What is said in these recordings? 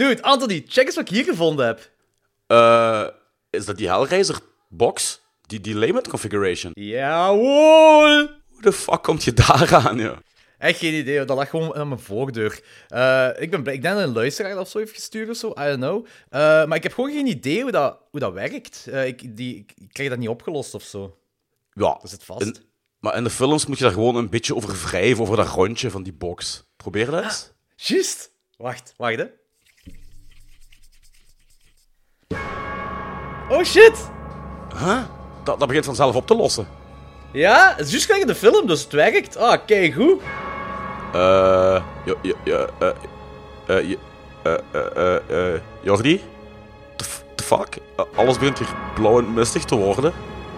Dude, Anthony, check eens wat ik hier gevonden heb. Eh, is dat die Hellraiser box? Die, die layman configuration? Jawohl! Hoe de fuck komt je daar aan, joh? Echt geen idee, hoor. dat lag gewoon aan mijn voordeur. Eh, ik, ben, blij- ik denk dat een luisteraar of zo heeft gestuurd of zo, I don't know. Eh, maar ik heb gewoon geen idee hoe dat, hoe dat werkt. Ik, die, ik, krijg dat niet opgelost of zo. Ja. Dat zit vast. in- maar in de films moet je daar gewoon een beetje over wrijven, over dat rondje van die box. Probeer dat eens. Juist. Wacht, wacht hè. Oh shit! Huh? Dat, dat begint vanzelf op te lossen. Ja, het is juist gelijk in de film, dus het werkt. Ah, kijk goed. Eh. ja, ja, ja, eh. eh, eh, eh, eh, eh, Jordi? The, fuck? Eh, alles begint hier blauw en mistig te worden.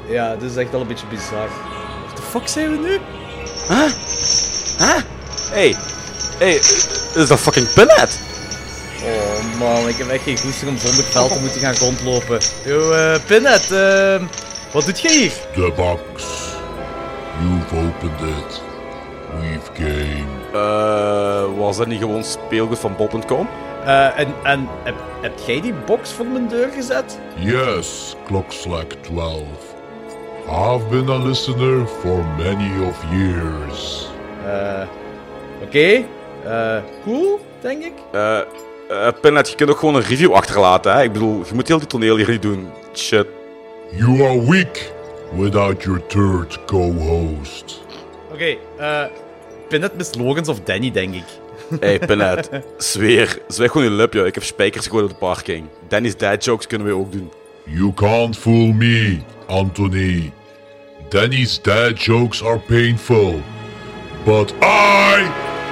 Ja, dit is echt al een beetje bizar. What the fuck zijn we nu? Hey, hey, is dat fucking Pinhead? Oh man, ik heb echt geen goesting om zonder veld te moeten gaan rondlopen. Yo, eh Pinhead, ehm, wat doet jij hier? The box. You've opened it. We've game. Eh, was dat niet gewoon speelgoed van Bob.com? Eh, en en heb, heb jij die box voor mijn deur gezet? Yes, Clockslack 12. I've been a listener for many of years. Eh, oké. Eh, cool, denk ik. Eh, Pinhead, je kunt ook gewoon een review achterlaten, hè? Ik bedoel, je moet heel die toneel hier niet doen. Shit. You are weak without your third co-host. Oké, eh Pinhead Miss Logans of Danny, denk ik. Hey, Pinhead, zweer. Zweer gewoon je lip, joh. Ik heb spijkers gegooid op de parking. Danny's dad jokes kunnen we ook doen. You can't fool me, Anthony. Danny's dad jokes are painful. But I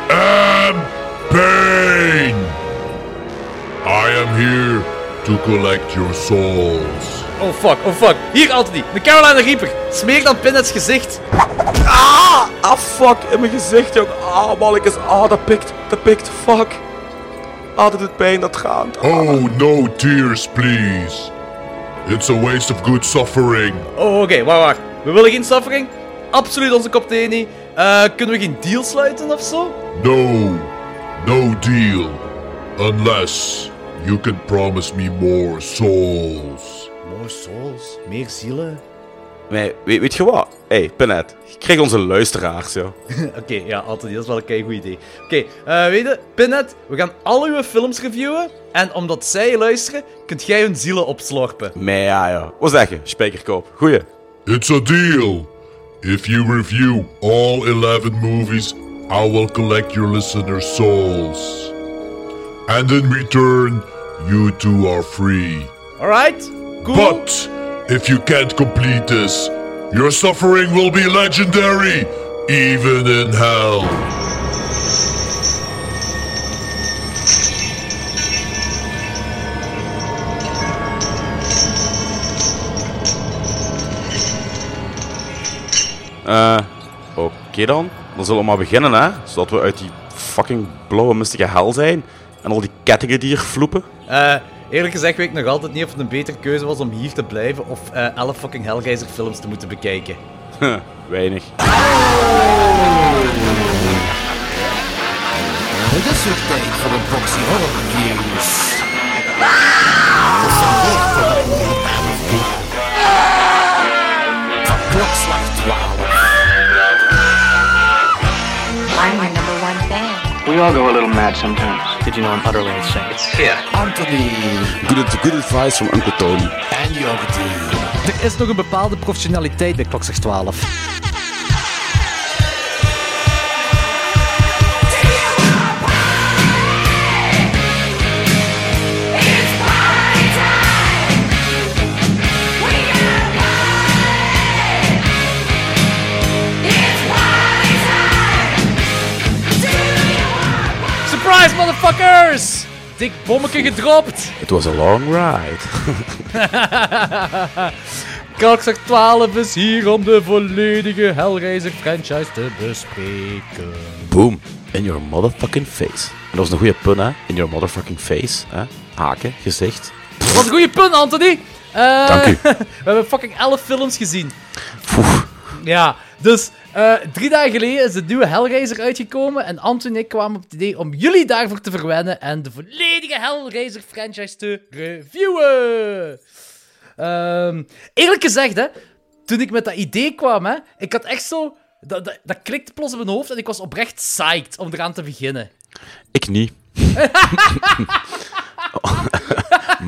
am pain. I am here to collect your souls. Oh fuck, oh fuck. Hier, Anthony, de Carolina Reaper. Smeer dan Pinhead's gezicht. Ah! Ah, fuck. In mijn gezicht, joh. Ah, mannetjes. Ah, dat pikt. Dat pikt. Fuck. Ah, dat doet pijn, dat gaat. Oh, no tears, please. It's a waste of good suffering. Oh, oké, wacht, wacht. We willen geen suffering. Absoluut onze kop thee niet. Eh, kunnen we geen deal sluiten of zo? No, no deal. Unless you can promise me more souls. More souls, meer zielen. Nee, weet, weet je wat? hey, Pinhead. Je krijgt onze luisteraars, joh. Oké, ja, Anthony, dat is wel een kei goed idee. Oké, eh, weet je, Pinhead, we gaan al uw films reviewen. En omdat zij luisteren, kunt jij hun zielen opslorpen. Maar ja, joh. Wat zeg je? Spijkerkoop. Goeie. It's a deal. If you review all 11 movies, I will collect your listeners' souls. And in return, you two are free. Alright? Cool. But if you can't complete this, your suffering will be legendary, even in hell. Eh, oké dan. Dan zullen we maar beginnen, hè. Zodat we uit die fucking blauwe mistige hel zijn. En al die kettingen die hier vloepen. Eh, eerlijk gezegd weet ik nog altijd niet of het een betere keuze was om hier te blijven of eh 11 fucking Hellraiser films te moeten bekijken. Huh, weinig. Het is weer tijd voor een boxy horror reviews. We all go a little mad sometimes. Did you know I'm utterly insane? Anthony Good, good advice from Uncle Tony. en Jordi. Er is nog een bepaalde professionaliteit bij Klokslag 12. Surprise, motherfuckers! Dik bommetje gedropt! It was a long ride. Kalkzak 12 is hier om de volledige Hellraiser franchise te bespreken. Boom. In your motherfucking face. En dat was een goede pun, hè? In your motherfucking face. Hè? Haken, gezicht. Wat een goede punt, Anthony! Eh, Dank u. we hebben fucking 11 films gezien. Ja, dus Eh, drie dagen geleden is de nieuwe Hellraiser uitgekomen en Anton en ik kwamen op het idee om jullie daarvoor te verwennen en de volledige Hellraiser franchise te reviewen. Ehm, eerlijk gezegd, hè, toen ik met dat idee kwam, hè, ik had echt zo... Dat, dat, dat klikte plots in mijn hoofd en ik was oprecht psyched om eraan te beginnen. Ik niet.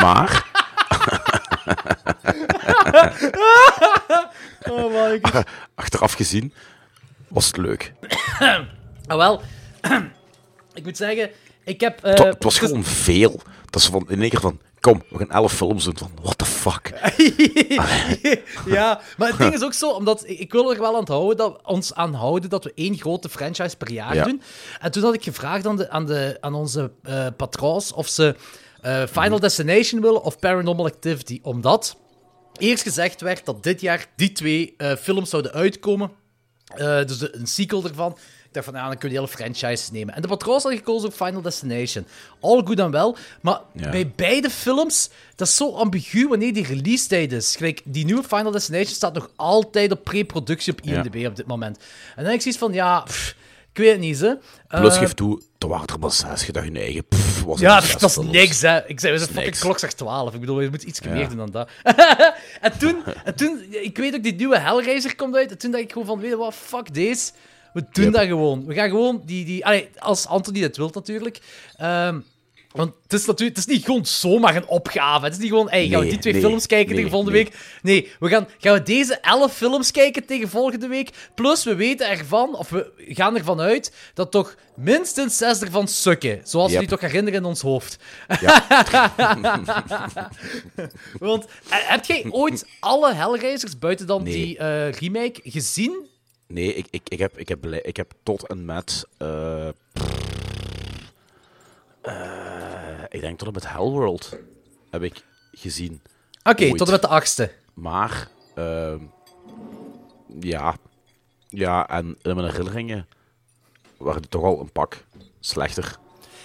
maar, Oh my god. achteraf gezien, was het leuk. Ah, wel, ik moet zeggen, ik heb... eh, Het het was gewoon veel. Dat is van, in één keer van, kom, we gaan elf films doen. Van, what the fuck? ja, maar het ding is ook zo, omdat ik, wil er wel aan, houden dat, ons aan houden dat we één grote franchise per jaar Ja. doen. En toen had ik gevraagd aan, de, aan, de, aan onze eh patrons of ze eh, Final Destination willen of Paranormal Activity, omdat eerst gezegd werd dat dit jaar die twee eh, films zouden uitkomen. Eh, dus een sequel ervan. Ik dacht van, ja, dan kun je de hele franchise nemen. En de patroons hadden gekozen voor Final Destination. All good en wel. Maar Ja. bij beide films, dat is zo ambigu wanneer die release tijd is. Gelijk, die nieuwe Final Destination staat nog altijd op pre-productie op IMDb op dit moment. En dan heb ik zoiets van, ja, pff, ik weet het niet, hè. Plus, Eh, geef toe, er waren er maar zes. Je dacht je eigen, pff, was het ja, dat is niks, hè. Ik zei, we zijn fucking klok zegt 12. Ik bedoel, je moet iets Ja. meer doen dan dat. en, toen, en toen, ik weet ook, die nieuwe Hellraiser komt uit. En toen dacht ik gewoon van, weet je wat, fuck deze. We doen Yep. dat gewoon. We gaan gewoon die... die allee, als Anthony het wil, natuurlijk. Ehm, want het is, natuurlijk, het is niet gewoon zomaar een opgave. Het is niet gewoon, hey, gaan we die twee nee, films kijken nee, tegen volgende nee. week? Nee, we gaan, gaan we deze elf films kijken tegen volgende week. Plus, we weten ervan, of we gaan ervan uit, dat toch minstens zes ervan sukken. Zoals we die toch herinneren in ons hoofd. Want, eh, heb jij ooit alle Hellraisers, buiten dan die eh, remake, gezien? Nee, ik, ik, ik, heb, ik, heb, ik heb tot en met... eh, eh, ik denk tot en met Hellworld heb ik gezien. Oké, tot en met de achtste. Maar, ehm, ja, ja, en in mijn herinneringen waren die toch al een pak slechter.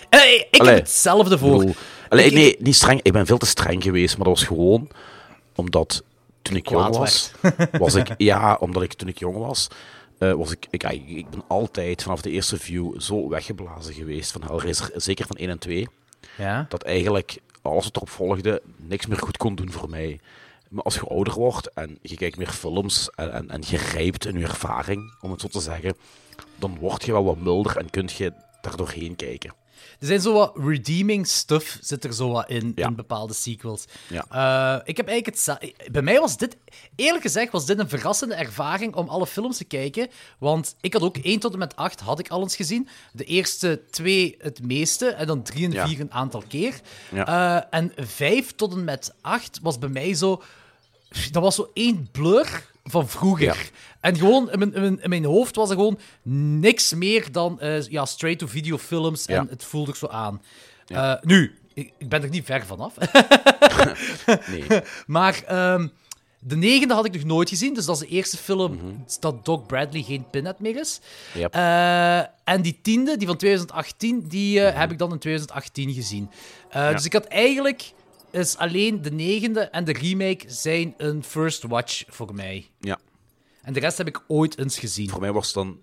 Eh, ik Allee, heb hetzelfde voor. bedoel, allee, Ik- nee, niet streng. Ik ben veel te streng geweest, maar dat was gewoon omdat toen ik jong was, was ik, ja, omdat ik toen ik jong was, eh, was ik, ik, ik, ik ben altijd vanaf de eerste view zo weggeblazen geweest van Hellraiser, zeker van 1 en 2, Ja. dat eigenlijk alles wat erop volgde niks meer goed kon doen voor mij. Maar als je ouder wordt en je kijkt meer films en, en, en je rijpt in je ervaring, om het zo te zeggen, dan word je wel wat milder en kun je daar doorheen kijken. Er zijn zo wat redeeming stuff zit er zo wat in, Ja. in bepaalde sequels. Ja. Eh, ik heb eigenlijk het... Bij mij was dit... Eerlijk gezegd was dit een verrassende ervaring om alle films te kijken. Want ik had ook 1 tot en met 8 had ik al eens gezien. De eerste twee het meeste. En dan 3 en Ja. 4 een aantal keer. Eh, en 5 tot en met 8 was bij mij zo... Dat was zo één blur van vroeger. Ja. En gewoon, in mijn, in, mijn, in mijn hoofd was er gewoon niks meer dan eh, ja, straight-to-video films. En het voelde zo aan. Eh, nu, ik, ik ben er niet ver vanaf. Nee. maar ehm, de negende had ik nog nooit gezien. Dus dat is de eerste film Mhm. dat Doc Bradley geen pinhead meer is. Yep. Eh, en die tiende, die van 2018, die eh, heb ik dan in 2018 gezien. Dus ik had eigenlijk... Is alleen de negende en de remake zijn een first watch voor mij. Ja. En de rest heb ik ooit eens gezien. Voor mij was het dan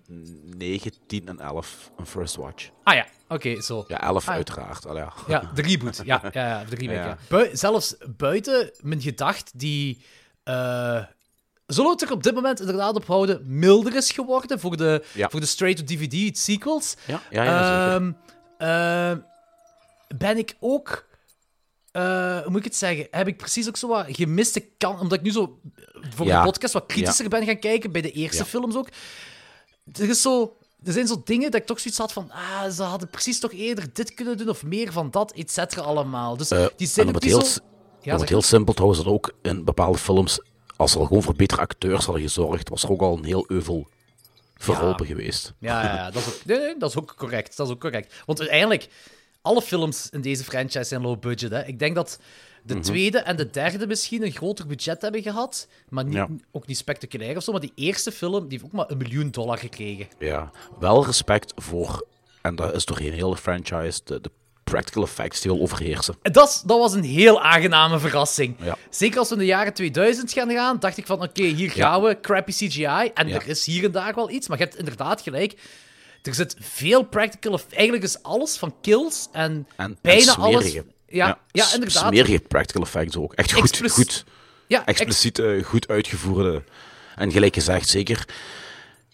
9, 10 en 11 een first watch. Ah ja, oké, zo. Ja, 11 Ah. uiteraard. Ja. Ja, de reboot. Ja, ja, ja de remake. Ja. Ja. Bui- zelfs buiten mijn gedacht, die. eh zullen we het er op dit moment inderdaad op houden, milder is geworden voor de, Ja. voor de straight-to-DVD sequels. Ja, ja, ja, zeker. Ehm, eh, ben ik ook. Eh, hoe moet ik het zeggen? Heb ik precies ook zo wat gemiste kans. Omdat ik nu zo voor Ja. de podcast wat kritischer ben gaan kijken, bij de eerste Ja. films ook. Er, is zo, er zijn zo dingen dat ik toch zoiets had van. Ah, ze hadden precies toch eerder dit kunnen doen of meer van dat, et cetera, allemaal. Dus Eh, die zijn ook heel, zo. s- Ja, om het heel simpel trouwens, dat ook in bepaalde films, als ze al gewoon voor betere acteurs hadden gezorgd, was er ook al een heel euvel verholpen geweest. Ja, ja, ja, dat, is ook, nee, nee, dat is ook correct. Dat is ook correct. Want uiteindelijk, alle films in deze franchise zijn low budget. Hè. Ik denk dat de Mhm. tweede en de derde misschien een groter budget hebben gehad. Maar niet, Ja. ook niet spectaculair of zo. Maar die eerste film die heeft ook maar een miljoen dollar gekregen. Ja, wel respect voor, en dat is doorheen heel de franchise, de, de practical effects die overheersen. En Dat, dat was een heel aangename verrassing. Ja. Zeker als we in de jaren 2000 gaan gaan, dacht ik van oké, hier Ja. gaan we, crappy CGI. En Ja. er is hier en daar wel iets, maar je hebt inderdaad gelijk. Er zit veel practical, eigenlijk is alles van kills en, En, bijna en alles. Ja, ja, s- inderdaad. Smerige practical effects ook. Echt goed, goed Ja, ex- expliciet goed uitgevoerde. En gelijk gezegd, zeker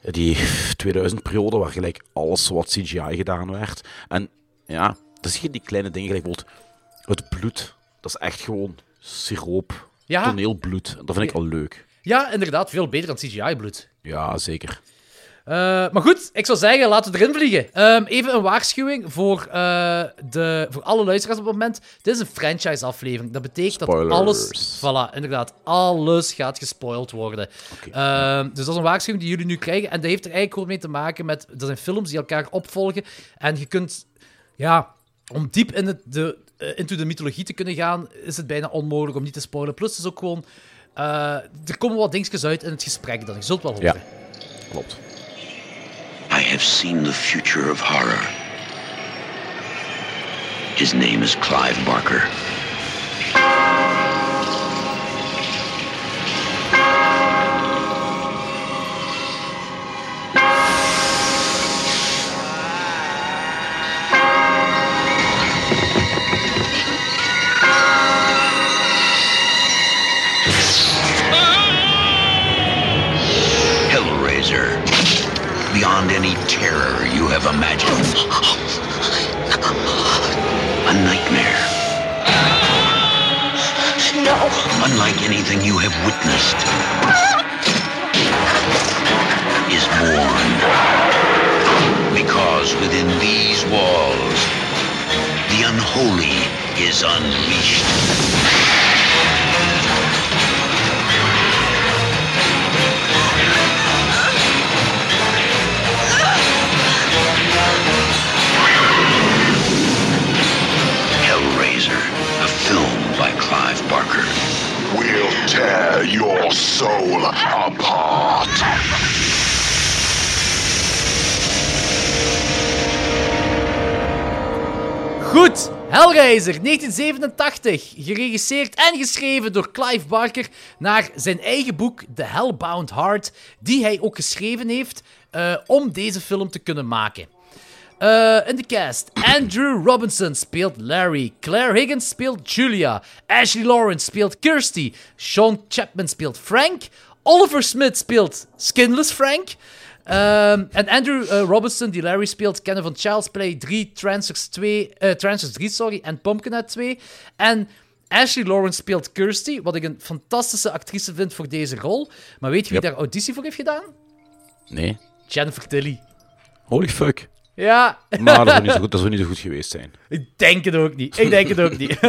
die 2000-periode waar gelijk alles wat CGI gedaan werd. En ja, dan zie je die kleine dingen, gelijk bijvoorbeeld het bloed. Dat is echt gewoon siroop, Ja. toneelbloed. Dat vind ik al leuk. ja, inderdaad, veel beter dan CGI-bloed. Ja, zeker. Eh, maar goed, ik zou zeggen, laten we erin vliegen. Ehm, even een waarschuwing voor, eh, de, voor alle luisteraars op het moment. Dit is een franchise-aflevering. Dat betekent dat alles... Voilà, inderdaad. Alles gaat gespoild worden. Ehm, dus dat is een waarschuwing die jullie nu krijgen. En dat heeft er eigenlijk gewoon mee te maken met... Er zijn films die elkaar opvolgen. En je kunt... Ja, om diep in het, de, eh, into de mythologie te kunnen gaan, is het bijna onmogelijk om niet te spoilen. Plus, het is ook gewoon... er komen wat dingetjes uit in het gesprek dan. Je zult wel horen. Ja. Klopt. I have seen the future of horror. His name is Clive Barker. Beyond any terror you have imagined. A nightmare. No. unlike anything you have witnessed, is born. Because within these walls, the unholy is unleashed. Tear your soul apart. Goed, Hellraiser 1987, geregisseerd en geschreven door Clive Barker naar zijn eigen boek The Hellbound Heart, die hij ook geschreven heeft eh, om deze film te kunnen maken. Eh, in de cast, Andrew Robinson speelt Larry, Claire Higgins speelt Julia, Ashley Lawrence speelt Kirsty, Sean Chapman speelt Frank, Oliver Smith speelt Skinless Frank, Ehm, en Andrew eh, Robinson, die Larry speelt, kennen van Child's Play 3, Transers, 2, eh, Transers 3 sorry, en Pumpkinhead 2. En Ashley Lawrence speelt Kirsty, wat ik een fantastische actrice vind voor deze rol. Maar weet je wie Yep. daar auditie voor heeft gedaan? Nee. Jennifer Tilly. Holy fuck. Ja, Maar dat zou niet zo goed, dat zou niet zo goed geweest zijn. ik denk het ook niet. Ik denk het ook niet.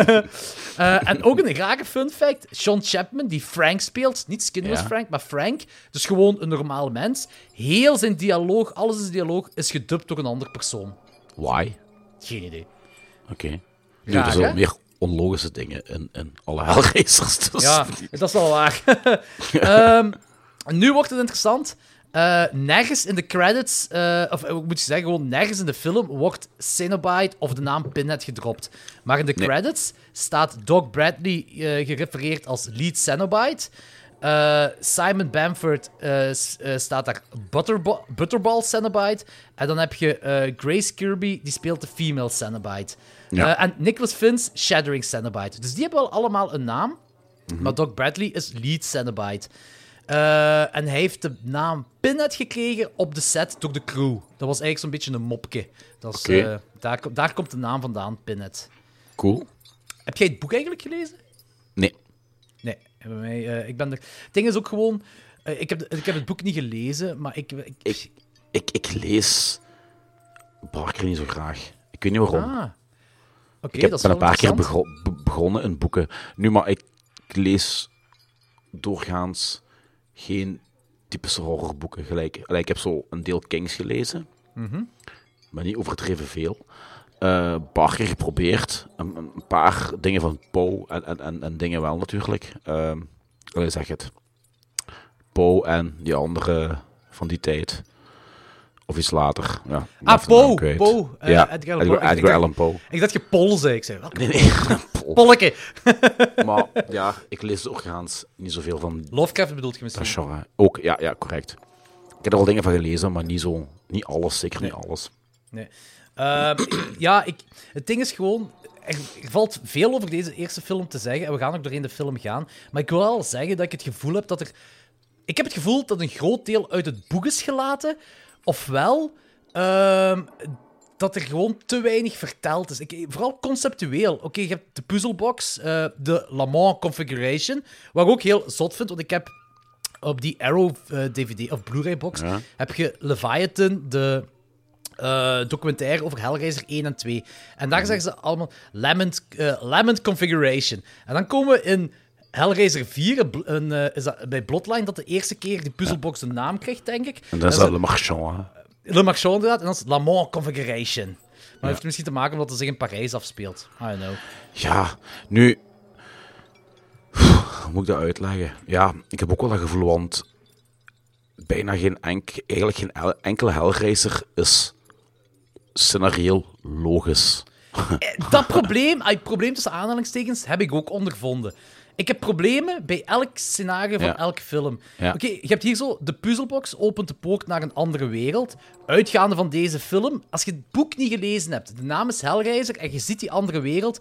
Eh, en ook een rare fun fact. Sean Chapman, die Frank speelt, niet Skinless Ja. Frank, maar Frank, dus gewoon een normale mens. Heel zijn dialoog, alles in zijn dialoog, is gedubt door een andere persoon. Why? Geen idee. Oké. Nu, er zijn hè? meer onlogische dingen in, in alle Hellraisers. Dus Ja, dat is wel waar. Ehm, nu wordt het interessant. Eh, nergens in de credits, eh, of eh, moet je zeggen, gewoon nergens in de film wordt Cenobite of de naam Pinhead gedropt. Maar in de Nee. credits staat Doc Bradley gerefereerd als lead Cenobite. Simon Bamford staat daar Butterba- Butterball Cenobite. En dan heb je Grace Kirby, die speelt de female Cenobite. Ja. En Nicholas Vince, Shattering Cenobite. Dus die hebben wel allemaal een naam. Maar Doc Bradley is lead Cenobite. Eh, en hij heeft de naam Pinhead gekregen op de set door de crew. Dat was eigenlijk zo'n beetje een mopje. Dat is, eh, daar, ko- daar komt de naam vandaan, Pinhead. Cool. Heb jij het boek eigenlijk gelezen? Nee. Nee, bij mij, eh, ik ben er... Het ding is ook gewoon... ik, heb, ik heb het boek niet gelezen, maar ik... ik, Ik, ik, ik lees Barker niet zo graag. Ik weet niet waarom. ah. Oké, ik heb, dat ben een paar keer begonnen in boeken. Nu, maar ik lees doorgaans geen typische horrorboeken gelijk. Allee, ik heb zo een deel Kings gelezen, Mhm. maar niet overdreven veel. Eh Barker geprobeerd. Een, een paar dingen van Poe en, en, en, en dingen wel natuurlijk. Ehm allee, zeg het. Poe en die andere van die tijd. Of iets later. Ja, Ah, Poe. Poe. eh, ja, Edgar Allan Edgar, Allan Poe. Ik dacht je Pol zei. Ik zei, welke Nee. Polleke? Maar ja, ik lees orgaans niet zoveel van Lovecraft bedoelt je dat misschien? genre. Ook, ja, ja, correct. Ik heb er wel dingen van gelezen, maar niet zo... Niet alles, zeker niet alles. Nee. Ehm, ja, ik, het ding is gewoon... Er, er valt veel over deze eerste film te zeggen. En we gaan ook doorheen de film gaan. Maar ik wil wel zeggen dat ik het gevoel heb dat er... Ik heb het gevoel dat een groot deel uit het boek is gelaten. Ofwel... ehm, dat er gewoon te weinig verteld is. Ik, vooral conceptueel. Oké, je hebt de puzzelbox, eh, de Le Mans Configuration, wat ik ook heel zot vind, want ik heb op die Arrow eh, DVD of Blu-ray box Ja. heb je Leviathan, de eh, documentaire over Hellraiser 1 en 2. En daar zeggen ze allemaal Lament, eh, Lament Configuration. En dan komen we in Hellraiser 4, een, eh, is dat bij Bloodline, dat de eerste keer die puzzelbox een naam krijgt, denk ik. En dan is dat Le Marchand, hè. Le Marchand inderdaad, en dat is La Mans Configuration. Maar dat heeft misschien te maken omdat het zich in Parijs afspeelt. I don't know. Ja, nu... Hoe moet ik dat uitleggen? Ja, ik heb ook wel dat gevoel, want... Bijna geen enk, eigenlijk geen el- enkele Hellraiser is scenarioel logisch. Dat probleem, ah, het probleem tussen aanhalingstekens, heb ik ook ondervonden. Ik heb problemen bij elk scenario van Ja. elke film. Ja. Oké, je hebt hier zo de puzzelbox opent de poort naar een andere wereld. Uitgaande van deze film, als je het boek niet gelezen hebt, de naam is Hellraiser en je ziet die andere wereld,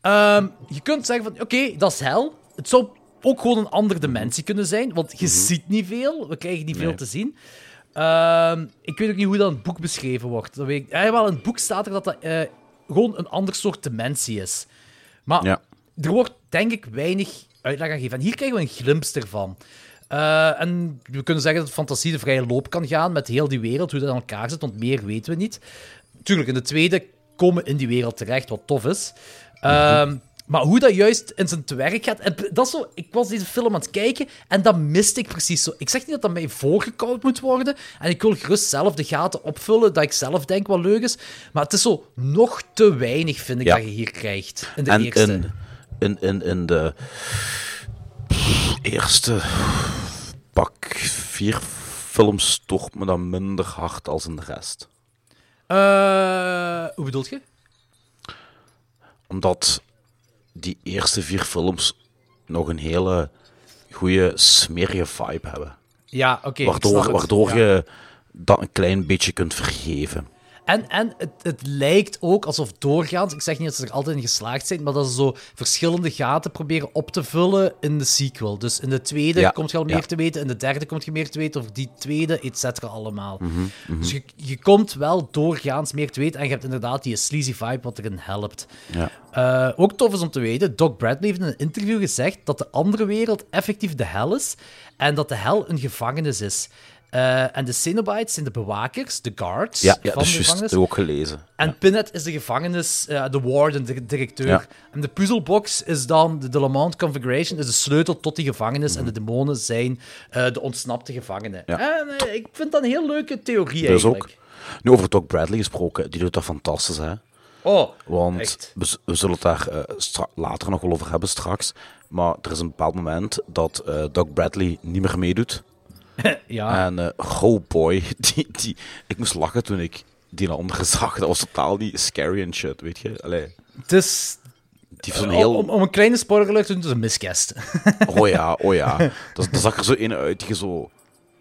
ehm, je kunt zeggen van, oké, dat is hel. Het zou ook gewoon een andere dimensie kunnen zijn, want je ziet niet veel, we krijgen niet veel Nee. te zien. Ehm, ik weet ook niet hoe dat in het boek beschreven wordt. Dat weet ik, ja, wel, in het boek staat er dat dat eh, gewoon een ander soort dimensie is. Maar Ja. Er wordt denk ik weinig uitleg aan gegeven. En hier krijgen we een glimp ervan. Eh, en we kunnen zeggen dat fantasie de vrije loop kan gaan met heel die wereld, hoe dat in elkaar zit, want meer weten we niet. Tuurlijk, in de tweede komen we in die wereld terecht, wat tof is. Ehm, Maar hoe dat juist in zijn werk gaat, en dat is zo, ik was deze film aan het kijken en dat miste ik precies zo. Ik zeg niet dat dat mij voorgekoud moet worden, en ik wil gerust zelf de gaten opvullen, dat ik zelf denk wat leuk is, maar het is zo nog te weinig, vind ik, Ja. dat je hier krijgt in de en eerste. in, in, in, in de eerste pak vier films toch me dan minder hard als in de rest. Eh, hoe bedoel je? Omdat die eerste vier films nog een hele goede, smerige vibe hebben. Ja, oké. waardoor waardoor Ja. je dat een klein beetje kunt vergeven. En, en het, het lijkt ook alsof doorgaans, ik zeg niet dat ze er altijd in geslaagd zijn, maar dat ze zo verschillende gaten proberen op te vullen in de sequel. Dus in de tweede Ja, komt je al meer ja. te weten, in de derde komt je meer te weten over die tweede, et cetera, allemaal. Mhm, Dus je, je komt wel doorgaans meer te weten en je hebt inderdaad die sleazy vibe wat erin helpt. Ja. Eh, ook tof is om te weten, Doc Bradley heeft in een interview gezegd dat de andere wereld effectief de hel is en dat de hel een gevangenis is. Eh, en de Cenobites zijn de bewakers, de guards Ja, ja van de gevangenis. Dat ik ook gelezen. En Pinhead is de gevangenis, eh, de warden, de directeur. Ja. En de puzzelbox is dan de, de Lamont Configuration, is de sleutel tot die gevangenis. En de Mhm. demonen zijn eh, de ontsnapte gevangenen. Ja. En ik vind dat een heel leuke theorie eigenlijk. ook. Nu over Doc Bradley gesproken, die doet dat fantastisch, hè? Oh, Want we, we zullen het daar later nog wel over hebben straks. Maar er is een bepaald moment dat Doc Bradley niet meer meedoet. Ja. En eh oh boy, die, die, ik moest lachen toen ik die naar onderen zag. Dat was totaal niet scary en shit, weet je? Allee, Het is... die heeft zo'n heel... Om, om een kleine spoiler te doen, het is een miscast. Oh ja, oh ja. Dat, dat zag er zo in uit die je zo...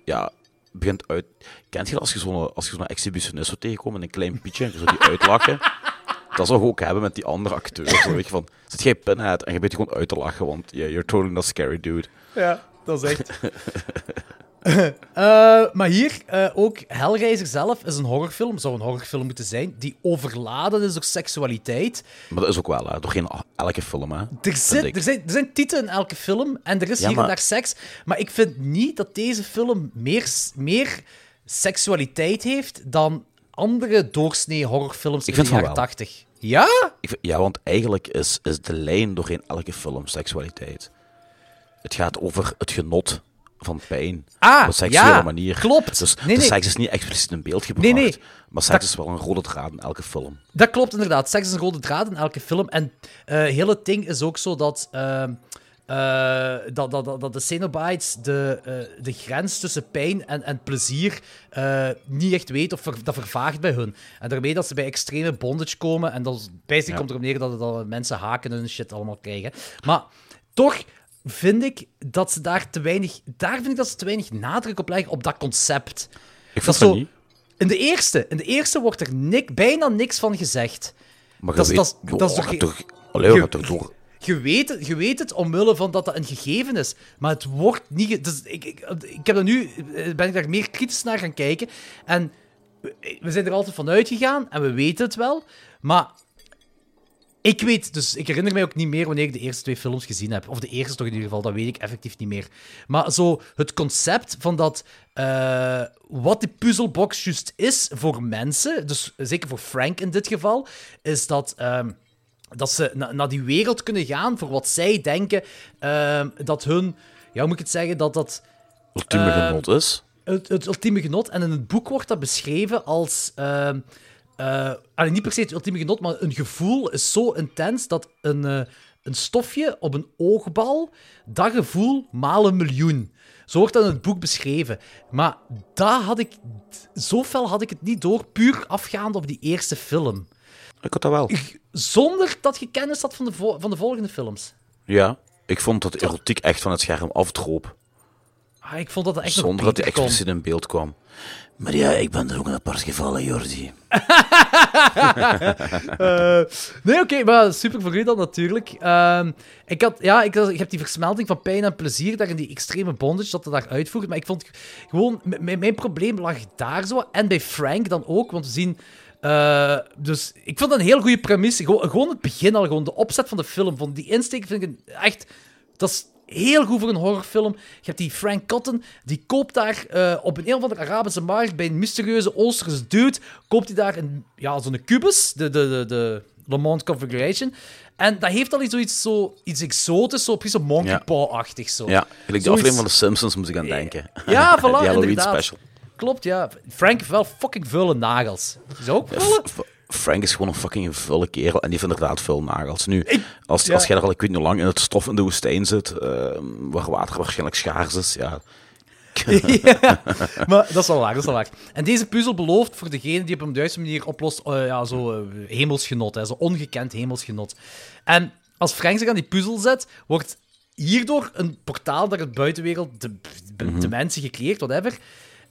Ja, begint uit... Kent je dat als je zo'n zo'n exhibitionist zo tegenkomt met een klein pietje en je zo die uitlachen? Dat zou je ook hebben met die andere acteurs. Zo, weet je, van, zit jij pinhead en je bent gewoon uit te lachen, want yeah, you're totally not scary, dude. Ja, dat is echt. Eh, maar hier eh, ook Hellraiser zelf is een horrorfilm, zou een horrorfilm moeten zijn, die overladen is door seksualiteit. Maar dat is ook wel, hè, door geen elke film, hè. Er, zit, er, zijn, er zijn titelen in elke film en er is Ja, hier en maar- daar seks. Maar ik vind niet dat deze film meer, meer seksualiteit heeft dan andere doorsnee horrorfilms Ik in vind de jaren wel. 80. Ja? Ik ja, want eigenlijk is, is de lijn doorheen elke film seksualiteit. Het gaat over het genot van pijn. Ah, op een seksuele ja, manier. klopt. Dus Nee, de nee. seks is niet expliciet in beeld gebracht. Nee. Maar seks Dat- is wel een rode draad in elke film. Dat klopt inderdaad. Seks is een rode draad in elke film. En eh het ding is ook zo dat ehm, eh, dat, dat, dat, de Cenobites de, eh, de grens tussen pijn en, en plezier eh, niet echt weet of ver- dat vervaagt bij hun. En daarmee dat ze bij extreme bondage komen. En dat basically Ja. komt erop neer dat, dat mensen haken en hun shit allemaal krijgen. Maar toch vind ik dat ze daar te weinig... Daar vind ik dat ze te weinig nadruk op leggen op dat concept. Ik Dat vind dat zo- niet. In de eerste, in de eerste wordt er nik, bijna niks van gezegd. Maar dat je is- weet... dat dat is toch- toch... Allee, we je- door... Weet, het, je weet het omwille van dat dat een gegeven is. Maar het wordt niet... Dus ik, ik, ik heb er nu... eh, Ben ik daar meer kritisch naar gaan kijken. En we- we zijn er altijd van uitgegaan. En we weten het wel. Maar... Ik weet... Dus ik herinner mij ook niet meer wanneer ik de eerste twee films gezien heb. Of de eerste toch in ieder geval. Dat weet ik effectief niet meer. Maar zo het concept van dat... eh, wat die puzzelbox juist is voor mensen... Dus zeker voor Frank in dit geval... Is dat... ehm, dat ze na- naar die wereld kunnen gaan voor wat zij denken ehm, dat hun, ja, hoe moet ik het zeggen, dat dat Ultieme Ehm, genot is. het, het ultieme genot. En in het boek wordt dat beschreven als. Allee, niet per se het ultieme genot, maar een gevoel is zo intens dat een, eh, een stofje op een oogbal, dat gevoel maal een miljoen. Zo wordt dat in het boek beschreven. Maar daar had ik. Zo fel had ik het niet door, puur afgaand op die eerste film. Ik had dat wel. Zonder dat je kennis had van de, van de volgende films. Ja. Ik vond dat erotiek echt van het scherm afdroop. Ah, ik vond dat dat echt Zonder dat die kon. expliciet in beeld kwam. Maar ja, ik ben er ook een apart gevallen, Jordi. Eh, nee, oké, maar super voor u dan natuurlijk. Ehm, ik, had, ja, ik, ik heb die versmelting van pijn en plezier daar in die extreme bondage dat het daar uitvoert. Maar ik vond gewoon, mijn probleem lag daar zo. En bij Frank dan ook, want we zien. eh, dus ik vond dat een heel goede premisse. Gewoon, het begin al, gewoon de opzet van de film. Vond die insteek vind ik echt. Dat heel goed voor een horrorfilm. Je hebt die Frank Cotton, die koopt daar eh, op een, een of andere Arabische markt bij een mysterieuze Oosterse dude, koopt hij daar een, ja, zo'n kubus, de, de, de, de Le Monde Configuration. En dat heeft al iets, zoiets, zo, iets exotisch, zo, precies zo Monkey Ja. Paw-achtig. Zo. Ja, gelijk de Zoiets- aflevering van The Simpsons moest ik aan denken. Ja, voilà, Die Halloween inderdaad. special. Klopt, ja. Frank heeft wel fucking vuile nagels. Is ook Ja, F- Frank is gewoon een fucking vuile kerel en die heeft inderdaad veel nagels. Nu, als, ja. als jij er al ik weet niet lang in het stof in de woestijn zit, eh, waar water waarschijnlijk schaars is, ja, ja, maar dat is wel waar, dat is wel waar. En deze puzzel belooft voor degene die op een juiste manier oplost, eh, ja, zo eh, hemelsgenot, hè, zo ongekend hemelsgenot. En als Frank zich aan die puzzel zet, wordt hierdoor een portaal naar de buitenwereld, de, de, de mensen gecreëerd, whatever,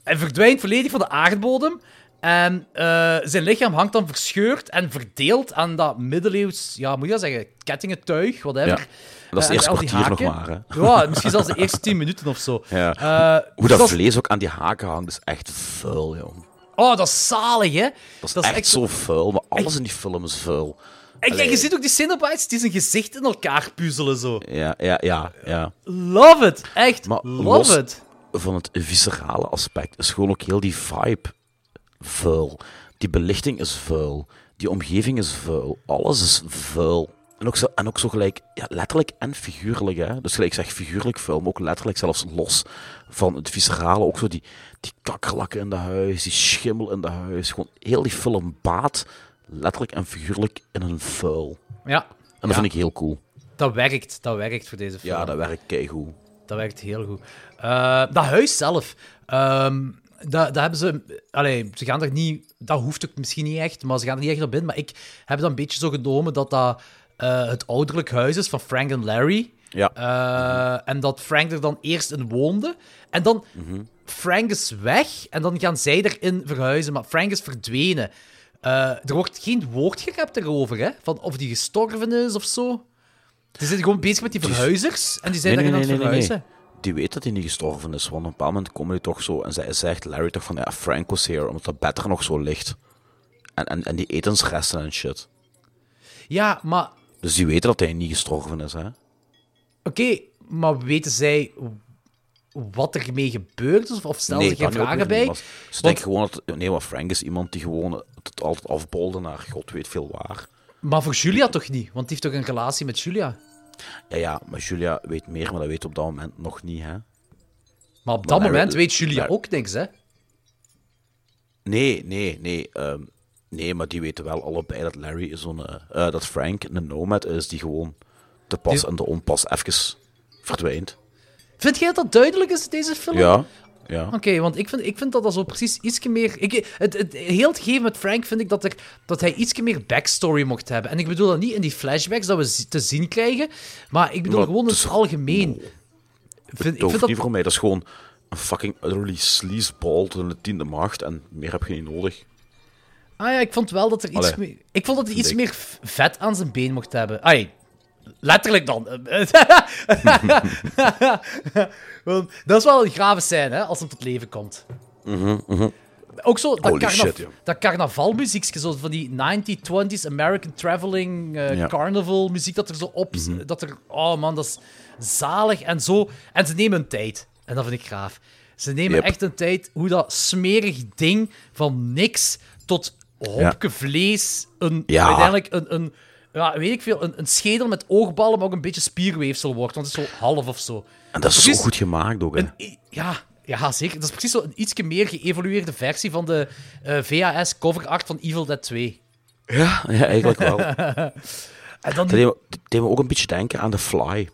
en verdwijnt volledig van de aardbodem. En eh, zijn lichaam hangt dan verscheurd en verdeeld aan dat middeleeuws, ja, moet je dat zeggen, kettingentuig, whatever. Ja. Dat is Eh, het eerste kwartier nog maar. Hè. Ja, misschien zelfs de eerste tien minuten of zo. Ja. Eh, Hoe dat vlees ook aan die haken hangt, is echt vuil, joh. Oh, dat is zalig, hè? Dat is, echt, zo vuil, maar alles Echt- in die film is vuil. En, je ziet ook die Cenobites die zijn gezicht in elkaar puzzelen, zo. Ja, ja, ja, ja. Love it. Echt, Maar love it. Van het viscerale aspect is gewoon ook heel die vibe vuil. Die belichting is vuil. Die omgeving is vuil. Alles is vuil. En ook zo, en ook zo gelijk, ja, letterlijk en figuurlijk. Hè? Dus gelijk ik zeg figuurlijk vuil, maar ook letterlijk zelfs los van het viscerale. Ook zo die, die kakkerlakken in de huis, die schimmel in de huis. Gewoon heel die film baat letterlijk en figuurlijk in een vuil. Ja, En dat Ja. vind ik heel cool. dat werkt. Dat werkt voor deze film. Ja, dat werkt keigoed. Dat werkt heel goed. Eh, dat huis zelf, ehm dat, dat hebben ze... Allee, ze gaan er niet... Dat hoeft ook misschien niet echt, maar ze gaan er niet echt op in. Maar ik heb dat een beetje zo genomen dat dat eh, het ouderlijk huis is van Frank en Larry. Ja. Eh, en dat Frank er dan eerst in woonde. En dan... Frank is weg en dan gaan zij erin verhuizen. Maar Frank is verdwenen. Eh, er wordt geen woord gerept erover, hè? Van of die gestorven is of zo. Ze zijn gewoon bezig met die verhuizers en die zijn Nee, nee, daarin nee, aan het verhuizen. Die weet dat hij niet gestorven is, want op een bepaald moment komen die toch zo... En zij zegt Larry toch van, ja, Frank was hier, omdat dat bed er nog zo ligt. En, en, en die etensresten en shit. Ja, maar Dus die weten dat hij niet gestorven is, hè. oké, maar weten zij wat er mee gebeurd is? Of- stellen ze geen vragen bij? niet, Ze denken gewoon dat... Nee, maar Frank is iemand die gewoon het altijd afbolde naar god weet veel waar. Maar voor Julia toch niet? Want die heeft toch een relatie met Julia? Ja, ja, maar Julia weet meer, maar dat weet op dat moment nog niet, hè. Maar op dat moment weet Julia ook niks, hè? Nee, nee, nee. ehm, nee, maar die weten wel allebei dat Larry is zo'n... eh, eh, dat Frank een nomad is die gewoon te pas Die- en te onpas even verdwijnt. Vind jij dat dat duidelijk is, deze film? Ja, ja. Oké, want ik vind, ik vind dat dat zo precies ietsje meer... Ik, het, het, heel het gegeven met Frank vind ik dat, er, dat hij ietsje meer backstory mocht hebben. En ik bedoel dat niet in die flashbacks dat we te zien krijgen, maar ik bedoel Maar gewoon in het algemeen. Vind, ik vind hoeft dat... niet voor mij. Dat is gewoon een fucking utterly sleazeball tot in de tiende macht. En meer heb je niet nodig. Ah ja, ik vond wel dat er iets Allee, meer... Ik vond dat hij iets ik. meer vet aan zijn been mocht hebben. Ai, letterlijk dan. Want dat is wel een grave scène, hè, als hem tot leven komt. Ook zo, dat, Holy carna shit, ja. dat carnavalmuziekje, zo van die 1920s American Traveling eh, Ja. Carnival muziek dat er zo op... Dat er... Oh man, dat is zalig en zo. En ze nemen hun tijd. En dat vind ik gaaf. Ze nemen Yep. echt een tijd hoe dat smerig ding van niks tot hopje vlees, een, Ja. uiteindelijk een, een, ja, weet ik veel, een, een schedel met oogballen, maar ook een beetje spierweefsel wordt, want het is zo half of zo. En dat is Precies. zo goed gemaakt ook. Hè. Een, ja, ja, zeker. Dat is precies zo een ietsje meer geëvolueerde versie van de eh, VHS cover art van Evil Dead 2. Ja, ja, eigenlijk wel. En dan Dat deed me, dat deed me ook een beetje denken aan The Fly.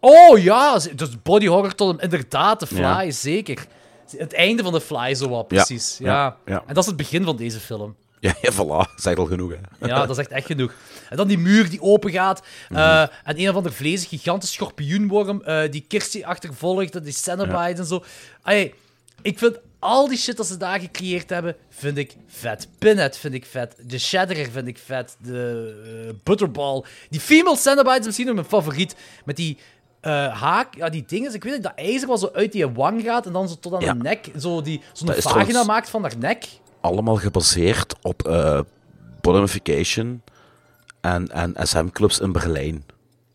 Oh ja, dus body horror tot hem. Inderdaad, de Fly, Ja. zeker. Het einde van de Fly, zo wat, precies. Ja, ja, ja. En dat is het begin van deze film. Ja, ja voilà. Zegt al genoeg, hè. Ja, dat is echt, echt genoeg. En dan die muur die open gaat. Mhm. eh, en een of ander vleesig, gigantisch schorpioenworm. eh, die Kirsty achtervolgt. Die Cenobites en zo. Ik vind al die shit dat ze daar gecreëerd hebben, vind ik vet. Pinhead vind ik vet. De Shadderer vind ik vet. De eh, Butterball. Die female Cenobites is misschien nog mijn favoriet. Met die haak, ja, die dingen. Ik weet niet, dat ijzer wat zo uit die wang gaat en dan zo tot aan Ja. de nek. Zo die, zo'n Dat is vagina trouwens- maakt van haar nek. Allemaal gebaseerd op eh bottomification en, en SM-clubs in Berlijn.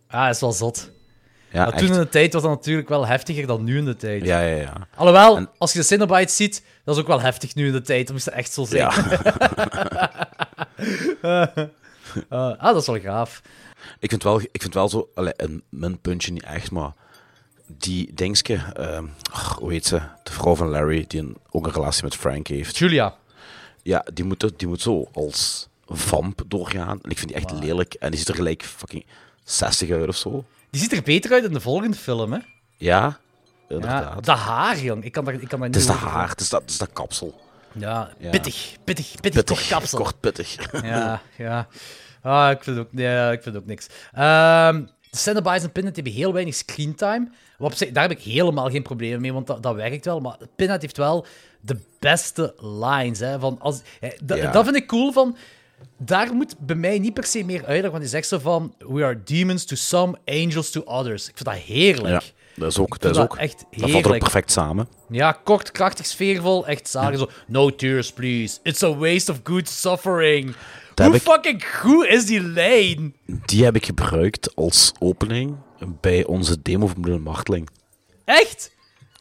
Ah, is wel zot. Ja, Maar echt. toen in de tijd was dat natuurlijk wel heftiger dan nu in de tijd. Ja, ja, ja. Alhoewel, En- als je de Cenobites ziet, dat is ook wel heftig nu in de tijd. Dat moest het echt zo zijn. ja. Ah, dat is wel gaaf. ik, vind wel, ik vind wel zo, allee, een minpuntje niet echt, maar die dingske, ehm, hoe heet ze? De vrouw van Larry, die een, ook een relatie met Frank heeft. Julia. Ja, die moet, die moet zo als vamp doorgaan. En ik vind die echt lelijk. En die ziet er gelijk fucking 60 uit of zo. Die ziet er beter uit in de volgende film, hè? Ja, Ja, inderdaad. dat haar, jong. Ik kan daar, ik kan daar het niet is de haar, het is dat, het is dat kapsel. Ja, Ja. pittig. Pittig, pittig, Pittig, kort kapsel. kort pittig. Ja, ja. Ah, ik vind ook, nee, ik vind ook niks. Ehm de Cenobites en Pinhead hebben heel weinig screentime. Daar heb ik helemaal geen probleem mee, want dat, dat werkt wel. Maar Pinhead heeft wel de beste lines. Hè, van als, dat, Ja. dat vind ik cool van... Daar moet bij mij niet per se meer uitleggen, want hij zegt zo van... We are demons to some, angels to others. Ik vind dat heerlijk. Ja, dat is ook, dat is dat ook, echt dat valt er heerlijk. ook perfect samen. Ja, kort, krachtig, sfeervol. Echt zagen zo... No tears, please. It's a waste of good suffering. Dat Hoe ik- fucking goed is die lijn? Die heb ik gebruikt als opening bij onze demo van Bloed Marteling. Echt?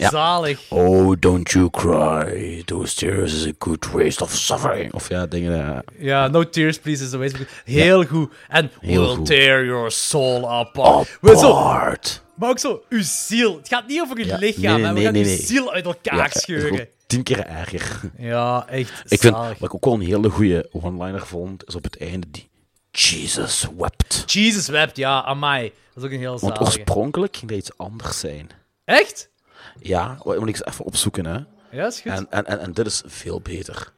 Ja. Zalig. Oh, don't you cry. Those tears is a good waste of suffering. Of ja, dingen. eh, Ja, No Tears Please is the way. Heel goed. En Heel goed. tear your soul apart. We Zo, apart. maar ook zo, uw ziel. Het gaat niet over uw Ja, lichaam, nee. We gaan uw ziel uit elkaar Ja, scheuren. tien keer erger. Ja, echt Ik vind, wat ik ook wel een hele goede one-liner vond, is op het einde die Jesus wept. Jesus wept, ja, amai. Dat is ook een heel Want zalige. oorspronkelijk ging dat iets anders zijn. Echt? Ja, wat moet ik eens even opzoeken, hè. Ja, is goed. En, en, en, en dit is veel beter.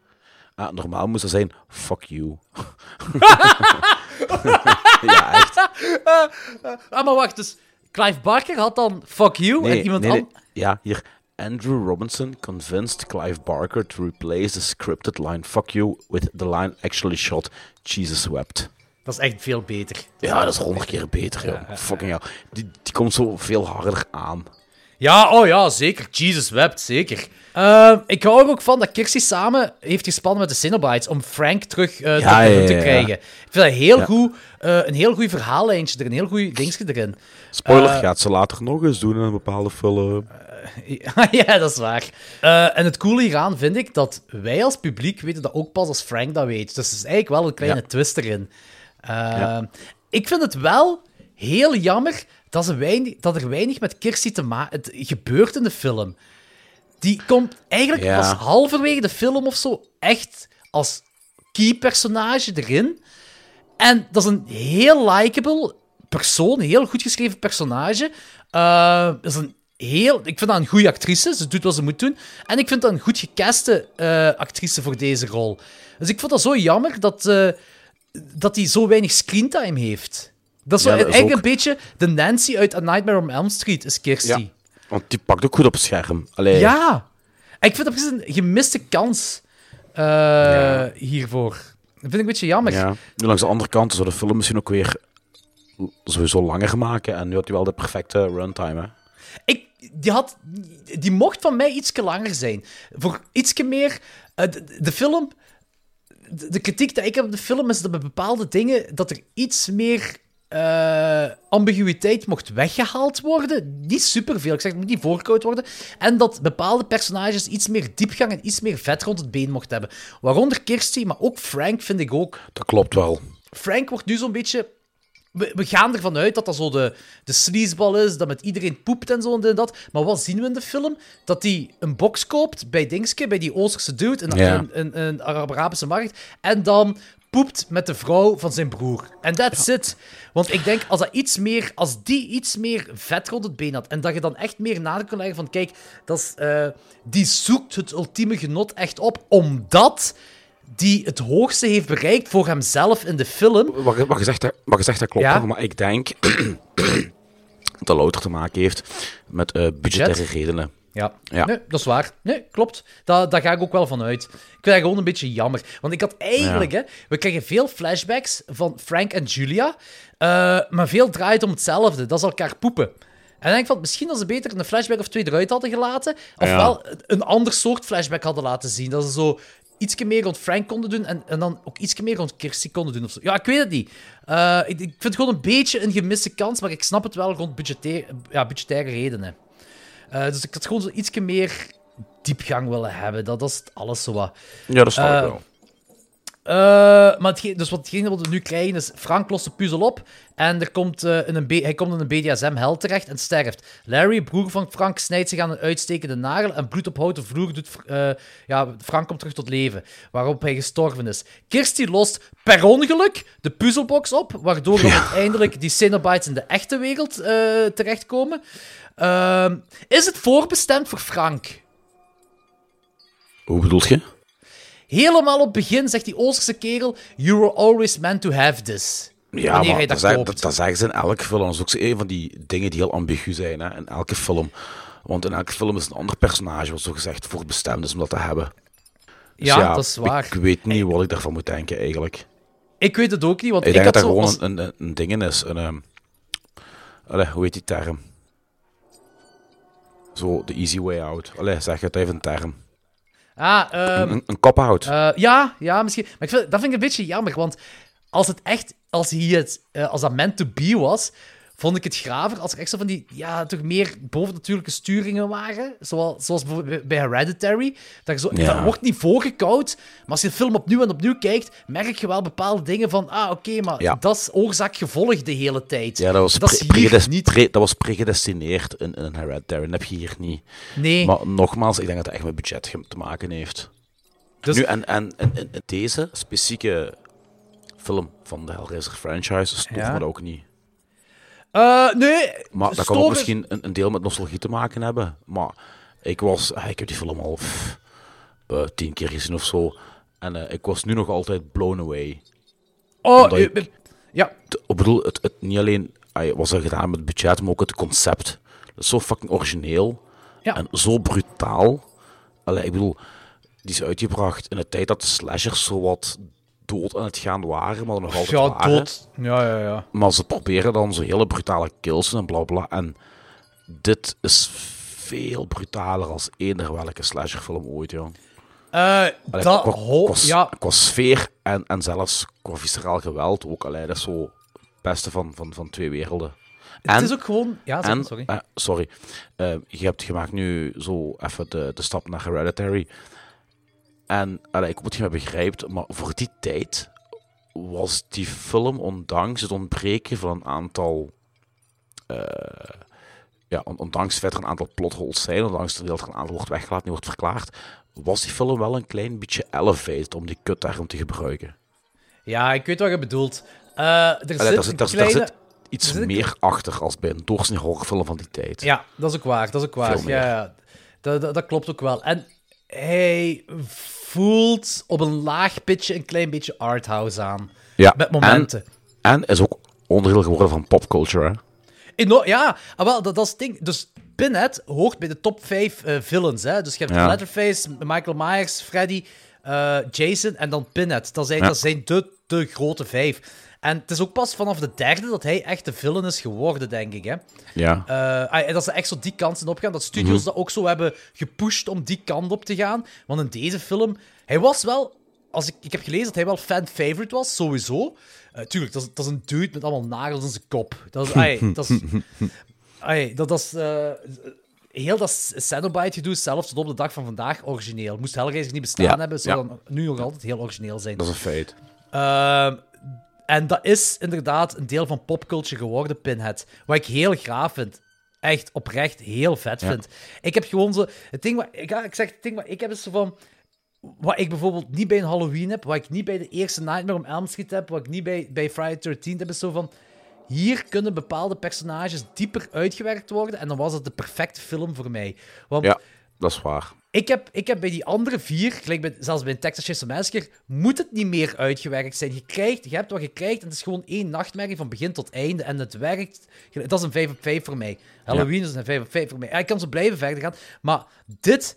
Ah, normaal moest er zijn, fuck you. ja, echt. Ah, maar wacht, dus Clive Barker had dan fuck you en iemand nee, anders... Ja, hier. Andrew Robinson convinced Clive Barker to replace the scripted line fuck you with the line actually shot Jesus wept. Dat is echt veel beter. Ja, dat is honderd keer beter, joh. Fucking hell. Die, die komt zo veel harder aan. Ja, oh ja, zeker. Jesus wept, zeker. Ehm, ik hou er ook van dat Kirsty samen heeft gespannen met de Cenobites om Frank terug eh, Ja, te, ja, te ja. krijgen. Ik vind dat heel Ja. goed, eh, een heel goed verhaallijntje er, een heel goed dingetje erin. Spoiler, Eh, gaat ze later nog eens doen in een bepaalde film. ja, dat is waar. Eh, en het coole hieraan vind ik dat wij als publiek weten dat ook pas als Frank dat weet. Dus er is eigenlijk wel een kleine Ja. twist erin. Ik vind het wel heel jammer dat, ze weinig, dat er weinig met Kirsty te maken... Het gebeurt in de film. Die komt eigenlijk Ja. pas halverwege de film of zo echt als key personage erin. En dat is een heel likable persoon, een heel goed geschreven personage. Eh, dat is een heel, ik vind dat een goede actrice. Ze doet wat ze moet doen. En ik vind dat een goed gecaste eh, actrice voor deze rol. Dus ik vond dat zo jammer dat, eh dat hij zo weinig screentime heeft. Dat is, zo, Ja, dat is eigenlijk ook- een beetje de Nancy uit A Nightmare on Elm Street, is Kirsty. Ja. Want die pakt ook goed op het scherm. Allee, Ja. En ik vind dat precies een gemiste kans eh, hiervoor. Dat vind ik een beetje jammer. Ja. Nu langs de andere kant zou de film misschien ook weer sowieso langer maken. En nu had hij wel de perfecte runtime. Hè? Ik, die, had, die mocht van mij iets langer zijn. Voor iets meer... eh, de, de film... De, de kritiek die ik heb op de film is dat bij bepaalde dingen... dat er iets meer eh, ambiguïteit mocht weggehaald worden. Niet superveel, ik zeg het moet niet voorkoud worden. En dat bepaalde personages iets meer diepgang en iets meer vet rond het been mocht hebben. Waaronder Kirsty, maar ook Frank vind ik ook. Dat klopt wel. Frank wordt nu zo'n beetje. We, we gaan ervan uit dat dat zo de, de is, dat met iedereen poept en zo en dit en dat. Maar wat zien we in de film? Dat hij een box koopt bij Dingske, bij die Oosterse dude, in Ja. een, een, een Arabische markt. En dan poept met de vrouw van zijn broer. En that's it. Want ik denk, als, dat iets meer, als die iets meer vet rond het been had, en dat je dan echt meer nadruk kon leggen van, kijk, dat is, eh, die zoekt het ultieme genot echt op, omdat die het hoogste heeft bereikt voor hemzelf in de film. Wat, je- wat, je zegt, hè- wat je zegt, dat klopt. Ja. Maar ik denk dat louter te maken heeft met eh, budgettaire Budget? redenen. Ja, Ja. Nee, dat is waar. Nee, klopt. Daar, daar ga ik ook wel van uit. Ik vind dat gewoon een beetje jammer. Want ik had eigenlijk, hè, we krijgen veel flashbacks van Frank en Julia, eh, maar veel draait om hetzelfde. Dat is elkaar poepen. En dan denk ik van, misschien als ze beter een flashback of twee eruit hadden gelaten, ofwel een ander soort flashback hadden laten zien. Dat ze zo iets meer rond Frank konden doen en, en dan ook iets meer rond Kirsty konden doen. Of zo. Ja, ik weet het niet. Eh, ik, ik vind het gewoon een beetje een gemiste kans, maar ik snap het wel rond budgettaire, ja, budgettaire redenen. Eh, dus ik had gewoon zo iets meer diepgang willen hebben. Dat, dat is alles zo wat. Ja, dat snap Eh, ik wel. Eh, maar dus wat hetgene wat we nu krijgen is... Frank lost de puzzel op en er komt, eh, in een B- hij komt in een BDSM-hel terecht en sterft. Larry, broer van Frank, snijdt zich aan een uitstekende nagel en bloed op houten vloer doet... eh, ja, Frank komt terug tot leven, waarop hij gestorven is. Kirsty lost per ongeluk de puzzelbox op, waardoor dan uiteindelijk die Cenobites in de echte wereld terechtkomen. Ehm, is het voorbestemd voor Frank? Hoe bedoel je? Helemaal op het begin zegt die Oosterse kerel: You were always meant to have this. Ja, maar dat, dat zeggen ze in elke film. Dat is ook een van die dingen die heel ambigu zijn hè, in elke film. Want in elke film is een ander personage wat zo gezegd voor bestemd is om dat te hebben. Dus Ja, dat is waar. Ik, weet niet wat ik daarvan moet denken eigenlijk. Ik weet het ook niet, want Ik ik, denk dat had dat zo... gewoon als- een, een, een ding is. Een, ehm, allee, hoe heet die term? Zo, de easy way out. Allee, zeg het even een term. Ah, ehm, Een, een cop-out. eh, ja, ja, misschien. Maar ik vind, dat vind ik een beetje jammer, want als het echt... Als, hij het, eh, als dat meant to be was, vond ik het graver als er echt zo van die... Ja, toch meer bovennatuurlijke sturingen waren. Zoals, zoals bijvoorbeeld bij Hereditary. Dat, zo, Ja. dat wordt niet voorgekoud, maar als je de film opnieuw en opnieuw kijkt, merk je wel bepaalde dingen van... Ah, oké, maar Ja. dat is oorzaak-gevolg de hele tijd. ja, dat was, dat pre- niet. pre- dat was predestineerd in, in een Hereditary. Dat heb je hier niet. Nee. Maar nogmaals, ik denk dat het echt met budget ge- te maken heeft. Dus- Nu, en, en, en, en deze specifieke film van de Hellraiser franchise stoort Ja. me dat ook niet. Eh, nee. Maar dat kan ook misschien een, een deel met nostalgie te maken hebben. Maar ik was... ah, Ik heb die film al pff, eh, tien keer gezien of zo. En eh, ik was nu nog altijd blown away. Oh, eh, ik- eh, ja. T- Ik bedoel, het, het niet alleen was er gedaan met budget, maar ook het concept. Dat is zo fucking origineel. Ja. En zo brutaal. Allee, ik bedoel, die is uitgebracht in de tijd dat de slashers zo wat dood aan het gaan waren, maar nog altijd Ja, waren. dood. Ja, ja, ja. Maar ze proberen dan zo hele brutale kills en bla bla. En dit is veel brutaler als eender welke slasherfilm ooit, joh. Eh, Allee, dat qua, ja, qua sfeer en, en zelfs qua visceraal geweld ook. Allee, dat is zo het beste van, van, van twee werelden. het is ook gewoon... Ja, zeg, En, sorry. eh, sorry. Eh, je hebt gemaakt nu zo even de, de stap naar Hereditary. En allee, ik dat je me begrijpt, maar voor die tijd was die film, ondanks het ontbreken van een aantal. eh, ja, on- ondanks dat er een aantal plotholes zijn, ondanks dat er een aantal wordt weggelaten, niet wordt verklaard, was die film wel een klein beetje elevated om die kutterm te gebruiken. Ja, ik weet wat je bedoelt. Er Allee, zit daar, een zit, daar, kleine... daar zit iets Er zit- meer achter als bij een doorsnee horrorfilm van die tijd. Ja, dat is ook waar. Dat is ook waar. Ja, ja. Dat, dat, dat klopt ook wel. En hij voelt op een laag pitje een klein beetje arthouse aan. Ja, Met momenten. En, en is ook onderdeel geworden van popculture, hè? Ja, ah, wel, dat, dat is het ding. Dus Pinhead hoort bij de top 5 eh, villains. Hè? Dus je hebt Ja. Letterface, Michael Myers, Freddy, eh, Jason en dan Pinhead. Dat zijn, Ja. dat zijn de, de grote vijf. En het is ook pas vanaf de derde dat hij echt de villain is geworden, denk ik. Hè? Ja. Eh, ah, en dat ze echt zo die kant zijn opgaan. Dat studios Mhm. dat ook zo hebben gepusht om die kant op te gaan. Want in deze film, hij was wel. Als ik, ik heb gelezen dat hij wel fan-favorite was, sowieso. Eh, tuurlijk, dat is, dat is een dude met allemaal nagels in zijn kop. Dat is. ai, dat is, ai, dat, dat is eh, heel dat Cenobite-gedoe, zelfs tot op de dag van vandaag, origineel. Moest Hellraiser niet bestaan Ja, hebben, zou ja. dan nu nog altijd heel origineel zijn. Dat is een feit. Ehm, en dat is inderdaad een deel van popculture geworden, Pinhead. Wat ik heel gaaf vind. Echt oprecht heel vet Ja. vind. Ik heb gewoon zo... Het ding wat... Ik, ik zeg, het ding wat ik heb is zo van... Wat ik bijvoorbeeld niet bij een Halloween heb, wat ik niet bij de eerste Nightmare on Elm Street heb, wat ik niet bij, bij Friday the 13th heb, is zo van... Hier kunnen bepaalde personages dieper uitgewerkt worden en dan was het de perfecte film voor mij. Want Ja, dat is waar. ik heb, ik heb bij die andere vier, gelijk bij, zelfs bij Texas Chainsaw Massacre, moet het niet meer uitgewerkt zijn. Je, krijgt, je hebt wat je krijgt en het is gewoon één nachtmerrie van begin tot einde. En het werkt. Dat is een 5 op 5 voor mij. Halloween is een 5 op 5 voor mij. Ja, ik kan zo blijven verder gaan. Maar dit...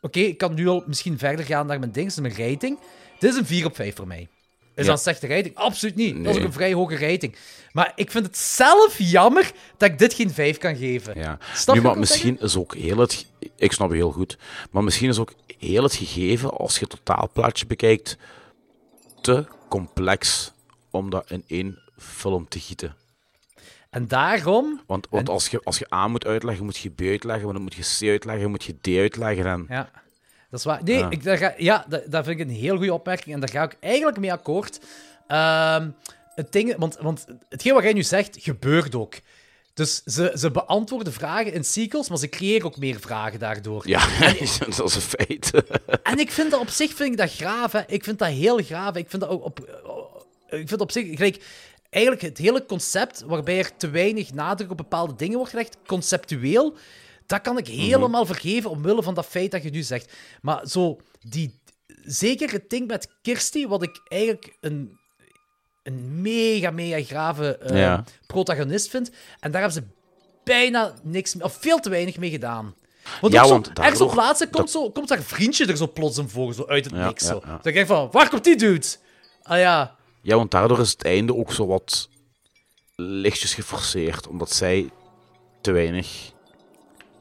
Oké, ik kan nu al misschien verder gaan naar mijn naar mijn rating. Dit is een 4 op 5 voor mij. Is Ja. dat een slechte rating? Absoluut niet. Dat is ook een vrij hoge rating. Maar ik vind het zelf jammer dat ik dit geen 5 kan geven. Ja. Snap nu, maar zeggen? misschien is ook heel het... Ik snap je heel goed. Maar misschien is ook heel het gegeven, als je het totaalplaatje bekijkt, te complex om dat in één film te gieten. En daarom... Want, want als, je, als je A moet uitleggen, moet je B uitleggen, maar dan moet je C uitleggen, moet je D uitleggen. En... Ja, dat is waar. Nee, Ja. Ik, daar ga, ja, dat, dat vind ik een heel goede opmerking en daar ga ik eigenlijk mee akkoord. Ehm, het ding, want, want hetgeen wat jij nu zegt, gebeurt ook. Dus ze, ze beantwoorden vragen in sequels, maar ze creëren ook meer vragen daardoor. Ja, dat is een feit. En ik vind dat op zich vind ik dat graaf. Hè. Ik vind dat heel graaf. Ik vind dat ook op, ik vind op zich gelijk. Eigenlijk het hele concept waarbij er te weinig nadruk op bepaalde dingen wordt gelegd, conceptueel, dat kan ik helemaal vergeven omwille van dat feit dat je nu zegt. Maar zo, die, zeker het ding met Kirsty, wat ik eigenlijk een, een mega, mega grave eh, Ja. protagonist vind. En daar hebben ze bijna niks, of veel te weinig mee gedaan. Want, Ja, ook zo, want ergens op plaatsen komt, zo, komt haar vriendje er zo plots in voor, zo uit het Ja, niks. Zo. Dan denk ik van, waar komt die dude? Ah ja, Ja, want daardoor is het einde ook zo wat lichtjes geforceerd, omdat zij te weinig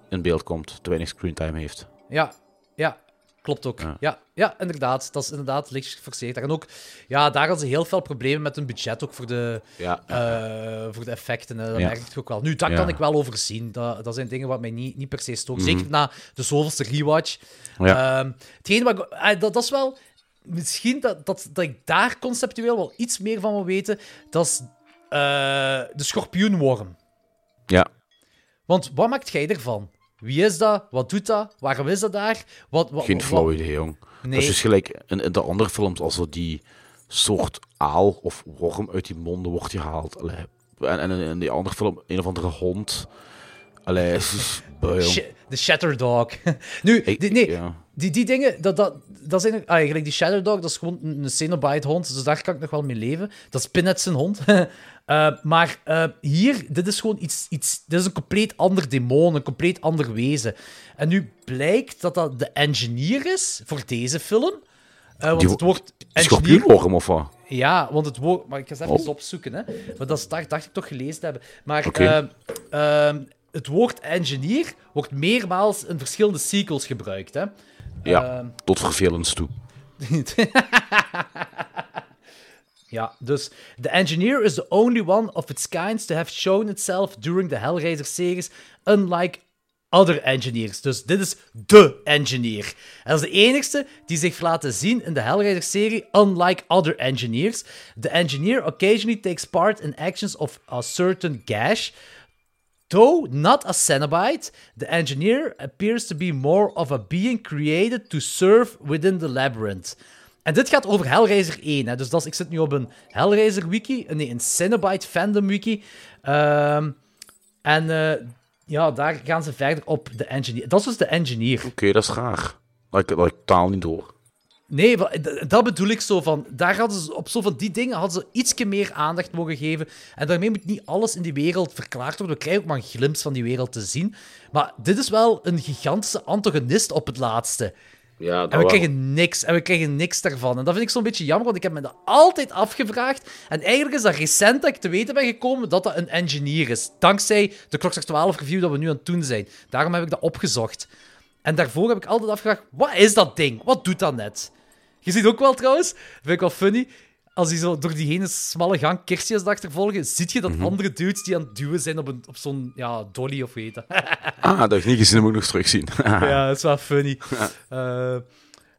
in beeld komt, te weinig screentime heeft. ja, ja. Klopt ook. Ja. Ja. Ja, inderdaad. Dat is inderdaad lichtjes geforceerd. En ook, ja, daar hadden ze heel veel problemen met hun budget, ook voor de, Ja, eh, voor de effecten. hè. Dat Ja. merk ik ook wel. Nu, dat kan ik wel overzien. Dat, dat zijn dingen wat mij niet, niet per se storen. Mhm. Zeker na de zoveelste rewatch. Ja. Ehm, hetgeen wat eh, dat, dat is wel... Misschien dat, dat, dat ik daar conceptueel wel iets meer van wil weten. Dat is eh, de schorpioenworm. ja. Want wat maakt jij ervan? Wie is dat? Wat doet dat? Waarom is dat daar? Wat, wat, geen flauw idee, jong. Nee. Dat is dus gelijk in, in de andere films, als er die soort aal of worm uit die monden wordt gehaald. Allee. En, en in, die andere film, een of andere hond. Allee, De Shatter Dog. nu, Ik- nee, ja. Die, die dingen, dat, dat, dat zijn ah, eigenlijk die Shatter Dog, dat is gewoon een Cenobite hond, dus daar kan ik nog wel mee leven. Dat is Pinhead zijn hond. Eh, maar eh, hier, dit is gewoon iets, iets, dit is een compleet ander demon, een compleet ander wezen. En nu blijkt dat dat de engineer is voor deze film. Eh, want Die het woord engineer... Of wat? Ja, want het woord... Maar ik ga het even Oh. opzoeken, hè. Want dat dacht, dacht ik toch gelezen te hebben. Maar ehm, het woord engineer wordt meermaals in verschillende sequels gebruikt, hè. Ja, Ehm, tot vervelens toe. ja, dus... The engineer is the only one of its kind to have shown itself during the Hellraiser series, unlike other engineers. Dus dit is de engineer. Hij is de enigste die zich laten zien in de Hellraiser-serie, unlike other engineers. The engineer occasionally takes part in actions of a certain gash, Though not a Cenobite, the engineer appears to be more of a being created to serve within the labyrinth. en dit gaat over Hellraiser 1. Hè. Dus dat is, ik zit nu op een Hellraiser wiki. Nee, een Cinebite fandom wiki. Ehm, en eh, ja, daar gaan ze verder op de engineer. Dat is dus de engineer. Oké, dat is raar. Dat ik, ik taal niet door. Nee, dat bedoel ik zo van. Daar hadden ze op zo van die dingen hadden ze ietsje meer aandacht mogen geven. En daarmee moet niet alles in die wereld verklaard worden. We krijgen ook maar een glimp van die wereld te zien. Maar dit is wel een gigantische antagonist op het laatste. Ja, dat En we krijgen niks. En we krijgen niks daarvan. En dat vind ik zo'n beetje jammer, want ik heb me dat altijd afgevraagd. En eigenlijk is dat recent dat ik te weten ben gekomen dat dat een engineer is. Dankzij de Klokslag 12 review dat we nu aan het doen zijn. Daarom heb ik dat opgezocht. En daarvoor heb ik altijd afgevraagd, wat is dat ding? Wat doet dat net? Je ziet ook wel trouwens, vind ik wel funny, als hij zo door die ene smalle gang kerstjes achtervolgen, zie je dat andere dudes die aan het duwen zijn op, een, op zo'n ja, dolly of weet dat. Ah, dat heb ik niet gezien, dat moet ik nog terugzien. Ja, dat is wel funny. Eh,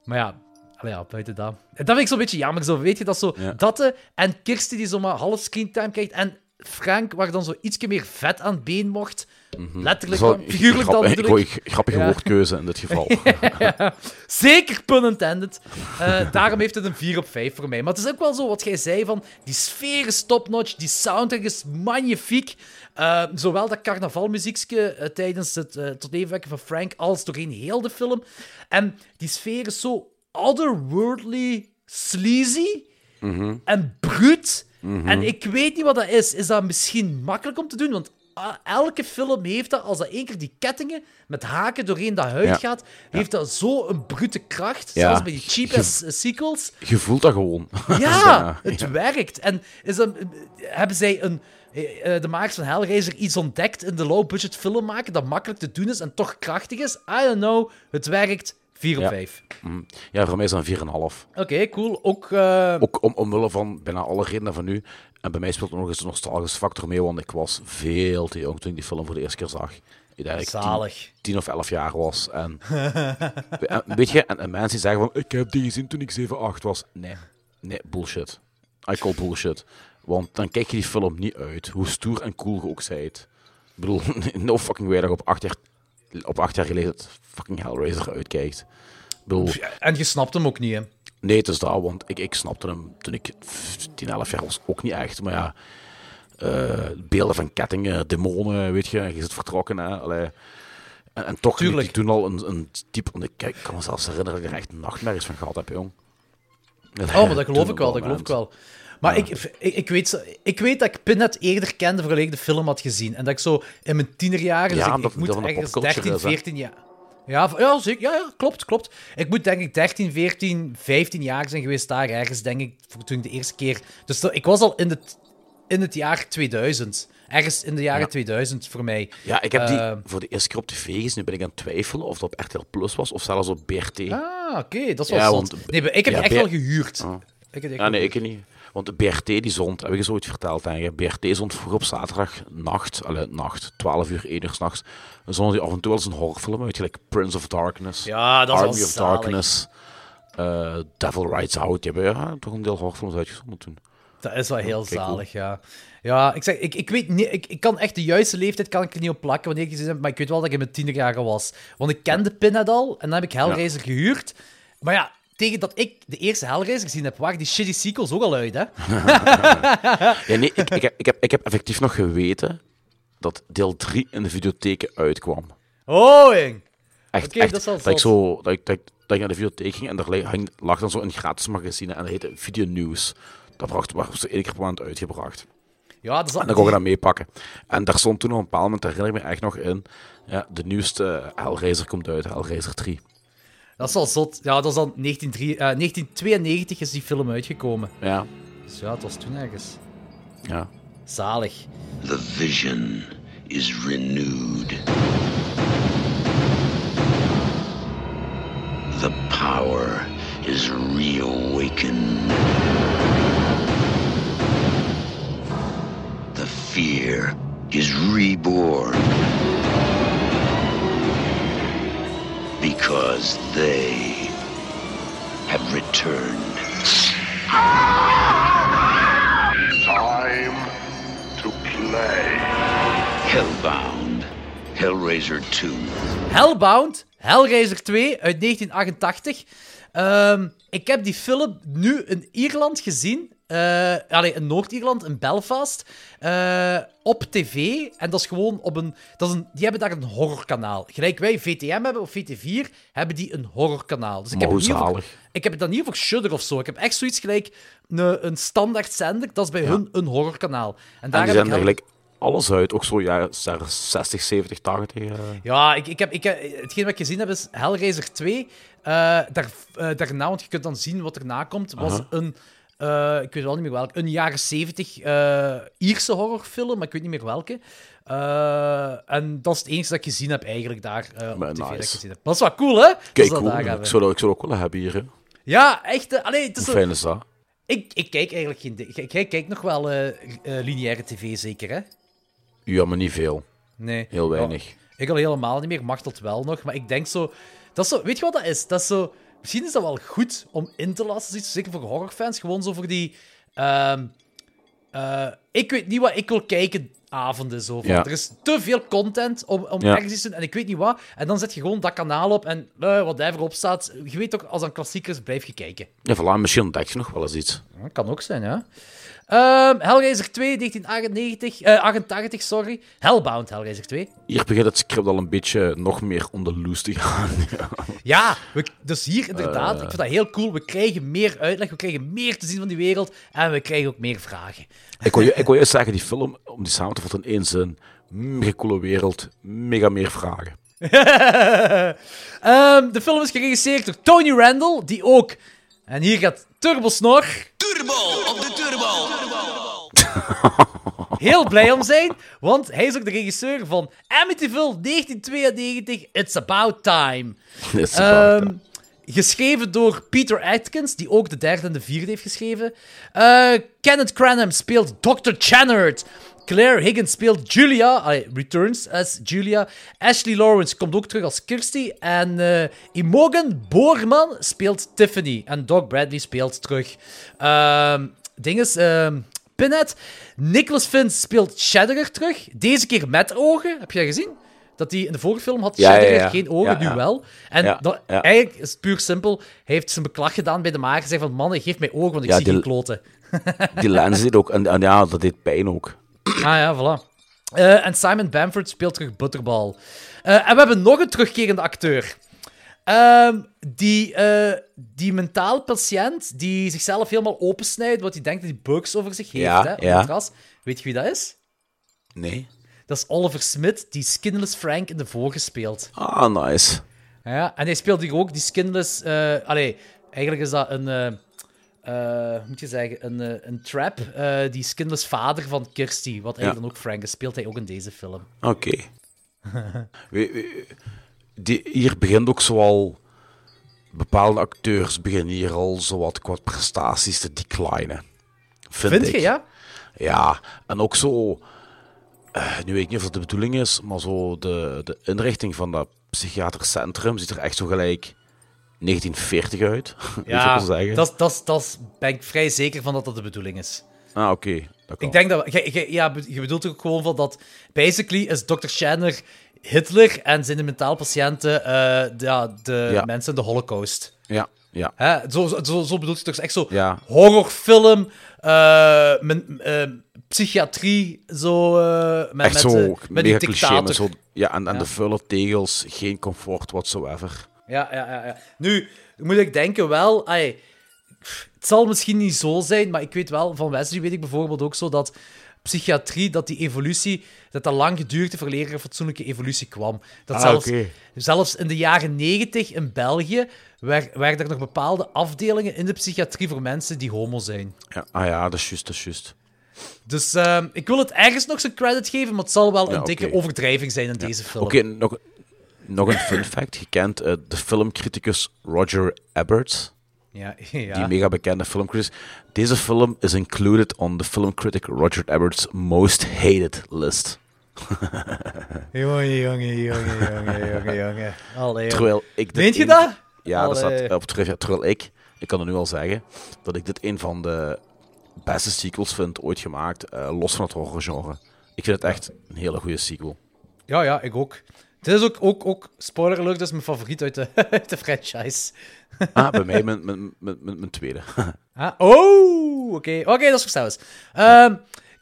maar ja, ja, buiten dat. En dat vind ik zo'n beetje jammer. Zo, weet je, dat zo... Ja. Dat eh, en Kirsten die zomaar half screentime krijgt. En Frank, waar dan zo ietsje meer vet aan het been mocht. Letterlijk Zal- dan, figuurlijk dan bedoel ik. gooi- Grappige Ja. woordkeuze in dit geval. Zeker pun intended. Eh, daarom heeft het een 4 op 5 voor mij. Maar het is ook wel zo wat jij zei van die sfeer is topnotch, die soundtrack is magnifiek. Eh, zowel dat carnavalmuziekje eh, tijdens het tot leven wekken van Frank als doorheen heel de film. En die sfeer is zo otherworldly sleazy en bruut. En ik weet niet wat dat is. Is dat misschien makkelijk om te doen? Want ah, elke film heeft dat, als dat één keer die kettingen met haken doorheen dat huid Ja. gaat, heeft dat zo een brute kracht. Ja. Zelfs bij die cheap-ass eh, sequels. Je voelt dat gewoon. Ja, het werkt. En is dat, hebben zij een, eh, eh, de makers van Hellraiser iets ontdekt in de low-budget film maken dat makkelijk te doen is en toch krachtig is? I don't know. Het werkt. 4 op Ja. 5. Ja, voor mij is dat een 4,5. Oké, cool. Ook, eh, Ook om, omwille van bijna alle redenen van nu. En bij mij speelt er nog eens een nostalgische factor mee, want ik was veel te jong toen ik die film voor de eerste keer zag. Ik denk ik tien, zalig. 10 of 11 jaar was. En, en weet je, en, en mensen zeggen van, ik heb die gezien toen ik 7, 8 was. Nee, nee, bullshit. I call bullshit. Want dan kijk je die film niet uit, hoe stoer en cool je ook zijt. Ik bedoel, no fucking way dat je op 8 jaar, op acht jaar geleden fucking Hellraiser uitkijkt. Ik bedoel, En je snapt hem ook niet, hè? Nee, het is dat, want ik, ik snapte hem toen ik 10, 11 jaar was ook niet echt. Maar ja, eh, beelden van kettingen, demonen, weet je, je zit vertrokken. Hè, allee. En, en toch Tuurlijk. ik toen al een, een type, want ik, kijk, ik kan me zelfs herinneren dat ik er echt nachtmerries van gehad heb, jong. Oh, maar dat geloof ik wel, dat geloof ik wel. Maar ik, ik, ik, weet, ik weet dat ik Pinhead eerder kende ik de film had gezien. En dat ik zo in mijn tienerjaren, dus Ja, ik, omdat ik moet ergens popculture 13, is, hè. 14 jaar... Ja, ja, zeker. Ja, ja, klopt, klopt. Ik moet denk ik 13, 14, 15 jaar zijn geweest daar ergens, denk ik, toen ik de eerste keer... Dus dat- ik was al in het, in het jaar 2000. Ergens in de jaren Ja. 2000 voor mij. Ja, ik heb die Eh, voor de eerste keer op tv gezien. Nu ben ik aan het twijfelen of dat op RTL Plus was of zelfs op BRT. Ah, oké, dat wel Ja, want- Nee, ik heb ja, die echt wel gehuurd. Oh. Ik heb die echt Ja, wel nee, ik niet. Want de BRT die zond, heb ik eens ooit verteld ik. BRT zond vroeger op zaterdag nacht, allee, nacht, 12 uur, 1 uur s'nachts. Zonden die af en toe wel eens een horrorfilm uit, gelijk Prince of Darkness, Ja, dat Army of zalig. Darkness, eh, Devil Rides Out. Die hebben ja, toch een deel horrorfilms uitgezonden toen. Dat is wel heel kijk, zalig, ja. Ja, ik zeg, ik, ik weet niet, ik, ik kan echt de juiste leeftijd kan ik er niet op plakken wanneer ik gezien heb, maar ik weet wel dat ik in mijn tienerjaren was. Want ik kende Pinhead al en dan heb ik Hellraiser gehuurd. Maar ja, tegen dat ik de eerste Hellraiser gezien heb, waren die shitty sequels ook al uit, hè? Ja, nee, ik, ik, heb, ik, heb, ik heb effectief nog geweten dat deel 3 in de videotheken uitkwam. Oh, jong. Echt, echt, dat ik zo, dat, ik, dat, dat ik naar de videotheek ging en er lag, hang- lag dan zo een gratis magazine en dat heette Video News. Dat bracht, werd zo één keer per maand uitgebracht. Ja, dat is. En dan kon je dat meepakken. En daar stond toen op een bepaald moment, daar herinner ik me echt nog in, ja, de nieuwste Hellraiser komt uit, Hellraiser 3. Dat is al zot. Ja, dat is dan 1903 eh, 1992 is die film uitgekomen. Ja, Dus ja, het was toen ergens. ja. Zalig. The vision is renewed. The power is reawakened. The fear is reborn. Because they have returned. Time to play. Hellbound. Hellraiser 2. Hellbound, Hellraiser 2 uit 1988. Ehm, ik heb die film nu in Ierland gezien. eh allee, in Noord-Ierland, in Belfast. eh, op tv. En dat is gewoon op een, dat is een... Die hebben daar een horrorkanaal. Gelijk wij VTM hebben, of VT4, hebben die een horrorkanaal. Dus ik heb, niet zalig. ik heb het dan niet over Shudder of zo. Ik heb echt zoiets gelijk een, een standaard zender. Dat is bij hun een horrorkanaal. En daar En die heb ik gelijk alles uit. Ook zo jaren 60, 70, 80. eh. Ja, ik, ik heb, ik heb, hetgeen wat ik gezien heb is Hellraiser 2. Eh, daar, eh, daarna, want je kunt dan zien wat erna komt, was een, eh, ik weet wel niet meer welke, een jaren 70 eh, Ierse horrorfilm, maar ik weet niet meer welke. En dat is het enige dat ik gezien heb eigenlijk daar op tv. Dat ik nice. gezien heb. Dat is wel cool, hè? Dat Kijk, cool. Ik zou, dat, ik zou ook willen hebben hier. Hè. Ja, echt. allee, het is Hoe zo- fijn is dat? ik, ik kijk eigenlijk geen... Jij kijkt nog wel lineaire tv, zeker, hè? Ja, maar niet veel. Nee. Heel Ja. weinig. Ik al helemaal niet meer, mag dat wel nog. Maar ik denk zo, dat is zo. Weet je wat dat is? Dat is zo. Misschien is dat wel goed om in te laten zeker voor horrorfans. Gewoon zo voor die. ehm, eh, ik weet niet wat ik wil kijken. Avonden zo. Ja. Er is te veel content om, om Ja. ergens iets te doen en ik weet niet wat. En dan zet je gewoon dat kanaal op en eh, wat daar op staat. Je weet toch, als een klassieker is, blijf je kijken. Ja, voilà, misschien ontdek je nog wel eens iets. Dat kan ook zijn, ja. Ehm, Hellraiser 2, 1998, eh 88, sorry. Hellbound, Hellraiser 2. Hier begint het script al een beetje nog meer on the loose te gaan. Ja, we, dus hier inderdaad, Eh. ik vind dat heel cool. We krijgen meer uitleg, we krijgen meer te zien van die wereld en we krijgen ook meer vragen. ik, wil, je- ik wil juist zeggen, die film, om die samen te vatten in één zin, mega coole wereld, mega meer vragen. Ehm, de film is geregisseerd door Tony Randall, die ook, en hier gaat Turbo Snor, de turbo. Heel blij om zijn, want hij is ook de regisseur van Amityville 1992, It's About Time. Is waar, Ehm, geschreven door Peter Atkins, die ook de derde en de vierde heeft geschreven. Eh, Kenneth Cranham speelt Dr. Channard. Claire Higgins speelt Julia, allee, returns as Julia. Ashley Lawrence komt ook terug als Kirsty. En eh, Imogen Boorman speelt Tiffany. En Doc Bradley speelt terug. Ehm dinges, ehm, Pinhead. Nicholas Vince speelt Shadowger terug. Deze keer met ogen. Heb je dat gezien? Dat hij in de vorige film had Ja, ja, Shadowger ja. geen ogen, nu wel. En dat, eigenlijk is het puur simpel. Hij heeft zijn beklag gedaan bij de maker. Hij zegt van, man, geef mij ogen, want ik zie die- geen kloten. Die lens zit ook, en, en ja, dat deed pijn ook. Ah ja, voilà. Eh, en Simon Bamford speelt terug Butterball. Eh, en we hebben nog een terugkerende acteur. Ehm, die, eh, die mentaal patiënt die zichzelf helemaal opensnijdt, wat hij denkt dat hij bugs over zich heeft. Ja, hè, op ja. het gras. Weet je wie dat is? Nee. Dat is Oliver Smith, die Skinless Frank in de vorige speelt. Ah, nice. Ja, en hij speelt hier ook die skinless... eh allee, eigenlijk is dat een... eh, moet je zeggen? Een, een trap. die skinless vader van Kirsty, wat eigenlijk Ja. dan ook Frank is, speelt hij ook in deze film. Oké. die- Hier begint ook zoal... Bepaalde acteurs beginnen hier al zowat qua prestaties te declinen. Vind, Vind ik. je, ja? Ja, en ook zo... eh, nu weet ik niet of dat de bedoeling is, maar zo de, de inrichting van dat psychiatrisch centrum ziet er echt zo gelijk 1940 uit. Zeggen? dat, dat, dat ben ik vrij zeker van dat dat de bedoeling is. Ah, oké. dat kan. Ik denk dat... ja, je bedoelt ook gewoon van dat... Basically is Dr. Shanner Hitler en zijn mentaal patiënten eh, de, ja, de Ja. mensen in de holocaust. Ja, ja. Hè? Zo, zo, zo, bedoelt je toch echt zo Ja. horrorfilm, men- eh, psychiatrie, zo uh, met, Echt met, zo met die mega cliché. dictator. Met zo, ja, en, de vuile tegels, geen comfort whatsoever. Ja, ja, ja, ja. Nu, moet ik denken wel... ai, het zal misschien niet zo zijn, maar ik weet wel, van Wesley weet ik bijvoorbeeld ook zo dat psychiatrie, dat die evolutie, dat dat lang geduurd heeft voor een fatsoenlijke evolutie kwam. Dat Ah, zelfs, zelfs in de jaren negentig in België wer- werden er nog bepaalde afdelingen in de psychiatrie voor mensen die homo zijn. Ja, ah ja, dat is juist, dat is juist. Dus ehm, ik wil het ergens nog zijn credit geven, maar het zal wel Ja, een dikke overdrijving zijn in deze film. Oké, nog, nog een fun fact. Je kent eh, de filmcriticus Roger Ebert. Ja, Die ja. mega bekende filmcriticus. Deze film is included on the film critic Roger Ebert's most hated list. Jongen, jongen, jongen, jongen, jongen, jongen. Allee, Terwijl ik je een- dat? Ja, dat staat op trivia. Terwijl ik, ik kan er nu al zeggen, dat ik dit een van de beste sequels vind ooit gemaakt, eh, los van het horrorgenre. Ik vind het echt een hele goede sequel. Ja, ja, ik ook. Dit is ook, ook, ook spoiler alert, dat is mijn favoriet uit de, uit de franchise. Ah, bij mij mijn, mijn, mijn, mijn, tweede. Ah, oh, oké. Oké, dat is verstaan. Ehm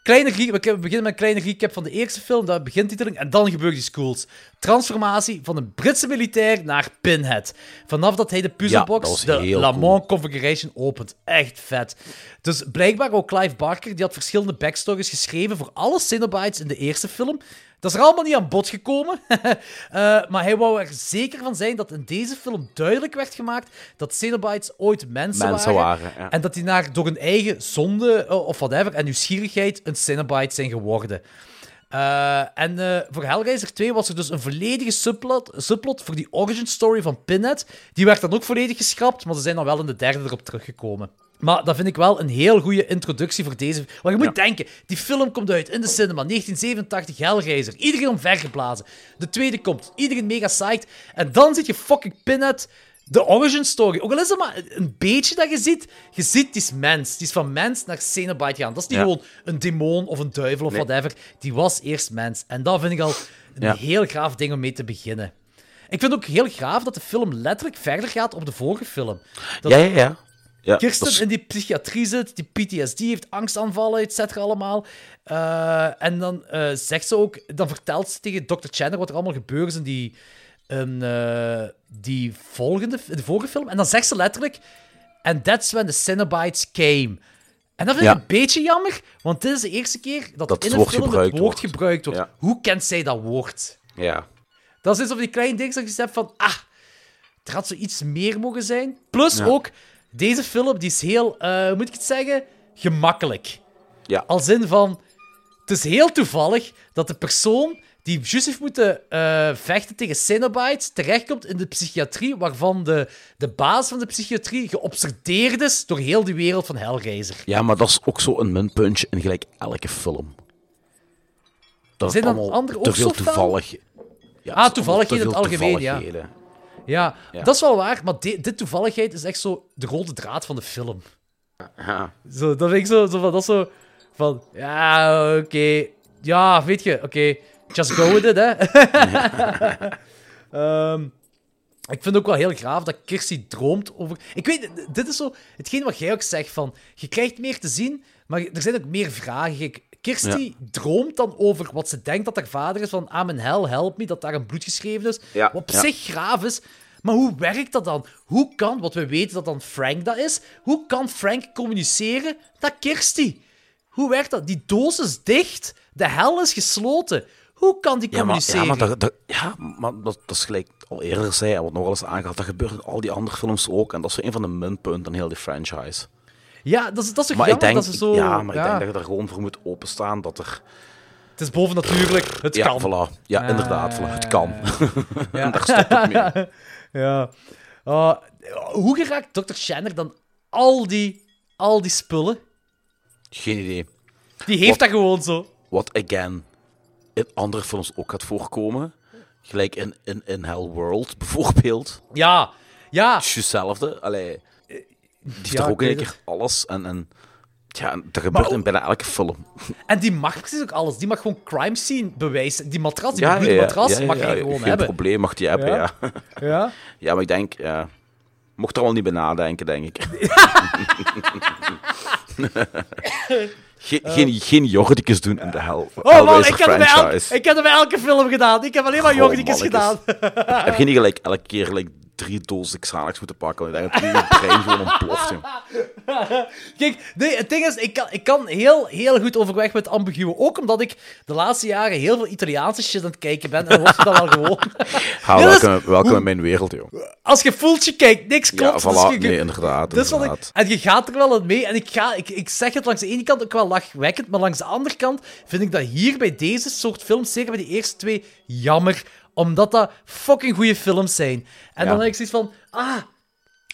kleine we beginnen met een kleine recap van de eerste film. Dat begint titeling en dan gebeurt die schools. Transformatie van een Britse militair naar Pinhead. Vanaf dat hij de puzzelbox, de Lamont Configuration, opent. Echt vet. Dus blijkbaar ook Clive Barker, die had verschillende backstories geschreven voor alle Cenobites in de eerste film. Dat is er allemaal niet aan bod gekomen. Eh, maar hij wou er zeker van zijn dat in deze film duidelijk werd gemaakt dat Cenobites ooit mensen, Mensen waren. waren, ja. En dat die naar, door hun eigen zonde eh, of whatever en nieuwsgierigheid een Cenobite zijn geworden. Eh, en voor Hellraiser 2 was er dus een volledige subplot, subplot voor die origin story van Pinhead. Die werd dan ook volledig geschrapt, maar ze zijn dan wel in de derde erop teruggekomen. Maar dat vind ik wel een heel goede introductie voor deze. Want je moet denken, die film komt uit in de cinema, 1987, Hellraiser. Iedereen omvergeblazen. De tweede komt, iedereen mega psyched. En dan zit je fucking Pinhead, de origin story. Ook al is het maar een beetje dat je ziet, je ziet, die is mens. Die is van mens naar Cenobite gegaan. Dat is niet Ja. gewoon een demon of een duivel of Nee. whatever. Die was eerst mens. En dat vind ik al een Ja. heel gaaf ding om mee te beginnen. Ik vind ook heel gaaf dat de film letterlijk verder gaat op de vorige film. Dat Ja, ja, ja. Ja Kirsten is- in die psychiatrie zit, die PTSD heeft, angstaanvallen, et cetera, allemaal. Eh, en dan eh, zegt ze ook, dan vertelt ze tegen Dr. Chandler wat er allemaal gebeurd is in die, in, eh, die volgende, de vorige film. En dan zegt ze letterlijk, and that's when the Cenobites came. En dat vind ik Ja. een beetje jammer, want dit is de eerste keer dat, Dat in een film het woord wordt. gebruikt wordt. Ja. Hoe kent zij dat woord? ja. Dat is iets of die kleine je zegt van, ah, er had zoiets meer mogen zijn. Plus ook, deze film die is heel, hoe moet ik het zeggen, gemakkelijk. Ja. Als in van, het is heel toevallig dat de persoon die juist heeft moeten eh, vechten tegen Cenobites terechtkomt in de psychiatrie, waarvan de, de baas van de psychiatrie geobsedeerd is door heel de wereld van Hellraiser. ja, maar dat is ook zo een minpuntje in gelijk elke film. Dat Zijn is dan allemaal andere ook te veel toevallig. Ja, Ah, allemaal in het algemeen, ja. Ja, Ja. dat is wel waar, maar di- dit toevalligheid is echt zo de rode draad van de film. Ja. Zo, dat vind ik zo, zo van, dat is zo van, ja, oké, ja, weet je, oké, just go with it, hè. Ehm, ik vind ook wel heel graaf dat Kirsty droomt over... Ik weet, dit is zo hetgeen wat jij ook zegt, van, je krijgt meer te zien, maar er zijn ook meer vragen. Kirsty droomt dan over wat ze denkt dat haar vader is, van, I'm in hell, help me, dat daar een bloed geschreven is. Ja, Wat op ja. zich graaf is, maar hoe werkt dat dan? Hoe kan, wat we weten dat dan Frank dat is, hoe kan Frank communiceren dat Kirsty? Hoe werkt dat? Die doos is dicht, de hel is gesloten. Hoe kan die Ja, maar, communiceren? ja, maar, dat, dat- ja, maar dat, dat is gelijk al eerder zei en wat nog wel eens aangehaald. Dat gebeurt in al die andere films ook. En dat is een van de minpunten in heel die franchise. Ja, dat is, dat is Maar ik jammer denk, dat ze zo... ja, maar ik denk dat je er gewoon voor moet openstaan dat er... Het is bovennatuurlijk, het ja, kan. voilà. Ja, inderdaad. Voilà, het kan. Ja. Daar stopt het mee. Ja. Ah, hoe geraakt Dr. Shanner dan al die, al die spullen? Geen idee. Die heeft dat gewoon zo. Wat, again, in andere films ook gaat voorkomen. Gelijk in, in, in Hell World, bijvoorbeeld. Ja, ja. Het is hetzelfde. Allee, die heeft ja, er ook in een keer alles. En, en ja, dat gebeurt ook- in bijna elke film. En die mag precies ook alles. Die mag gewoon crime scene bewijzen. Die matras, die Ja, matras, ja, mag ja, hij gewoon Geen hebben. probleem mag die hebben, Ja. ja. Ja. Maar ik denk, ja... Mocht er al niet bij nadenken, denk ik. Ge geen, geen jordicus doen in de hel. Oh man, ik heb, het bij elke, ik heb het bij elke film gedaan. Ik heb alleen maar jordicus gedaan. Heb je niet gelijk elke keer drie dozen Xanax moeten pakken? Denk dat je brein gewoon ontploft. Kijk, nee, het ding is, ik kan, ik kan heel, heel goed overweg met ambigue. Ook omdat ik de laatste jaren heel veel Italiaanse shit aan het kijken ben. En wordt het dan wel gewoon. Ha, Dit is- welkom, welkom in mijn wereld, joh. Als je voeltje kijkt, niks Ja, klopt. dus voilà. je- Nee, inderdaad. Ik, inderdaad. en je gaat er wel aan mee. En ik, ga, ik, ik zeg het langs de ene kant ook wel lachwekkend, maar langs de andere kant vind ik dat hier bij deze soort films, zeker bij die eerste twee, jammer. Omdat dat fucking goede films zijn. En Ja. dan heb ik zoiets van, ah,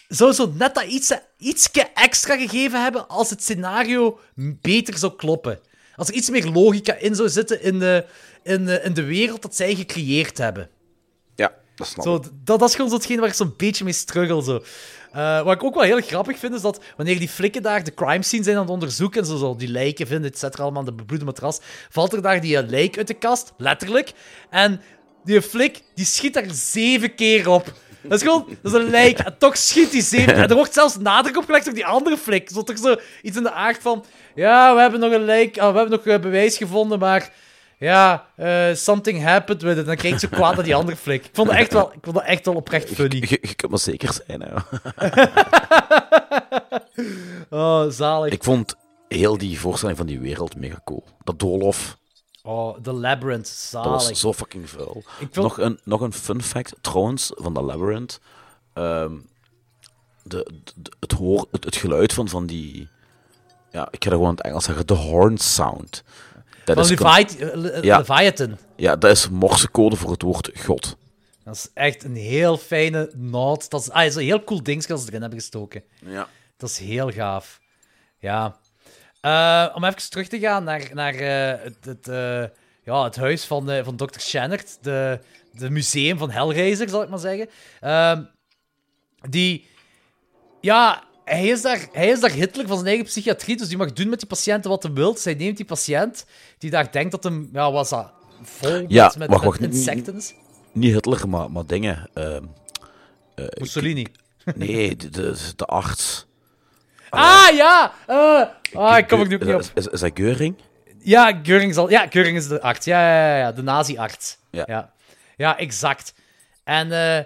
zou zo net dat iets, ietsje extra gegeven hebben als het scenario beter zou kloppen. Als er iets meer logica in zou zitten in de, in de, in de wereld dat zij gecreëerd hebben. Ja, dat snap Zo, ik. dat, dat is gewoon zo hetgeen waar ik zo'n beetje mee struggle. Zo. Eh, wat ik ook wel heel grappig vind, is dat wanneer die flikken daar de crime scene zijn aan het onderzoeken en zo, zo die lijken vinden, et cetera, allemaal aan de bebloede matras, valt er daar die eh, lijk uit de kast, letterlijk. En die flik, die schiet daar zeven keer op. Dat is gewoon, dat is een lijk. En toch schiet hij zeven En er wordt zelfs nadruk op gelegd op die andere flik. Zo toch zo iets in de aard van, ja, we hebben nog een lijk, ah, we hebben nog eh, bewijs gevonden, maar ja, eh, something happened with it. En dan kijkt ze kwaad naar die andere flik. Ik vond het echt wel, ik vond het echt wel oprecht funny. Je, je kunt maar zeker zijn, hè. Oh, zalig. Ik vond heel die voorstelling van die wereld mega cool. Dat doolhof, Oh, The Labyrinth, dat zalig. was zo fucking vuil. Vond- Nog, een, nog een fun fact, trouwens, van de Labyrinth. Ehm, de, de- het, hoor, het, het geluid van, van die... Ja, ik ga dat gewoon in het Engels zeggen. De horn sound. Dat Van is, Levi eh, Le- Ja. Leviathan. ja, dat is morsecode voor het woord God. Dat is echt een heel fijne noot. Dat is, ah, is een heel cool ding dat ze erin hebben gestoken. Ja. Dat is heel gaaf. Ja. Eh, om even terug te gaan naar, naar eh, het, het, eh, ja, het huis van, van Dr. Shannard. De, de museum van Hellraiser, zal ik maar zeggen. Ehm, die... Ja, hij is, daar, hij is daar hitler van zijn eigen psychiatrie, dus die mag doen met die patiënten wat hij wil. Zij neemt die patiënt die daar denkt dat hem... Ja, was dat vol Ja, met, insecten is? Niet Hitler, maar, maar dingen. ehm, Mussolini. nee, de, de, de arts. Ah, ja! eh, ah, ik kom er nu niet op. Is, is, is dat Geuring? Ja, Geuring, zal, ja, Geuring is de arts. Ja, ja, ja, ja, de nazi-arts. Ja. ja. Ja, exact. En eh,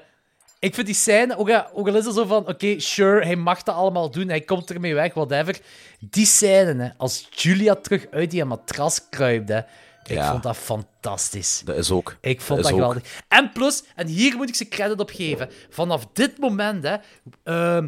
ik vind die scène, ook, al- ook al is het zo van, oké, sure, hij mag dat allemaal doen, hij komt ermee weg, whatever. Die scène, hè, als Julia terug uit die matras kruipt, hè, ik Ja. vond dat fantastisch. Dat is ook. Ik vond dat ook. geweldig. En plus, en hier moet ik ze credit op geven, vanaf dit moment hè, ehm,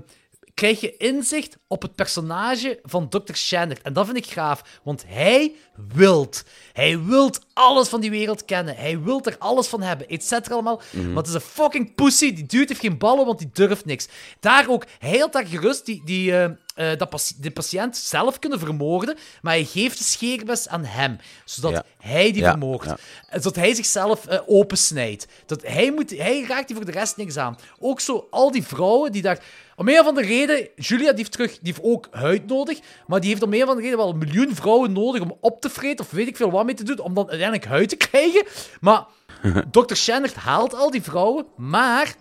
krijg je inzicht op het personage van Dr. Shannard. En dat vind ik gaaf, want hij wilt. Hij wilt alles van die wereld kennen. Hij wilt er alles van hebben, et cetera allemaal. Mhm. Maar het is een fucking pussy. Die dude heeft geen ballen, want die durft niks. Daar ook, hij had daar gerust die, die, eh, eh, dat de patiënt zelf kunnen vermoorden, maar hij geeft de scheermes aan hem, zodat Ja. hij die Ja, vermoordt. ja. En Zodat hij zichzelf eh, opensnijdt. Dat hij, moet, hij raakt die voor de rest niks aan. Ook zo, al die vrouwen die daar... Om een of andere reden, Julia die heeft, terug, die heeft ook huid nodig, maar die heeft om een of andere reden wel een miljoen vrouwen nodig om op te vreten, of weet ik veel wat mee te doen, om dan uiteindelijk huid te krijgen. Maar Dr. Shannard haalt al die vrouwen, maar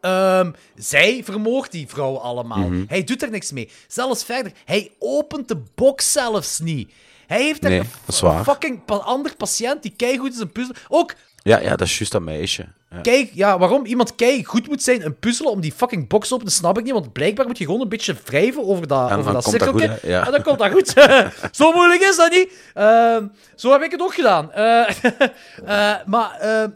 Ehm, zij vermoordt die vrouwen allemaal. Hij doet er niks mee. Zelfs verder, hij opent de box zelfs niet. Hij heeft daar Nee, een, een fucking ander patiënt die keigoed is in puzzelen. Ook, Ja, ja, dat is juist dat meisje. Ja. kijk, ja, waarom iemand goed moet zijn in puzzelen om die fucking box open te snap ik niet. Want blijkbaar moet je gewoon een beetje wrijven over dat, En over dat dat cirkeltje. goed, hè? Ja. En dan komt dat goed. zo moeilijk is dat niet. Ehm, zo heb ik het ook gedaan. Eh, eh, maar ehm,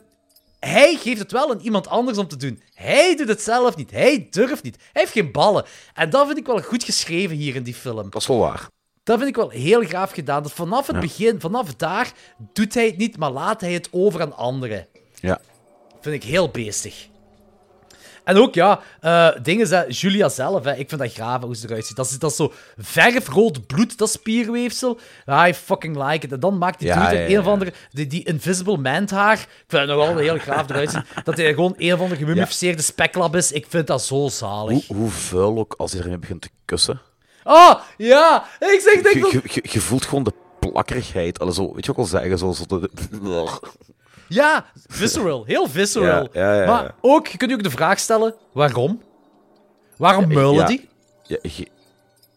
hij geeft het wel aan iemand anders om te doen. Hij doet het zelf niet. Hij durft niet. Hij heeft geen ballen. En dat vind ik wel goed geschreven hier in die film. Dat is wel waar. Dat vind ik wel heel gaaf gedaan. Dat vanaf het Ja. begin, vanaf daar, doet hij het niet, maar laat hij het over aan anderen. Ja. Vind ik heel beestig. En ook, ja, eh dingen zijn Julia zelf, hè, ik vind dat graaf hoe ze eruit ziet. Dat is, dat is zo verfrood bloed, dat spierweefsel. I fucking like it. En dan maakt die Ja, dude ja, een of andere, die, die invisible man haar. Ik vind het nog wel heel graaf eruit zien. Dat hij gewoon een of andere gemummificeerde speklab is. Ik vind dat zo zalig. Hoe, hoe vuil ook als hij ermee begint te kussen. Oh, ja! Ik zeg, denk Je, dat... je, je, je voelt gewoon de plakkerigheid. Allee, zo, weet je wat ik al zeggen? Zo, zo de, Ja, visceral. Heel visceral. Ja, ja. Maar ook, je kunt je ook de vraag stellen, waarom? Waarom muilen ja. die? ja, je-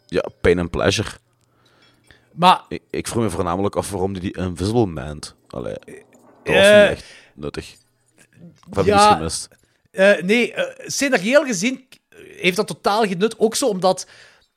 ja, pain and pleasure. Maar Ik, ik vroeg me voornamelijk af waarom die die Invisible Man... Allee, dat was Eh, niet echt nuttig. Of heb iets gemist? Eh, nee, scenarioel gezien heeft dat totaal genut. Ook zo omdat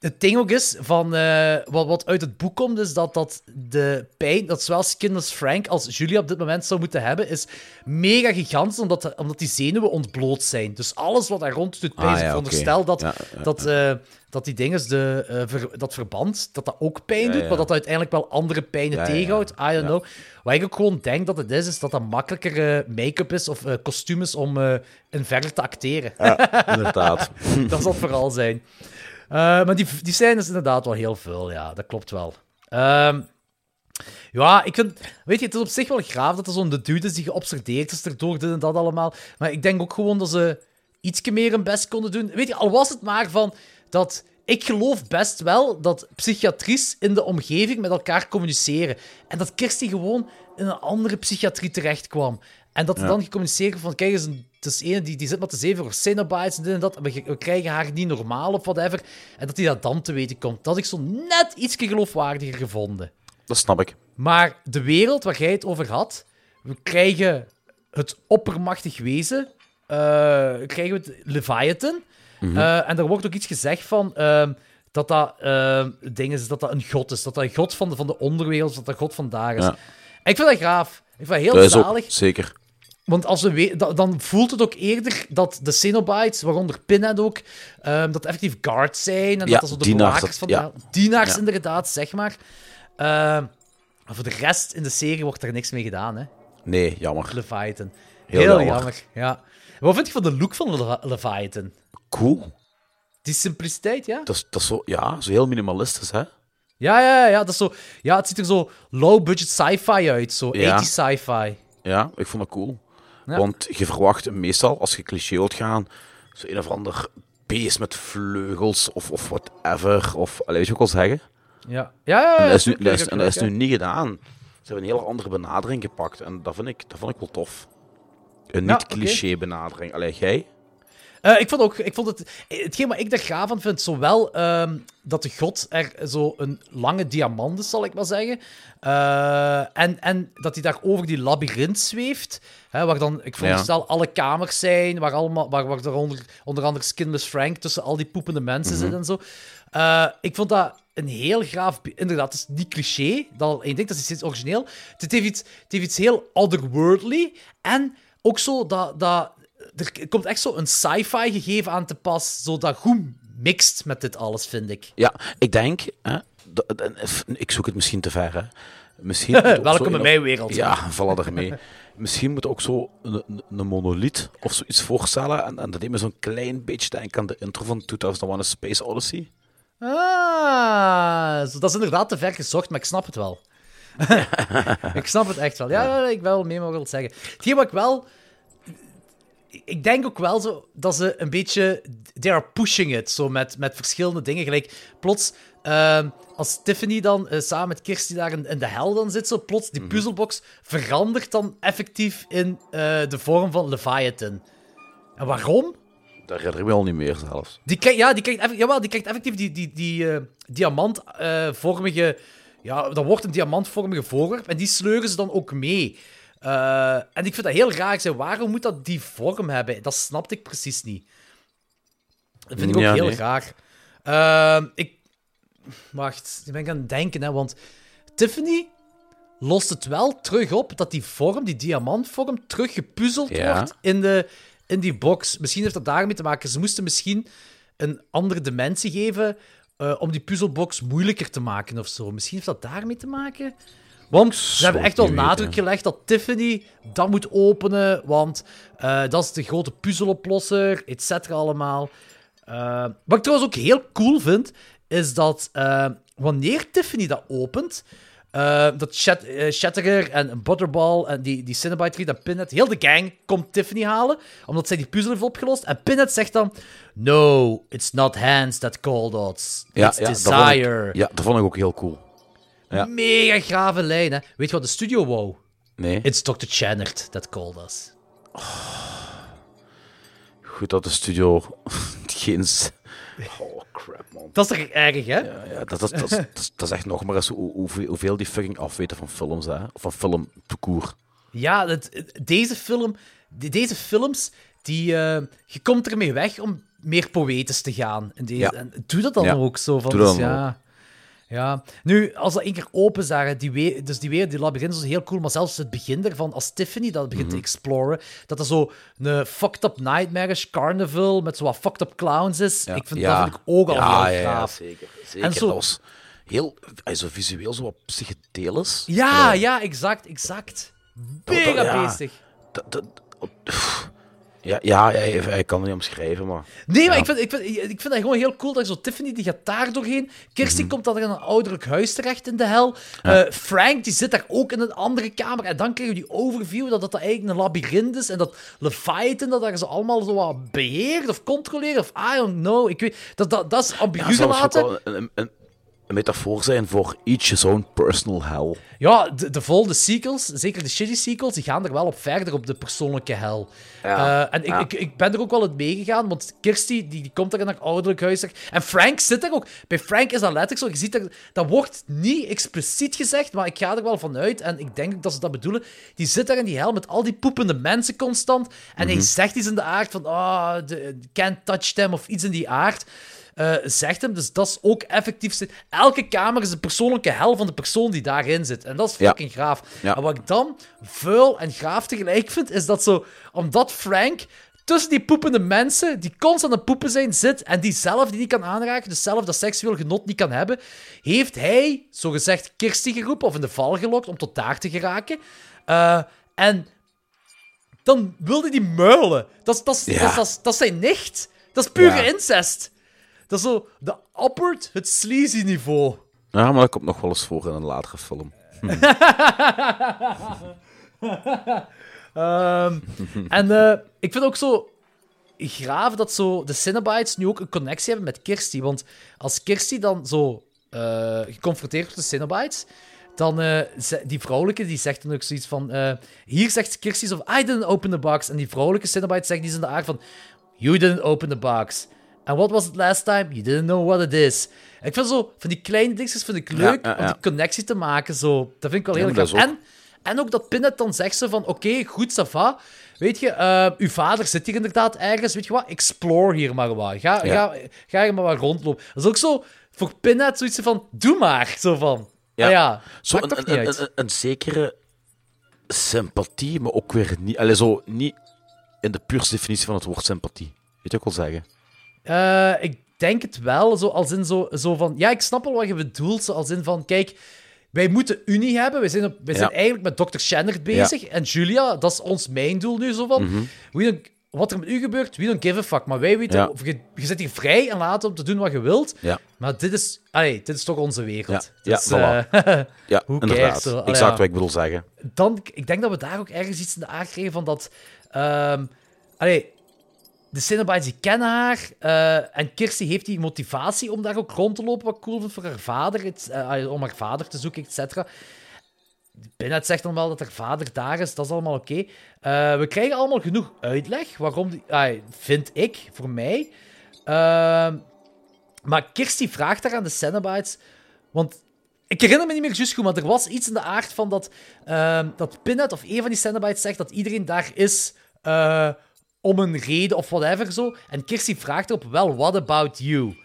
het ding ook is van eh, wat, wat uit het boek komt, is dat, dat de pijn dat zowel Skin als Frank als Julia op dit moment zou moeten hebben, is mega gigantisch, omdat, omdat die zenuwen ontbloot zijn. Dus alles wat daar rond doet pijn, Ah, ik veronderstel dat, Ja, ja, dat, eh, dat die dingen, de, eh, ver- dat verband, dat dat ook pijn doet, maar dat dat uiteindelijk wel andere pijnen tegenhoudt. I don't know. Wat ik ook gewoon denk dat het is, is dat dat makkelijker make-up is of kostuum is om in verder te acteren. Inderdaad. dat zal het vooral zijn. Eh, maar die, die scène is inderdaad wel heel veel, ja, dat klopt wel. Ehm, ja, ik vind, weet je, het is op zich wel graaf dat er zo'n de dude is die geobsedeerd is erdoor, dit en dat allemaal. Maar ik denk ook gewoon dat ze ietsje meer hun best konden doen. Weet je, al was het maar van dat ik geloof best wel dat psychiatries in de omgeving met elkaar communiceren. En dat Kirsty gewoon in een andere psychiatrie terecht kwam. En dat er dan gecommuniceerd wordt van, kijk eens, een- het is ene die, die zit maar te zeven voor Cenobites en dit en dat, en we, we krijgen haar niet normaal of whatever. En dat hij dat dan te weten komt. Dat had ik zo net iets geloofwaardiger gevonden. Dat snap ik. Maar de wereld waar jij het over had, we krijgen het oppermachtig wezen, eh, krijgen we het Leviathan. Eh, en er wordt ook iets gezegd van ehm, dat dat, ehm, ding is, dat dat een god is. Dat dat een god van de, van de onderwereld is, dat dat god van daar is. Ja. En ik vind dat gaaf. Ik vind dat heel Dat is ook zalig. zeker. Want als we we- da- dan voelt het ook eerder dat de Cenobites, waaronder Pinhead ook, ehm, dat effectief guards zijn. En Ja, dat dat de bewakers van ja. de... Dienaars, Ja. inderdaad, zeg maar. Maar voor de rest in de serie wordt er niks mee gedaan, hè. Nee, jammer. Leviathan. Heel Heel, jammer. jammer. ja. Wat vind je van de look van Le- Leviathan? Cool. Die simpliciteit, ja? Dat is, dat is zo, ja, zo heel minimalistisch, hè? Ja, ja, ja. Dat is zo, ja, het ziet er zo low-budget sci-fi uit. Zo Ja. 80 sci-fi. Ja, ik vond dat cool. Ja. Want je verwacht meestal, als je cliché wilt gaan, zo een of ander beest met vleugels of, of whatever. Of, allee, weet je wat ik wil zeggen? Ja, ja, ja. En dat is nu, dat is, en dat is nu niet gedaan. Ze hebben een hele andere benadering gepakt. En dat vind ik, dat vond ik wel tof. Een Ja, niet-cliché benadering. Allee, jij? Eh, ik vond ook, ik vond het, hetgeen wat ik daar gaaf aan vind, zowel ehm, dat de god er zo een lange diamant is, zal ik maar zeggen, eh, en, en dat hij daar over die labyrint zweeft, hè, waar dan, ik veronderstel, alle kamers zijn, waar, allemaal, waar, waar er onder, onder andere Skinless Frank tussen al die poepende mensen zit en zo. Eh, ik vond dat een heel graaf... Inderdaad, het is niet cliché, dat één ding, dat is steeds origineel. Het heeft iets, het heeft iets heel otherworldly, en ook zo dat... dat er komt echt zo een sci-fi gegeven aan te pas, zo dat goed mixt met dit alles, vind ik. Ja, ik denk... Hè, ik zoek het misschien te ver, hè. Misschien Welkom in een- mijn wereld. Ja, vallen ermee. Misschien moet ook zo een, een, monolith of zoiets voorstellen. En, en dat deed me zo'n klein beetje denken aan de intro van 2001 A Space Odyssey. Ah, dat is inderdaad te ver gezocht, maar ik snap het wel. ik snap het echt wel. Ja, ik wil mee maar wil zeggen. Hetgeen wat ik wel... Ik denk ook wel zo dat ze een beetje... They are pushing it, zo met, met verschillende dingen. Gelijk, plots... ehm, als Tiffany dan eh, samen met Kirsty daar in, in de hel dan zit, zo, plots die puzzelbox verandert dan effectief in eh, de vorm van Leviathan. En waarom? Dat herinner ik me al niet meer zelfs. Die krijgt, ja, die krijgt, eff- jawel, die krijgt effectief die, die, die eh, diamantvormige... ja, dat wordt een diamantvormige voorwerp en die sleuren ze dan ook mee. Eh, en ik vind dat heel raar. Ik zei, waarom moet dat die vorm hebben? Dat snapte ik precies niet. Dat vind ik ook Ja, heel nee. raar. Ehm, ik... Wacht, ik ben aan het denken, hè, want Tiffany lost het wel terug op dat die vorm, die diamantvorm, terug gepuzzeld Ja. wordt in, de, in die box. Misschien heeft dat daarmee te maken. Ze moesten misschien een andere dimensie geven eh, om die puzzelbox moeilijker te maken of zo. Misschien heeft dat daarmee te maken. Want ze hebben echt wel nadruk gelegd dat Tiffany dat moet openen, want eh, dat is de grote puzzeloplosser, et cetera allemaal. Eh, wat ik trouwens ook heel cool vind, is dat eh, wanneer Tiffany dat opent, dat Shat Shatterer en Butterball en die, die Cinnabite Tree en Pinhead, heel de gang komt Tiffany halen, omdat zij die puzzel heeft opgelost. En Pinhead zegt dan, no, it's not hands that called us, it's dat vond ik- desire. ja, dat vond ik ook heel cool. Ja. Mega grave lijn, hè. Weet je wat de studio wou? Nee, It's Dr. Channert that called us. goed dat de studio geen... Oh, crap, man. Dat is toch erg, hè? Ja, ja, dat, dat, dat, is- dat, is- echt nog maar eens hoe, hoeveel, hoeveel die fucking afweten van films, hè. Of van film parcours. Ja, deze film, de- deze films, die, eh, je komt ermee weg om meer poëtisch te gaan. In deze, Ja. En doe dat dan Ja, ook zo. Van, dus dan ja, ja. Nu, als dat één keer open zagen, die we, dus die weer, die labyrint is heel cool, maar zelfs het begin ervan, als Tiffany dat begint Mhm. te exploren, dat er zo een fucked up nightmarish carnival met zo wat fucked up clowns is. Ik vind, Dat vind ik ook al ja, heel ja, ja, gaaf. zeker. zeker. En zo- Dat was heel... Zo visueel, zo wat psychedelisch. Ja, ja, exact, exact. Mega beestig. Dat, dat, pff. Ja, ja, hij, hij kan het niet omschrijven, maar... Nee, maar Ja. ik, vind, ik, vind, ik vind dat gewoon heel cool dat zo Tiffany, die gaat daar doorheen. Kirsty Mhm. komt dan in een ouderlijk huis terecht in de hel. Eh, Frank, die zit daar ook in een andere kamer. En dan krijgen we die overview dat dat eigenlijk een labyrint is. En dat Leviathan dat daar zo allemaal zo wat beheert of controleert. Of I don't know. Ik weet, dat, dat, dat is ambigu Ja, gelaten. een, een, een metafoor zijn voor each his own personal hell. Ja, de, de volgende sequels, zeker de shitty sequels, die gaan er wel op verder op de persoonlijke hel. Ja, Eh, en ik, ja. ik, ik ben er ook wel in meegegaan, want Kirsty die, die komt er in haar ouderlijk huis. En Frank zit er ook. Bij Frank is dat letterlijk zo. Je ziet er, dat wordt niet expliciet gezegd, maar ik ga er wel van uit. En ik denk ook dat ze dat bedoelen. Die zit daar in die hel met al die poepende mensen constant. En Mhm. hij zegt iets in de aard van, ah, de can't touch them, of iets in die aard. Eh, zegt hem. Dus dat is ook effectief. Elke kamer is de persoonlijke hel van de persoon die daarin zit. En dat is Ja. fucking graaf. Ja. En wat ik dan vuil en graaf tegelijk vind, is dat zo... Omdat Frank tussen die poepende mensen, die constant aan het poepen zijn, zit en die zelf die niet kan aanraken, dus zelf dat seksueel genot niet kan hebben, heeft hij, zogezegd, Kirsty geroepen of in de val gelokt om tot daar te geraken. Eh, en dan wilde die muilen. Dat is, dat is, Ja. dat is, dat is, dat is zijn nicht. Dat is pure Ja. incest. Dat is zo de upward, het sleazy niveau. Ja, maar dat komt nog wel eens voor in een latere film. Ehm, en eh, ik vind ook zo graaf dat zo de Cinnabites nu ook een connectie hebben met Kirsty. Want als Kirsty dan zo eh, geconfronteerd wordt met de Cinnabites, dan ze- die vrouwelijke die zegt dan ook zoiets van... hier zegt Kirsty van, I didn't open the box. En die vrouwelijke Cinnabite zegt iets in de aard van... You didn't open the box. And what was it last time? You didn't know what it is. En ik vind zo, van die kleine dingetjes vind ik leuk ja, om ja. die connectie te maken. Zo. Dat vind ik wel heel ook- En, en ook dat Pinhead dan zegt ze van, oké, goed, ça va. Weet je, eh, uw vader zit hier inderdaad ergens. Weet je wat, explore hier maar wat. Ga, ga, ga hier maar wat rondlopen. Dat is ook zo, voor Pinhead zoiets van, doe maar. Zo van, ja, Ja. ja Zo een, toch niet een, uit. een, een zekere sympathie, maar ook weer niet... Allee, zo niet in de puurste definitie van het woord sympathie. Weet je wat ik wil zeggen? Eh, ik denk het wel, zo als in zo, zo van... Ja, ik snap wel wat je bedoelt, zo als in van... Kijk, wij moeten Unie hebben. Wij zijn, op, wij zijn eigenlijk met Dr. Shannon bezig. En Julia, dat is ons mijn doel nu, zo van... We don't- wat er met u gebeurt, we don't give a fuck. Maar wij weten... Ja. of Je, je zit hier vrij en laten om te doen wat je wilt. Maar dit is... Allee, dit is toch onze wereld. Ja, ja, Dus, voilà. eh, Ja, Who inderdaad. zo? Allee, exact wat ik bedoel zeggen. dan, ik denk dat we daar ook ergens iets in de aard kregen van dat. allee, de Cinnabites die kennen haar. eh, en Kirsty heeft die motivatie om daar ook rond te lopen, wat cool vind voor haar vader. Het, eh, om haar vader te zoeken, et cetera. Zegt dan wel dat haar vader daar is, dat is allemaal oké. Eh, we krijgen allemaal genoeg uitleg waarom, die, vind ik, voor mij. Ehm, maar Kirsty vraagt daar aan de Cenobites, want ik herinner me niet meer juist goed, maar er was iets in de aard van dat, ehm, dat Pinhead of een van die Cenobites zegt dat iedereen daar is eh, om een reden of whatever zo. En Kirsty vraagt erop, wel, what about you?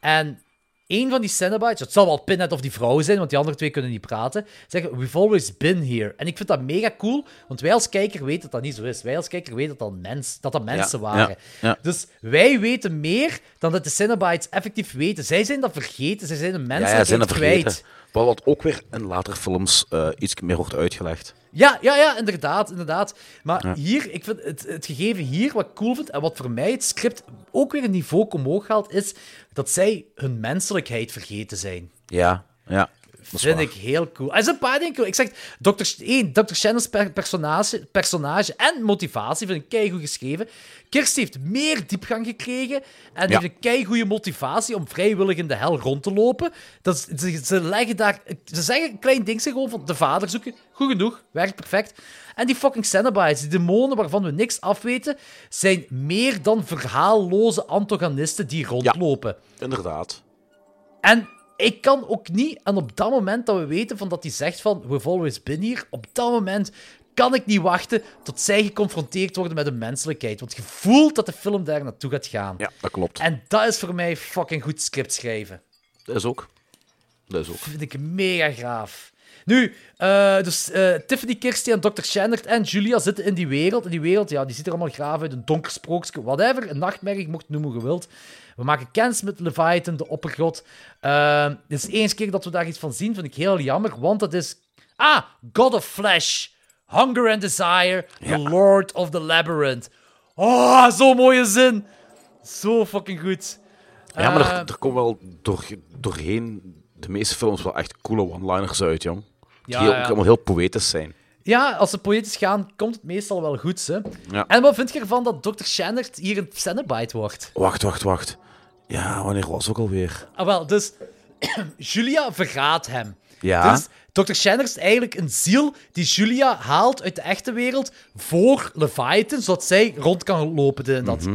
En een van die Cenobites, het zal wel Pinhead of die vrouw zijn, want die andere twee kunnen niet praten, zeggen, we've always been here. En ik vind dat mega cool, want wij als kijker weten dat dat niet zo is. Wij als kijker weten dat dat, mens, dat, dat mensen Ja, waren. ja, ja. Dus wij weten meer dan dat de Cenobites effectief weten. Zij zijn dat vergeten, zij zijn de Ja, menselijkheid ja, zijn dat vergeten. Wat, ook weer in latere films eh, iets meer wordt uitgelegd. Ja, ja, ja, inderdaad, inderdaad. Maar Ja. hier, ik vind het, het gegeven hier, wat ik cool vind, en wat voor mij het script ook weer een niveau omhoog haalt, is dat zij hun menselijkheid vergeten zijn. Ja, ja. Dat is vind waar. ik heel cool. Er zijn een paar dingen cool. Ik zeg, Dr. Één, Dr. Shannon's per- personage, personage en motivatie vind ik keigoed geschreven. Kirsty heeft meer diepgang gekregen en Ja. heeft een keigoede motivatie om vrijwillig in de hel rond te lopen. Dat is- ze, ze leggen daar... Ze zeggen een klein ding gewoon van de vader zoeken. Goed genoeg, werkt perfect. En die fucking Cenobites, die demonen waarvan we niks afweten, zijn meer dan verhaalloze antagonisten die rondlopen. Inderdaad. En ik kan ook niet, en op dat moment dat we weten van dat hij zegt van we've always been here, op dat moment kan ik niet wachten tot zij geconfronteerd worden met de menselijkheid. Want je voelt dat de film daar naartoe gaat gaan. Ja, dat klopt. En dat is voor mij fucking goed script schrijven. Dat is ook. Dat is ook. Dat vind ik mega graaf. Nu, eh, dus eh, Tiffany, Kirsty en Dr. Shannard en Julia zitten in die wereld. En die wereld, ja, die ziet er allemaal graaf uit. Een donker sprookje, whatever. Een nachtmerrie, mocht het noemen hoe je wilt. We maken kennis met Leviathan, de oppergod. Dit is eerste keer dat we daar iets van zien, vind ik heel jammer. Want dat is... Ah, God of Flesh. Hunger and Desire, the Lord of the Labyrinth. Oh, zo'n mooie zin. Zo fucking goed. Ja, maar Eh, er, er komen wel door, doorheen de meeste films wel echt coole one-liners uit, jong. Die Ja, ook ja. allemaal heel poëtisch zijn. Ja, als ze poëtisch gaan, komt het meestal wel goed. Hè? Ja. En wat vind je ervan dat Dr. Shannert hier een Cenobite wordt? Wacht, wacht, wacht. Ja, wanneer was ook alweer? Ah, wel, dus Julia verraadt hem. Ja. Dus Dr. Shanner is eigenlijk een ziel die Julia haalt uit de echte wereld voor Leviathan, zodat zij rond kan lopen. en dat.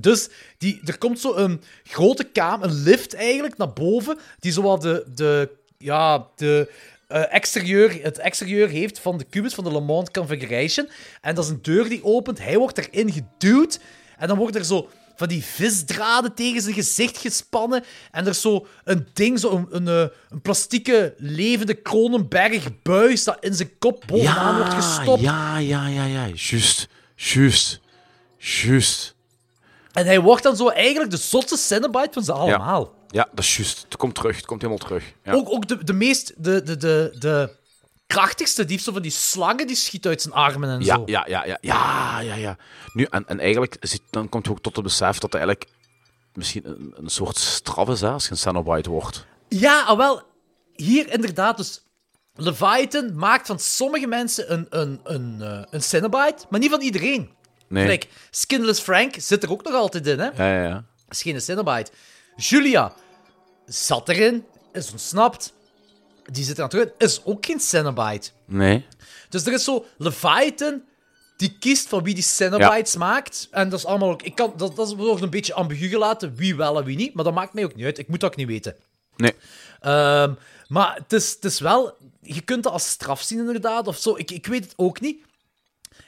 Dus die, er komt zo een grote kamer, een lift eigenlijk, naar boven, die zowat de, de, ja, de, eh, exterieur, het exterieur heeft van de kubus van de Le Monde Configuration. En dat is een deur die opent, hij wordt erin geduwd, en dan wordt er zo van die visdraden tegen zijn gezicht gespannen. En er is zo een ding, zo een, een, eh, een plastieke levende Kronenberg-buis dat in zijn kop bovenaan wordt gestopt. Ja, ja, ja, ja. Juist. Juist. Juist. En hij wordt dan zo eigenlijk de zotste Cenobite van ze allemaal. Ja, dat is juist. Het komt terug. Het komt helemaal terug. Ja. Ook, ook de, de meest, de, de, de, de krachtigste, die heeft zo van die slangen die schieten uit zijn armen en Ja, zo. ja, ja, ja, ja, ja, ja. Nu, en, en eigenlijk, zit- dan komt je ook tot het besef dat het eigenlijk misschien een, een soort straf is, hè, als je een Cenobite wordt. Ja, ah, wel, hier inderdaad, dus Leviathan maakt van sommige mensen een, een, een, eh, een Cenobite, maar niet van iedereen. Nee. Kijk, Skinless Frank zit er ook nog altijd in, hè? Ja, ja, ja. is geen Cenobite. Julia zat erin, is ontsnapt. Die zit er aan terug, is ook geen Cenobite. Nee. Dus er is zo Leviathan die kiest van wie die Cenobites maakt. En dat is allemaal ook. Ik kan, dat, dat wordt een beetje ambigu gelaten, wie wel en wie niet. Maar dat maakt mij ook niet uit. Ik moet dat ook niet weten. Nee. Ehm, maar het is, het is wel... Je kunt dat als straf zien, inderdaad, of zo. Ik, ik weet het ook niet.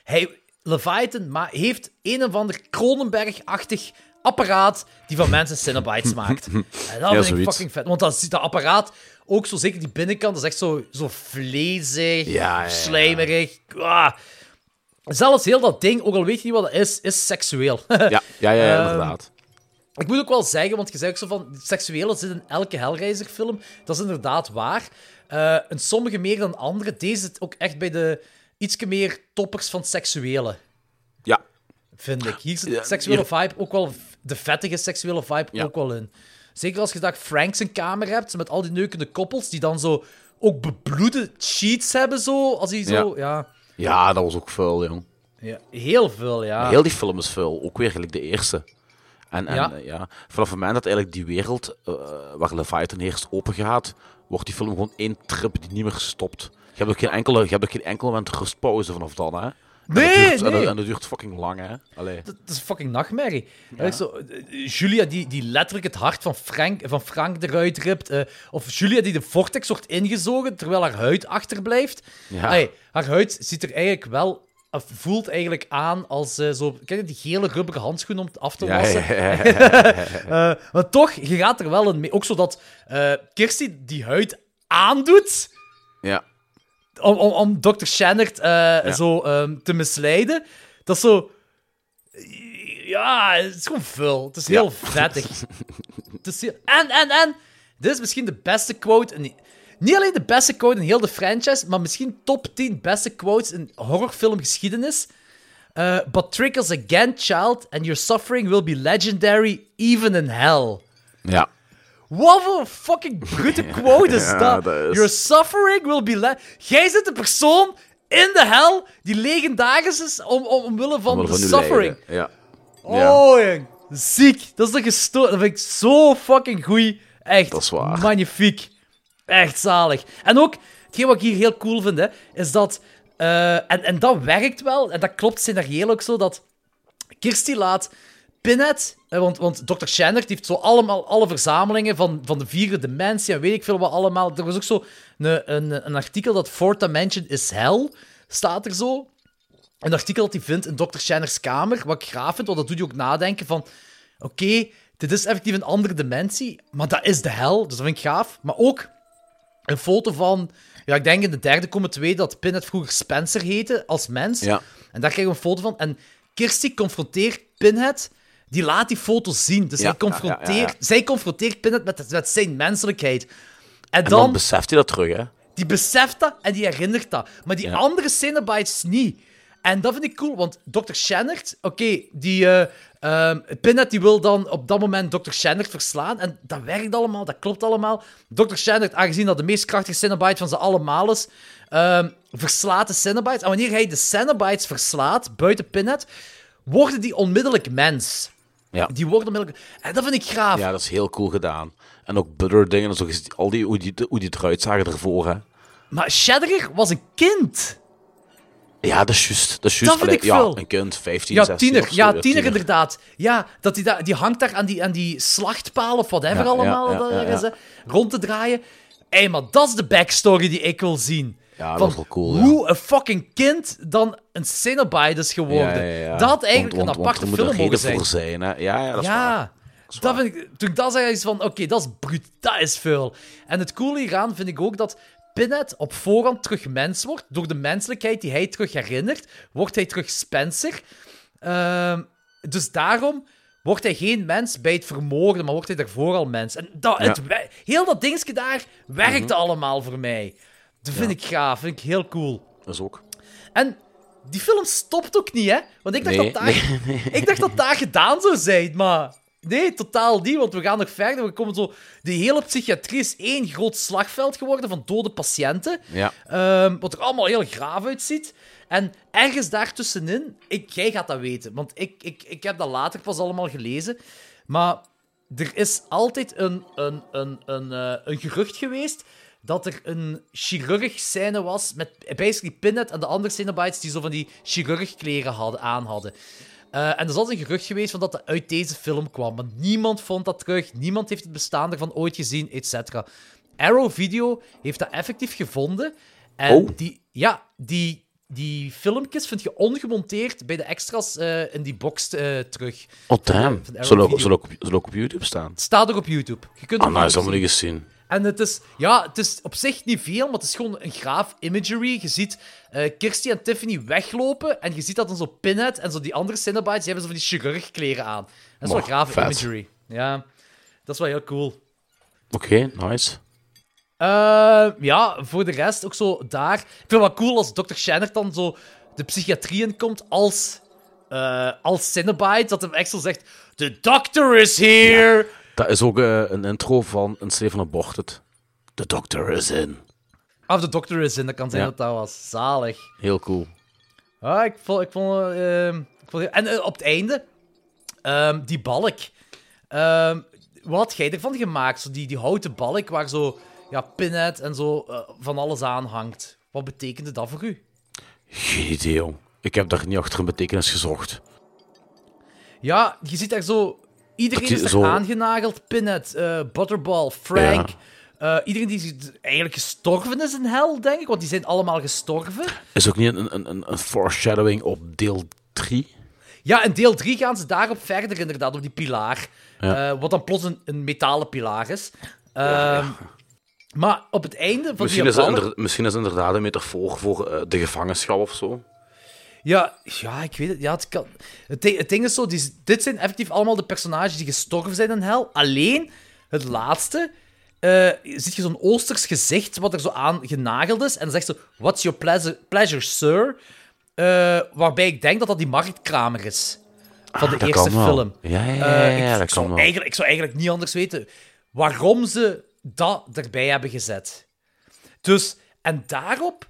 Hij, Leviathan maar heeft een of ander Kronenberg-achtig apparaat die van mensen Cenobites maakt. En dat vind ik zoiets. fucking vet. Want dat, dat apparaat, ook zo zeker die binnenkant, dat is echt zo, zo vlezig, Ja, ja, ja. slijmerig. Ah. Zelfs heel dat ding, ook al weet je niet wat het is, is seksueel. Ja, ja, ja, ja, Ehm, inderdaad. Ik moet ook wel zeggen, want je zei ook zo van, seksuele zit in elke Hellraiser-film. Dat is inderdaad waar. Eh en sommige meer dan andere. Deze zit ook echt bij de ietsje meer toppers van seksuele, Ja. vind ik. Hier zit de seksuele vibe ook wel, de vettige seksuele vibe Ja. ook wel in. Zeker als je dat Frank zijn kamer hebt, met al die neukende koppels, die dan zo ook bebloede sheets hebben, zo, als hij zo, ja. Ja, dat was ook vuil, jong. ja. Heel veel, ja. Heel die film is vuil. Ook weer gelijk de eerste. En, en Ja. ja. ja, vanaf het moment dat eigenlijk die wereld eh, waar Leviathan heerst open gaat, wordt die film gewoon één trip die niet meer stopt. Je hebt ook geen enkele, je hebt ook geen enkel moment rustpauze vanaf dan, hè? En Nee, dat duurt, En, nee. dat, en dat duurt fucking lang, hè? Allee. Dat, dat is een fucking nachtmerrie. Eigenlijk Zo, eh, Julia die, die letterlijk het hart van Frank, van Frank eruit ript. eh, of Julia die de vortex wordt ingezogen terwijl haar huid achterblijft. Ja. Allee, haar huid ziet er eigenlijk wel... voelt eigenlijk aan als eh, zo... Kijk, je, die gele rubberen handschoen om het af te Ja, wassen. ja, ja, ja. Eh, maar toch, je gaat er wel in mee. Ook zodat eh Kirsty die huid aandoet ja. Om, om, om Dr. Shannert eh, zo ehm, te misleiden. Dat is zo... Ja, het is gewoon vuil. Het is heel vettig. Het is heel- En, en, en... Dit is misschien de beste quote... In... Niet alleen de beste quote in heel de franchise, maar misschien top 10 beste quotes in horrorfilmgeschiedenis. Eh But trickles again, child, and your suffering will be legendary even in hell. ja. Wat voor fucking brute quote is Ja, dat? dat is- Your suffering will be... le- Jij zit de persoon in de hel die legendarisch is om, om, omwille van de uw suffering. lijden. Ja. Oh, jong. Ziek. Dat is toch gestoord. Dat vind ik zo fucking goed. Echt. Dat is waar. Magnifiek. Echt zalig. En ook, hetgeen wat ik hier heel cool vind, hè, is dat... eh, en, en dat werkt wel, en dat klopt scenarioel ook zo, dat Kirsty laat Pinhead, eh, want, want Dr. Die heeft zo allemaal alle verzamelingen van, van de vierde dimensie en weet ik veel wat allemaal. Er was ook zo een, een, een artikel dat Fourth Dimension is hell, staat er zo. Een artikel dat hij vindt in Dr. Shanners kamer, wat ik graaf vind, want dat doet je ook nadenken van... Oké, dit is effectief een andere dimensie, maar dat is de hel, dus dat vind ik gaaf. Maar ook een foto van... Ja, ik denk in de derde komen twee dat Pinhead vroeger Spencer heette, als mens. Ja. En daar krijg je een foto van. En Kirsty confronteert Pinhead, die laat die foto zien. Dus Ja, hij confronteert, zij confronteert Pinhead met, met zijn menselijkheid. En, En dan, dan beseft hij dat terug, hè? die beseft dat en die herinnert dat. Maar die andere Cenobites niet. En dat vind ik cool, want Dr. Shannert, oké, die... eh ehm, Pinhead die wil dan op dat moment Dr. Shannert verslaan. En dat werkt allemaal, dat klopt allemaal. Dr. Shannert, aangezien dat de meest krachtige Cenobite van ze allemaal is, ehm, verslaat de Cenobites. En wanneer hij de Cenobites verslaat, buiten Pinhead, worden die onmiddellijk mens. Ja. Die onmiddellijk... En dat vind ik gaaf. Ja, dat is heel cool gedaan. En ook Butter dingen, gezien- al die, hoe, die, hoe die eruit zagen ervoor, hè. Maar Shadder was een kind. Ja, dat is juist. Dat is Dat juist. Allee, ik ja, een kind, 15, Ja, 16 tiener. zo, Ja, tiener, tiener. inderdaad. Ja, dat die, die hangt daar aan die, aan die slachtpaal of whatever Ja, allemaal ja, dat rond te draaien. Hé, maar dat is de backstory die ik wil zien. Ja, dat is wel cool, ja. Hoe een fucking kind dan een Cenobite is geworden. Ja. Dat had eigenlijk Want- een want- want aparte er moet film mogen zijn. voor zijn, hè. Ja, ja, dat is waar. dat vind ik, toen ik dat zei, is van, oké, dat is bruut, dat is veel. En het coole hieraan vind ik ook dat Pinhead op voorhand terug mens wordt. Door de menselijkheid die hij terug herinnert, wordt hij terug Spencer. Ehm, dus daarom wordt hij geen mens bij het vermoorden, maar wordt hij daarvoor al mens. En dat, Ja. Mhm. het, heel dat dingetje daar werkte allemaal voor mij. Dat vind ik gaaf, vind ik heel cool. Dat is ook. En die film stopt ook niet, hè? Want ik dacht, Nee, dat, daar, ik dacht dat daar gedaan zou zijn, maar nee, totaal niet. Want we gaan nog verder. We komen zo... De hele psychiatrie is één groot slagveld geworden van dode patiënten. Ja. Ehm, wat er allemaal heel graaf uitziet. En ergens daartussenin, ik, jij gaat dat weten, want ik, ik, ik heb dat later pas allemaal gelezen. Maar er is altijd een, een, een, een, eh, een gerucht geweest dat er een chirurg scène was met basically Pinhead en de andere Cenobites die zo van die chirurgkleren hadden, aan hadden. Eh, en er altijd een gerucht geweest van dat dat uit deze film kwam. Maar niemand vond dat terug. Niemand heeft het bestaan ervan ooit gezien, et cetera. Arrow Video heeft dat effectief gevonden. En Oh. die, ja, die, die filmpjes vind je ongemonteerd bij de extras eh, in die box eh, terug. Oh, damn. Zullen ook, op YouTube staan? Het staat er op YouTube. Je kunt Ah, het nou, ook is allemaal niet gezien. En het is, ja, het is op zich niet veel, maar het is gewoon een graaf imagery. Je ziet eh Kirsty en Tiffany weglopen en je ziet dat dan zo Pinhead en zo die andere Cenobites, die hebben zo van die chirurgkleren aan. Dat is wel graaf imagery. Ja, dat is wel heel cool. Oké, nice. Eh, ja, voor de rest ook zo daar. Ik vind het wel cool als Dr. Shanner dan zo de psychiatrie in komt als, eh als Cenobite. Dat hem echt zo zegt: The doctor is here! Dat is ook eh, een intro van een Steven Aborted. The doctor is in. Of de doctor is in, dat kan zijn Ja. dat dat was. Zalig. Heel cool. Ah, ik vond... Ik vond, ehm, ik vond en eh, op het einde, ehm, die balk. Ehm, wat had jij ervan gemaakt? Zo die, die houten balk waar zo ja, Pinhead en zo eh, van alles aan hangt. Wat betekende dat voor u? Geen idee, jong. Ik heb daar niet achter een betekenis gezocht. Ja, je ziet daar zo... Iedereen is zo- aangenageld. Pinhead, eh, Butterball, Frank. eh, iedereen die eigenlijk gestorven is in hel, denk ik. Want die zijn allemaal gestorven. Is ook niet een, een, een, foreshadowing op deel 3? Ja, in deel 3 gaan ze daarop verder, inderdaad, op die pilaar. Ja. Eh, wat dan plots een, een metalen pilaar is. Ehm, Maar op het einde van Misschien die is, misschien is het inderdaad een metafoor voor de gevangenschap of zo. Ja, ja, ik weet het. Ja, het, kan... het, ding, het ding is zo, die, dit zijn effectief allemaal de personages die gestorven zijn in hel. Alleen, het laatste, eh ziet je zo'n Oosters gezicht wat er zo aan genageld is. En dan zegt ze, what's your pleasure, pleasure sir? Eh, waarbij ik denk dat dat die marktkramer is. Van de Ah, eerste film. Ja, ja, ja, Eh, ja, ik, dat ik kan zou wel. Eigenlijk, ik zou eigenlijk niet anders weten waarom ze dat erbij hebben gezet. Dus, en daarop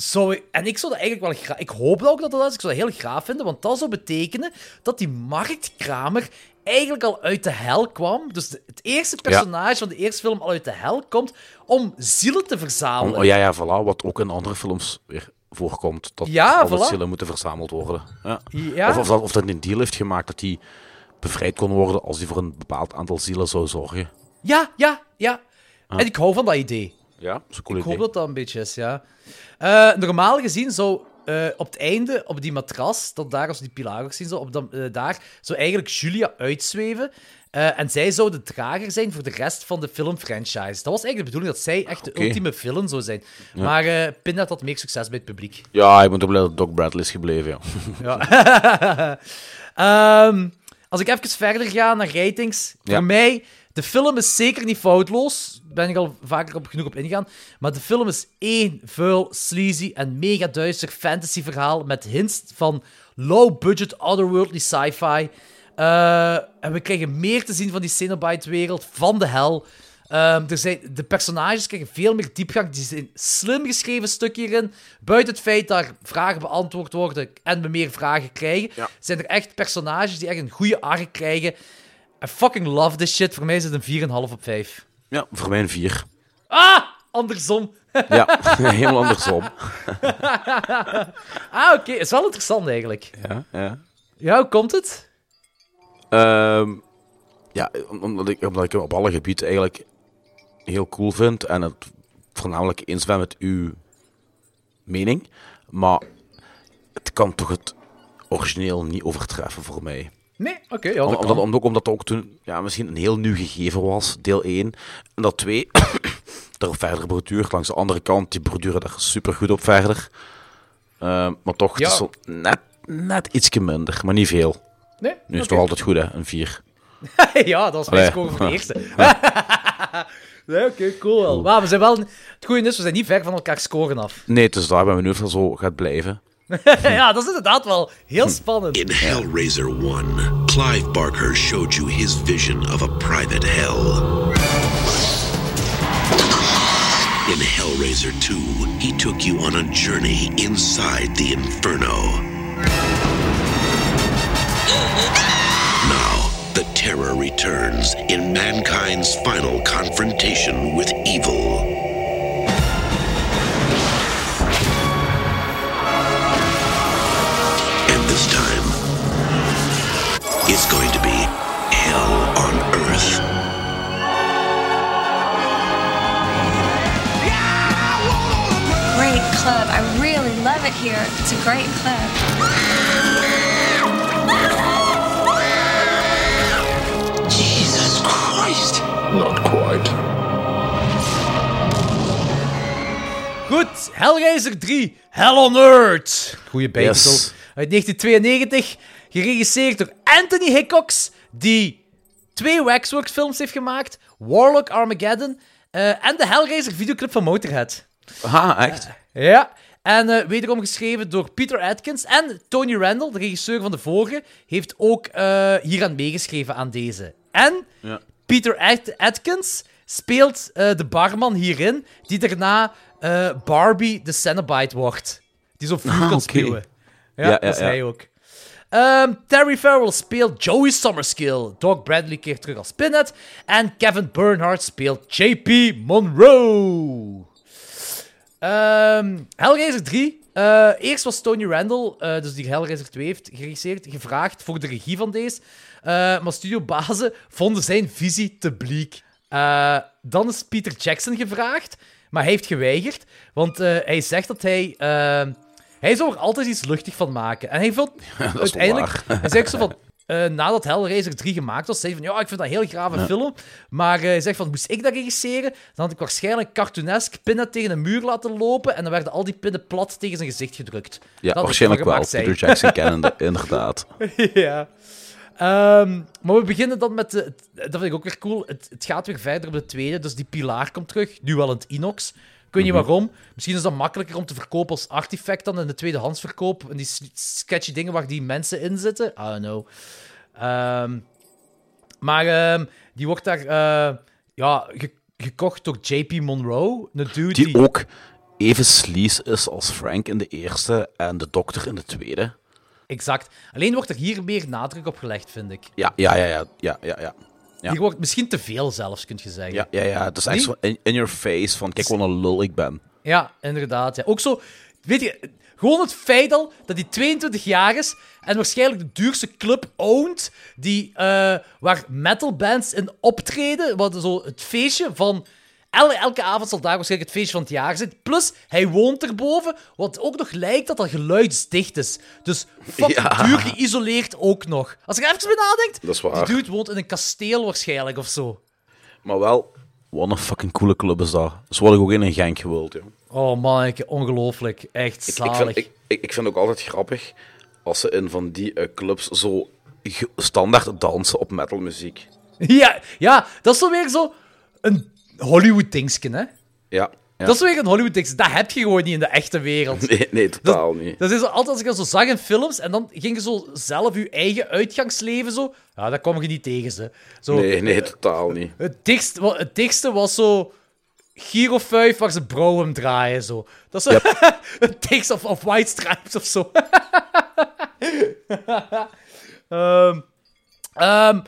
zou. En ik zou dat eigenlijk wel. Ik hoop ook dat dat is. Ik zou dat heel graag vinden, want dat zou betekenen dat die marktkramer eigenlijk al uit de hel kwam. Dus de- het eerste personage van de eerste film al uit de hel komt om zielen te Om- verzamelen. oh, ja, ja, voilà, wat ook in andere films weer voorkomt. Dat Ja, voilà. zielen moeten verzameld worden. Ja. Ja. Of, of, dat, of dat een deal heeft gemaakt dat hij bevrijd kon worden als hij voor een bepaald aantal zielen zou zorgen. Ja, ja, ja. En ik hou van dat idee. Ja, is cool Ik hoop idee. dat dat een beetje is, ja. Eh, normaal gezien zou eh, op het einde, op die matras, dat daar als die pilaar ook zien, zo, op dat, eh, daar zou eigenlijk Julia uitzweven. En zij zou de drager zijn voor de rest van de filmfranchise. Dat was eigenlijk de bedoeling dat zij echt de Oké. ultieme film zou zijn. Maar eh Pinhead had meer succes bij het publiek. Ja, ik ben toch blij dat Doc Bradley is gebleven. Ja. Ehm, als ik even verder ga naar ratings. Ja. Voor mij, De film is zeker niet foutloos. Daar ben ik al vaker op, genoeg op ingegaan. Maar de film is één vuil, sleazy en mega duister fantasy verhaal met hints van low-budget otherworldly sci-fi. Uh, en we krijgen meer te zien van die Cenobite-wereld, van de hel. Um, er zijn, de personages krijgen veel meer diepgang. Die zijn slim geschreven stuk hierin. Buiten het feit dat vragen beantwoord worden en we meer vragen krijgen, zijn er echt personages die echt een goede arc krijgen. I fucking love this shit. Voor mij is het een 4,5 op 5. Ja, voor mij een 4. Ah! Andersom. ja, helemaal andersom. ah, oké. Okay. Is wel interessant eigenlijk. Ja, ja. Ja, hoe komt het? Um, ja, omdat ik, omdat ik hem op alle gebieden eigenlijk heel cool vind en het voornamelijk eens ben met uw mening. Maar het kan toch het origineel niet overtreffen voor mij. Nee, oké. ja, Om, omdat, omdat, omdat het ook toen ja, misschien een heel nieuw gegeven was, deel 1. En dat 2 er verder borduurt. Langs de andere kant, die borduren daar super goed op verder. Uh, maar toch, ja. het is net, net ietsje minder, maar niet veel. Nee? Nu is het toch altijd goed, hè? Een 4. ja, dat was mijn score voor de eerste. nee, oké, okay, cool wel. Maar we zijn wel... Het goede is, we zijn niet ver van elkaar scoren af. Nee, dus daar ben ik benieuwd of zo gaat blijven. ja, dat is inderdaad wel heel hm. spannend. In Hellraiser 1, Clive Barker showed you his vision of a private hell. In Hellraiser 2, he took you on a journey inside the Inferno. Now, the terror returns in mankind's final confrontation with evil. Hellraiser 3, Hell on Earth. Goeie bijtitel. Yes. uit 1992. Geregisseerd door Anthony Hickox, die twee Waxworks films heeft gemaakt. Warlock Armageddon uh, en de Hellraiser videoclip van Motorhead. Ah, echt? Uh, ja. En uh, wederom geschreven door Peter Atkins. En Tony Randall, de regisseur van de vorige, heeft ook hier aan meegeschreven aan deze. En ja. Peter Atkins speelt de barman hierin, die daarna Barbie de Cenobite wordt. Die zo vuur ah, kan okay. Ja, ja, dat is hij ook. Um, Terry Farrell speelt Joey Summerskill. Doc Bradley keert terug als Pinhead. En Kevin Bernhardt speelt JP Monroe. Um, Hellraiser 3. Uh, eerst was Tony Randall, uh, dus die Hellraiser 2 heeft geregisseerd, gevraagd voor de regie van deze. Uh, maar studiobazen vonden zijn visie te bleek. dan is Peter Jackson gevraagd, maar hij heeft geweigerd. Want hij zegt dat hij hij zou er altijd iets luchtig van maken. En hij vond uiteindelijk... Hij zei zo van... Uh, nadat Hellraiser 3 gemaakt was, zei hij van... Ja, ik vind dat een heel grave film. Maar uh, hij zegt van... Moest ik dat regisseren? Dan had ik waarschijnlijk cartoonesk pinnen tegen een muur laten lopen. En dan werden al die pinnen plat tegen zijn gezicht gedrukt. Ja, waarschijnlijk wel. Peter Jackson kennende, inderdaad. ja. Um, maar we beginnen dan met... De, dat vind ik ook weer cool. Het, het gaat weer verder op de tweede. Dus die pilaar komt terug. Nu wel in het inox. Ik weet niet mhm. waarom. Misschien is dat makkelijker om te verkopen als artefact dan in de tweedehandsverkoop. En die sketchy dingen waar die mensen in zitten. I don't know. Um, maar um, die wordt daar uh, ja, ge gekocht door JP Monroe. Een dude die, die ook even sleaze is als Frank in de eerste en de dokter in de tweede. Exact. Alleen wordt er hier meer nadruk op gelegd, vind ik. Ja, ja, ja, ja, ja, ja. ja. Ja. Die wordt misschien te veel zelfs, kun je zeggen. Ja, ja, ja. het is echt zo in, in, your face van kijk wat een lul ik ben. Ja, inderdaad. Ja. Ook zo, weet je, gewoon het feit al dat hij 22 jaar is en waarschijnlijk de duurste club owned, die, uh, waar metalbands in optreden, wat zo het feestje van elke avond zal daar waarschijnlijk het feestje van het jaar zijn. Plus, hij woont erboven, wat ook nog lijkt dat dat geluidsdicht is. Dus fucking duur geïsoleerd ook nog. Als ik er even bij nadenkt, dat is waar. die dude woont in een kasteel waarschijnlijk of zo. Maar wel, wat een fucking coole club is dat. Zo word ik ook in een Genk gewild, joh. Oh man, ongelooflijk. Echt zalig. Ik, vind, ik, ik vind het ook altijd grappig als ze in van die uh, clubs zo standaard dansen op metalmuziek. Ja, ja, dat is zo weer zo een Hollywood-dingetje, hè? Ja. ja. Dat is weer een Hollywood-dingetje. Dat heb je gewoon niet in de echte wereld. Nee, nee, totaal niet. Dat is altijd als ik dat zo zag in films en dan ging je zo zelf je eigen uitgangsleven zo. Ja, dat kwam je niet tegen ze. Zo, Nee, nee, totaal niet. Het dichtste, wa- het dichtste was zo. Giro 5 waar ze Brougham draaien zo. Dat is zo. het dichtste of, of White Stripes of zo. Ehm,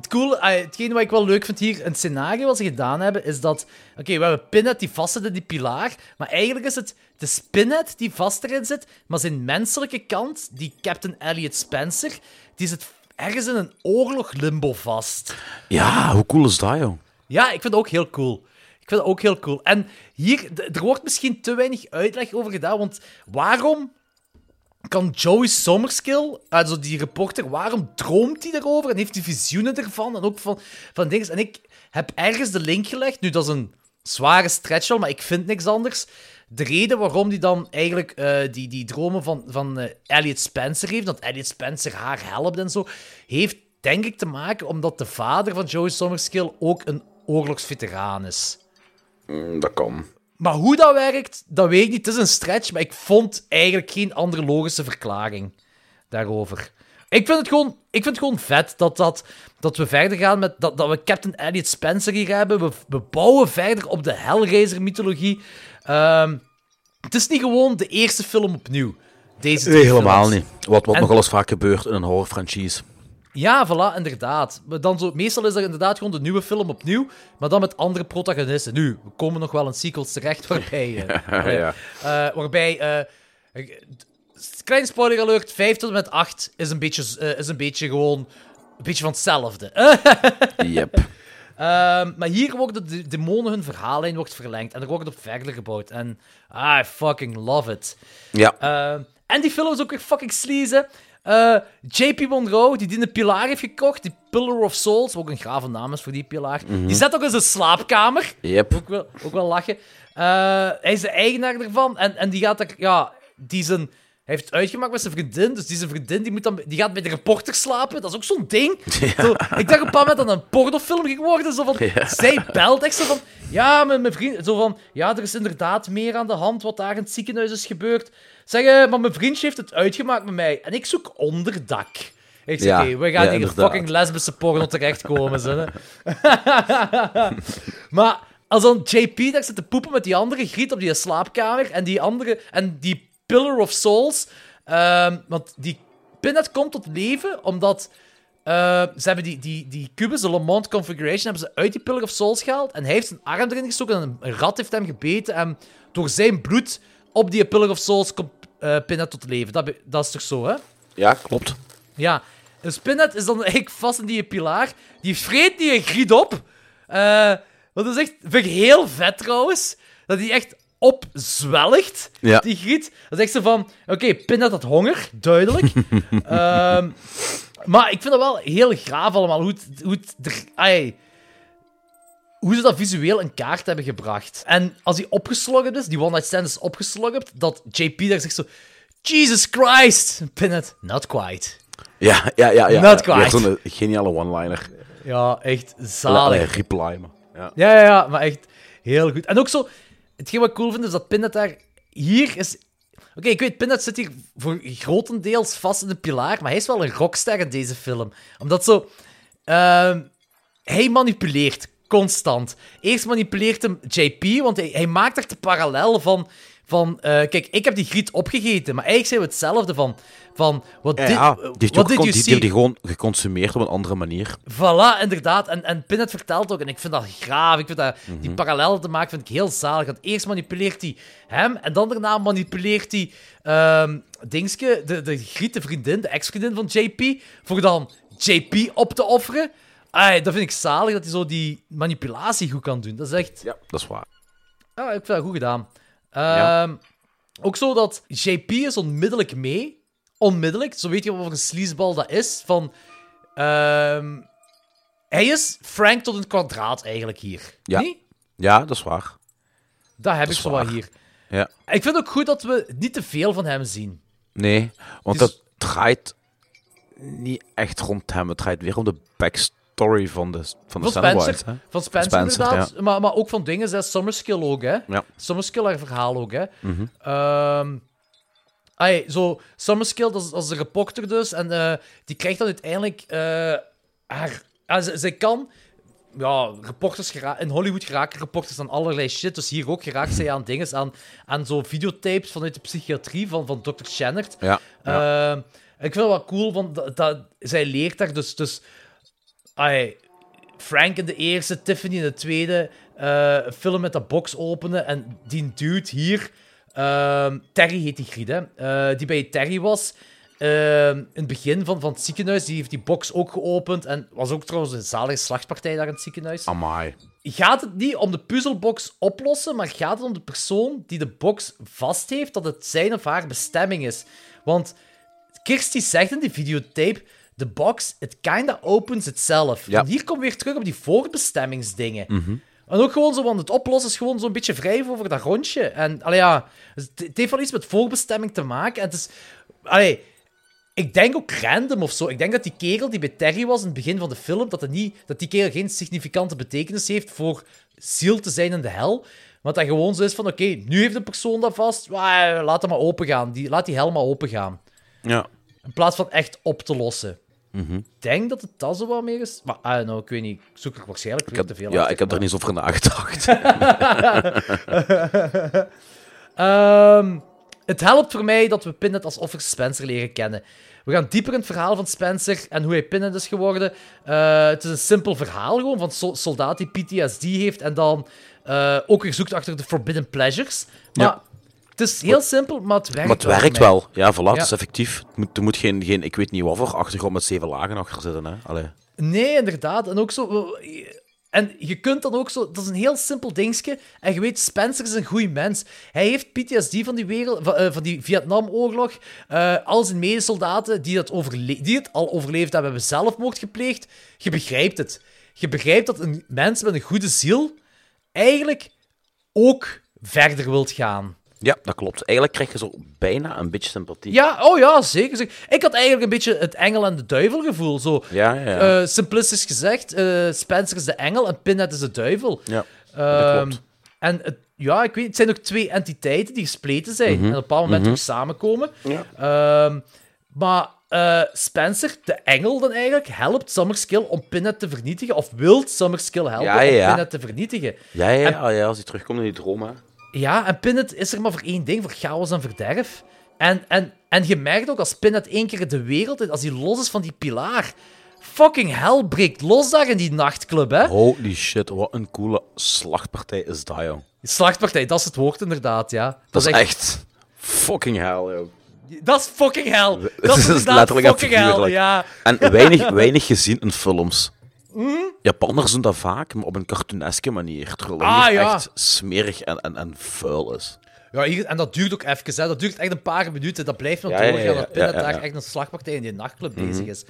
het cool, hetgene wat ik wel leuk vind hier, een scenario wat ze gedaan hebben, is dat... Oké, we hebben Pinhead die vast zit in die pilaar, maar eigenlijk is het de Spinhead die vast erin zit, maar zijn menselijke kant, die Captain Elliot Spencer, die zit ergens in een oorlog limbo vast. Ja, hoe cool is dat, joh? Ja, ik vind het ook heel cool. Ik vind het ook heel cool. En hier, er wordt misschien te weinig uitleg over gedaan, want waarom kan Joey Somerskill, also die reporter, waarom droomt hij erover en heeft hij visioenen ervan en ook van, van dingen? En ik heb ergens de link gelegd, nu dat is een zware stretch al, maar ik vind niks anders. De reden waarom hij dan eigenlijk eh, die, die dromen van, van eh, Elliot Spencer heeft, dat Elliot Spencer haar helpt en zo, heeft denk ik te maken omdat de vader van Joey Somerskill ook een oorlogsveteraan is. Mm, dat kan. Maar hoe dat werkt, dat weet ik niet. Het is een stretch, maar ik vond eigenlijk geen andere logische verklaring daarover. Ik vind het gewoon, ik vind het gewoon vet dat, dat, dat we verder gaan met dat, dat we Captain Elliot Spencer hier hebben. We, we bouwen verder op de Hellraiser-mythologie. Ehm, het is niet gewoon de eerste film opnieuw. Deze Nee, helemaal films. niet. Wat, wat En- nogal eens vaak gebeurt in een horror-franchise. Ja, voilà, inderdaad. Maar Dan zo, meestal is dat inderdaad gewoon de nieuwe film opnieuw, maar dan met andere protagonisten. Nu, we komen nog wel in sequels terecht waarbij... eh, ja. eh, waarbij... ik- kleine spoiler alert, 5 tot en met 8 is een beetje, is een beetje gewoon... Een beetje van hetzelfde. Yep. Ehm, maar hier worden de demonen hun verhaallijn wordt verlengd en er wordt op verder gebouwd. En I fucking love it. Ja. Ehm, en die film is ook weer fucking sleazy. Eh, JP Monroe, die die een pilaar heeft gekocht, die Pillar of Souls, wat ook een grave naam is voor die pilaar, die zet ook in zijn slaapkamer. Yep. Ook wel, ook wel lachen. Eh, hij is de eigenaar ervan en, en die gaat er, ja, die zijn, hij heeft uitgemaakt met zijn vriendin, dus die zijn vriendin die, moet dan, die gaat bij de reporter slapen. Dat is ook zo'n ding. Zo, ik dacht op een paar moment dat een pornofilm ging worden. Zo van, Zij belt echt zo van, ja, mijn, mijn vriend, zo van, ja, er is inderdaad meer aan de hand wat daar in het ziekenhuis is gebeurd. Zeg, eh, maar mijn vriendje heeft het uitgemaakt met mij en ik zoek onderdak. Ik zeg, Ja, oké, we gaan ja, hier inderdaad. fucking lesbische porno terechtkomen. Zo, maar als dan JP daar zit te poepen met die andere griet op die slaapkamer en die andere en die Pillar of Souls, ehm, want die Pinhead komt tot leven omdat eh, ze hebben die, die, die kubus, de Lamont Configuration, hebben ze uit die Pillar of Souls gehaald en hij heeft zijn arm erin gestoken en een rat heeft hem gebeten en door zijn bloed op die Pillar of Souls komt eh Pinhead tot leven. Dat, dat is toch zo, hè? Ja, klopt. Ja, een Spinnet is dan eigenlijk vast in die pilaar. Die vreet die een griet op. Eh wat is echt, vind ik heel vet trouwens. Dat die echt opzwelgt, Ja. die griet. Dat is echt zo van, oké, Pinnet had honger, duidelijk. Ehm, maar ik vind dat wel heel graaf allemaal, hoe, het, hoe, het ai, hoe ze dat visueel in kaart hebben gebracht. En als die opgesloggerd is, die One Night Stand is opgesloggerd, dat JP daar zegt zo... Jesus Christ! Pinnet, not quite. Ja, ja, ja. ja. Not ja, quite. Zo'n geniale one-liner. Ja, echt zalig. reply, man. Ja. Ja, ja, ja, maar echt heel goed. En ook zo, hetgeen wat ik cool vind, is dat Pinnet daar... Hier is... Oké, ik weet, Pinnet zit hier voor grotendeels vast in de pilaar, maar hij is wel een rockster in deze film. Omdat zo... ehm, hij manipuleert constant. Eerst manipuleert hem JP, want hij, hij maakt echt de parallel van... van eh, kijk, ik heb die griet opgegeten, maar eigenlijk zijn we hetzelfde van... van wat Ja, dit, ja, die, you die, die gewoon geconsumeerd op een andere manier. Voilà, inderdaad. En, en Pinhead vertelt ook, en ik vind dat graaf, ik vind dat, Mhm. die parallellen te maken vind ik heel zalig. Want eerst manipuleert hij hem, en dan daarna manipuleert hij ehm Dingske, de, de Griet, de vriendin, de ex-vriendin van JP, voor dan JP op te offeren. Ai, dat vind ik zalig, dat hij zo die manipulatie goed kan doen. Dat is echt... Ja, dat is waar. Ja, ik vind dat goed gedaan. Ja. Ehm, Ook zo dat JP is onmiddellijk mee. Onmiddellijk. Zo weet je wat voor een sleazeball dat is. Van... ehm, hij is Frank tot een kwadraat eigenlijk hier. Ja. Niet? Ja, dat is waar. Dat heb ik zo wat hier. Ja. Ik vind ook goed dat we niet te veel van hem zien. Nee, want dat draait niet echt rond hem. Het draait weer om de backstory story van de, van de Van Spencer, hè? van Spencer, Spencer, inderdaad. Maar, maar ook van dingen, hè. Summerskill ook, hè. Ja. Summerskill haar verhaal ook, hè. Ai, zo, Summerskill, dat is, dat is een reporter dus. En eh, die krijgt dan uiteindelijk eh, haar... ze, zij kan... Ja, reporters gera- in Hollywood geraken reporters aan allerlei shit. Dus hier ook geraakt zij aan dingen, aan, aan zo videotapes vanuit de psychiatrie van, van Dr. Shannard. Ja. ja. Ehm, ik vind het wel cool, want dat, dat- zij leert daar dus... dus Frank in de eerste, Tiffany in de tweede, een film met dat box openen. En die dude hier, ehm, Terry heet die griet, hè, eh, die bij Terry was. ehm, in het begin van, van het ziekenhuis, die heeft die box ook geopend. En was ook trouwens een zalige slachtpartij daar in het ziekenhuis. Amai. Gaat het niet om de puzzelbox oplossen, maar gaat het om de persoon die de box vast heeft, dat het zijn of haar bestemming is? Want Kirsty zegt in die videotape, de box, it kinda opens itself. Ja. En hier we weer terug op die voorbestemmingsdingen. En ook gewoon zo, want het oplossen is gewoon zo'n beetje wrijven over dat rondje. En, allee, ja, het, het heeft wel iets met voorbestemming te maken. En het is, allee, ik denk ook random of zo. Ik denk dat die kerel die bij Terry was in het begin van de film, dat, het niet, dat die kerel geen significante betekenis heeft voor ziel te zijn in de hel. Want dat gewoon zo is van, oké, nu heeft de persoon dat vast, laat hem maar open gaan. Die, laat die hel maar open gaan. Ja. In plaats van echt op te lossen. Mhm. Ik denk dat het dat zo wat meer is. Maar, I don't know, ik weet niet. Ik zoek er waarschijnlijk Ik heb, te veel ja, ik heb er niet eens over nagedacht. Ehm, het helpt voor mij dat we Pinhead als Officer Spencer leren kennen. We gaan dieper in het verhaal van Spencer en hoe hij Pinhead is geworden. Eh, het is een simpel verhaal gewoon van een soldaat die PTSD heeft en dan eh, ook weer zoekt achter de Forbidden Pleasures. Maar Ja. Het is heel simpel, maar het werkt maar het wel werkt wel. Ja, voilà, Ja. het is effectief. Het moet, er moet geen, geen, ik weet niet wat voor achtergrond met zeven lagen achter zitten. Hè. Allee. Nee, inderdaad. En ook zo. En je kunt dan ook zo. Dat is een heel simpel dingetje. En je weet, Spencer is een goede mens. Hij heeft PTSD van die, wereld, van, eh, van die Vietnamoorlog. Eh al zijn medesoldaten die dat, overle- die het al overleefd hebben, hebben zelfmoord gepleegd. Je begrijpt het. Je begrijpt dat een mens met een goede ziel eigenlijk ook verder wilt gaan. Ja, dat klopt. Eigenlijk krijg je zo bijna een beetje sympathie. Ja, oh ja, zeker. zeker. Ik had eigenlijk een beetje het engel en de duivel gevoel. Zo, Ja, ja, ja. eh, simplistisch gezegd, eh, Spencer is de engel en Pinhead is de duivel. ja. Ehm, klopt. En het, ja, ik weet, het zijn ook twee entiteiten die gespleten zijn en op een bepaald moment ook samenkomen. Mhm. Ja. Ehm, maar eh, Spencer, de engel dan eigenlijk, helpt Summerskill om Pinhead te vernietigen, of wil Summerskill helpen Ja, ja, om. Pinhead te vernietigen. Ja, ja, ja, ja, als hij terugkomt in die droom, hè. Ja, en Pinhead is er maar voor één ding, voor chaos en verderf. En, en, en je merkt ook als Pinhead één keer de wereld in, als hij los is van die pilaar. Fucking hell breekt los daar in die nachtclub, hè? Holy shit, wat een coole slachtpartij is dat, joh. Slachtpartij, dat is het woord inderdaad, ja. Dat, is echt fucking hell, joh. Dat is fucking hell. Dat Dat is is inderdaad letterlijk fucking ja. En weinig, weinig gezien in films. Mhm. Japanners doen dat vaak, maar op een cartooneske manier. Terwijl dat Ah, ja. echt smerig en, en, en vuil is. Ja, hier, en dat duurt ook even, hè. Dat duurt echt een paar minuten. Dat blijft nog doorgaan ja, dat ja, daar echt een slagpartij in die nachtclub bezig is.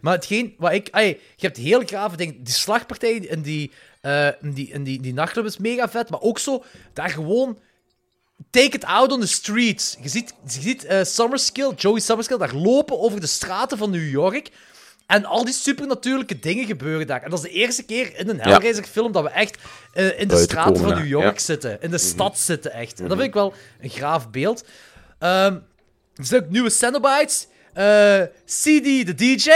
Maar hetgeen wat ik... Ay, je hebt heel grave dingen. Die slagpartij in die, eh, in, die, in die, die nachtclub is mega vet, maar ook zo daar gewoon... Take it out on the streets. Je ziet, je ziet eh, Summerskill, Joey Summerskill, daar lopen over de straten van New York. En al die supernatuurlijke dingen gebeuren daar. En dat is de eerste keer in een Hellraiser-film dat we echt eh, in de straten van. New York zitten. In de stad zitten, echt. En dat vind ik wel een graaf beeld. Ehm er zijn ook nieuwe Cenobites. Eh, CD, de DJ.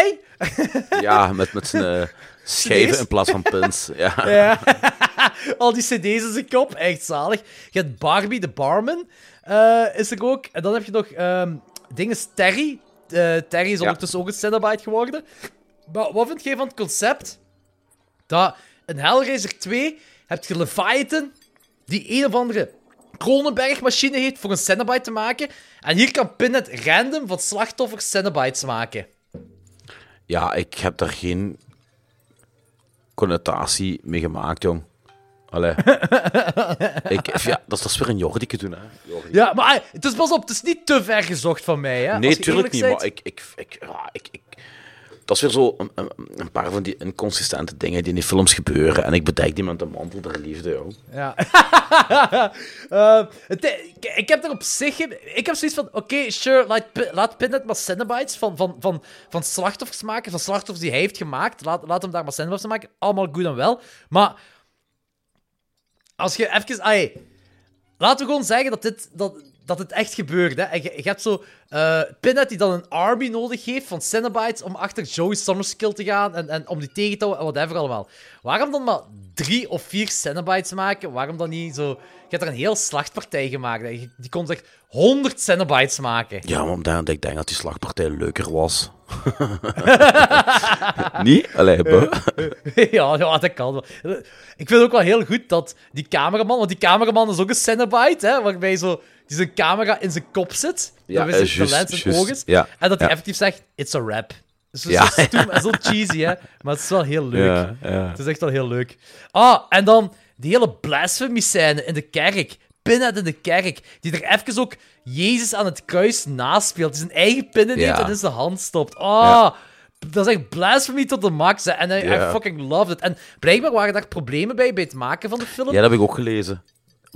Ja, met, met zijn eh, schijven in plaats van pins. Ja. Ja. Al die cd's in zijn kop. Echt zalig. Je hebt Barbie, de barman. is er ook. En dan heb je nog ehm dingen Terry. Eh, Terry is Ja. ondertussen ook een Cenobite geworden. Maar wat vind jij van het concept? Dat in Hellraiser 2 heb je Leviathan, die een of andere Kronenberg-machine heeft voor een Cenobite te maken. En hier kan Pinhead random van slachtoffers Cenobites maken. ja, ik heb daar geen connotatie mee gemaakt, jong. Allee. ik, ja, dat is, dat is weer een Jordike doen, hè. Ja, maar ah, het is pas op, het is niet te ver gezocht van mij. Hè, Nee, tuurlijk niet, maar ik... ik, ik, ja, ik, ik dat is weer zo een, paar van die inconsistente dingen die in die films gebeuren. En ik bedek die met de mantel der liefde, joh. Ja. Eh, het- ik, heb er op zich... Ik heb zoiets van... Oké, sure, laat, laat Pinhead maar Cinnabites van, van, van, van slachtoffers maken. Van slachtoffers die hij heeft gemaakt. Laat, laat hem daar maar Cinnabites van maken. Allemaal goed en wel. Maar... Als je even... Ai, laten we gewoon zeggen dat dit... Dat, dat het echt gebeurt, hè. En je, je hebt zo... eh Pinhead die dan een army nodig heeft van Cinnabites om achter Joey Summerskill te gaan en, en om die tegen te houden en whatever allemaal. Waarom dan maar drie of vier Cinnabites maken? Waarom dan niet zo... Je hebt er een heel slachtpartij gemaakt. hè. Die kon echt 100 Cinnabites maken. Ja, maar omdat ik denk dat die slagpartij leuker was. Niet? Allee, ja, ja, dat kan wel. Ik vind ook wel heel goed dat die cameraman... Want die cameraman is ook een Cinnabite, hè. Waarbij zo... Die zijn camera in zijn kop zit. Ja, waarbij eh, zijn juist, lens in oog is. Ja, En dat hij ja. effectief zegt, it's a rap. Dus zo, Ja. zo stoem en zo cheesy, hè. Maar het is wel heel leuk. Het is echt wel heel leuk. Ah, en dan die hele blasphemy-scène in de kerk. Pinhead in de kerk. Die er even ook Jezus aan het kruis naspeelt. Die zijn eigen pinnen neemt en in zijn hand stopt. Ah, dat is echt blasphemy tot de max. hè. En I, fucking loved it. En blijkbaar waren daar problemen bij, bij het maken van de film. Ja, dat heb ik ook gelezen.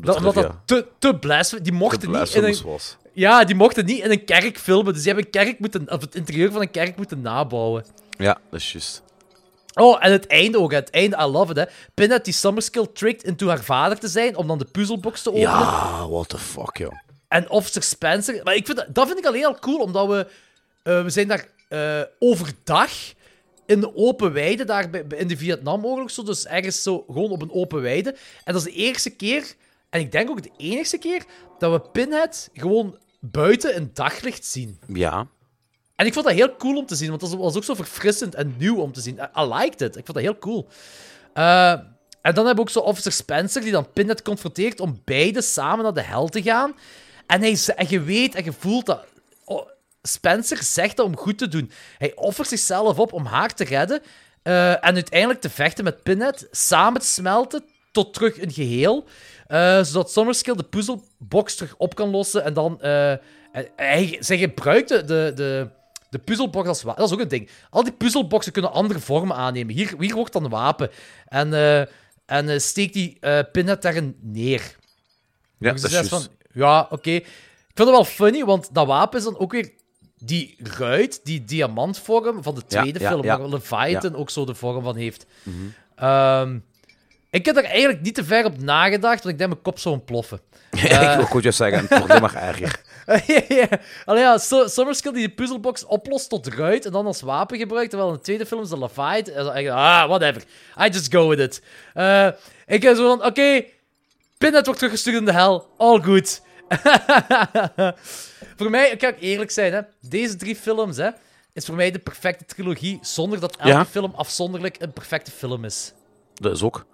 Dat, omdat dat te, te. Die mochten niet in blasphemous een... was. Ja, die mochten niet in een kerk filmen. Dus die hebben een kerk moeten... Of het interieur van een kerk moeten nabouwen. Ja, dat is juist. Oh, en het einde ook. Het einde, I love it, hè. Pinhead die Summerskill tricked into haar vader te zijn, om dan de puzzelbox te openen. Ja, what the fuck, joh. En Officer Spencer... Maar ik vind dat, dat vind ik alleen al cool, omdat we... eh, we zijn daar eh, overdag in de open weide, daar bij- in de Vietnamoorlog, zo, dus ergens zo gewoon op een open weide. En dat is de eerste keer, en ik denk ook de enigste keer, dat we Pinhead gewoon buiten in daglicht zien. Ja. En ik vond dat heel cool om te zien, want dat was ook zo verfrissend en nieuw om te zien. I, I liked it. Ik vond dat heel cool. Eh, en dan hebben we ook zo Officer Spencer, die dan Pinhead confronteert om beide samen naar de hel te gaan. En, hij, en je weet en je voelt dat... oh, Spencer zegt dat om goed te doen. Hij offert zichzelf op om haar te redden eh, en uiteindelijk te vechten met Pinhead, samen te smelten tot terug een geheel, eh, zodat Summerskill de puzzelbox terug op kan lossen en dan... hij, hij, zij gebruikte de, de, de puzzelbox als wapen. Dat is ook een ding. Al die puzzelboxen kunnen andere vormen aannemen. Hier, hier wordt dan een wapen. En, en steekt die Pinhead daarin neer. Ja, Dus dat is van, ja, oké. Ik vind het wel funny, want dat wapen is dan ook weer die ruit, die diamantvorm van de Ja, tweede ja, film, ja. waar Leviathan ook zo de vorm van heeft. Ehm, ik heb er eigenlijk niet te ver op nagedacht, want ik denk mijn kop zou ontploffen. Ja, ik wil goed juist zeggen, het wordt alleen maar erger. ja. Allee, ja, Su- Summerskill die de puzzelbox oplost tot ruit en dan als wapen gebruikt, terwijl in de tweede film denk ik, Ah, whatever. I just go with it. Eh, ik heb zo van, oké, Pinhead wordt teruggestuurd in de hel. All good. voor mij, ik ga ook eerlijk zijn, hè, deze drie films hè, is voor mij de perfecte trilogie, zonder dat elke Ja. film afzonderlijk een perfecte film is. Dat is ook.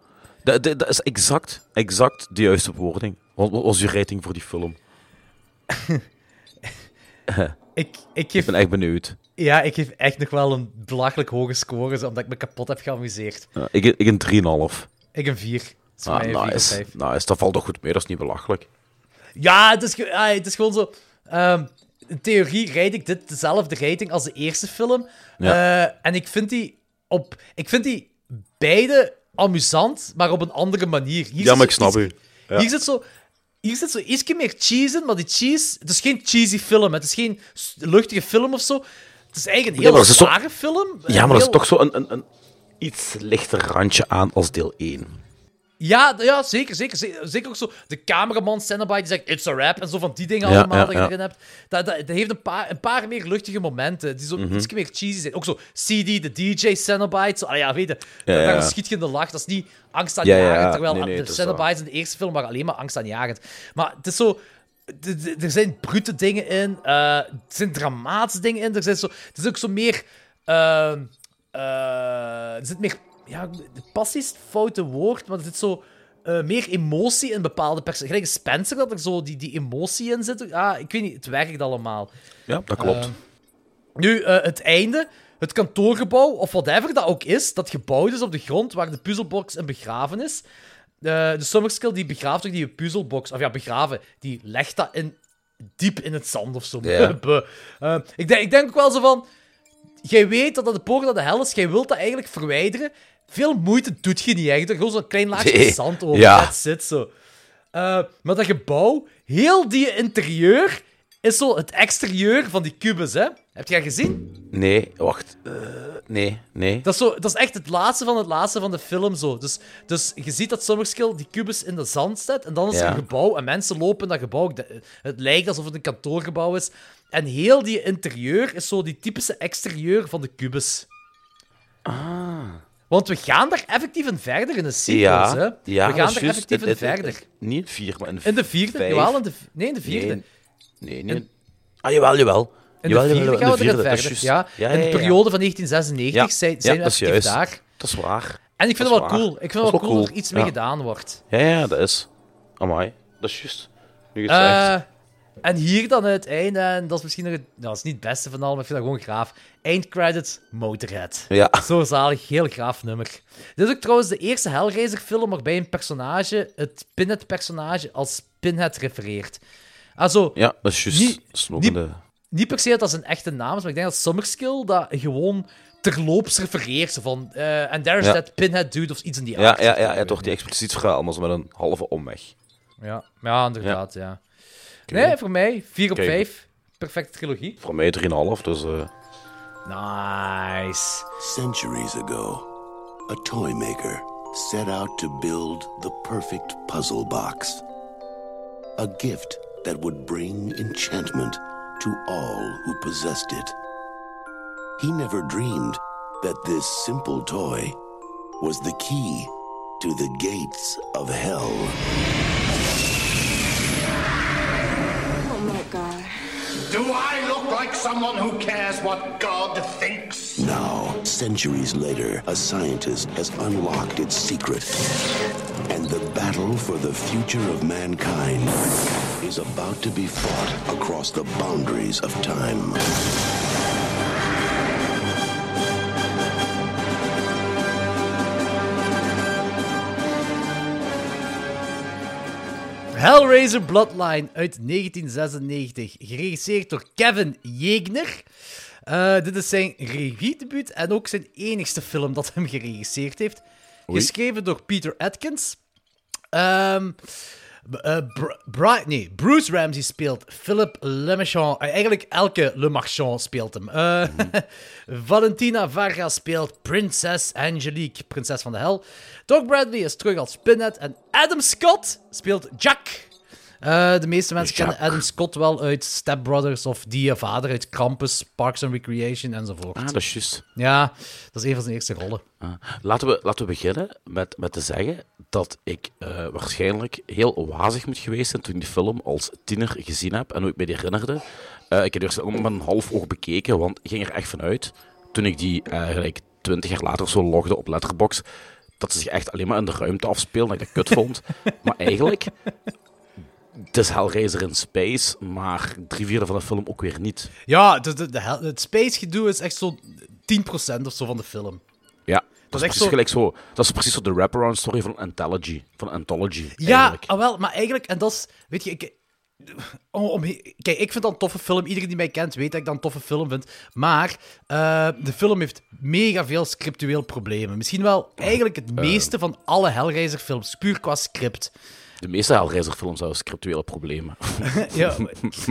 Dat, dat, dat is exact, exact de juiste woording. Wat wat was je rating voor die film? Ik, ik, Ik geef, ben echt benieuwd. ja, ik geef echt nog wel een belachelijk hoge score, omdat ik me kapot heb geamuseerd. Ja, ik, ik een 3,5. Ik een 4. Dat Ah, mij een 4 of nice. 5. nice. Dat valt toch goed mee, dat is niet belachelijk. Ja, het is, ah, het is gewoon zo. ehm, in theorie rijd ik dit dezelfde rating als de eerste film. Ja. Eh, en ik vind die op. Ik vind die beide amusant, maar op een andere manier. Hier Ja, maar ik snap iets- u. Ja. Hier zit zo. Hier zit zo ietsje meer cheese in, maar die cheese... Het is geen cheesy film, het is geen luchtige film of zo. Het is eigenlijk een heel zware film. Ja, maar dat is toch zo een, een, een iets lichter randje aan als deel 1. Ja, ja zeker, zeker, zeker. Zeker ook zo de cameraman Cenobite die zegt it's a rap en zo van die dingen Ja, allemaal ja, dat je ja. erin hebt. Dat, dat, dat heeft een paar, een paar meer luchtige momenten die zo Mhm. iets meer cheesy zijn. Ook zo CD, de DJ Cenobite. Zo, ah ja, weet je, daar schiet je in de lach. Dat is niet angstaanjagend, ja, terwijl nee, nee, de het Cenobites in de eerste film waren alleen maar angstaanjagend. Maar het is zo... Er zijn brute dingen in, eh, er zijn dramatische dingen in, er, zijn zo, er is ook zo meer... eh, er zit meer... Ja, passie is het foute woord, maar er zit zo eh, meer emotie in bepaalde personages. Gelijk Spencer, dat er zo die, die emotie in zit. Ah, ik weet niet, het werkt allemaal. Ja, dat klopt. Ehm, nu, eh, het einde, het kantoorgebouw, of whatever dat ook is, dat gebouwd is op de grond waar de puzzelbox in begraven is. Eh, de Summerskill die begraaft ook die puzzelbox, of ja, begraven, die legt dat in, diep in het zand of zo. Eh, ik, denk, ik denk ook wel zo van. jij weet dat dat de poort naar de hel is, jij wilt dat eigenlijk verwijderen. Veel moeite doet je niet echt. Er gewoon zo'n klein laagje Nee. zand over. Ja. That's it, zo. Eh, maar dat gebouw, heel die interieur, is zo het exterieur van die kubus, hè? Heb je dat gezien? Nee, wacht. Eh, nee, nee. Dat is, zo, dat is echt het laatste van het laatste van de film zo. Dus, dus je ziet dat Summerskill die kubus in de zand zet. En dan is er een gebouw en mensen lopen in dat gebouw. Het lijkt alsof het een kantoorgebouw is. En heel die interieur is zo die typische exterieur van de kubus. Ah. Want we gaan daar effectief in verder in de sequels, Ja, hè? we gaan daar effectief in Het- het- verder. het- Niet in vier, maar in In de vierde? vijf. Jawel, in de, nee, in de vierde. Nee, nee, in- Ah, jawel, jawel. In jawel, de vierde jawel, gaan we in de erin vierde, dat is verder. juist. Ja, Ja, in de periode van 1996 Ja, zijn, zijn we effectief juist. daar. Dat is waar. En ik vind Dat het wel waar. cool. Ik vind Dat het wel wel cool dat er iets mee gedaan wordt. Ja, ja, dat is. Amai, dat is juist. Nu. Eh, en hier dan het einde, en dat is misschien nog het, nou, dat is niet het beste van allemaal, maar ik vind dat gewoon graaf. Eindcredits, Motorhead. Ja. Zo zalig, heel graaf nummer. Dit is ook trouwens de eerste Hellraiser-film waarbij een personage, het Pinhead-personage, als Pinhead refereert. Also, Ja, dat is juist. Niet- niet- niet per se dat dat zijn echte naam is, maar ik denk dat Summerskill dat gewoon terloops refereert. Van, eh and there's Ja. that Pinhead dude of iets in die Ja, aard. ja, ja, ja, toch die expliciet verhaal, maar zo met een halve omweg. Ja, ja inderdaad, ja. Nee, voor mij 4 op Kijk. 5. Perfecte trilogie. Voor mij 3,5, dus... eh, Nice. Centuries ago, a toy maker set out to build the perfect puzzle box. A gift that would bring enchantment to all who possessed it. He never dreamed that this simple toy was the key to the gates of hell. Someone who cares what God thinks? Now, centuries later, a scientist has unlocked its secret. And the battle for the future of mankind is about to be fought across the boundaries of time. Hellraiser Bloodline uit 1996. Geregisseerd door Kevin Jegner. Eh, dit is zijn regiedebuut en ook zijn enigste film dat hem geregisseerd heeft. Geschreven door Peter Atkins. Ehm, nee, Bruce Ramsey speelt Philip Lemarchand. Eh, eigenlijk elke Lemarchand speelt hem. Eh, Valentina Varga speelt Prinses Angelique, prinses van de hel. Doc Bradley is terug als Pinhead. En Adam Scott speelt Jack. Eh, de meeste mensen Jack. kennen Adam Scott wel uit Step Brothers of Die Vader uit Krampus, Parks and Recreation enzovoort. ah, dat is juist. Ja, dat is een van zijn eerste rollen. Ah. Laten, we, laten we beginnen met, met te zeggen dat ik eh, waarschijnlijk heel wazig moet geweest zijn toen ik die film als tiener gezien heb en hoe ik me die herinnerde. Eh, ik heb ook met een half oog bekeken, want ik ging er echt vanuit, toen ik die gelijk twintig jaar later zo logde op Letterboxd, dat ze zich echt alleen maar in de ruimte afspeelden, dat ik dat kut vond. maar eigenlijk, het is Hellraiser in space, maar drie vierde van de film ook weer niet. Ja, de, de, de hel- het space-gedoe is echt zo'n 10% of zo van de film. Ja, dat, is precies zo- gelijk zo. Dat is precies zo de wraparound story van Anthology. Van Anthology. Ja, ah, wel, maar eigenlijk, en dat is, weet je, ik, om, om- kijk, ik vind dat een toffe film. Iedereen die mij kent weet dat ik dat een toffe film vind. Maar eh, de film heeft mega veel scriptueel problemen. Misschien wel eigenlijk het meeste van alle Hellraiser-films, puur qua script. De meeste Hellraiser-films hebben scriptuele problemen. Ja,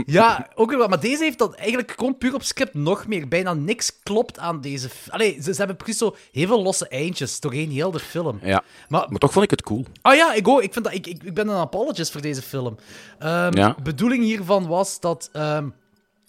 ja ook wel. Maar deze heeft dat eigenlijk gewoon puur op script nog meer. Bijna niks klopt aan deze... Allee, ze, ze hebben precies zo heel veel losse eindjes doorheen heel de film. ja. Maar Maar toch vond ik het cool. Ah ja, ik, ook. ik, vind dat, ik, ik, ik ben een apologist voor deze film. Ja. bedoeling hiervan was dat, ehm,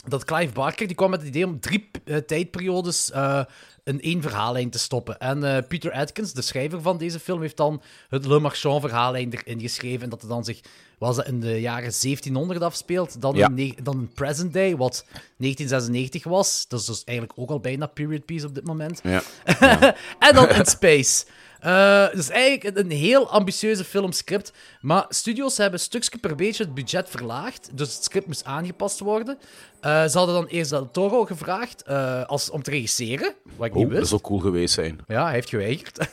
dat Clive Barker die kwam met het idee om drie eh, tijdperiodes eh, in één verhaallijn te stoppen. En eh, Peter Atkins, de schrijver van deze film, heeft dan het Le Marchand verhaallijn erin geschreven. En dat het dan zich, was dat in de jaren 1700 afspeelt, dan, Ja. in, dan in present day, wat 1996 was. Dat is dus eigenlijk ook al bijna period piece op dit moment. Ja. en dan in Space. Eh, dus eigenlijk een, heel ambitieuze filmscript. Maar studios hebben stukje per beetje het budget verlaagd. Dus het script moest aangepast worden. Eh, ze hadden dan eerst Del Toro gevraagd eh, als, om te regisseren. Wat ik Oh, niet dat zou cool geweest zijn. Ja, hij heeft geweigerd.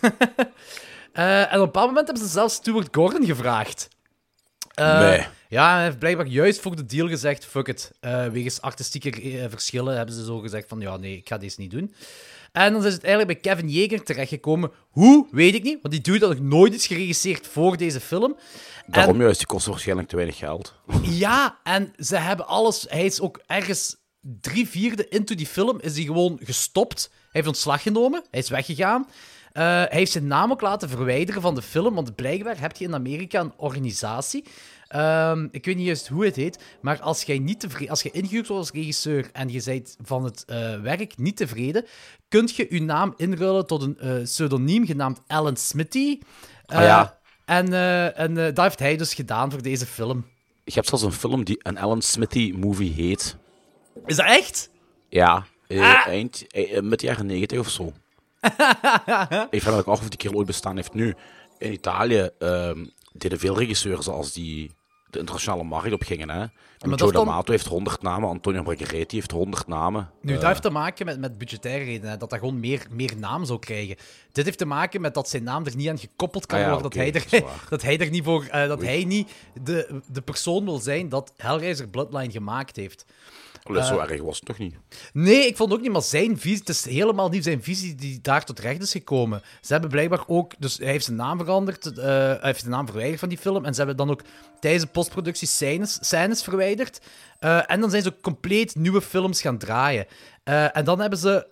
En op een bepaald moment hebben ze zelfs Stuart Gordon gevraagd. Nee. Ja, hij heeft blijkbaar juist voor de deal gezegd, fuck it. Wegens artistieke verschillen hebben ze zo gezegd van, ja, nee, ik ga deze niet doen. En dan is het eigenlijk bij Kevin Yeager terechtgekomen. Hoe, weet ik niet, want die dude had nog nooit iets geregisseerd voor deze film. Daarom En- juist, die kost waarschijnlijk te weinig geld. Ja, en ze hebben alles... Hij is ook ergens drie vierde into die film is hij gewoon gestopt. Hij heeft ontslag genomen, hij is weggegaan. Eh, hij heeft zijn naam ook laten verwijderen van de film, want blijkbaar heb je in Amerika een organisatie. Ehm, ik weet niet juist hoe het heet, maar als jij niet tevreden, als je ingehuurd wordt als regisseur en je bent van het eh, werk niet tevreden, kunt je je naam inruilen tot een eh, pseudoniem genaamd Alan Smithy. Ah ja. En, eh, en eh, dat heeft hij dus gedaan voor deze film. Je hebt zelfs een film die een Alan Smithy movie heet. Is dat echt? Ja, Ah. eind, met de jaren 90 of zo. ik vraag me ook af of die kerel ooit bestaan heeft. Nu, in Italië ehm, deden veel regisseurs als die de internationale markt op gingen. Hè. Joe dan- D'Amato heeft 100 namen, Antonio Margheriti heeft 100 namen. Nu, Eh, dat heeft te maken met, met budgettaire redenen, dat dat gewoon meer, meer naam zou krijgen. Dit heeft te maken met dat zijn naam er niet aan gekoppeld kan Ah ja, worden. dat, hij er, dat hij er niet voor... eh, dat hij niet de, de persoon wil zijn dat Hellraiser Bloodline gemaakt heeft. Zo eh, erg was het toch niet? Nee, ik vond ook niet, maar zijn visie... Het is helemaal niet zijn visie die daar tot recht is gekomen. Ze hebben blijkbaar ook... Dus hij heeft zijn naam veranderd, eh, hij heeft de naam verwijderd van die film, en ze hebben dan ook tijdens de postproductie scènes, scènes verwijderd. Eh, en dan zijn ze ook compleet nieuwe films gaan draaien. En dan hebben ze...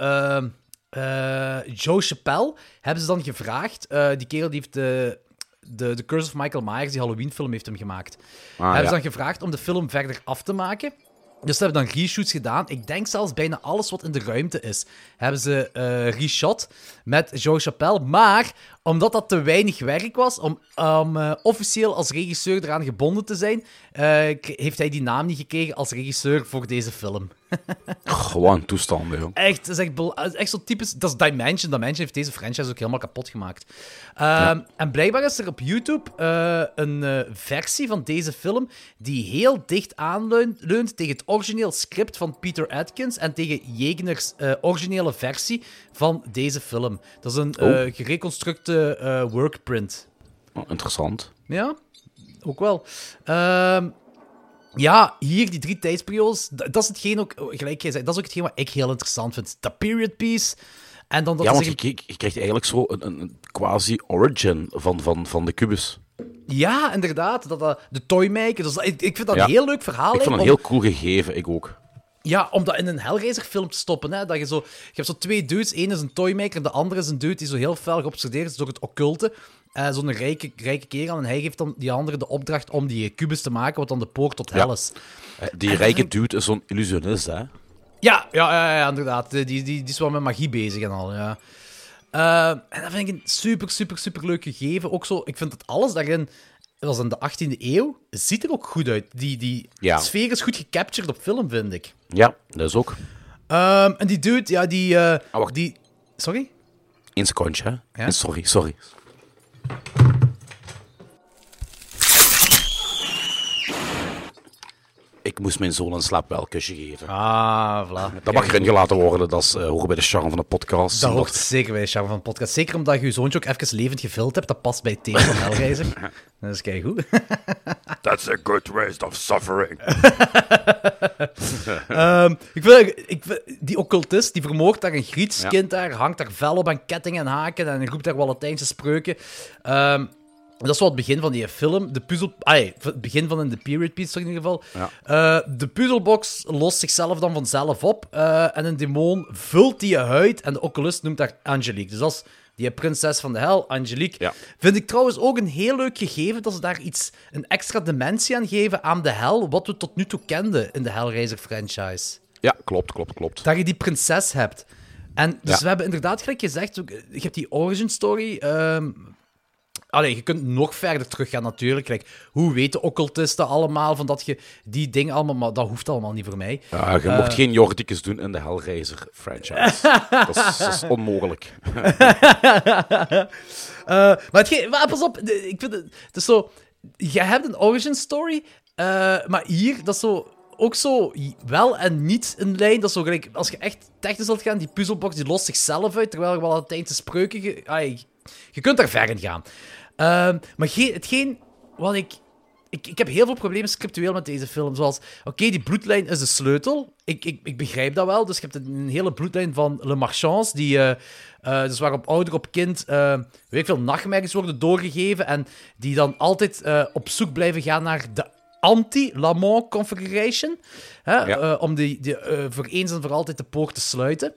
Joe Chappelle hebben ze dan gevraagd. die kerel die heeft de, de, de Curse of Michael Myers, die Halloween-film, heeft hem gemaakt. hebben ja. ze dan gevraagd om de film verder af te maken. Dus ze hebben dan reshoots gedaan. Ik denk zelfs bijna alles wat in de ruimte is, hebben ze eh reshot met Joe Chappelle. Maar omdat dat te weinig werk was om, eh, officieel als regisseur eraan gebonden te zijn, eh, heeft hij die naam niet gekregen als regisseur voor deze film. Gewoon toestanden, joh. Echt, dat is echt, is echt zo typisch. Dat is Dimension. Dimension heeft deze franchise ook helemaal kapot gemaakt. Ehm, En blijkbaar is er op YouTube eh, een eh, versie van deze film die heel dicht aanleunt leunt tegen het origineel script van Peter Atkins en tegen Jegeners eh, originele versie van deze film. Dat is een eh Oh. gereconstructe eh, workprint. Oh, interessant. Ja, ook wel. Ehm, ja, hier, die drie tijdsperiodes, d- dat is hetgeen ook, gelijk jij zei, dat is ook hetgeen wat ik heel interessant vind. Dat period piece. En dan dat ja, want je, zeggen- je, je krijgt eigenlijk zo een, een, quasi-origin van, van, van de kubus. Ja, inderdaad. Dat, dat, de toymaker. Dus, ik, ik vind dat Ja. een heel leuk verhaal. Ik het om- een heel cool gegeven, ik ook. Ja, om dat in een Hellraiser-film te stoppen. Hè? Dat je, zo, je hebt zo twee dudes. Eén is een toymaker, de andere is een dude die zo heel fel geobsedeerd is door het occulte. Eh, Zo'n rijke, rijke kerel. En hij geeft dan die andere de opdracht om die kubus te maken, wat dan de poort tot hel is. Eh, Die En rijke dude is zo'n illusionist, hè. Ja, ja, ja, ja, inderdaad. Die, die, die is wel met magie bezig en al, ja. Eh, en dat vind ik een super, super, super leuk gegeven. Ook zo, ik vind dat alles daarin, dat was in de 18e eeuw, ziet er ook goed uit. Die, die Ja. sfeer is goed gecaptured op film, vind ik. Ja, dat is ook. Ehm, en die dude, ja, die... Ah, wacht. die... Sorry? Eén secondje, hè. Ja? Sorry, sorry. Ik moest mijn zoon een slaapwelkusje geven. Ah, voilà. Dat mag erin gelaten worden, dat is eh, horen bij de charme van de podcast. Dat hoort zeker bij de charme van de podcast. Zeker omdat je je zoontje ook even levend gevuld hebt. Dat past bij het thema van. Dat is kei goed. That's a good waste of suffering. Ehm, ik vind, ik vind- die occultist, die vermoordt daar een Grieks Ja. kind daar, hangt daar vel op aan kettingen en haken en roept daar wel Latijnse spreuken. Ehm, dat is wel het begin van die film. De puzzel... Ai, het begin van in de period piece, in ieder geval. Ja. Eh, de puzzelbox lost zichzelf dan vanzelf op. eh, en een demon vult die je huid. En de oculist noemt haar Angelique. Dus dat is die prinses van de hel, Angelique. Ja. Vind ik trouwens ook een heel leuk gegeven dat ze daar iets, een extra dimensie aan geven aan de hel, wat we tot nu toe kenden in de Hellraiser franchise. Ja, klopt, klopt, klopt. Dat je die prinses hebt. En dus Ja. we hebben inderdaad, gelijk gezegd, je hebt die origin story. ehm Allee, je kunt nog verder teruggaan natuurlijk. Like, hoe weten occultisten allemaal van dat je die dingen allemaal... Maar dat hoeft allemaal niet voor mij. Ja, je mocht geen Jordicus doen in de Hellraiser franchise. dat, is, dat is onmogelijk. Eh, maar, pas op, de- ik vind het, het is zo... Je hebt een origin story, eh, maar hier, dat is zo... Ook zo wel en niet een lijn. Dat is zo gelijk... Als je echt technisch wilt gaan, die puzzelbox die lost zichzelf uit, terwijl je wel aan het eind te spreuken... ge- ai, je kunt daar ver in gaan. Ehm, maar ge- hetgeen wat ik ik, ik heb heel veel problemen scriptueel met deze film. Zoals, oké, die bloedlijn is de sleutel. Ik, ik, ik begrijp dat wel. Dus je hebt een hele bloedlijn van Le Marchands, die, eh, eh, dus waarop ouder op kind, eh, weet ik veel, nachtmerries worden doorgegeven. En die dan altijd op zoek blijven gaan naar de anti-Lamont configuration. Hè, Ja. om die, die voor eens en voor altijd de poort te sluiten.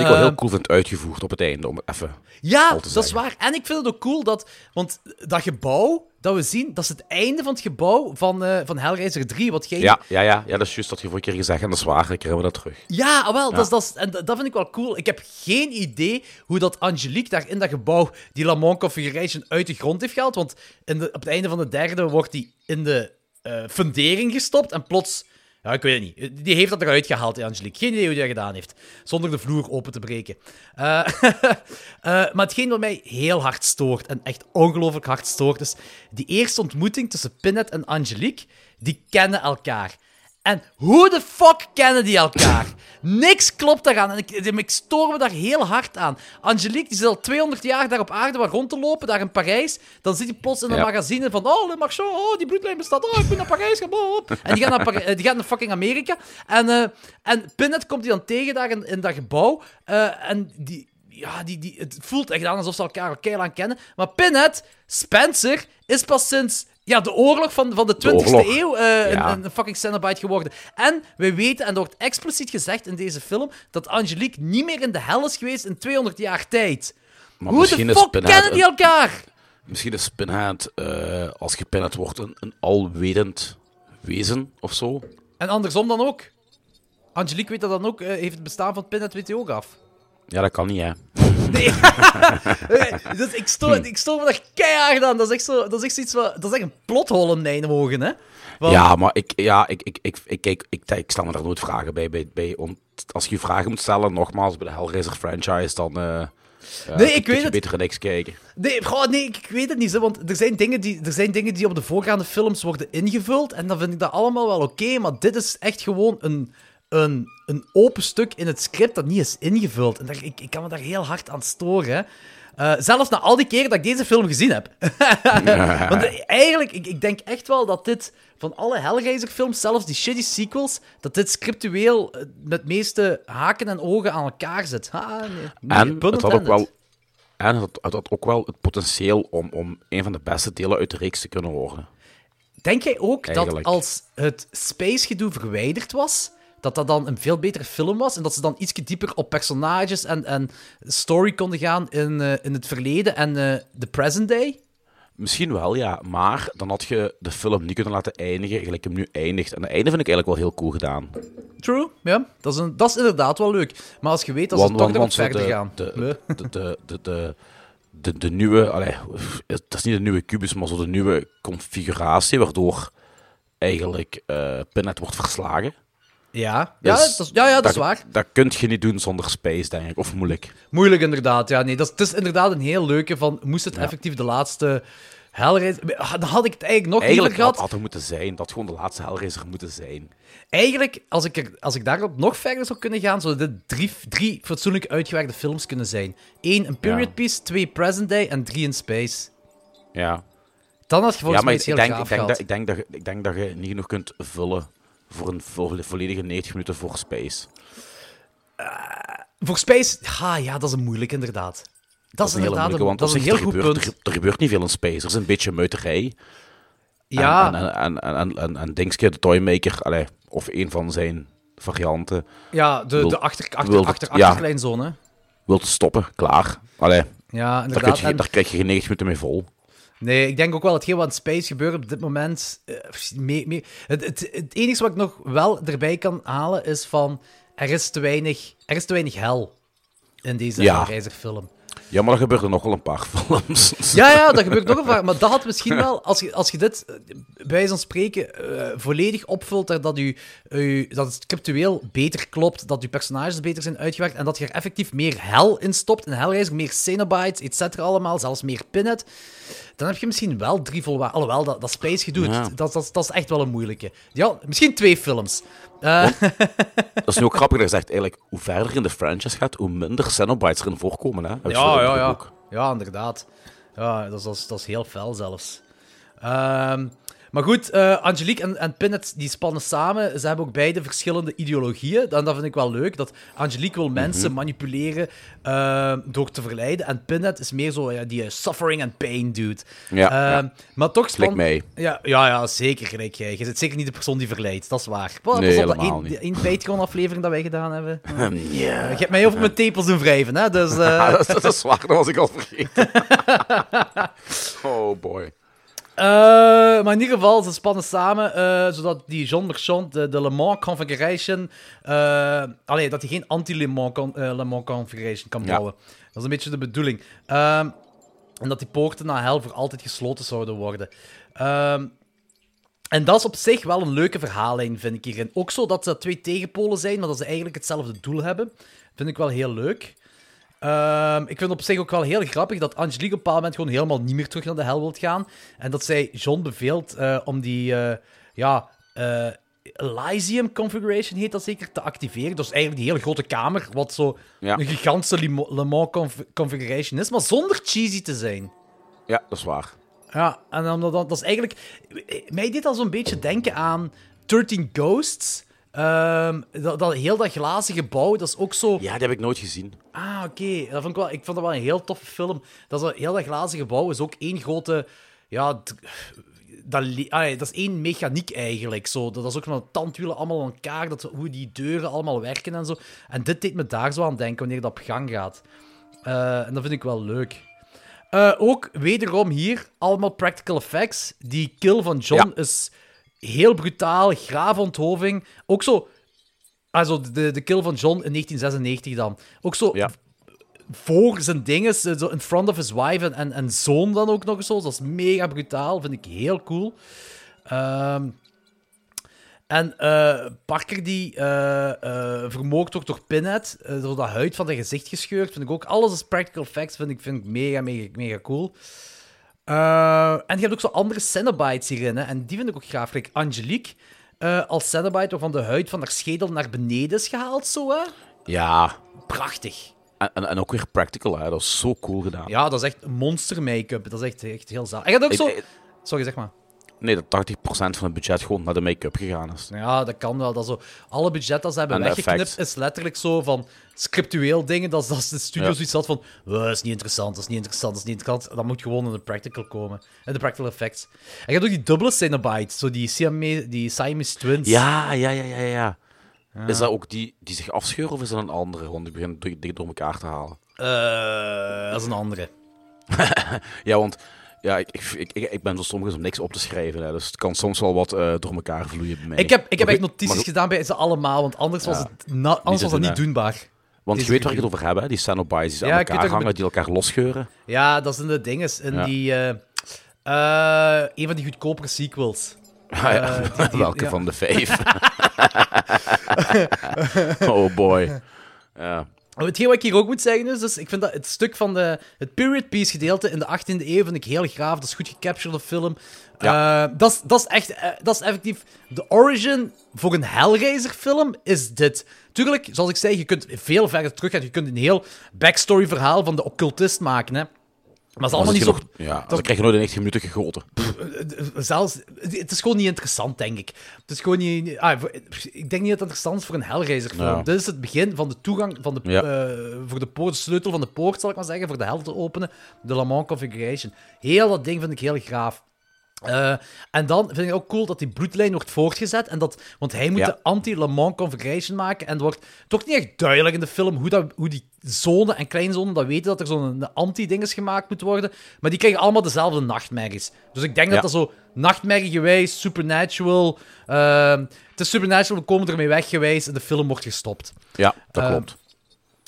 Ik wel heel cool vind uitgevoerd op het einde, om het even... ja, dat is waar. En ik vind het ook cool dat... Want dat gebouw dat we zien, dat is het einde van het gebouw van, eh van Hellraiser 3. Wat jij... Ja, ja, ja, ja, dat is juist dat je vorige keer gezegd en dat is waar, dan krijgen we dat terug. Ja, ah, wel, Ja. Dat, is, dat, en dat vind ik wel cool. Ik heb geen idee hoe dat Angelique daar in dat gebouw die Lamont Configuration uit de grond heeft gehaald. Want in de, op het einde van de derde wordt die in de eh, fundering gestopt en plots... Ja, ik weet het niet. Die heeft dat eruit gehaald, Angelique. Geen idee hoe die dat gedaan heeft. Zonder de vloer open te breken. Eh, eh, maar hetgeen wat mij heel hard stoort, en echt ongelooflijk hard stoort, is die eerste ontmoeting tussen Pinhead en Angelique. Die kennen elkaar. En hoe de fuck kennen die elkaar? Niks klopt daaraan. En ik, ik stoor me daar heel hard aan. Angelique, die zit al 200 jaar daar op aarde waar rond te lopen, daar in Parijs. Dan zit hij plots in een Ja. magazine van... Oh, Le Marchand, oh, die bloedlijn bestaat. Oh, ik ben naar Parijs gaan. blah. En die gaat naar, eh, die gaat naar fucking Amerika. En, eh en Pinhead komt hij dan tegen daar in, in dat gebouw. Eh, en die... Ja, die, die, het voelt echt aan alsof ze elkaar al keihard aan kennen. Maar Pinhead, Spencer, is pas sinds ja, de oorlog van, van de 20e oorlog. eeuw Ja. een, een fucking Cenobite geworden. En we weten, en er wordt expliciet gezegd in deze film, dat Angelique niet meer in de hel is geweest in 200 jaar tijd. Maar Hoe de fuck kennen die elkaar? Misschien is Pinhead, eh, als Pinhead wordt, een, een alwetend wezen of zo. En andersom dan ook. Angelique weet dat dan ook, eh, heeft het bestaan van Pinhead weet hij ook af. Ja, dat kan niet, hè. Nee. Dus ik stoor, ik stoor me daar keihard aan. Dat is echt, zo, dat is echt zoiets wat, dat is echt een plothol in mijn ogen, hè. Want- Ja, maar ik, ja, ik, ik, ik, ik, kijk, ik, ik stel me daar nooit vragen bij. bij, bij om, als je vragen moet stellen, nogmaals, bij de Hellraiser franchise, dan eh eh, Nee, ik weet je het. beter niks kijken. Nee, goh, nee ik, ik weet het niet, want er zijn, dingen die, er zijn dingen die op de voorgaande films worden ingevuld, en dan vind ik dat allemaal wel oké, maar dit is echt gewoon een, een, een open stuk in het script dat niet is ingevuld. En daar, ik, ik kan me daar heel hard aan storen, hè. Eh, zelfs na al die keren dat ik deze film gezien heb. Want eh, eigenlijk, ik, ik denk echt wel dat dit, van alle Hellraiser-films, zelfs die shitty sequels, dat dit scriptueel eh, met meeste haken en ogen aan elkaar zit. Ha, nee, nee, En het had ook wel, en het het had ook wel het potentieel om, om een van de beste delen uit de reeks te kunnen worden. Denk jij ook dat als het space-gedoe verwijderd was, dat dat dan een veel betere film was en dat ze dan iets dieper op personages en, en story konden gaan in, eh, in het verleden en eh, de present day? Misschien wel, ja. Maar dan had je de film niet kunnen laten eindigen gelijk hem nu eindigt. En het einde vind ik eigenlijk wel heel cool gedaan. True, ja. Dat is, een, dat is inderdaad wel leuk. Maar als je weet dat ze toch zo verder de, gaan. De, Nee. de, de, de, de, de, de nieuwe, allee, het is niet de nieuwe kubus, maar zo de nieuwe configuratie, waardoor eigenlijk Pinhead wordt verslagen. Ja, ja, Dus dat is, ja, ja, dat is waar. Dat kun je niet doen zonder space, denk ik. Of moeilijk. Moeilijk inderdaad, ja. Nee, dat is, het is inderdaad een heel leuke van, moest het effectief de laatste Hellraiser... Dan had ik het eigenlijk nog Eigenlijk liever gehad. had er moeten zijn. Dat gewoon de laatste Hellraiser moeten zijn. Eigenlijk, als ik, er, als ik daarop nog verder zou kunnen gaan, zouden dit drie, drie fatsoenlijk uitgewerkte films kunnen zijn. Eén, een period Ja. piece, twee, present day en drie in space. Ja. Dan had je Ja, volgens maar mij ik iets heel denk, ik, denk dat, ik, denk dat, je- ik denk dat je niet genoeg kunt vullen voor een vo- volledige 90 minuten voor space. Voor space, ha, ja, dat is een moeilijk inderdaad. Dat, is een hele inderdaad een, want dat is een heel er goed gebeurt, punt. Er, er gebeurt niet veel in space. Er is een beetje muiterij. Ja, En, en, de Toymaker, allee, of een van zijn varianten, ja de, wil- de achter, achter, wil achter, ja. achterkleinzone. wil te stoppen. Klaar. Allee, Ja, daar, inderdaad. je, En- daar krijg je geen 90 minuten mee vol. Nee, ik denk ook wel dat heel wat in space gebeurt op dit moment. eh, mee, mee- het, het, het enige wat ik nog wel erbij kan halen is van. Er is te weinig, er is te weinig hel in deze Ja. Hellraiser-film. Ja, maar er gebeuren nog wel een paar films. Ja, ja, dat gebeurt nog een vaak. Maar dat had misschien wel, als je, als je dit eh, bij van spreken eh, volledig opvult, dat, u, u, dat het scriptueel beter klopt, dat uw personages beter zijn uitgewerkt en dat je er effectief meer hel in stopt, in Hellraiser, meer Cenobites, et cetera allemaal, zelfs meer Pinhead, dan heb je misschien wel drie volwaardige... Alhoewel, dat, dat Space gedoe, Ja. dat, dat, dat is echt wel een moeilijke. Ja, misschien twee films. Eh, Dat is nu ook grappig dat je zegt, eigenlijk, hoe verder in de franchise gaat, hoe minder Cenobites erin voorkomen. Hè? Heb Ja, ja, ja. ook. Ja, inderdaad. Ja, dat is, dat is, dat is heel fel zelfs. Ehm, Maar goed, eh, Angelique en, en Pinhead die spannen samen. Ze hebben ook beide verschillende ideologieën. En dat vind ik wel leuk. Dat Angelique wil mensen manipuleren eh, door te verleiden. En Pinhead is meer zo ja, die eh, suffering and pain dude. Ja, Eh, ja. Maar toch span... mij. Ja, ja, ja, zeker gelijk jij. Je bent zeker niet de persoon die verleidt. Dat is waar. Nee, dat helemaal één- niet. één Patreon-aflevering dat wij gedaan hebben. Ja. Je hebt mij over mijn tepels doen wrijven, hè? Dus, dat, is, dat is zwaar, dat was ik al vergeten. oh boy. Eh, maar in ieder geval, ze spannen samen, eh, zodat die John Merchant de, de Le Mans Configuration... eh allee, dat hij geen anti-Le Mans, Le Mans Configuration kan Ja. bouwen. Dat is een beetje de bedoeling. Ehm, en dat die poorten naar hel voor altijd gesloten zouden worden. Ehm, en dat is op zich wel een leuke verhaallijn, vind ik hierin. Ook zo dat ze twee tegenpolen zijn, maar dat ze eigenlijk hetzelfde doel hebben. Vind ik wel heel leuk. Ehm, ik vind op zich ook wel heel grappig dat Angelique op een bepaald moment gewoon helemaal niet meer terug naar de hel wilt gaan. En dat zij John beveelt eh, om die, eh, ja, eh, Elysium Configuration heet dat zeker, te activeren. Dat is eigenlijk die hele grote kamer, wat zo Ja. een gigantische Le Mans conf- Configuration is, maar zonder cheesy te zijn. Ja, dat is waar. Ja, en dan, dat, dat is eigenlijk... Mij deed al zo'n beetje denken aan 13 Ghosts. Ehm, dat, dat heel dat glazen gebouw, dat is ook zo... Ja, die heb ik nooit gezien. Ah, oké. Dat vond Ik, wel- ik vond dat wel een heel toffe film. Dat, is, heel dat glazen gebouw is ook één grote... Ja, dat, dat is één mechaniek eigenlijk. Zo. Dat is ook van tandwielen allemaal aan elkaar. Dat, hoe die deuren allemaal werken en zo. En dit deed me daar zo aan denken wanneer dat op gang gaat. Eh, en dat vind ik wel leuk. Eh, ook wederom hier allemaal practical effects. Die kill van John Ja. is heel brutaal, grave onthoving. Ook zo. Also, de, de kill van John in 1996 dan. Ook zo Ja. voor zijn dingen, zo in front of his wife en, en, en zoon dan ook nog eens zo. Dat is mega brutaal, vind ik heel cool. Ehm, en eh, Parker die eh eh, vermoord wordt door Pinhead, eh, door dat huid van zijn gezicht gescheurd, vind ik ook. Alles is practical effects, vind ik, vind ik mega, mega, mega cool. Eh, en je hebt ook zo andere Cenobites hierin, hè, en die vind ik ook gaaf. Like Angelique eh, als Cenobite, waarvan de huid van haar schedel naar beneden is gehaald, zo hè. Ja. Prachtig. En, en, en ook weer practical, hè. Dat is zo cool gedaan. Ja, dat is echt monster make-up. Dat is echt, echt heel zalig. En je hebt ook zo... Sorry, zeg maar. Nee, dat 80% van het budget gewoon naar de make-up gegaan is. Ja, dat kan wel. Dat zo, alle budget dat ze hebben En weggeknipt is letterlijk zo van scriptueel dingen. Dat, dat de studio Ja. zoiets had van... "Oh, dat is niet interessant, dat is niet interessant, dat is niet interessant. Dat moet gewoon in de practical komen. En de practical effects. En je hebt ook die dubbele Cenobite. Zo die Siamese, die Siamese twins. Ja, ja, ja, ja, ja. Is dat ook die, die zich afscheuren of is dat een andere? Want ik begin dingen door elkaar te halen. Eh, dat is een andere. Ja, want ja, ik, ik, ik, ik ben zo soms om niks op te schrijven. Hè, dus het kan soms wel wat eh, door elkaar vloeien bij mij. Ik heb, ik heb echt notities maar- gedaan bij ze allemaal, want anders was het, na- anders was te dat doen, niet doenbaar. Want Deze je weet waar ik het over heb, hè? Die Cenobites die Ja, aan elkaar hangen, die elkaar losscheuren. Ja, dat zijn de dingen. In Ja. die... eh, eh, een van die goedkopere sequels. Ja, die- die- Welke van de vijf? oh boy. Ja. Hetgeen wat ik hier ook moet zeggen is, dus ik vind dat het stuk van de, het period piece gedeelte in de 18e eeuw vind ik heel graaf. Dat is goed gecaptured op film. Ja. Eh, dat, is, dat is echt, eh, dat is effectief, de origin voor een Hellraiser film is dit. Tuurlijk, zoals ik zei, je kunt veel verder terug gaan. Je kunt een heel backstory verhaal van de occultist maken, hè. Maar dat is allemaal niet zo... nog, ja, dan krijg je nooit in 90 minuten gegoten. zelfs, het is gewoon niet interessant, denk ik. Het is gewoon niet... Ah, ik denk niet dat het interessant is voor een Hellraiser film. Ja. Dit is het begin van de toegang van de, Ja. eh, voor de poort, de sleutel van de poort, zal ik maar zeggen, voor de hel te openen. De Le Mans Configuration. Heel dat ding vind ik heel gaaf. Eh, en dan vind ik ook cool dat die bloedlijn wordt voortgezet. En dat, want hij moet Ja. de anti-Le Mans Configuration maken. En het wordt toch niet echt duidelijk in de film hoe, dat, hoe die zonen en kleinzonen dat weten dat er zo'n anti-ding is gemaakt moet worden. Maar die krijgen allemaal dezelfde nachtmerries. Dus ik denk dat Ja. dat zo nachtmerriegewijs, supernatural... ehm, het is supernatural, we komen ermee weg gewijs en de film wordt gestopt. Ja, dat Eh, klopt.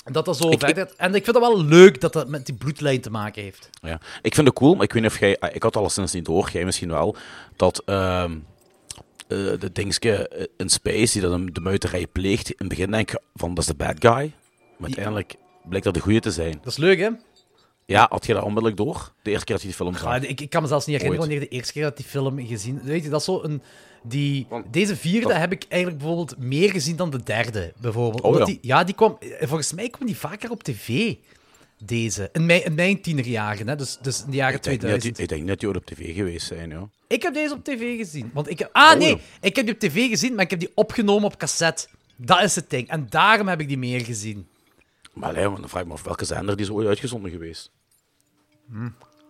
Dat dat zo Ik- verder... En ik vind het wel leuk dat dat met die bloedlijn te maken heeft. Ja. Ik vind het cool, maar ik weet niet of jij... ah, Ik had alleszins niet door, jij misschien wel, dat ehm eh, de dingske eh, in Space, die dan de muiterij pleegt, in het begin denk ik van, dat is de bad guy. Maar uiteindelijk blijkt dat de goede te zijn. Dat is leuk, hè? Ja, had je dat onmiddellijk door? De eerste keer dat je die film zag? Ja, ik, ik kan me zelfs niet herinneren Ooit. wanneer de eerste keer dat die film gezien... Weet je, dat is zo een... Die, Want- deze vierde dat- heb ik eigenlijk bijvoorbeeld meer gezien dan de derde, bijvoorbeeld. Oh, Omdat ja. Die, ja, die kwam... eh, Volgens mij kwam die vaker op tv. Deze. In mijn, in mijn tienerjaren, hè? Dus, dus in de jaren Ik denk, niet 2000. dat die, ik denk niet dat die ooit op tv geweest zijn, ja. Ik heb deze op tv gezien. Want ik heb... Ah, Oh, nee. ja. Ik heb die op tv gezien, maar ik heb die opgenomen op cassette. Dat is het ding. En daarom heb ik die meer gezien. Maar allee, man, dan vraag ik me af welke zender die is ooit uitgezonden geweest.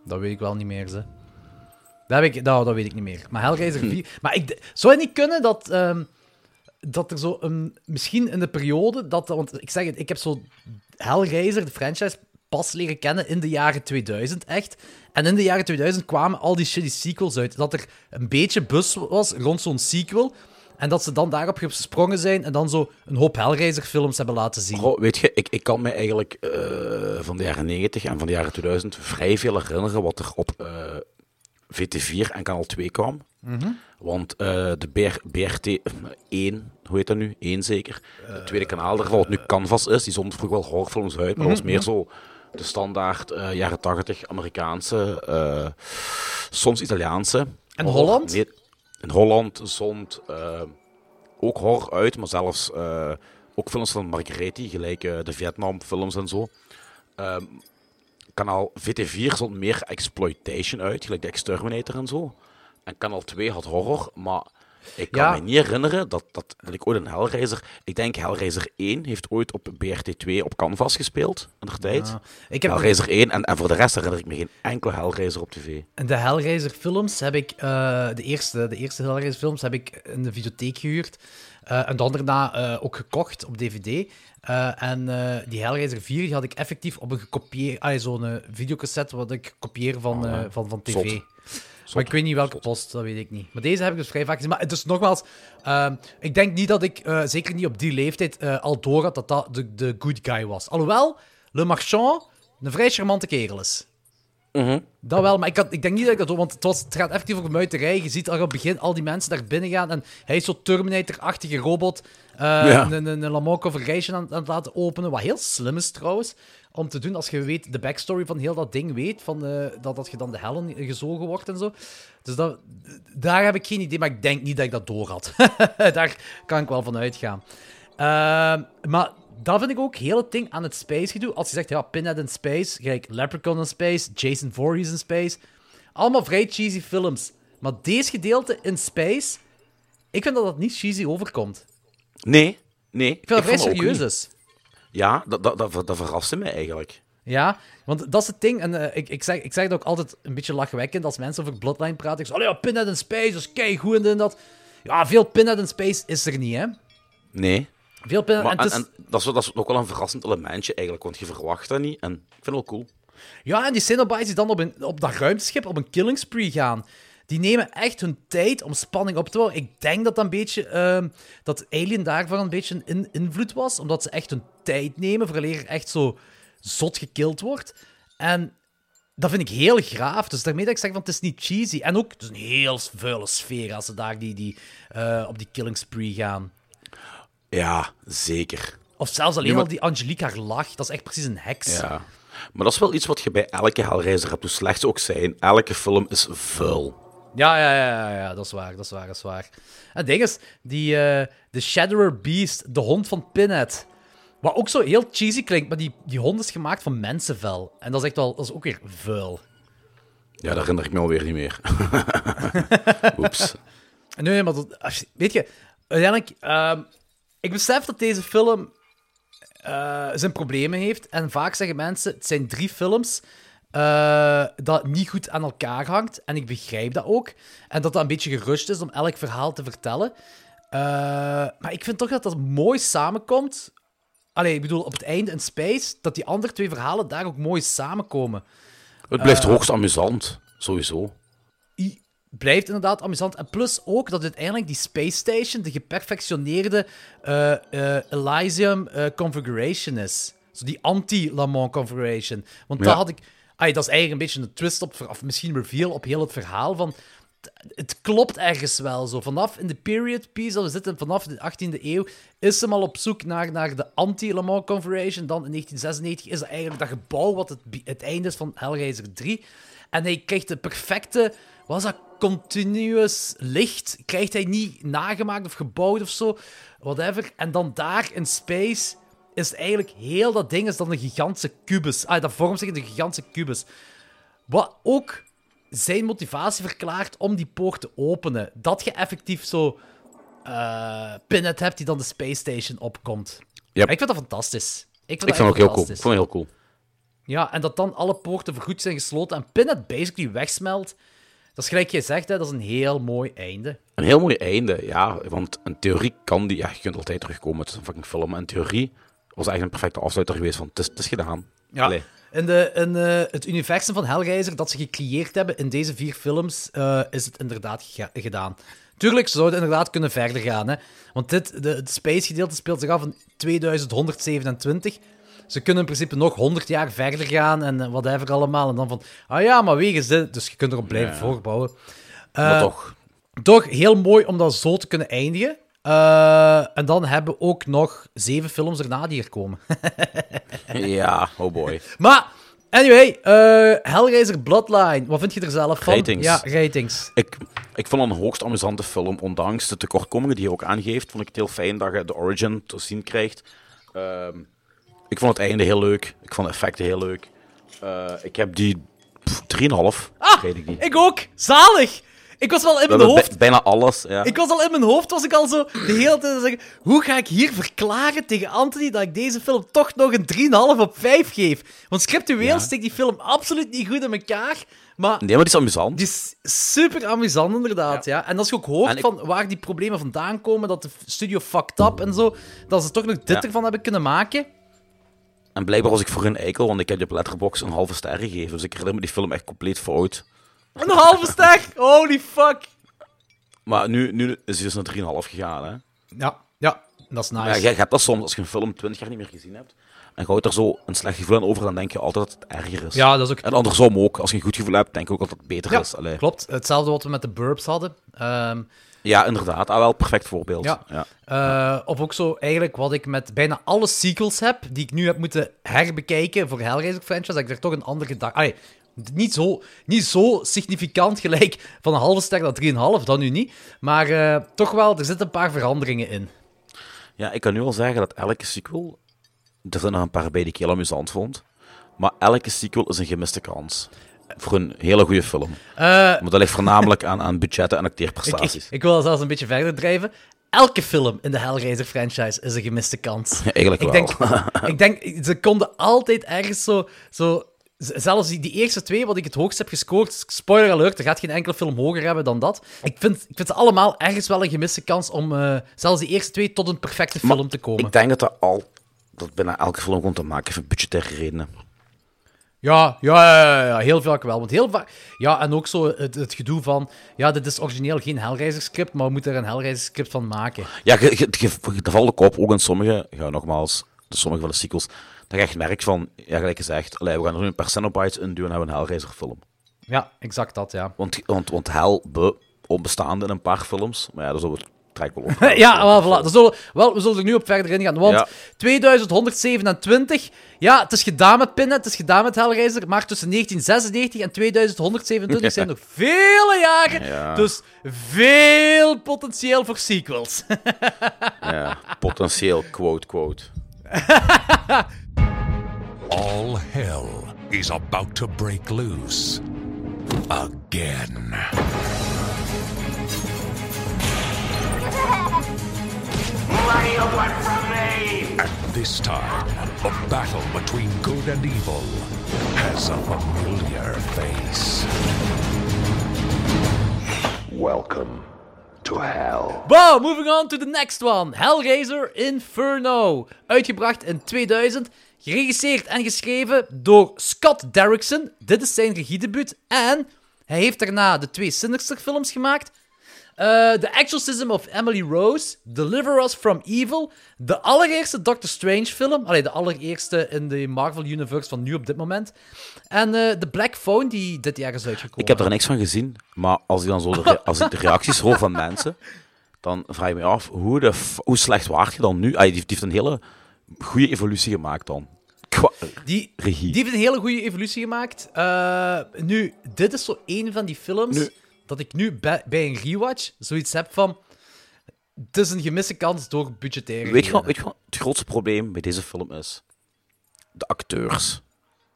Dat weet ik wel niet meer, ze. Dat, heb ik, dat, dat weet ik niet meer. Maar Hellraiser 4... Maar ik, zou het niet kunnen dat... ehm, dat er zo een... Misschien in de periode dat... Want ik zeg het, ik heb zo Hellraiser, de franchise, pas leren kennen in de jaren 2000, echt. En in de jaren 2000 kwamen al die shitty sequels uit. Dat er een beetje bus was rond zo'n sequel. En dat ze dan daarop gesprongen zijn en dan zo een hoop Hellraiser-films hebben laten zien. Weet je, ik, ik kan me eigenlijk eh, van de jaren 90 en van de jaren 2000 vrij veel herinneren wat er op eh, VT4 en kanaal 2 kwam. Want eh, de BR, BRT 1, hoe heet dat nu? 1 zeker. Het tweede kanaal daarvan, wat nu Canvas is, die zond vroeger wel horrorfilms uit, maar dat was meer zo de standaard jaren 80 Amerikaanse, soms Italiaanse. En. Holland? Nee, in Holland zond eh, ook horror uit, maar zelfs eh, ook films van Margretti, gelijk eh, de Vietnamfilms en zo. Ehm, kanaal VT4 zond meer exploitation uit, gelijk de Exterminator en zo. En kanaal 2 had horror, maar ik kan Ja. me niet herinneren dat, dat, dat ik ooit een Hellraiser... Ik denk Hellraiser 1 heeft ooit op BRT2 op Canvas gespeeld, in de tijd. Ja. Ik heb Hellraiser 1, en, en voor de rest herinner ik me geen enkele Hellraiser op tv. En de Hellraiser-films heb ik, eh, de eerste, de eerste Hellraiser-films heb ik in de videotheek gehuurd. Eh, en dan daarna eh, ook gekocht op DVD. En die Hellraiser 4 die had ik effectief op een gekopieerd, ah, zo'n videocassette wat ik kopieer van, ja. van, van tv. Zot. Maar ik weet niet welke post, dat weet ik niet. Maar deze heb ik dus vrij vaak gezien. Maar dus nogmaals, ehm, ik denk niet dat ik, eh, zeker niet op die leeftijd, eh, al door had dat dat de, de good guy was. Alhoewel, Le Marchand een vrij charmante kerel is. Dat wel, maar ik, had, ik denk niet dat ik dat doe, want het, was, het gaat effectief over muiterij. Je ziet al op het begin al die mensen daar binnen gaan en hij is zo'n Terminator-achtige robot eh, Ja. een, een, een Configuration aan, aan het laten openen, wat heel slim is trouwens, om te doen als je weet, de backstory van heel dat ding weet, van, eh, dat, dat je dan de hellen gezogen wordt en zo. Dus dat, daar heb ik geen idee, maar ik denk niet dat ik dat door had. daar kan ik wel van uitgaan. Ehm, maar dat vind ik ook heel het ding aan het space gedoe. Als je zegt, ja, Pinhead in space, gelijk Leprechaun in space, Jason Voorhees in space. Allemaal vrij cheesy films. Maar deze gedeelte in space, ik vind dat dat niet cheesy overkomt. Nee, nee. Ik vind dat vrij het ook serieus is. Ja, dat, dat, dat, dat verraste mij eigenlijk. Ja, want dat is het ding. En eh, ik, ik, zeg, ik zeg het ook altijd een beetje lachwekkend als mensen over Bloodline praten. Ik zeg, oh ja, Pinhead in space, dat is keigoed en dit en dat. Ja, veel Pinhead in space is er niet, hè. Nee. Veel Pinhead... Maar, en en, het is- en dat, is, dat is ook wel een verrassend elementje eigenlijk, want je verwacht dat niet. En ik vind het wel cool. Ja, en die Cenobites die dan op, een, op dat ruimteschip op een killing spree gaan, die nemen echt hun tijd om spanning op te bouwen. Ik denk dat dat een beetje, ehm, dat Alien daarvan een beetje een in- invloed was, omdat ze echt hun tijd nemen, vooraleer er echt zo zot gekild wordt. En dat vind ik heel graaf. Dus daarmee dat ik zeg van het is niet cheesy. En ook, het is een heel vuile sfeer als ze daar die, die, eh, op die killing spree gaan. Ja, zeker. Of zelfs alleen maar- al die Angelique haar lach, dat is echt precies een heks. Ja. Maar dat is wel iets wat je bij elke Hellraiser hebt, hoe slecht ze ook zijn. Elke film is vuil. Ja, ja, ja, ja, dat is waar, dat is waar, dat is waar. En het ding is, die, eh, de Shadower Beast, de hond van Pinhead, wat ook zo heel cheesy klinkt, maar die, die hond is gemaakt van mensenvel. En dat is echt wel, dat is ook weer vuil. Ja, dat herinner ik me alweer niet meer. Oeps. Nee, maar dat, als je- weet je, uiteindelijk, ehm, ik besef dat deze film eh, zijn problemen heeft. En vaak zeggen mensen, het zijn drie films eh, dat niet goed aan elkaar hangt. En ik begrijp dat ook. En dat dat een beetje gerust is om elk verhaal te vertellen. Eh, maar ik vind toch dat dat mooi samenkomt. Allee, ik bedoel, op het einde in Space, dat die andere twee verhalen daar ook mooi samenkomen. Het blijft Eh, hoogst amusant, sowieso. Blijft inderdaad amusant. En plus ook dat uiteindelijk die Space Station de geperfectioneerde Elysium configuration is. Zo die anti-Lamont configuration. Want Ja. dat had ik... Ay, dat is eigenlijk een beetje een twist op, of misschien reveal op heel het verhaal van... Het klopt ergens wel zo. Vanaf in de period piece, we zitten vanaf de 18e eeuw, is hem al op zoek naar, naar de anti-Lamont configuration. Dan in 1996 is dat eigenlijk dat gebouw wat het, het einde is van Hellraiser 3. En hij krijgt de perfecte, was dat, continuous licht. Krijgt hij niet nagemaakt of gebouwd of zo, whatever. En dan daar in space is eigenlijk heel dat ding is dan een gigantische kubus. Ah, dat vormt zich in een gigantische kubus. Wat ook zijn motivatie verklaart om die poort te openen. Dat je effectief zo eh Pinhead hebt die dan de Space Station opkomt. Yep. Ik vind dat fantastisch. Ik vind, Ik vind het ook heel cool. Ik vond het heel cool. Ja, en dat dan alle poorten voorgoed zijn gesloten en Pinhead basically wegsmelt. Dat is gelijk je zegt, hè, dat is een heel mooi einde. Een heel mooi einde, ja. Want in theorie kan die... Ja, je kunt altijd terugkomen. Het is een fucking film. In theorie was echt een perfecte afsluiter geweest van... Het is, gedaan. Allee. In, de, in eh, het universum van Hellraiser dat ze gecreëerd hebben in deze vier films, eh, is het inderdaad gedaan. Tuurlijk, ze zouden inderdaad kunnen verder gaan. Hè? Want dit, de, het space-gedeelte speelt zich af in 2127. Ze kunnen in principe nog 100 jaar verder gaan en eh, whatever allemaal. En dan van, ah ja, maar wegens dit. Dus je kunt erop blijven Ja. voorbouwen. Maar Eh, toch. toch heel mooi om dat zo te kunnen eindigen. Eh, en dan hebben we ook nog zeven films erna die er komen. Ja, oh boy. Maar, anyway, eh Hellraiser Bloodline. Wat vind je er zelf van? Ratings. Ja, ratings. Ik, ik vond het een hoogst amusante film. Ondanks de tekortkomingen die je ook aangeeft, vond ik het heel fijn dat je de origin te zien krijgt. Ehm, ik vond het einde heel leuk. Ik vond de effecten heel leuk. Eh, ik heb die pff, 3,5. Ah, ik niet. ik ook. Zalig. Ik was wel in mijn hoofd... bij- bijna alles. Ja. Ik was al in mijn hoofd, was ik al zo de hele tijd zeggen... Hoe ga ik hier verklaren tegen Anthony dat ik deze film toch nog een 3,5 op 5 geef? Want scriptueel Ja. steekt die film absoluut niet goed in elkaar. Maar Nee, maar die is amusant. die is super amusant, inderdaad. Ja. En als je ook hoort ik- van waar die problemen vandaan komen, dat de studio fucked up en zo, dat ze toch nog dit Ja. ervan hebben kunnen maken... En blijkbaar was ik voor een eikel, want ik heb die op Letterboxd een halve ster gegeven. Dus ik herinner me die film echt compleet fout. Een halve ster! Holy fuck! Maar nu, nu is hij dus naar 3,5 gegaan. Hè? Ja, ja, dat is nice. Ja, jij hebt dat soms als je een film 20 jaar niet meer gezien hebt. En je houdt er zo een slecht gevoel aan over, dan denk je altijd dat het erger is. Ja, dat is ook... En andersom ook. Als je een goed gevoel hebt, denk je ook dat het beter Ja, is. Allee. klopt. Hetzelfde wat we met de Burbs hadden. Ehm, Ja, inderdaad. Ah, wel, perfect voorbeeld. Ja. Ja. eh, of ook zo eigenlijk wat ik met bijna alle sequels heb, die ik nu heb moeten herbekijken voor Hellraiser franchise, dat ik er toch een andere gedachte... Niet zo, niet zo significant gelijk van een halve ster naar 3,5, dat nu niet. Maar eh, toch wel, er zitten een paar veranderingen in. Ja, ik kan nu al zeggen dat elke sequel, er zijn nog een paar bij die ik heel amusant vond, maar elke sequel is een gemiste kans. Voor een hele goede film. Eh, Maar dat ligt voornamelijk aan, aan budgetten en acteerprestaties. ik, ik wil zelfs een beetje verder drijven. Elke film in de Hellraiser franchise is een gemiste kans. Ja, eigenlijk ik wel. denk, ik denk, ze konden altijd ergens zo... zo zelfs die, die eerste twee, wat ik het hoogst heb gescoord, spoiler alert, er gaat geen enkele film hoger hebben dan dat. Ik vind, ik vind ze allemaal ergens wel een gemiste kans om eh, zelfs die eerste twee tot een perfecte Maar film te komen. Ik denk dat dat al dat bijna elke film komt te maken heeft met budgettaire redenen. Ja, ja, ja, ja, heel vaak wel. Want heel vaak... Ja, en ook zo het, het gedoe van... Ja, dit is origineel geen Hellraiser-script, maar we moeten er een Hellraiser-script van maken. Ja, dat valt ook op, ook in sommige, ja, nogmaals, de sommige van de sequels, dat je echt merkt van, ja, gelijk gezegd, allee, we gaan er nu een paar Cenobites in doen en hebben we een Hellraiser film. Ja, exact dat, ja. Want, want, want Hell, be, onbestaande in een paar films, maar ja, dat is ook trek wel op. ja, wel, voilà. Dat zullen, wel, we zullen er nu op verder ingaan. Want Ja. 2127, ja, het is gedaan met Pinhead, het is gedaan met Hellraiser, maar tussen 1996 en 2127 zijn nog vele jaren, Ja. dus veel potentieel voor sequels. Ja, potentieel, quote, quote. All hell is about to break loose again. What do you want from me? And this time, the battle between good and evil has a familiar face. Welcome to hell. Wow, moving on to the next one. Hellraiser Inferno. Uitgebracht in 2000. Geregisseerd en geschreven door Scott Derrickson. Dit is zijn regiedebuut. En hij heeft daarna de twee Sinister films gemaakt. Eh, The Exorcism of Emily Rose. Deliver Us from Evil. De allereerste Doctor Strange film. Allee, de allereerste in de Marvel Universe van nu op dit moment. En eh The Black Phone, die dit jaar is uitgekomen. Ik heb er niks van gezien, maar als ik dan zo de, als de reacties hoor van mensen, dan vraag ik me af, hoe, de hoe slecht waard je dan nu? Die heeft een hele goede evolutie gemaakt dan. Qua Die, regie. Die heeft een hele goede evolutie gemaakt. Eh, nu, dit is zo een van die films Nu- dat ik nu bij, bij een rewatch zoiets heb van... het is een gemiste kans door budgettaire Weet je, wat, weet je wat het grootste probleem bij deze film is? De acteurs.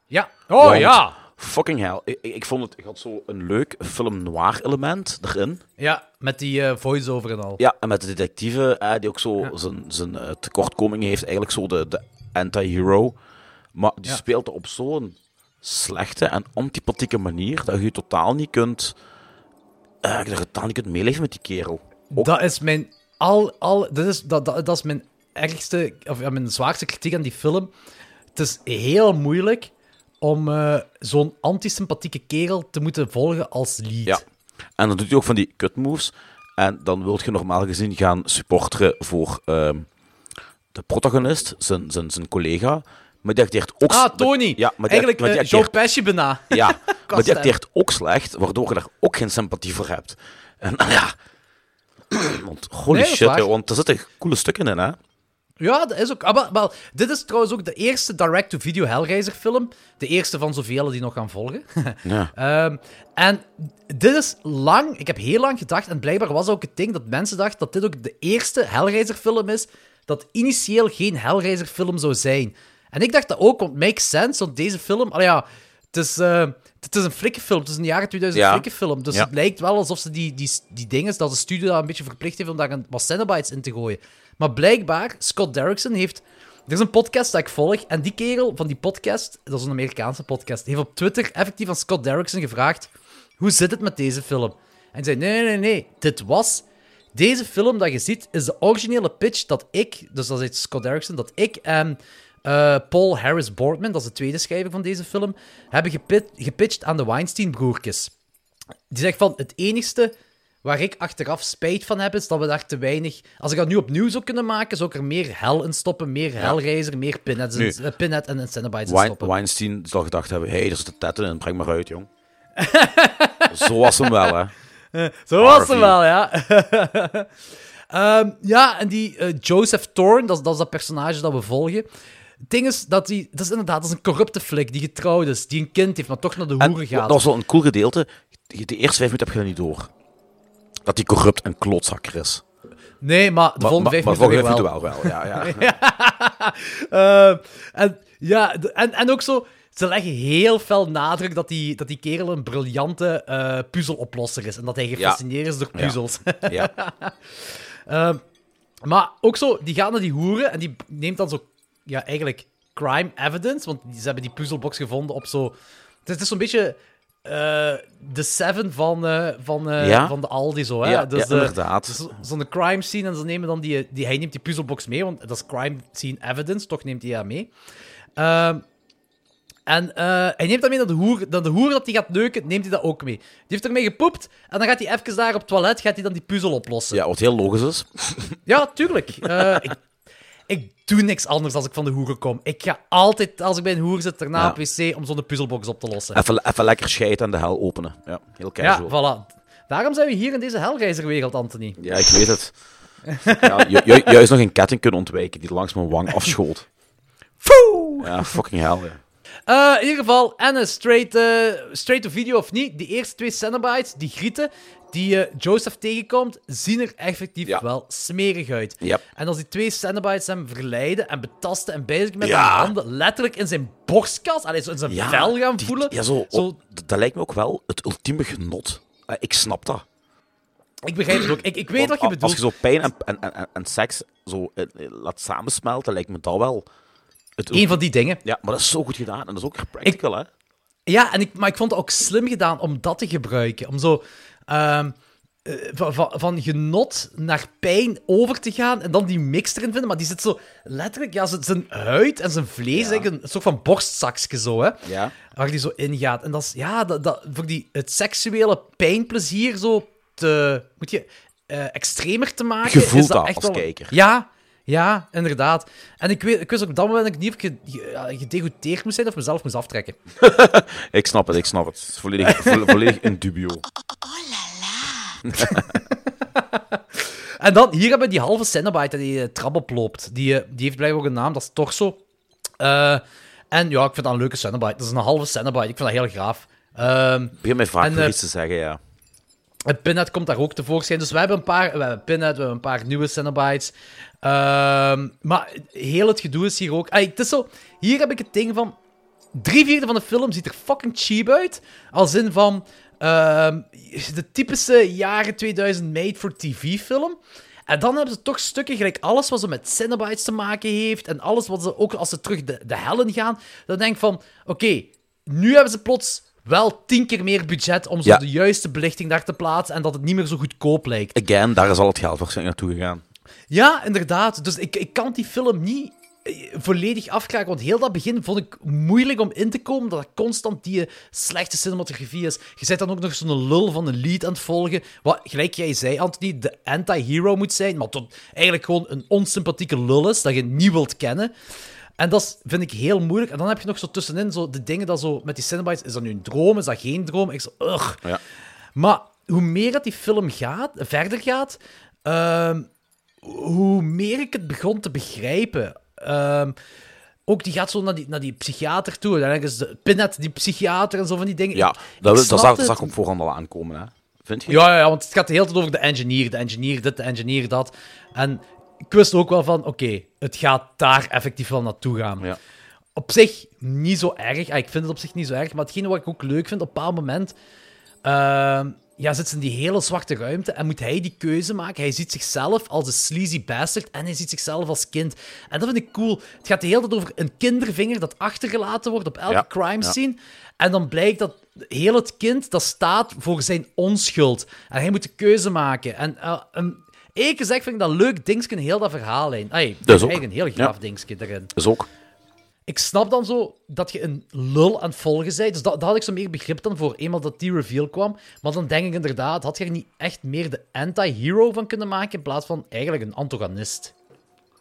Ja. Oh Want, ja. Fucking hell. Ik, ik ik vond het, ik had zo een leuk film noir element erin. Ja, met die eh, voice-over en al. Ja, en met de detectieve, eh, die ook zo zijn, zijn eh, tekortkomingen heeft, eigenlijk zo de, de anti-hero. Maar die Ja. speelt op zo'n slechte en antipathieke manier dat je totaal niet kunt, eh, dat je totaal niet kunt meeleven met die kerel. Dat is mijn al, al dat, is, dat, dat, dat is mijn ergste, of ja, mijn zwaarste kritiek aan die film. Het is heel moeilijk om eh, zo'n antisympathieke kerel te moeten volgen als lead. Ja. En dan doet hij ook van die cut moves. En dan wilt je normaal gezien gaan supporteren voor ehm, de protagonist, zijn, zijn, zijn collega. Maar die acteert ook... Ah, Tony. Ja, maar die, Eigenlijk maar die eh, acteert- bijna. Ja, maar die acteert ook slecht, waardoor je daar ook geen sympathie voor hebt. En ja... Want holy Nee, shit, joh, want er zitten coole stukken in, hè. Ja, dat is ook. ah, Maar, maar dit is trouwens ook de eerste direct-to-video Hellraiser film. De eerste van zoveel die nog gaan volgen. Ja. Ehm, en dit is lang, ik heb heel lang gedacht, en blijkbaar was ook het ding dat mensen dachten dat dit ook de eerste Hellraiser film is dat initieel geen Hellraiser film zou zijn. En ik dacht dat ook, want makes sense, want deze film, al ja, het is, eh, het is een flikkenfilm, het is een jaren 2000 Ja. flikkenfilm, dus Ja. het lijkt wel alsof ze die, die, die dingen, dat de studio daar een beetje verplicht heeft om daar een, wat Cenobites in te gooien. Maar blijkbaar, Scott Derrickson heeft... Er is een podcast dat ik volg, en die kerel van die podcast, dat is een Amerikaanse podcast, heeft op Twitter effectief aan Scott Derrickson gevraagd hoe zit het met deze film? En zei, nee, nee, nee, dit was... Deze film dat je ziet, is de originele pitch dat ik, dus dat is Scott Derrickson, dat ik en eh, Paul Harris Boardman, dat is de tweede schrijver van deze film, hebben gepit- gepitcht aan de Weinstein-broertjes. Die zegt van, het enigste waar ik achteraf spijt van heb, is dat we daar te weinig... Als ik dat nu opnieuw zou kunnen maken, zou ik er meer hel in stoppen, meer Hellraiser, meer Nu. en, eh, Pinhead en Cenobites in stoppen. Weinstein zal gedacht hebben, hé, hey, er zitten tetten in, breng maar uit, jong. Zo was hem wel, hè. Zo was het wel, ja. Ehm, ja, en die eh, Joseph Thorne, dat, is- dat is dat personage dat we volgen. Het ding is dat hij... Dat is inderdaad dat is een corrupte flik die getrouwd is, die een kind heeft, maar toch naar de En hoeren gaat. dat was wel een cool gedeelte. De de eerste vijf minuten heb je dat niet door. Dat hij corrupt en klootzakker is. Nee, maar de volgende maar- vijf maar minuten volgende wel. wel, ja, ja. Ehm, en, ja, de- en, en ook zo... Ze leggen heel veel nadruk dat die, dat die kerel een briljante eh, puzzeloplosser is. En dat hij gefascineerd is door puzzels. Ja. Ehm, maar ook zo, die gaat naar die hoeren en die neemt dan zo, ja, eigenlijk crime evidence. Want die, ze hebben die puzzelbox gevonden op zo. Het is, het is zo'n beetje de Seven van, eh, van, eh, Ja. van de Aldi, zo. Hè? Ja, dus, ja, eh, inderdaad. zo- Zo'n crime scene en ze nemen dan die, die. Hij neemt die puzzelbox mee, want dat is crime scene evidence, toch neemt hij dat mee. Ehm, en eh, hij neemt dat mee naar de hoer. Dan de hoer dat hij gaat neuken, neemt hij dat ook mee. Die heeft ermee gepoept. En dan gaat hij even daar op het toilet gaat hij dan die puzzel oplossen. ja, wat heel logisch is. Ja, tuurlijk. Eh, ik, ik doe niks anders als ik van de hoeren kom. Ik ga altijd, als ik bij een hoer zit, daarna Ja. op wc om zo'n puzzelbox op te lossen. Even, even lekker scheiden en de hel openen. Ja, heel Ja, casual. voilà. Daarom zijn we hier in deze Hellreiserwereld, Anthony. Ja, ik weet het. Ja, ju- ju- juist nog een ketting kunnen ontwijken die langs mijn wang afschoot. Ja, fucking hell, ja. Eh, in ieder geval, en een straight, eh, straight to video of niet, die eerste twee Cenobites, die grieten, die eh, Joseph tegenkomt, zien er effectief Ja. wel smerig uit. Yep. En als die twee Cenobites hem verleiden en betasten en bezig met Ja. hun handen letterlijk in zijn borstkas, allee, zo in zijn Ja, vel gaan die- voelen. Ja, zo, Zo- op- d- dat lijkt me ook wel het ultieme genot. Eh, Ik snap dat. Ik begrijp het ook. Ik, ik weet Want wat je bedoelt. Als je zo pijn en, en, en, en seks zo eh, laat samensmelten, lijkt me dat wel... Het Een van die dingen. Ja, maar dat is zo goed gedaan. En dat is ook practical, hè? Ja, en ik, maar ik vond het ook slim gedaan om dat te gebruiken. Om zo ehm, eh, van, van, van genot naar pijn over te gaan en dan die mix erin vinden. Maar die zit zo letterlijk, ja, zijn huid en zijn vlees, eigenlijk een, soort van borstzakje zo, hè. Ja. Waar die zo ingaat. En dat is, ja, dat, dat, voor die, het seksuele pijnplezier zo te, moet je, eh, extremer te maken. Je voelt is dat dat echt als wel- kijker. Ja, ja, inderdaad. En ik, weet, ik wist ook op dat moment dat ik niet of ik ge- ge- ja, gedegoûteerd moest zijn of mezelf moest aftrekken. Ik snap het, ik snap het. Volledig, vo- volledig in dubio. En dan, hier hebben we die halve Cenobite die de trap oploopt. Die, eh, die heeft blijkbaar ook een naam, dat is Torso. Eh en ja, ik vind dat een leuke Cenobite. Dat is een halve Cenobite, ik vind dat heel graaf. Ehm, Begin mij vaak En, voor iets te zeggen, ja. En Pinhead komt daar ook tevoorschijn. Dus we hebben een paar, we hebben Pinhead, we hebben een paar nieuwe Cenobites. Ehm, maar heel het gedoe is hier ook... Het is zo, hier heb ik het ding van... Drie vierde van de film ziet er fucking cheap uit. Als in van... ehm, de typische jaren 2000 made-for-TV film. En dan hebben ze toch stukken, gelijk alles wat ze met Cenobites te maken heeft. En alles wat ze, ook als ze terug de, de hel in gaan. Dan denk ik van, oké, nu hebben ze plots wel tien keer meer budget om zo Ja. de juiste belichting daar te plaatsen. En dat het niet meer zo goedkoop lijkt. Again, daar is al het geld waarschijnlijk naartoe gegaan. Ja, inderdaad. Dus ik, ik kan die film niet eh, volledig afkraken. Want heel dat begin vond ik moeilijk om in te komen. Dat constant die eh, slechte cinematografie is. Je bent dan ook nog zo'n lul van een lied aan het volgen. Wat, gelijk jij zei, Anthony, de anti-hero moet zijn. Maar tot eigenlijk gewoon een onsympathieke lul is. Dat je niet wilt kennen. En dat vind ik heel moeilijk. En dan heb je nog zo tussenin zo de dingen dat zo met die Cenobites... Is dat nu een droom? Is dat geen droom? Ik zo, ugh. Ja. Maar hoe meer dat die film gaat, verder gaat, ehm, hoe meer ik het begon te begrijpen. Ehm, ook die gaat zo naar die, naar die psychiater toe. Dan is de Pinhead die psychiater en zo van die dingen. Ja, ik dat, dat, zag, dat zag op voorhand al aankomen, hè. Vind je? Ja, ja, ja, want het gaat de hele tijd over de engineer. De engineer dit, de engineer dat. En ik wist ook wel van, oké, het gaat daar effectief wel naartoe gaan. Ja. Op zich niet zo erg. Ah, Ik vind het op zich niet zo erg. Maar hetgene wat ik ook leuk vind, op een bepaald moment... ehm, ja, zit ze in die hele zwarte ruimte en moet hij die keuze maken. Hij ziet zichzelf als een sleazy bastard en hij ziet zichzelf als kind. En dat vind ik cool. Het gaat de hele tijd over een kindervinger dat achtergelaten wordt op elke Ja, crime ja. scene. En dan blijkt dat heel het kind dat staat voor zijn onschuld. En hij moet de keuze maken. En uh, um, eerlijk gezegd vind ik dat leuk dingetje, heel dat verhaallijn. Ay, Dat is ook. eigenlijk een heel graaf Ja. dingetje erin. Dus ook. Ik snap dan zo dat je een lul aan het volgen bent. Dus dat, dat had ik zo meer begrip dan voor eenmaal dat die reveal kwam. Maar dan denk ik inderdaad, had je er niet echt meer de anti-hero van kunnen maken in plaats van eigenlijk een antagonist?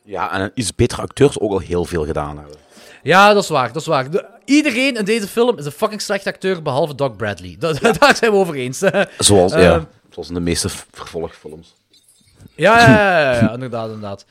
Ja, en iets betere acteurs ook al heel veel gedaan hebben. Ja, dat is waar, dat is waar. De- iedereen in deze film is een fucking slecht acteur, behalve Doc Bradley. Da- Daar zijn we over eens. Zoals, Ehm, ja, zoals in de meeste vervolgfilms. Ja, ja, ja, ja, ja, inderdaad, inderdaad.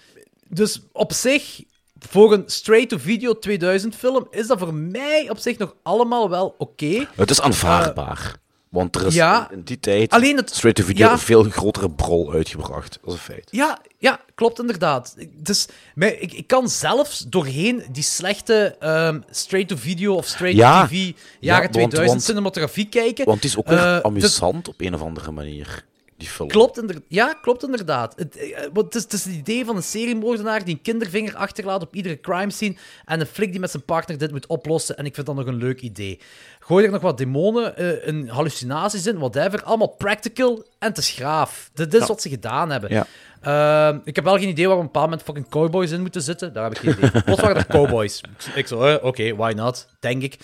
Dus op zich, voor een straight-to-video 2000 film, is dat voor mij op zich nog allemaal wel oké. Het is aanvaardbaar. want er is ja, in die tijd alleen het- straight to video ja. een veel grotere brol uitgebracht. Dat is een feit. Ja, ja, klopt inderdaad. Dus mij- ik, ik kan zelfs doorheen die slechte ehm, straight-to-video of Ja. straight-to-tv Ja, jaren want- 2000 want- cinematografie kijken. Want het is ook weer Eh, dus- amusant op een of andere manier, die film. Klopt, inder- ja, klopt inderdaad. Het, eh, want het, is, het is het idee van een seriemoordenaar die een kindervinger achterlaat op iedere crime scene en een flik die met zijn partner dit moet oplossen. En ik vind dat nog een leuk idee. Gooi er nog wat demonen, eh een hallucinaties in, whatever. Allemaal practical en het is graaf. Dit is Ja. wat ze gedaan hebben. Ja. Ehm, ik heb wel geen idee waar op een bepaald moment fucking cowboys in moeten zitten. Daar heb ik geen idee. Plots waren er cowboys. Ik- zo, eh, oké, why not? Denk ik.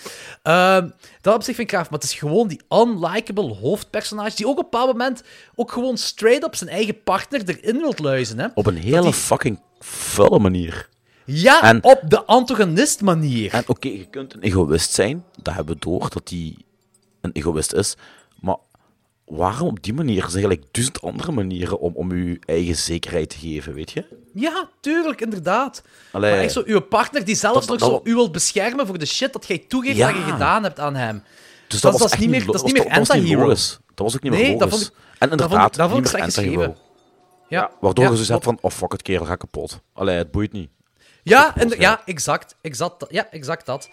Ehm, dat op zich vind ik graaf, maar het is gewoon die unlikable hoofdpersonage die ook op een bepaald moment ook gewoon straight up zijn eigen partner erin wilt luizen. Hè? Op een hele die- fucking vuile manier. Ja, En- op de antagonist manier. En oké, je kunt een egoïst zijn. Dat hebben we door, dat hij een egoïst is. Waarom op die manier? Er zijn eigenlijk duizend andere manieren om, om je eigen zekerheid te geven, weet je? Ja, tuurlijk, inderdaad. Allee. Maar echt zo, uw partner die zelfs Dat- nog dat- zo u wilt beschermen voor de shit dat jij toegeeft Ja. dat je gedaan hebt aan hem. Dus Dat- dat, dat was niet meer- dat is niet meer dat was anti-hero. Dat was ook niet meer Nee, logisch. dat vond ik- en dat vond ik- inderdaad, dat vond ik niet meer anti-hero. Ja, Waardoor ja, je zo zegt klopt. van, oh fuck it, kerel, ga kapot. Allee, het boeit niet. Ja, en, ja. exact, exact, ja, exact dat.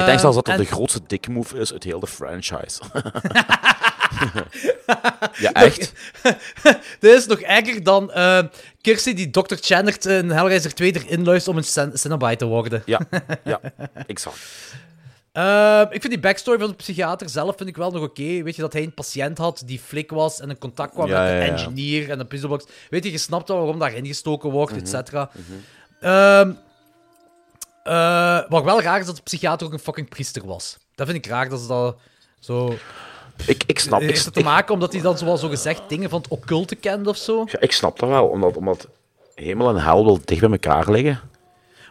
Ik denk zelfs dat dat en- de grootste dick move is uit heel de franchise. ja, echt. Dit is nog erger dan eh Kirsty die Dr. Channert in Hellraiser 2 erin luistert om een Cen- Cenobite te worden. Ja, ja, exact. Eh, ik vind die backstory van de psychiater zelf vind ik wel nog oké. Weet je, dat hij een patiënt had die flik was en in contact kwam Ja, met de ja, ja. engineer en de puzzlebox. Weet je, je snapt wel waarom daar ingestoken wordt, Mhm, et cetera. Ehm, eh, wat wel raar is dat de psychiater ook een fucking priester was. Dat vind ik raar dat ze dat zo... Ik, ik snap Heeft het te maken omdat hij dan zoals zo gezegd dingen van het occulte kent of zo? Ja, ik snap dat wel, omdat, omdat hemel en hel wel dicht bij elkaar liggen.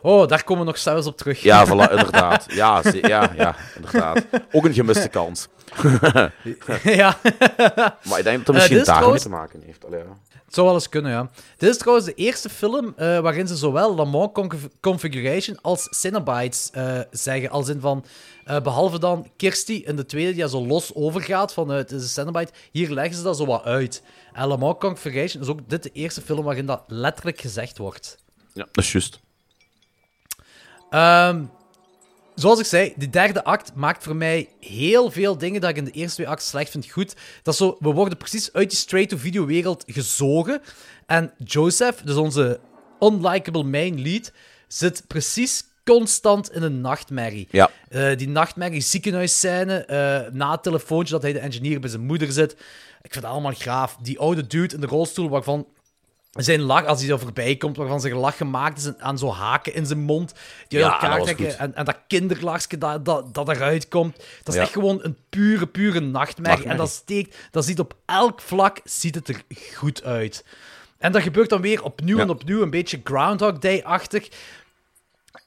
Oh, daar komen we nog zelfs op terug. Ja, voilà, inderdaad. Ja, ja, ja, inderdaad. Ook een gemiste kans. ja. Maar ik denk dat het Eh, misschien is daar mee trouwens- te maken heeft. Allee, ja. Zou wel eens kunnen, ja. Dit is trouwens de eerste film eh, waarin ze zowel Lamont Conf- Configuration als Cinnabites eh, zeggen. Als in van, eh, behalve dan Kirsty in de tweede, die zo los overgaat van eh, het is een hier leggen ze dat zo wat uit. En Lamont Configuration is ook dit de eerste film waarin dat letterlijk gezegd wordt. Ja, dat is juist. Ehm, zoals ik zei, die derde act maakt voor mij heel veel dingen dat ik in de eerste twee acten slecht vind goed. Dat is zo, we worden precies uit die straight-to-video wereld gezogen. En Joseph, dus onze unlikable main lead, zit precies constant in een nachtmerrie. Ja. Eh, die nachtmerrie ziekenhuisscène, eh na het telefoontje dat hij de engineer bij zijn moeder zit. Ik vind dat allemaal graaf. Die oude dude in de rolstoel waarvan zijn lach, als hij er voorbij komt, waarvan zijn lach gemaakt is aan zo haken in zijn mond, die uit Ja, elkaar trekken, en, en dat kinderlachje dat, dat, dat eruit komt. Dat is Ja. echt gewoon een pure, pure nachtmerrie. En dat steekt, dat ziet op elk vlak ziet het er goed uit. En dat gebeurt dan weer opnieuw Ja. en opnieuw, een beetje Groundhog Day-achtig.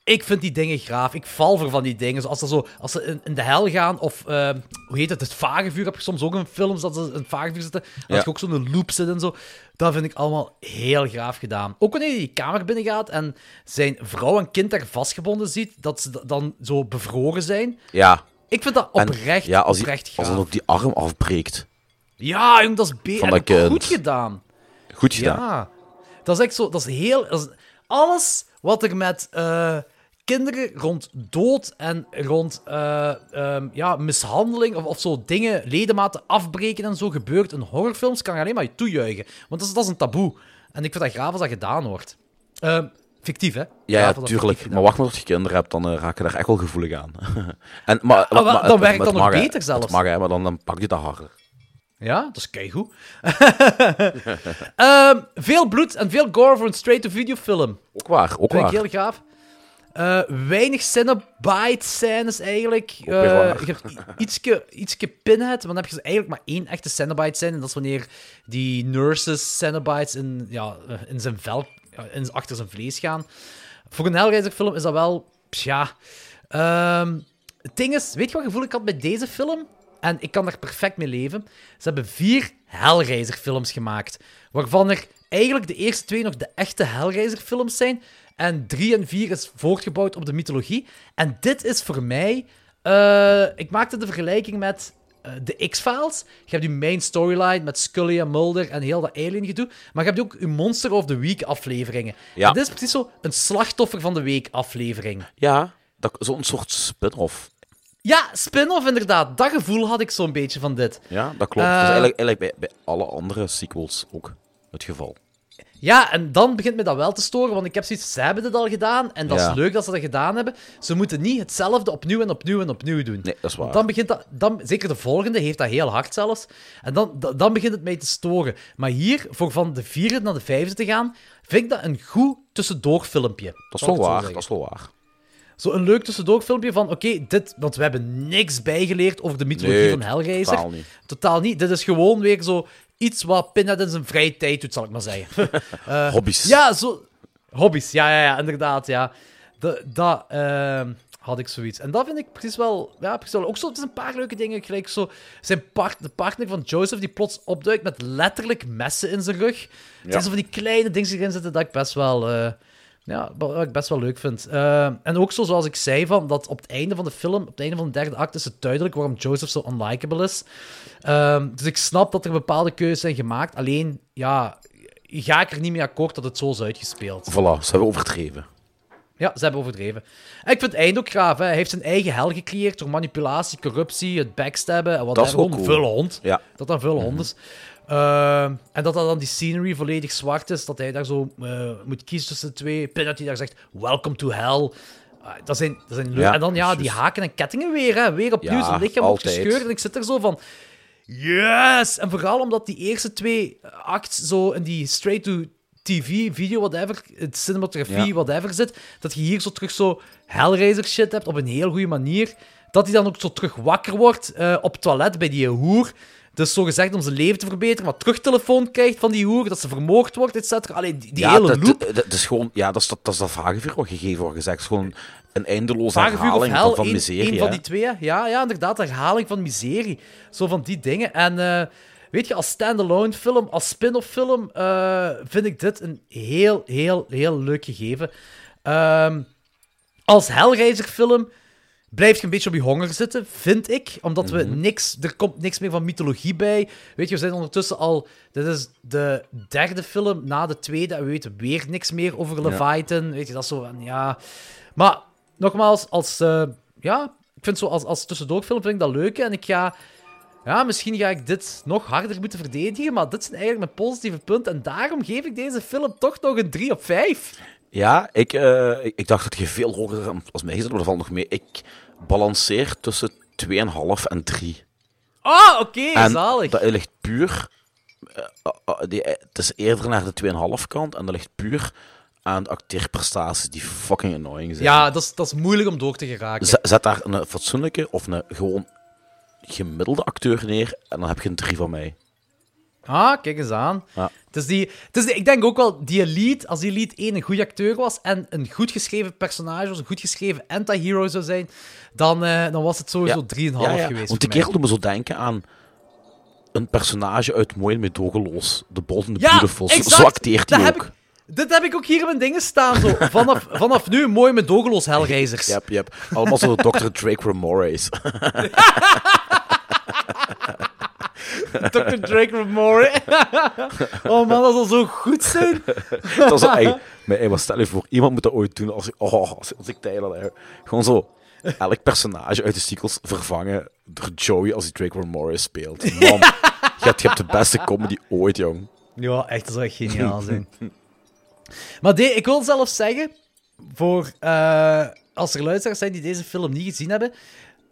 Ik vind die dingen graaf. Ik val voor van die dingen. Zoals ze, zo, als ze in, in de hel gaan, of eh, hoe heet het, het vagevuur heb je soms ook in films, dat ze in het vagevuur zitten. Dat Ja. je ook zo'n loop zit en zo. Dat vind ik allemaal heel graaf gedaan. Ook wanneer hij die kamer binnengaat en zijn vrouw en kind daar vastgebonden ziet, dat ze dan zo bevroren zijn. Ja. Ik vind dat En oprecht, ja, als, oprecht als dan ook die arm afbreekt. Ja, jong, dat is be- Van heb dat ik kind. goed gedaan. Goed gedaan. Ja, dat is echt zo. Dat is heel. dat is- alles wat er met eh, kinderen rond dood en rond eh, ehm, ja, mishandeling of, of zo dingen, ledematen afbreken en zo gebeurt in horrorfilms, kan je alleen maar toejuichen. Want dat is, dat is een taboe. En ik vind dat graaf als dat gedaan wordt. Ehm, fictief, hè? Ja, Graaf ja als dat tuurlijk. fictief gedaan Maar wacht maar tot je kinderen hebt, dan eh, raak je daar echt wel gevoelig aan. en, maar, Ah, maar- dan werkt dat nog mag, beter zelfs. Het mag, hè, maar dan, dan pak je dat harder. Ja, dat is keigoed. Ehm veel bloed en veel gore voor een straight-to-video film. Ook waar, ook Vind waar. ik heel gaaf. Eh, weinig Cenobite-scènes eigenlijk. i- ietske, ietske pinhead, maar dan heb je dus eigenlijk maar één echte Cenobite-scène. En dat is wanneer die nurses Cenobites in, ja, eh, in zijn vel, in, achter zijn vlees gaan. Voor een Hellraiser-film is dat wel... Tja... Ehm, het ding is, weet je wat gevoel ik had bij deze film? En ik kan er perfect mee leven. Ze hebben vier Hellraiser-films gemaakt. Waarvan er eigenlijk de eerste twee nog de echte Hellraiser-films zijn. En drie en vier is voortgebouwd op de mythologie. En dit is voor mij... eh, ik maakte de vergelijking met eh, de X-Files. Je hebt die main storyline met Scully en Mulder en heel dat alien-gedoe. Maar je hebt ook je Monster of the Week afleveringen. Ja. En dit is precies zo een slachtoffer van de week aflevering. Ja, dat- zo'n soort spin-off. Ja, spin-off inderdaad. Dat gevoel had ik zo'n beetje van dit. Ja, dat klopt. Eh, dat is eigenlijk, eigenlijk bij, bij alle andere sequels ook het geval. Ja, en dan begint me dat wel te storen, want ik heb zoiets, ze hebben dit al gedaan, en dat Ja. is leuk dat ze dat gedaan hebben. Ze moeten niet hetzelfde opnieuw en opnieuw en opnieuw doen. Nee, dat is waar. Want dan begint dat, dan, zeker de volgende heeft dat heel hard zelfs, en dan, da- dan begint het mij te storen. Maar hier, voor van de vierde naar de vijfde te gaan, vind ik dat een goed tussendoorfilmpje. Dat is wel het zo waar, dat is wel waar. Zo'n leuk tussendoorfilmpje van, oké, dit... Want we hebben niks bijgeleerd over de mythologie Nee, van Hellraiser. totaal niet. Totaal niet. Dit is gewoon weer zo iets wat Pinhead in zijn vrije tijd doet, zal ik maar zeggen. Hobby's. Ja, zo... Hobby's, ja, ja, ja, inderdaad, ja. Dat, ehm, had ik zoiets. En dat vind ik precies wel... Ja, precies wel. Ook zo, het is een paar leuke dingen. Gelijk zo... Zijn part, de partner van Joseph, die plots opduikt met letterlijk messen in zijn rug. Het zijn zo van die kleine dingen die erin zitten dat ik best wel... eh, ja, wat ik best wel leuk vind. Eh, en ook zo, zoals ik zei, van, dat op het einde van de film, op het einde van de derde act, is het duidelijk waarom Joseph zo unlikable is. Ehm, dus ik snap dat er bepaalde keuzes zijn gemaakt. Alleen, ja, ga ik er niet mee akkoord dat het zo is uitgespeeld. Voilà, ze hebben overdreven. Ja, ze hebben overdreven. En ik vind het eind ook graaf. Hè. Hij heeft zijn eigen hel gecreëerd door manipulatie, corruptie, het backstabben en wat Dat is Gewoon cool. een hond. Ja. Dat dat een vulle hond is. Ehm, en dat dat dan die scenery volledig zwart is. Dat hij daar zo eh, moet kiezen tussen de twee. Pinhead die daar zegt, welcome to hell. Ah, dat zijn, dat zijn leuk. Ja, en dan ja, die haken en kettingen weer. Hè. Weer opnieuw Ja, zijn lichaam wordt gescheurd. En ik zit er zo van... Yes! En vooral omdat die eerste twee acts zo in die straight-to-TV, video, whatever, cinematografie, Ja. whatever zit, dat je hier zo terug zo Hellraiser shit hebt op een heel goede manier. Dat hij dan ook zo terug wakker wordt eh, op toilet bij die hoer. Dus zo gezegd om zijn leven te verbeteren, maar terugtelefoon krijgt van die hoer, dat ze vermoord wordt, et cetera. Allee, die, die ja, hele dat, loop. dat, dat is gewoon, ja, dat is dat, dat, is dat vagevuur wat gegeven wordt gezegd. Het is gewoon een eindeloze Vagevuur herhaling hel, van, van één- miserie. van die twee. Ja, ja, inderdaad, herhaling van miserie. Zo van die dingen. En eh, weet je, als standalone film, als spin-off film, eh, vind ik dit een heel, heel, heel leuk gegeven. Ehm, als Hellraiser film blijf je een beetje op je honger zitten, vind ik. Omdat we niks... Er komt niks meer van mythologie bij. Weet je, we zijn ondertussen al... Dit is de derde film na de tweede en we weten weer niks meer over Leviathan. Weet je, dat is zo van, ja... Maar, nogmaals, als... eh, ja, ik vind zo als, als tussendoorfilm vind ik dat leuk. En ik ga... Ja, misschien ga ik dit nog harder moeten verdedigen, maar dit zijn eigenlijk mijn positieve punten. En daarom geef ik deze film toch nog een 3 op 5. Ja, ik, eh, ik, ik dacht dat je veel hoger als mij zit, maar dat valt nog mee. Ik balanceer tussen 2,5 en 3. Ah, oké, En zalig. dat ligt puur... eh, eh, die, het is eerder naar de 2,5 kant en dat ligt puur aan de acteerprestaties die fucking annoying zijn. Ja, dat is, dat is moeilijk om door te geraken. Z- Zet daar een fatsoenlijke of een gewoon gemiddelde acteur neer en dan heb je een 3 van mij. Ah, kijk eens aan. Ja. Het is die, het is die, ik denk ook wel, die Elite, als die Elite één een goede acteur was en een goed geschreven personage was, een goed geschreven anti-hero zou zijn, dan, eh, dan was het sowieso 3,5 Ja, ja, geweest. Want die kerel doet me zo denken aan een personage uit Mooi en Medogeloos. The Bold and the Beautiful. Zo- exact. Zo acteert Dat hij ook. ik- Dit heb ik ook hier in mijn dingen staan. Zo. Vanaf, vanaf nu mooi met dogeloos Hellreizers. Yep, yep. Allemaal zo Dr. Drake Ramora's. Dr. Drake Ramore. oh man, dat zal zo goed zijn. dat was eigenlijk... Maar hey, wat stel je voor, iemand moet dat ooit doen als ik, oh, als, als ik. Gewoon zo elk personage uit de sequels vervangen door Joey als hij Drake Ramora's speelt. Man, je, hebt, de beste comedy ooit, jong. Ja, echt, dat zou echt geniaal zijn. maar de, ik wil zelfs zeggen, voor, eh, als er luisteraars zijn die deze film niet gezien hebben,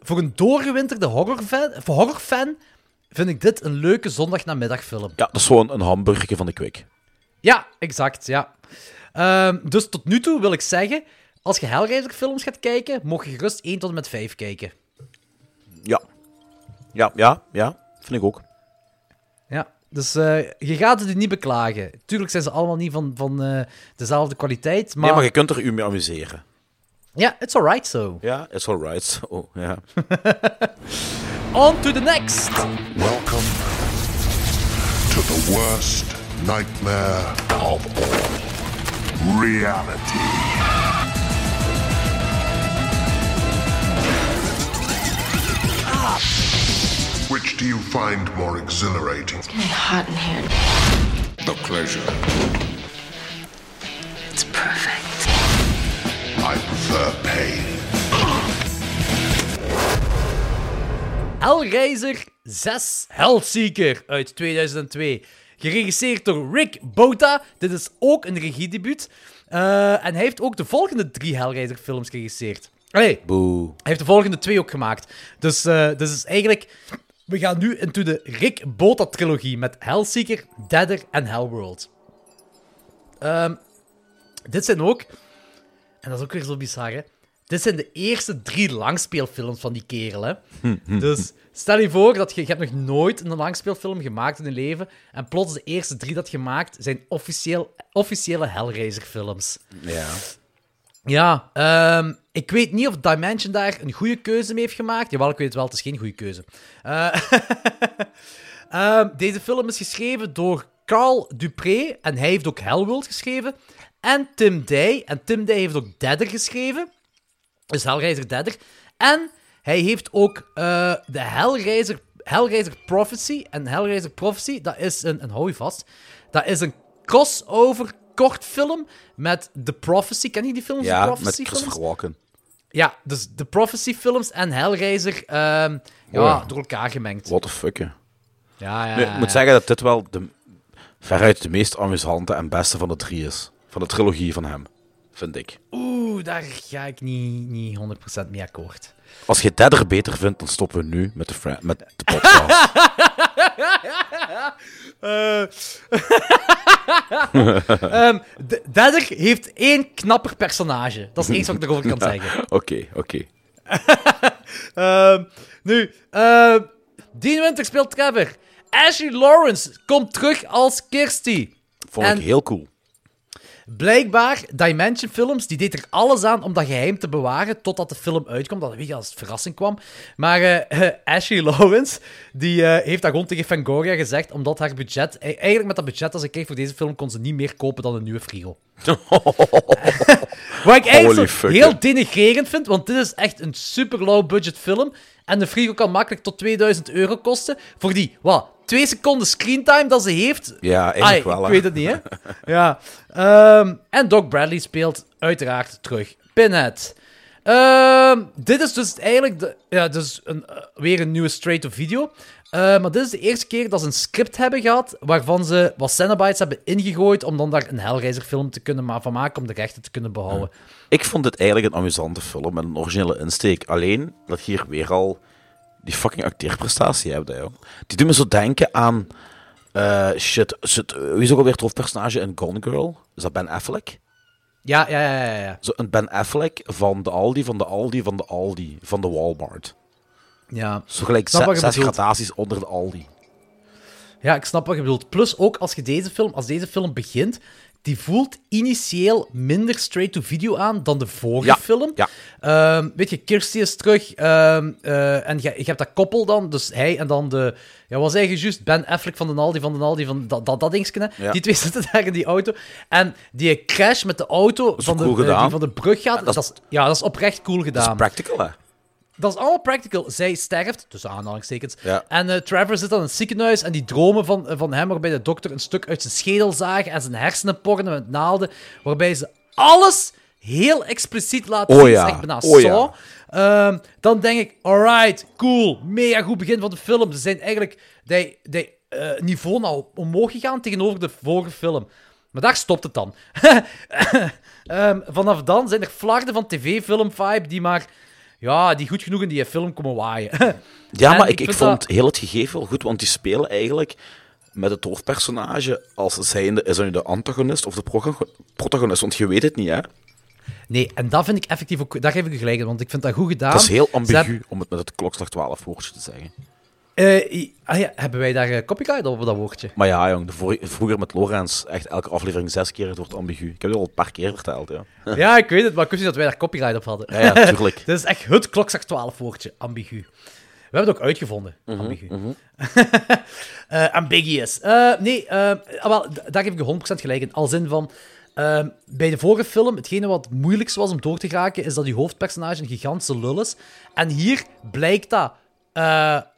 voor een doorgewinterde horrorfan, voor horrorfan vind ik dit een leuke zondagnamiddagfilm. Ja, dat is gewoon een hamburgertje van de Quick. Ja, exact, ja. Ehm, dus tot nu toe wil ik zeggen, als je Hellraiser films gaat kijken, mocht je gerust 1 tot en met 5 kijken. Ja. Ja, ja, ja. Vind ik ook. Ja, dus eh, je gaat het niet beklagen. Tuurlijk zijn ze allemaal niet van, van eh, dezelfde kwaliteit, maar... Nee, maar je kunt er u mee amuseren. Ja, it's alright so. Yeah, it's alright. So, yeah. On to the next! Welcome to the worst nightmare of all reality. Which do you find more exhilarating? It's Getting hot in here. The pleasure. It's perfect. I prefer pain. Hellraiser 6 Hellseeker uit 2002. Geregisseerd door Rick Bota. Dit is ook een regiedebuut. Eh, en hij heeft ook de volgende drie Hellraiser films geregisseerd. Allee, Boe. hij heeft de volgende twee ook gemaakt. Dus, eh dus is eigenlijk... We gaan nu into de Rick Bota-trilogie met Hellseeker, Deader en Hellworld. Ehm, dit zijn ook... En dat is ook weer zo bizar, hè. Dit zijn de eerste drie langspeelfilms van die kerel, hè. Dus stel je voor dat je, je hebt nog nooit een langspeelfilm gemaakt in je leven en plots de eerste drie dat je maakt zijn officieel, officiële Hellraiser-films. Ja. Ja, ehm, ik weet niet of Dimension daar een goede keuze mee heeft gemaakt. Jawel, ik weet het wel, het is geen goede keuze. Eh, ehm, deze film is geschreven door Carl Dupré en hij heeft ook Hellworld geschreven. En Tim Day. En Tim Day heeft ook Deader geschreven. Dus Hellraiser Deader. En hij heeft ook eh, de Hellraiser, Hellraiser Prophecy. En Hellraiser Prophecy, dat is een, en hou je vast, dat is een crossover kortfilm met The Prophecy. Ken je die films? The Ja, met Christopher? Walken. Ja, dus de Prophecy films en Hellraiser ehm, ja, door elkaar gemengd. What the fuck. Ja, ja, ik moet ja. zeggen dat dit wel de, veruit de meest amusante en beste van de drie is. Van de trilogie van hem, vind ik. Oeh, daar ga ik niet, niet 100% mee akkoord. Als je Deader beter vindt, dan stoppen we nu met de, met de podcast. Deader heeft één knapper personage. Dat is enige wat ik erover kan zeggen. Oké, oké. Ehm, nu, ehm Dean Winter speelt Trevor. Ashley Lawrence komt terug als Kirsty. Vond En- ik heel cool. Blijkbaar, Dimension Films, die deed er alles aan om dat geheim te bewaren totdat de film uitkwam. Dat weet je, als het verrassing kwam. Maar eh, Ashley Lawrence, die eh, heeft dat gewoon tegen Fangoria gezegd, omdat haar budget... eh, Eigenlijk met dat budget dat ze kreeg voor deze film, kon ze niet meer kopen dan een nieuwe frigo. Wat ik eigenlijk zo heel denigrerend vind, want dit is echt een super low-budget film. En de frigo kan makkelijk tot 2000 euro kosten. Voor die, wat, twee seconden screentime dat ze heeft. Ja, eigenlijk Ai, wel, Ik weet het niet, hè. ja. Ehm, en Doc Bradley speelt uiteraard terug Pinhead. Ehm, dit is dus eigenlijk de, ja, dus een, eh, weer een nieuwe straight-to-video. Eh, maar dit is de eerste keer dat ze een script hebben gehad waarvan ze wat Cenobites hebben ingegooid om dan daar een Hellraiser-film te kunnen ma- van maken om de rechten te kunnen behouden. Ik vond dit eigenlijk een amusante film met een originele insteek. Alleen dat hier weer al die fucking acteerprestatie hebt. Hè, joh. Die doen me zo denken aan. eh, shit, shit, wie is ook alweer het hoofdpersonage in Gone Girl? Is dat Ben Affleck? Ja, ja, ja, ja. ja. Zo een Ben Affleck van de Aldi, van de Aldi, van de Aldi, van de Walmart. ja. Zo gelijk zes gradaties onder de Aldi. Ja, ik snap wat je bedoelt. Plus ook als je deze film, als deze film begint, die voelt initieel minder straight-to-video aan dan de vorige Ja, film. ja. Ehm, weet je, Kirsty is terug ehm, eh, en je, je hebt dat koppel dan, dus hij en dan de, ja, zei je juist, Ben Affleck van de Aldi, van de Aldi, van dat, dat, dat dingetje? Ja. Die twee zitten daar in die auto. En die crash met de auto van de, cool eh, die van de brug gaat, dat dat is- ja, dat is oprecht cool Dat gedaan. is practical, hè? Dat is allemaal practical. Zij sterft, tussen aanhalingstekens. Ja. En eh, Trevor zit dan in het ziekenhuis en die dromen van, eh, van hem, waarbij de dokter een stuk uit zijn schedel zagen en zijn hersenen porren met naalden, waarbij ze alles heel expliciet laten Oh zien. ja. Echt bijna Oh ja. Saw. Ehm, dan denk ik, alright, cool, mega goed begin van de film. Ze zijn eigenlijk die, die, eh, niveau nou omhoog gegaan tegenover de vorige film. Maar daar stopt het dan. Ehm, vanaf dan zijn er flarden van tv-film-vibe die maar... Ja, die goed genoeg in die film komen waaien. Ja, En maar ik ik, vond dat- heel het gegeven wel goed, want die spelen eigenlijk met het hoofdpersonage als zijnde, is dat nu de antagonist of de protago- protagonist? Want je weet het niet, hè? Nee, en dat vind ik effectief ook... Daar geef ik u gelijk in, want ik vind dat goed gedaan. Dat is heel ambigu, hebben- om het met het klokslag 12 woordje te zeggen. Eh, ah ja, hebben wij daar eh, copyright op, dat woordje? Maar ja, jong, vroeger met Lorenz, echt elke aflevering zes keer het woord ambigu. Ik heb het al een paar keer verteld, ja. ja, ik weet het, maar ik wist niet dat wij daar copyright op hadden. Ja, ja, tuurlijk. Dit is echt het klokslag 12 woordje, ambigu. We hebben het ook uitgevonden, Mhm, ambigu. Eh, ambiguous. Nee, ah, wel, daar geef ik je 100% gelijk in. Als in van... bij de vorige film, hetgene wat het moeilijkste was om door te geraken, is dat die hoofdpersonage een gigantische lul is. En hier blijkt dat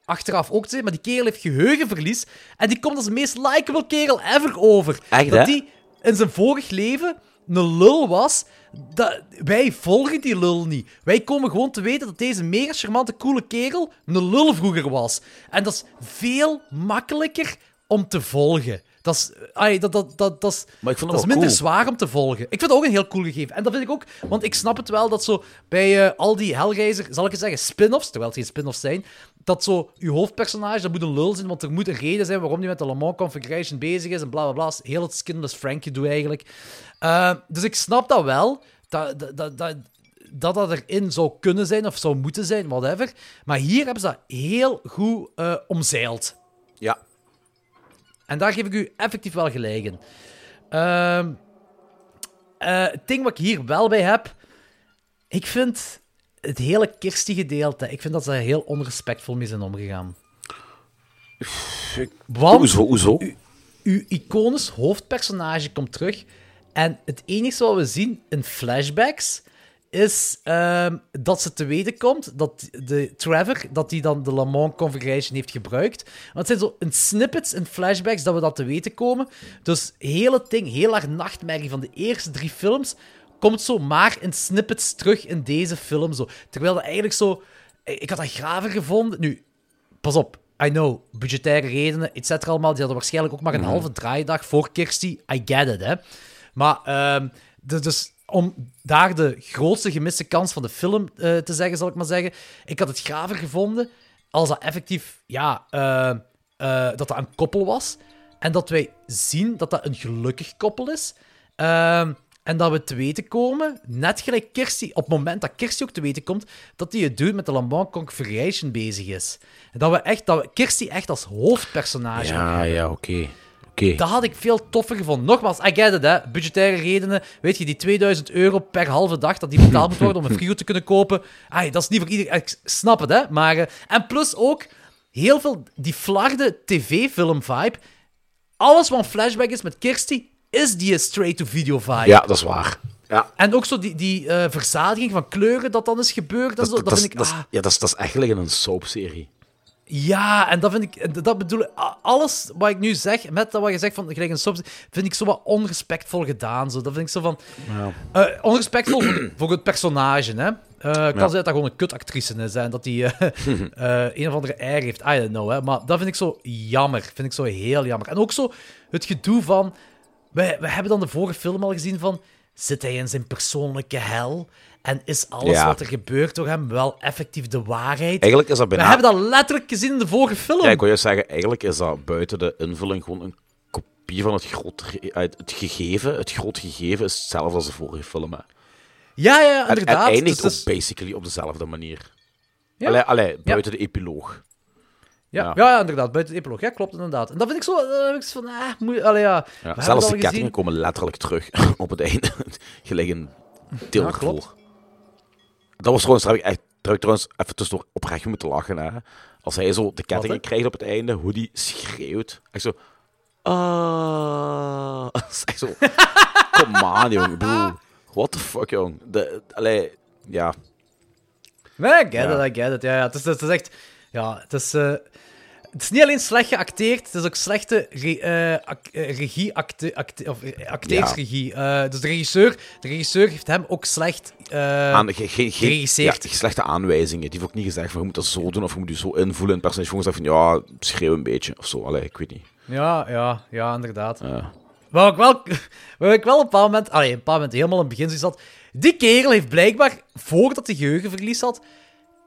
achteraf ook te zijn, maar die kerel heeft geheugenverlies. En die komt als de meest likable kerel ever over. Echt, dat hè? die in zijn vorig leven een lul was. Dat, wij volgen die lul niet. Wij komen gewoon te weten dat deze mega charmante, coole kerel een lul vroeger was. En dat is veel makkelijker om te volgen. Dat is, ai, dat, dat, dat, dat is, Maar ik vond dat het is minder cool. zwaar om te volgen. Ik vind het ook een heel cool gegeven. En dat vind ik ook, want ik snap het wel dat zo bij eh, al die Hellraiser, zal ik eens zeggen, spin-offs, terwijl het geen spin-offs zijn, dat zo uw hoofdpersonage, dat moet een lul zijn, want er moet een reden zijn waarom hij met de Le Mans Configuration bezig is en bla bla bla. Heel het skinless Frankie doe eigenlijk. Eh, dus ik snap dat wel, dat dat, dat, dat, dat erin zou kunnen zijn of zou moeten zijn, whatever. Maar hier hebben ze dat heel goed eh, omzeild. Ja. En daar geef ik u effectief wel gelijk in. Eh, het ding wat ik hier wel bij heb, ik vind het hele Kirsty-gedeelte, ik vind dat ze er heel onrespectvol mee zijn omgegaan. Want Hoezo, hoezo? uw iconisch hoofdpersonage komt terug en het enige wat we zien in flashbacks is ehm, dat ze te weten komt dat de Trevor, dat hij dan de Le Mans Configuration heeft gebruikt. Want het zijn zo in snippets, in flashbacks, dat we dat te weten komen. Dus heel het ding, heel haar nachtmerrie van de eerste drie films, komt zo maar in snippets terug in deze film. Zo. Terwijl dat eigenlijk zo... Ik had dat graver gevonden. Nu, pas op, I know, budgettaire redenen, et cetera allemaal, die hadden waarschijnlijk ook maar een halve draaidag voor Kirsty. I get it, hè. Maar, ehm, dus, dus om daar de grootste gemiste kans van de film eh, te zeggen, zal ik maar zeggen, ik had het graver gevonden als dat effectief, ja, eh, eh, dat dat een koppel was. En dat wij zien dat dat een gelukkig koppel is. En dat we te weten komen, net gelijk Kirsty, op het moment dat Kirsty ook te weten komt, dat die het dude met de Le Mans Configuration bezig is. En dat we echt, dat we Kirsty echt als hoofdpersonage Ja, ja, oké. Oké. Dat had ik veel toffer gevonden. Nogmaals, I get it, hè. Budgettaire redenen. Weet je, die 2000 euro per halve dag dat die betaald moet worden om een frigo te kunnen kopen. Ai, dat is niet voor iedereen. Ik snap het, hè. Maar, eh, en plus ook, heel veel die flarde tv-film-vibe. Alles wat een flashback is met Kirsty, is die straight-to-video vibe. Ja, dat is waar. Ja. En ook zo die, die eh, verzadiging van kleuren dat dan is gebeurd. Dat, dat, vind ik... ah. ja, dat is, dat is eigenlijk een soapserie. Ja, en dat vind ik, dat bedoel ik, alles wat ik nu zeg, met dat wat je zegt van gelijk een soms, vind ik zo wat onrespectvol gedaan. Zo. Dat vind ik zo van. eh, onrespectvol voor, voor het personage, hè? Eh kan zijn dat dat gewoon een kutactrice is en dat die eh, een of andere air heeft. I don't know, hè? Maar dat vind ik zo jammer. Vind ik zo heel jammer. En ook zo het gedoe van. We, we hebben dan de vorige film al gezien van. Zit hij in zijn persoonlijke hel? En is alles Ja. wat er gebeurt door hem wel effectief de waarheid? Eigenlijk is dat We bijna... hebben dat letterlijk gezien in de vorige film. Ja, ik wil juist zeggen, eigenlijk is dat buiten de invulling gewoon een kopie van het, groot, het gegeven. Het groot gegeven is hetzelfde als de vorige film. Hè. Ja, ja, inderdaad. en eindigt Dus- ook basically op dezelfde manier. Ja. Allee, allee, buiten de epiloog. Ja, ja. inderdaad. Buiten de epiloog. Ja, klopt, inderdaad. En dat vind ik zo... heb ik zo van, ah, moet, allee, ja. Ja, zelfs de kettingen gezien. komen letterlijk terug op het einde. Gelijk een deelgevoel. klopt. dat was trouwens, daar heb ik echt daar heb ik trouwens even tussendoor oprecht moeten lachen. Hè. Als hij zo de kettingen krijgt op het einde, hoe die schreeuwt. Echt zo... Ah. Dat echt zo... Come on, jong. What the fuck, jong. De, allee, ja. Nee, I get it, I get it. Ja, ja. Het, is, het is echt... Ja, het is... eh, het is niet alleen slecht geacteerd, het is ook slechte re, eh, ac- eh, regie, acte, acte- of acteersregie. Dus de regisseur, de regisseur heeft hem ook slecht Aan, ge, ge, ge- ja, geregisseerd. slechte aanwijzingen. Die heeft ook niet gezegd van je moet dat zo doen of je moet je zo invoelen in het personage. Gewoon gezegd van ja, schreeuw een beetje of zo. Allee, ik weet niet. Ja, ja, ja, inderdaad. Ja. Waar ik wel, waar ik wel op een bepaald moment, allee, een bepaald moment helemaal in het begin had. Die kerel heeft blijkbaar, voordat hij geheugenverlies had,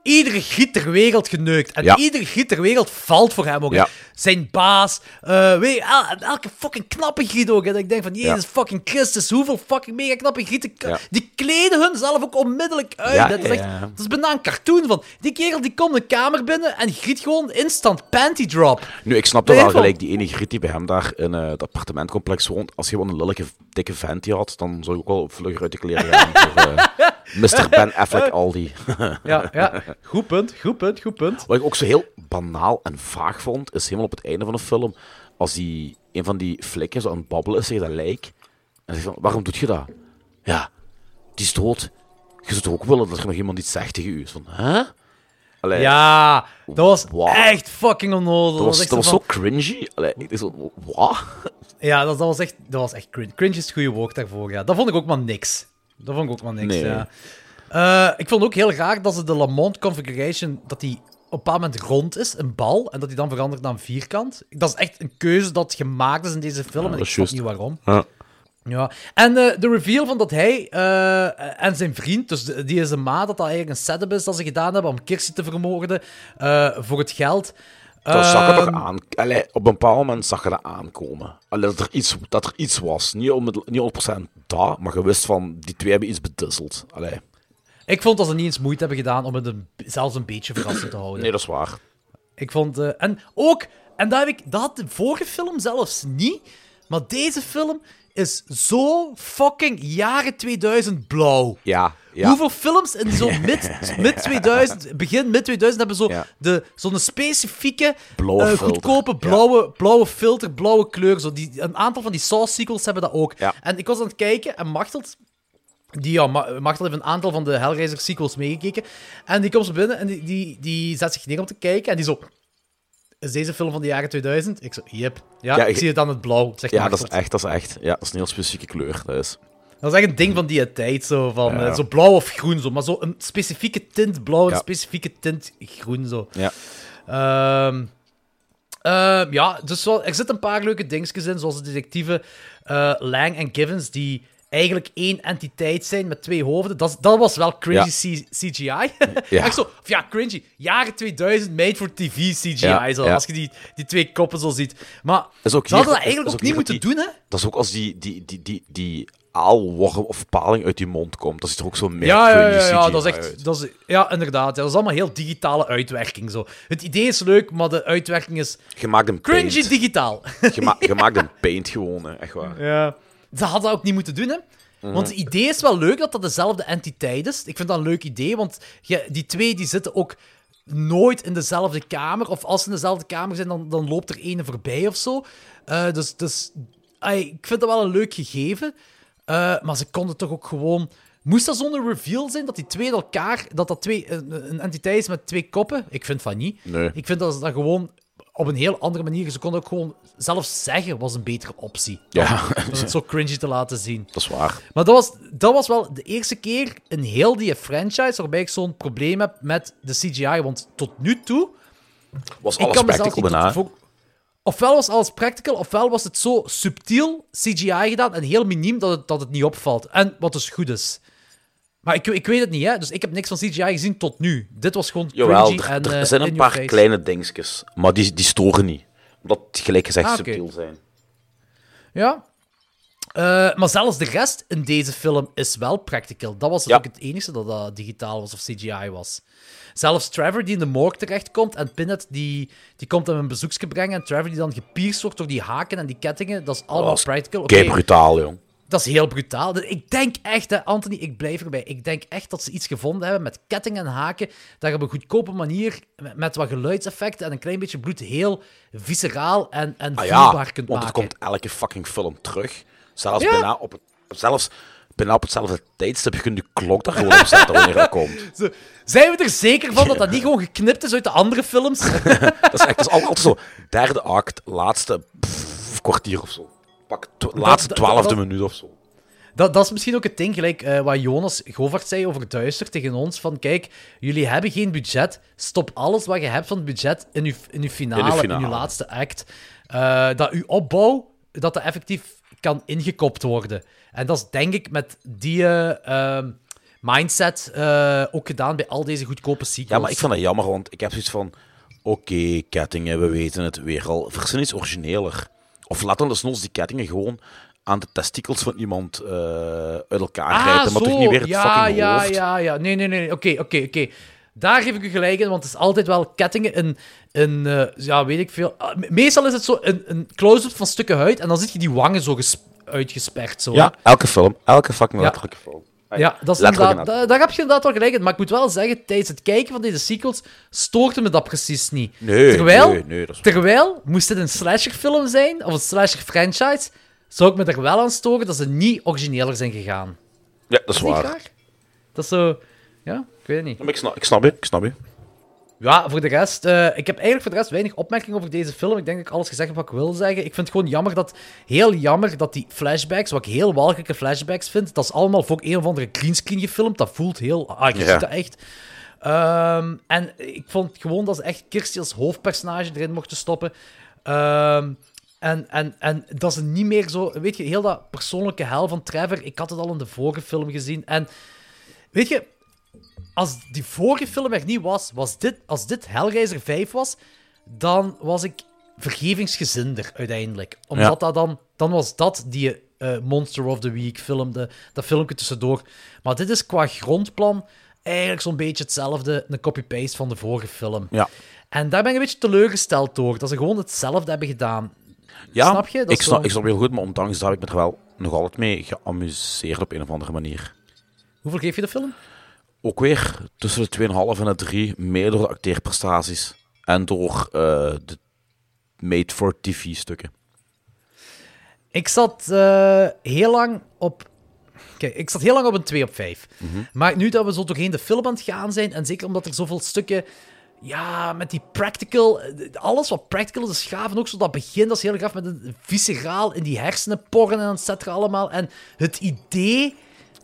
iedere giet ter wereld geneukt. En Ja. iedere giet ter wereld valt voor hem ook. Ja. Zijn baas, eh, weet je, el- elke fucking knappe giet ook. En ik denk van, jezus fucking Christus, hoeveel fucking mega knappe gieten... Die kleden hunzelf ook onmiddellijk uit. Dat, is echt, dat is bijna een cartoon van. Die kerel die komt een kamer binnen en giet gewoon instant panty drop. Nu, ik snap dat wel van- gelijk. Die ene griet die bij hem daar in eh, het appartementcomplex woont. Als je gewoon een lelijke, dikke vent die had, dan zou je ook wel vlugger uit de kleren gaan. eh, Mr. Ben Affleck Aldi. Ja, ja. Goed punt, goed punt, goed punt. Wat ik ook zo heel banaal en vaag vond, is helemaal op het einde van de film, als die, een van die flikken zo aan het babbelen is tegen dat lijk. En zegt van, waarom doet je dat? Ja, die is dood. Je zou toch ook willen dat er nog iemand iets zegt tegen u? Is Van, hè? Allee, Ja, dat was Wow. echt fucking onnozel. Dat was, echt dat was van- zo cringy. Allee, ik dacht zo, wat? Ja, dat, dat was echt, dat was echt cringe. Cringe is het goede woord daarvoor, ja. Dat vond ik ook maar niks. Dat vond ik ook maar niks, Nee. ja. Eh, ik vond ook heel raar dat ze de Lamont configuration, dat die op een bepaald moment rond is, een bal, en dat die dan verandert naar een vierkant. Dat is echt een keuze dat gemaakt is in deze film, Ja, en ik snap niet waarom. Ja. Ja, en eh, de reveal van dat hij eh, en zijn vriend, dus de- die is een maat, dat dat eigenlijk een setup is dat ze gedaan hebben om Kirsty te vermoorden voor het geld. Dat zag je toch Ehm, aan. Allee, op een bepaald moment zag je dat aankomen. Allee, dat, er iets, dat er iets was. Niet, niet 100% dat, maar je wist van, die twee hebben iets bedisseld. Allee. Ik vond dat ze niet eens moeite hebben gedaan om het een, zelfs een beetje verrassend te houden. Nee, dat is waar. Ik vond... eh, en ook... En dat, heb ik, dat had de vorige film zelfs niet. Maar deze film is zo fucking jaren 2000 blauw. Ja, ja. Hoeveel films in zo'n mid, mid 2000, begin mid 2000 hebben zo Ja. de, zo'n specifieke, Blauwe eh, goedkope blauwe, blauwe filter, blauwe kleur. Zo die, een aantal van die Saw-sequels hebben dat ook. Ja. En ik was aan het kijken en Machteld... Die, ja, Machtel heeft een aantal van de Hellraiser sequels meegekeken. En die komt zo binnen en die, die, die zet zich neer om te kijken. En die zo... Is deze film van de jaren 2000? Ik zo, yep. Ja, Ja, ik ik- zie het aan het blauw, zegt Ja, dat is echt, dat is echt. Ja, dat is een heel specifieke kleur. Dat is. Dat is echt een ding van die tijd, zo, van, Ja. eh, zo blauw of groen, zo, maar zo een specifieke tint blauw, een specifieke tint groen, zo. Ja. Ehm, ehm, ja, dus wel, er zitten een paar leuke dingetjes in, zoals de detectieven eh, Lang en Givens, die eigenlijk één entiteit zijn met twee hoofden. Dat, is- dat was wel cringy Ja. C- CGI. Ja. Echt zo, of ja, cringy. Jaren 2000, made for TV CGI, Ja, zo, als je die, die twee koppen zo ziet. Maar is hier- hadden dat is- eigenlijk is ook ook niet moeten doen, hè? Dat is ook als die, die, die, die, die aalworm of paling uit die mond komt. Dat ziet er ook zo meer Ja, ja, ja, ja, dat is echt, uit. dat is, ja, inderdaad. Ja, dat is allemaal heel digitale uitwerking. Zo. Het idee is leuk, maar de uitwerking is Je maakt een cringy paint. digitaal. Je, ma- je maakt een paint gewoon, hè. echt waar. Ja. Ze hadden dat ook niet moeten doen, hè. Mhm. Want het idee is wel leuk dat dat dezelfde entiteit is. Ik vind dat een leuk idee, want je, die twee die zitten ook nooit in dezelfde kamer. Of als ze in dezelfde kamer zijn, dan, dan loopt er ene voorbij of zo. Eh, dus dus ik vind dat wel een leuk gegeven. Eh, maar ze konden toch ook gewoon... Moest dat zonder reveal zijn, dat die twee elkaar... Dat dat twee, een, een entiteit is met twee koppen? Ik vind van niet. Nee. Ik vind dat ze dat gewoon op een heel andere manier... Ze konden ook gewoon zelfs zeggen was een betere optie. Ja, Om het zo cringy te laten zien. dat is waar. Maar dat was, dat was wel de eerste keer in heel die franchise waarbij ik zo'n probleem heb met de CGI. Want tot nu toe... Was alles practical bijna. voor- Ofwel was alles practical, ofwel was het zo subtiel CGI gedaan en heel miniem dat het, dat het niet opvalt. En wat dus goed is. Maar ik, ik weet het niet, hè. Dus ik heb niks van CGI gezien tot nu. Dit was gewoon Jawel, er, en er eh, zijn een paar kleine dingetjes, maar die, die storen niet. Omdat die, gelijk gezegd Ah, subtiel zijn. Ja. Eh, maar zelfs de rest in deze film is wel practical. Dat was Ja. ook het enige dat dat digitaal was of CGI was. Zelfs Trevor die in de morgue terechtkomt en Pinhead die, die komt hem een bezoekje brengen en Trevor die dan gepierst wordt door die haken en die kettingen, dat is allemaal Dat practical. Oké, Kei brutaal, jong. Dat is heel brutaal. Dus Ik denk echt, hè, Anthony, ik blijf erbij. Ik denk echt dat ze iets gevonden hebben met kettingen en haken. Dat je op een goedkope manier, met, wat geluidseffecten en een klein beetje bloed, heel visceraal en, en Ah voelbaar ja, kunt want het maken. komt elke fucking film terug. Zelfs Ja. bijna op het... Zelfs bijna op hetzelfde tijdstip. Je kunt de klok daar gewoon op zetten wanneer dat komt. Zo, Zijn we er zeker van dat dat niet gewoon geknipt is uit de andere films? Dat is echt dat is altijd zo. Derde act, laatste pff, kwartier of zo. Pak tw- laatste dat- twaalfde dat- minuut of zo. Dat, dat is misschien ook het ding, gelijk eh, wat Jonas Govert zei over Duister tegen ons. Van kijk, jullie hebben geen budget. Stop alles wat je hebt van het budget in je, in uw finale, in, finale. uw laatste act. Eh, dat uw opbouw, dat dat effectief kan ingekopt worden. En dat is denk ik met die eh, ehm, mindset ook gedaan bij al deze goedkope sequels. Ja, maar ik vind dat jammer, want ik heb zoiets van... Oké, kettingen, we weten het weer al. Verzin iets origineler. Of laat dan desnoods die kettingen gewoon aan de testikels van iemand eh, uit elkaar Ah, rijden. Maar toch niet weer het ja, fucking ja, hoofd. Ja, ja, Nee, nee, nee. Oké, oké, oké. Daar geef ik u gelijk in, want het is altijd wel kettingen in, in eh, ja, weet ik veel. Ah, me- Meestal is het zo een, een close-up van stukken huid en dan zit je die wangen zo ges- uitgesperd. Zo, Ja, hè. elke film. Elke fucking Ja. film. Ja, dat is inderdaad, daar, daar heb je inderdaad wel gelijk in. Maar ik moet wel zeggen, tijdens het kijken van deze sequels stoorde me dat precies niet. Nee, terwijl, nee, nee, dat is- terwijl, moest het een slasherfilm zijn, of een slasher-franchise, zou ik me er wel aan storen dat ze niet origineler zijn gegaan. Ja, dat is waar. Dat is zo... Ja, ik weet het niet. Maar ik, snap, ik snap je, ik snap je. Ja, voor de rest... eh, ik heb eigenlijk voor de rest weinig opmerkingen over deze film. Ik denk dat ik alles gezegd heb wat ik wil zeggen. Ik vind het gewoon jammer dat... Heel jammer dat die flashbacks, wat ik heel walgelijke flashbacks vind, dat is allemaal voor een of andere greenscreen gefilmd. Dat voelt heel... Ah, je Ja. ziet dat echt. Ehm, en ik vond gewoon dat ze echt Kirsty als hoofdpersonage erin mochten stoppen. Ehm, en, en, en dat ze niet meer zo... Weet je, heel dat persoonlijke hel van Trevor, ik had het al in de vorige film gezien. En weet je, als die vorige film er niet was, was dit, als dit Hellraiser 5 was, dan was ik vergevingsgezinder uiteindelijk. Omdat Ja. dat dan, dan was dat die eh, Monster of the Week film, de, dat filmpje tussendoor. Maar dit is qua grondplan eigenlijk zo'n beetje hetzelfde, een copy-paste van de vorige film. Ja. En daar ben ik een beetje teleurgesteld door, dat ze gewoon hetzelfde hebben gedaan. Ja, Snap je? Dat ik, snap, zo- ik snap heel goed, maar ondanks dat heb ik me er wel nog altijd mee geamuseerd op een of andere manier. Hoeveel geef je de film? Ook weer tussen de 2,5 en de 3, meer door de acteerprestaties en door eh, de made-for-TV-stukken. Ik zat eh, heel lang op. Kijk, ik zat heel lang op een 2 op 5. Maar nu dat we zo doorheen de film aan het gaan zijn, en zeker omdat er zoveel stukken. Ja, met die practical. eh, Alles wat practical is, is gaaf. En ook zo dat begin, dat is heel gaaf met een visceraal in die hersenen porren en et cetera allemaal. En het idee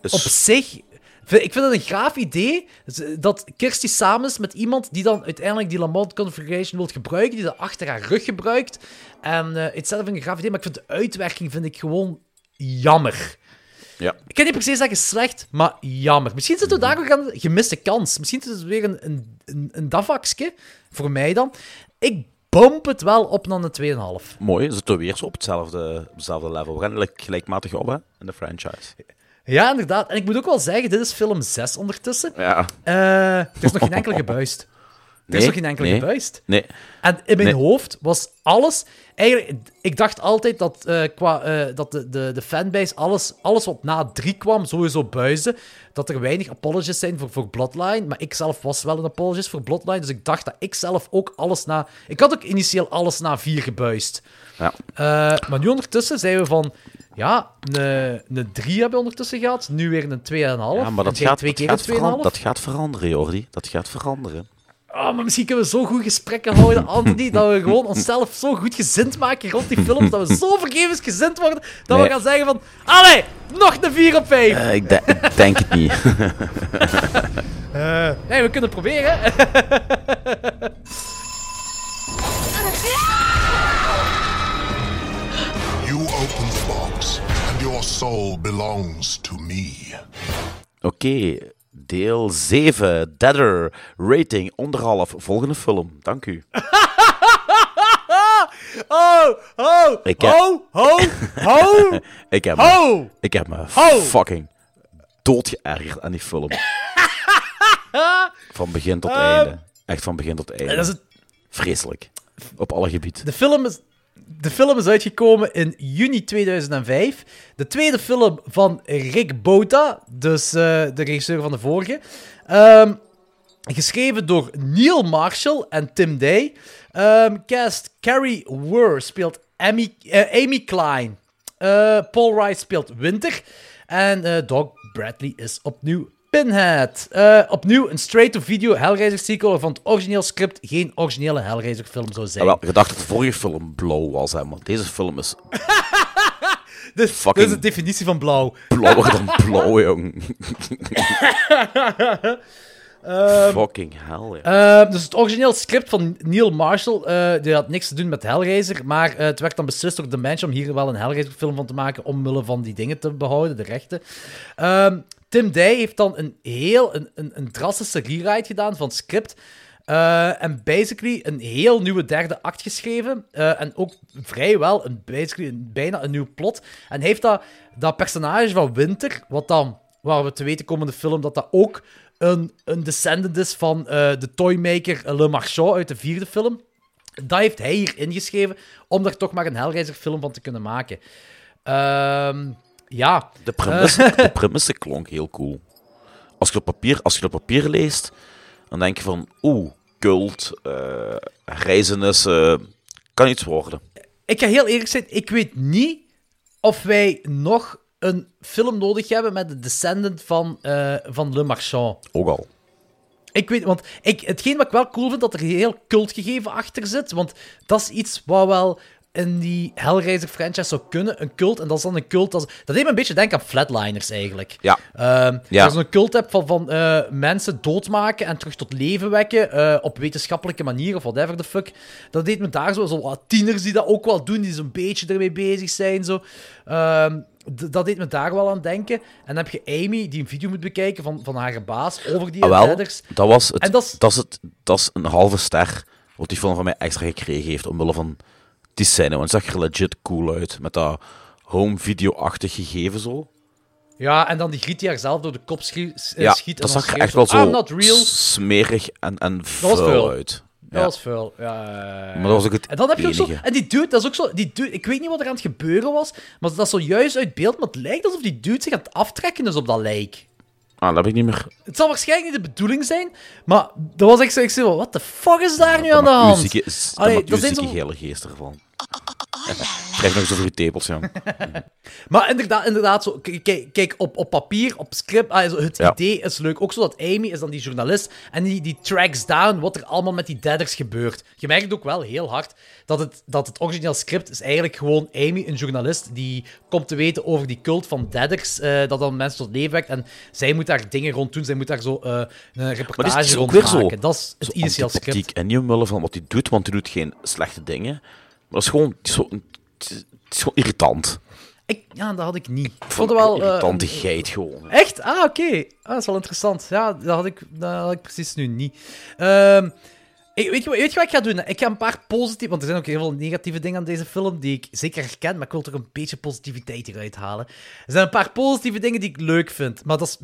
Is- op zich. Ik vind het een gaaf idee dat Kirsty samen is met iemand die dan uiteindelijk die Lamont Configuration wil gebruiken, die dat achter haar rug gebruikt. En eh het zelf een gaaf idee, maar ik vind de uitwerking vind ik gewoon jammer. Ja. Ik kan niet se zeggen slecht, maar jammer. Misschien zitten we daar ook aan een gemiste kans. Misschien is het weer een, een, een, voor mij dan. Ik bump het wel op naar een 2,5. Mooi, zitten we weer zo op hetzelfde, op hetzelfde level. We gaan gelijk- gelijkmatig op hè, in de franchise. Ja, inderdaad. En ik moet ook wel zeggen, dit is film 6 ondertussen. Ja. Eh, er is nog geen enkele gebuist. Er is nog geen enkele nee. gebuist. Nee. En in mijn Nee. hoofd was alles... Eigenlijk, ik dacht altijd dat, eh, qua, eh, dat de, de, de fanbase alles, alles wat na 3 kwam sowieso buisde. Dat er weinig apologies zijn voor, voor Bloodline. Maar ik zelf was wel een apologist voor Bloodline. Dus ik dacht dat ik zelf ook alles na... Ik had ook initieel alles na 4 gebuist. Ja. Maar nu ondertussen zijn we van... Ja, een, een 3 hebben we ondertussen gehad. Nu weer een 2,5. Ja, maar dat gaat, twee dat, keer gaat een 2,5. veran- dat gaat veranderen, Jordi. Dat gaat veranderen. Oh, maar misschien kunnen we zo goed gesprekken houden, Anthony, dat we gewoon onszelf zo goed gezind maken rond die films, dat we zo vergevens gezind worden, dat we gaan zeggen van... Allee, nog een 4 op 5. Eh, ik, de- ik denk het niet. Eh, nee, we kunnen het proberen. Open the box, and your soul belongs to me. Oké, deel 7, Deader, rating onderhalf, volgende film. Dank u. oh, ho, Ik heb- ho, ho, ho. Ik heb, Ho! me, ik heb me Ho! fucking doodgeërgerd aan die film. Van begin tot Ehm, einde. Echt van begin tot einde. Dat is het, Vreselijk. Op alle gebieden. de, film is, de film is uitgekomen in juni 2005. De tweede film van Rick Bota, dus eh, de regisseur van de vorige. Ehm, geschreven door Neil Marshall en Tim Day. Ehm, cast Carrie Wurr speelt Amy, eh, Amy Klein. Eh, Paul Wright speelt Winter. En Doug Bradley is opnieuw Pinhead. Eh, opnieuw een straight-to-video Hellraiser sequel waarvan het origineel script geen originele Hellraiser film zou Ja, zijn. wel, je dacht dat de vorige film blauw was, hè, maar deze film is Dus, Dat is de definitie van blauw. blauwer dan blauw, jong. fucking hell, ja. Eh, dus het origineel script van Neil Marshall, eh, die had niks te doen met Hellraiser, maar eh, het werd dan beslist door Dimension om hier wel een Hellraiser-film van te maken, omwille van die dingen te behouden, de rechten. Tim Day heeft dan een heel, een, een, een drastische rewrite gedaan van het script. eh, en basically een heel nieuwe derde act geschreven. eh, en ook vrijwel een, basically bijna een nieuw plot. En heeft dat, dat personage van Winter, wat dan, waar we te weten komen in de film, dat dat ook een, een descendant is van eh, de toymaker Le Marchand uit de vierde film. Dat heeft hij hier ingeschreven om daar toch maar een Hellraiser-film van te kunnen maken. Ehm, ja. De premisse, de premisse klonk heel cool. Als je, op papier, als je het op papier leest, dan denk je van... Oeh, cult, eh reizenis, eh, kan iets worden. Ik ga heel eerlijk zijn, ik weet niet of wij nog een film nodig hebben met de descendant van, eh, van Le Marchand. Ook al. Ik weet, want ik, hetgeen wat ik wel cool vind, dat er heel cultgegeven achter zit. Want dat is iets wat wel in die Hellraiser-franchise zou kunnen. Een cult, en dat is dan een cult... Dat, dat deed me een beetje denken aan Flatliners, eigenlijk. Ja. Ehm Ja. Dat is een cult hebt van, van eh, mensen doodmaken en terug tot leven wekken. eh, op wetenschappelijke manier of whatever the fuck. Dat deed me daar zo. Zo wat tieners die dat ook wel doen, die zo'n beetje ermee bezig zijn. Zo. Ehm, dat deed me daar wel aan denken. En dan heb je Amy, die een video moet bekijken van, van haar baas over die Ah, wel, dat, was het, En dat is- dat, is het, dat is een halve ster wat die film van mij extra gekregen heeft, omwille van die scène. Want het zag er legit cool uit, met dat home video-achtig gegeven zo. Ja, en dan die griet die haar zelf door de kop eh, Ja, schiet. en dat zag er echt wel zo smerig en, en vuil vuil. uit. Dat Ja. was vuil. Ja, ja, ja. Maar dat was ook het En dan heb je ook zo... En die dude, dat is ook zo... Die dude, ik weet niet wat er aan het gebeuren was, maar dat is zo juist uit beeld, maar het lijkt alsof die dude zich aan het aftrekken is op dat lijk. Ah, dat heb ik niet meer. Het zal waarschijnlijk niet de bedoeling zijn, maar dat was echt zo... Ik zei, wat de fuck is daar nu aan de hand? uw zieke, s- dan Allee, dat zijn zo- hele geest ervan. Krijg nog eens over je tepels, ja. Maar inderdaad, inderdaad zo, kijk, kijk op, op papier, op script, ah, zo, het Ja. idee is leuk. Ook zo dat Amy is dan die journalist en die, die tracks down wat er allemaal met die deaders gebeurt. Je merkt ook wel heel hard dat het, dat het origineel script is eigenlijk gewoon Amy, een journalist, die komt te weten over die cult van deaders, eh, dat dan mensen tot leven wekt. En zij moet daar dingen rond doen, zij moet daar zo eh, een Maar reportage dit is rond weer zo. maken. Dat is het zo initieel script. En niet omwille van wat hij doet, want hij doet geen slechte dingen. Dat is gewoon, het is zo, het is, het is gewoon irritant. Ik, ja, dat had ik niet. Ik vond het wel... eh, irritante geit gewoon. Echt? Ah, oké. Ah, dat is wel interessant. Ja, dat had ik, dat had ik precies nu niet. Ehm, Ik, weet, je, weet je wat ik ga doen? Ik ga een paar positieve... Want er zijn ook heel veel negatieve dingen aan deze film die ik zeker herken, maar ik wil toch een beetje positiviteit eruit halen. Er zijn een paar positieve dingen die ik leuk vind, maar dat is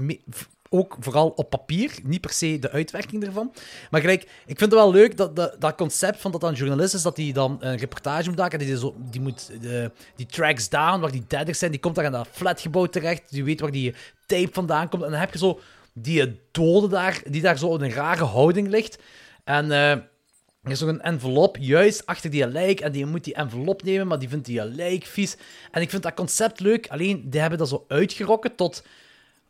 ook vooral op papier, niet per se de uitwerking ervan. Maar gelijk, ik vind het wel leuk dat, dat, concept van dat dan journalist is, dat hij dan een reportage moet maken, en die, die moet de, die tracks down, waar die deaders zijn, die komt daar in dat flatgebouw terecht, die weet waar die tape vandaan komt, en dan heb je zo die dode daar, die daar zo in een rare houding ligt. En eh, er is nog een envelop juist achter die lijk. En die moet die envelop nemen, maar die vindt die lijk vies. En ik vind dat concept leuk. Alleen, die hebben dat zo uitgerokken tot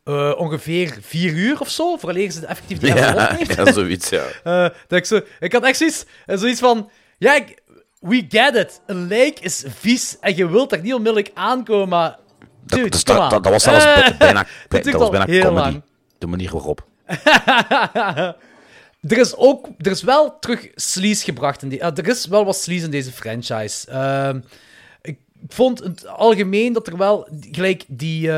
eh, ongeveer vier uur of zo. Vooraleer ze effectief die Ja, ja, zoiets, ja. Eh, dat ik, zo, ik had echt zoiets, eh, zoiets van... Ja, ik- we get it. Een lijk is vies en je wilt er niet onmiddellijk aankomen, maar... Dude, Dus dat, dat, dat was zelfs bijna, dat dat was bijna heel comedy. lang. De manier waarop. Er is ook, er is wel terug sleaze gebracht in die. er is wel wat sleaze in deze franchise. Ehm, ik vond het algemeen dat er wel gelijk die.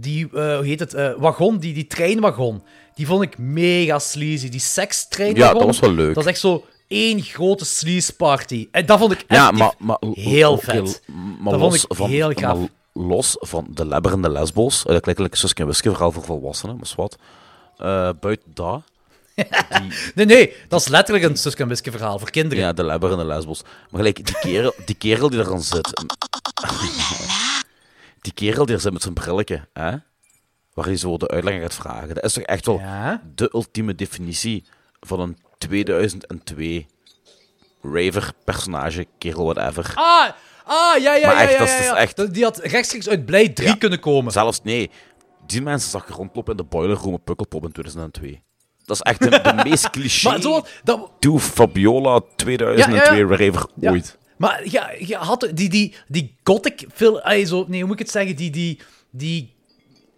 Die, eh, hoe heet het? eh, wagon, die, die treinwagon. Die vond ik mega sleazy. Die sekstreinwagon. Ja, dat was wel leuk. Dat is echt zo één grote sleaze party. En dat vond ik Ja, effectief maar, maar heel vet. maar dat vond ik van, heel gaaf. maar los van de lebberende lesbos, uh, dat klinkt like een Suske en verhaal voor volwassenen, maar wat. Eh, buiten dat, Nee, nee, dat is letterlijk een Suske en Wiske verhaal voor kinderen. ja, de lebberende lesbos. Maar gelijk, die kerel, die kerel die er dan zit. Die kerel die er zit met zijn brilletje, hè? waar hij zo de uitleg gaat vragen. Dat is toch echt wel Ja. de ultieme definitie van een 2002 raver personage, kerel whatever. Ah, ah, ja, ja, Maar ja, echt, ja, dat ja, is- ja. dat is echt- Die had rechtstreeks uit Blij 3 Ja. kunnen komen. Zelfs nee, die mensen zag je rondlopen in de boiler room op Pukkelpop in 2002. Dat is echt de, de meest cliché Maar zo, dat, to Fabiola 2002 Ja, ja, ja. raver ooit. Maar ja, je had die, die, die gothic film... zo, nee, hoe moet ik het zeggen? Die... die, die